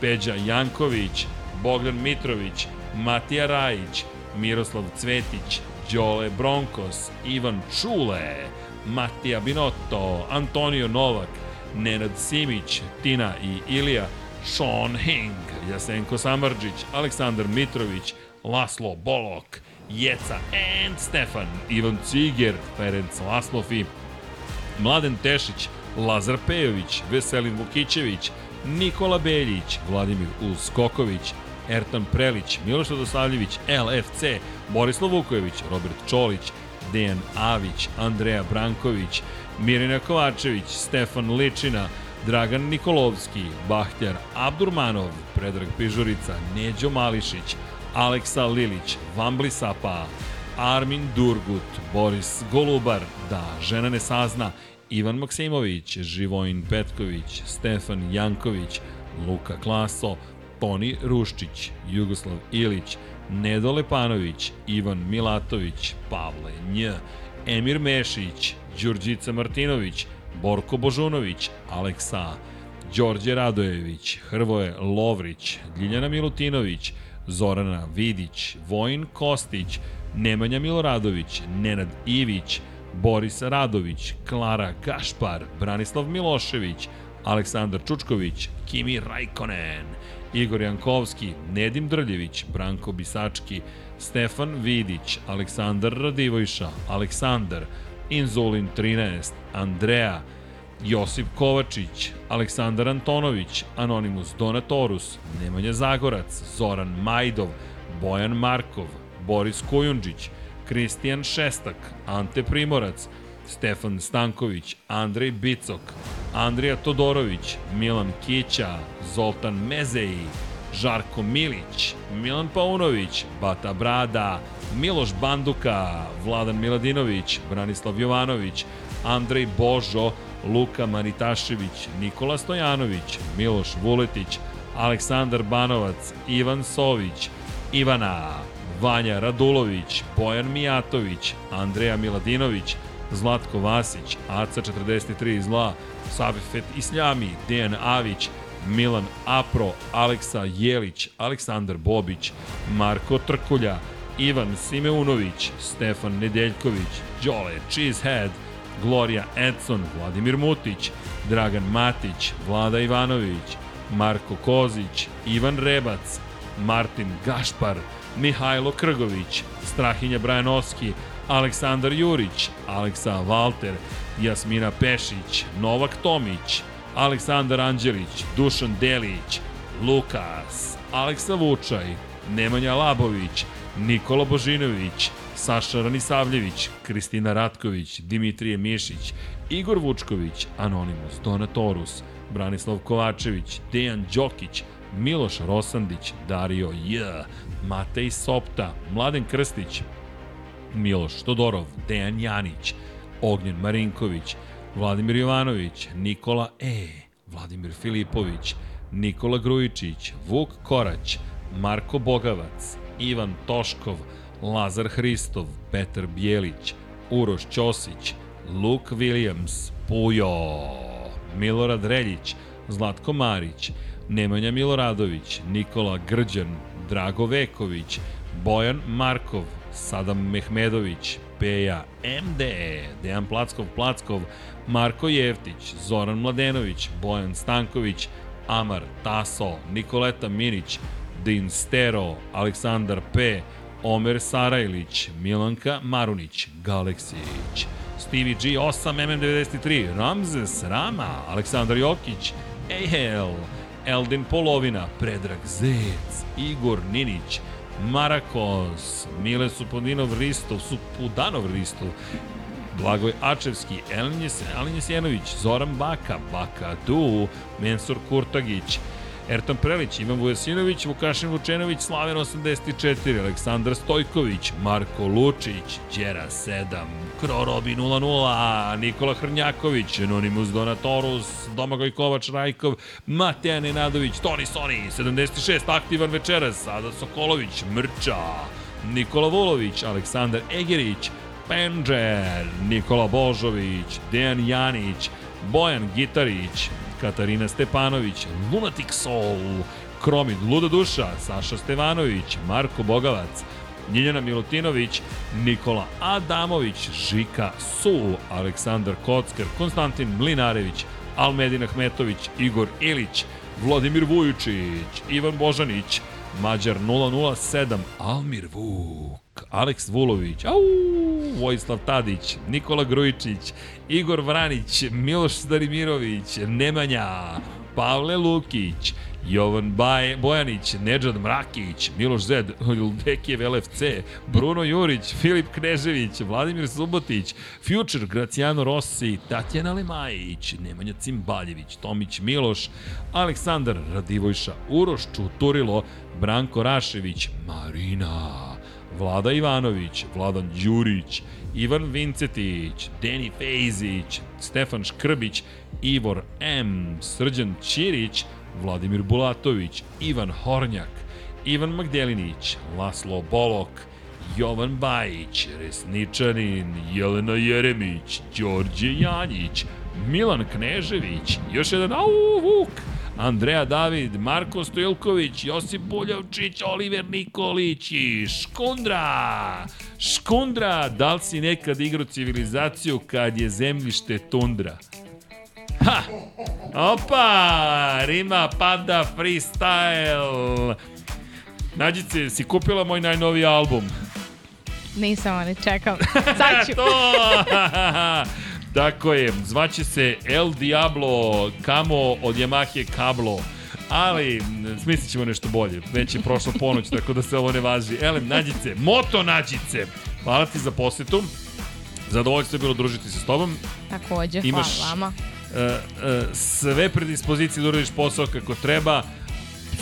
Peđa Janković, Bogdan Mitrović, Matija Rajić, Miroslav Cvetić, Đole Bronkos, Ivan Čule, Matija Binotto, Antonio Novak, Nenad Simić, Tina i Ilija, Sean Hing, Jasenko Samarđić, Aleksandar Mitrović, Laslo Bolok, Jeca and Stefan, Ivan Ciger, Ferenc Laslofi, Mladen Tešić, Lazar Pejović, Veselin Vukićević, Nikola Beljić, Vladimir Uskoković, Ertan Prelić, Miloš Radosavljević, LFC, Borislav Vukojević, Robert Čolić, Dejan Avić, Andreja Branković, Mirina Kovačević, Stefan Ličina, Dragan Nikolovski, Bahtjar Abdurmanov, Predrag Pižurica, Neđo Mališić, Aleksa Lilić, Vambli Sapa, Armin Durgut, Boris Golubar, Da žena ne sazna, Ivan Maksimović, Živojin Petković, Stefan Janković, Luka Klaso, Toni Ruščić, Jugoslav Ilić, Nedo Lepanović, Ivan Milatović, Pavle Nj, Emir Mešić, Đurđica Martinović, Borko Božunović, Aleksa, Đorđe Radojević, Hrvoje Lovrić, Ljiljana Milutinović, Zorana Vidić, Vojin Kostić, Nemanja Miloradović, Nenad Ivić, Boris Radović, Klara Gašpar, Branislav Milošević, Aleksandar Čučković, Kimi Rajkonen, Igor Jankovski, Nedim Drljević, Branko Bisački, Stefan Vidić, Aleksandar Radivojša, Aleksandar, Inzulin 13, Andreja, Josip Kovačić, Aleksandar Antonović, Anonimus Donatorus, Nemanja Zagorac, Zoran Majdov, Bojan Markov, Boris Kujundžić, Kristijan Šestak, Ante Primorac, Stefan Stanković, Andrej Bicok, Andrija Todorović, Milan Kića, Zoltan Mezeji, Žarko Milić, Milan Paunović, Bata Brada, Miloš Banduka, Vladan Miladinović, Branislav Jovanović, Andrej Božo, Luka Manitašević, Nikola Stojanović, Miloš Vuletić, Aleksandar Banovac, Ivan Sović, Ivana, Vanja Radulović, Bojan Mijatović, Andreja Miladinović, Zlatko Vasić, Aca 43 Zla, Savifet Isljami, Dejan Avić, Milan Apro, Aleksa Jelić, Aleksandar Bobić, Marko Trkulja, Ivan Simeunović, Stefan Nedeljković, Đole Cheesehead, Gloria Edson, Vladimir Mutić, Dragan Matić, Vlada Ivanović, Marko Kozić, Ivan Rebac, Martin Gašpar, Mihajlo Krgović, Strahinja Brajanovski, Aleksandar Jurić, Aleksa Valter, Jasmina Pešić, Novak Tomić, Aleksandar Anđelić, Dušan Delić, Lukas, Aleksa Vučaj, Nemanja Labović, Nikola Božinović, Saša Ranisavljević, Kristina Ratković, Dimitrije Mišić, Igor Vučković, Anonimus, Donatorus, Branislav Kovačević, Dejan Đokić, Miloš Rosandić, Dario J, Matej Sopta, Mladen Krstić, Miloš Todorov, Dejan Janić, Ognjen Marinković, Vladimir Jovanović, Nikola E, Vladimir Filipović, Nikola Grujičić, Vuk Korać, Marko Bogavac, Ivan Toškov, Lazar Hristov, Petar Bijelić, Uroš Ćosić, Luke Williams, Pujo, Milorad Reljić, Zlatko Marić, Nemanja Miloradović, Nikola Grđan, Drago Veković, Bojan Markov, Sadam Mehmedović, Peja MD, Dejan Plackov Plackov, Marko Jevtić, Zoran Mladenović, Bojan Stanković, Amar Taso, Nikoleta Minić, Din Stero, Aleksandar P, Omer Sarajlić, Milanka Marunić, Galeksić, Stevie G 8 MM93, Ramzes Rama, Aleksandar Jokić, Ejhel, Eldin Polovina, Predrag Zec, Igor Ninić, Marakos, Mile Supodinov Ristov, Supudanov Ristov, Blagoj Ačevski, Elinje, Elinje Sjenović, Zoran Baka, Baka Du, Mensur Kurtagić, Ertan Prelić, Ivan Vujasinović, Vukašin Vučenović, Slaven 84, Aleksandar Stojković, Marko Lučić, Đera 7, Krorobi 00, Nikola Hrnjaković, Anonimus Donatorus, Domagoj Kovač Rajkov, Mateja Nenadović, Toni Soni, 76, aktivan večeras, Ada Sokolović, Mrča, Nikola Vulović, Aleksandar Egerić, Penđer, Nikola Božović, Dejan Janić, Bojan Gitarić, Katarina Stepanović, Lunatic Soul, Kromid, Luda Duša, Saša Stevanović, Marko Bogavac, Njiljana Milutinović, Nikola Adamović, Žika Sul, Aleksandar Kockar, Konstantin Mlinarević, Almedin Ahmetović, Igor Ilić, Vladimir Vujučić, Ivan Božanić, Mađar 007, Almir Vuk, Aleks Vulović, au, Vojislav Tadić, Nikola Grujičić, Igor Vranić, Miloš Starimirović, Nemanja, Pavle Lukić, Jovan Baj, Bojanić, Nedžad Mrakić, Miloš Zed, Dekijev LFC, Bruno Jurić, Filip Knežević, Vladimir Subotić, Future, Graciano Rossi, Tatjana Lemajić, Nemanja Cimbaljević, Tomić Miloš, Aleksandar Radivojša, Uroš Čuturilo, Branko Rašević, Marina, Vlada Ivanović, Vladan Đurić, Ivan Vincetić, Deni Fejzić, Stefan Škrbić, Ivor M, Srđan Ćirić, Vladimir Bulatović, Ivan Hornjak, Ivan Magdelinić, Laslo Bolok, Jovan Bajić, Resničanin, Jelena Jeremić, Đorđe Janjić, Milan Knežević, još jedan au, Vuk, Andreja David, Marko Stojilković, Josip Buljavčić, Oliver Nikolić i Škundra. Škundra, da li si nekad igrao civilizaciju kad je zemljište tundra? Ha! Opa! Rima pada freestyle. Nađice, si kupila moj najnoviji album? Nisam, ali čekam. *laughs* Sad ću. to! *laughs* Tako je, zvaće se El Diablo Camo od Yamahe Kablo. Ali, smislit ćemo nešto bolje. Već je prošla ponoć, tako da se ovo ne važi. Elem, nađice, moto nađice. Hvala ti za posetu. Zadovoljstvo je bilo družiti se s tobom. Takođe, Imaš- hvala vama. E, e, sve predispozicije da uradiš posao kako treba.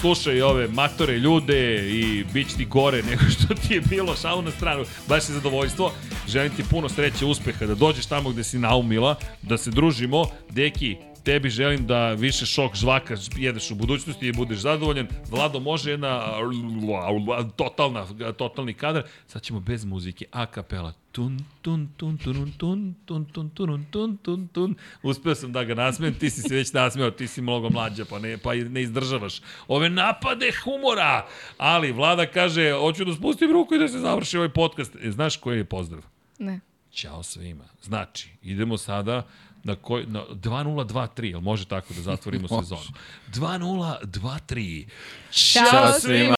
Slušaj ove matore ljude i bit ti gore *laughs* nego što ti je bilo, šalu na stranu, baš je zadovoljstvo. Želim ti puno sreće, uspeha, da dođeš tamo gde si naumila, da se družimo. Deki, tebi želim da više šok žvaka jedeš u budućnosti i budeš zadovoljan. Vlado, može jedna totalna, totalni kadar. Sad ćemo bez muzike, a kapela. Tun, tun, tun, tun, tun, tun, tun, tun, tun, tun, tun. Uspeo sam da ga nasmijem, ti si se već nasmeo, ti si mnogo mlađa, pa ne, pa i ne izdržavaš. Ove napade humora! Ali Vlada kaže, hoću da spustim ruku i da se završi ovaj podcast. E, znaš koji je pozdrav? Ne. Ćao svima. Znači, idemo sada na, koj, na 2023, jel može tako da zatvorimo sezonu? 2023. Ćao Ćao svima!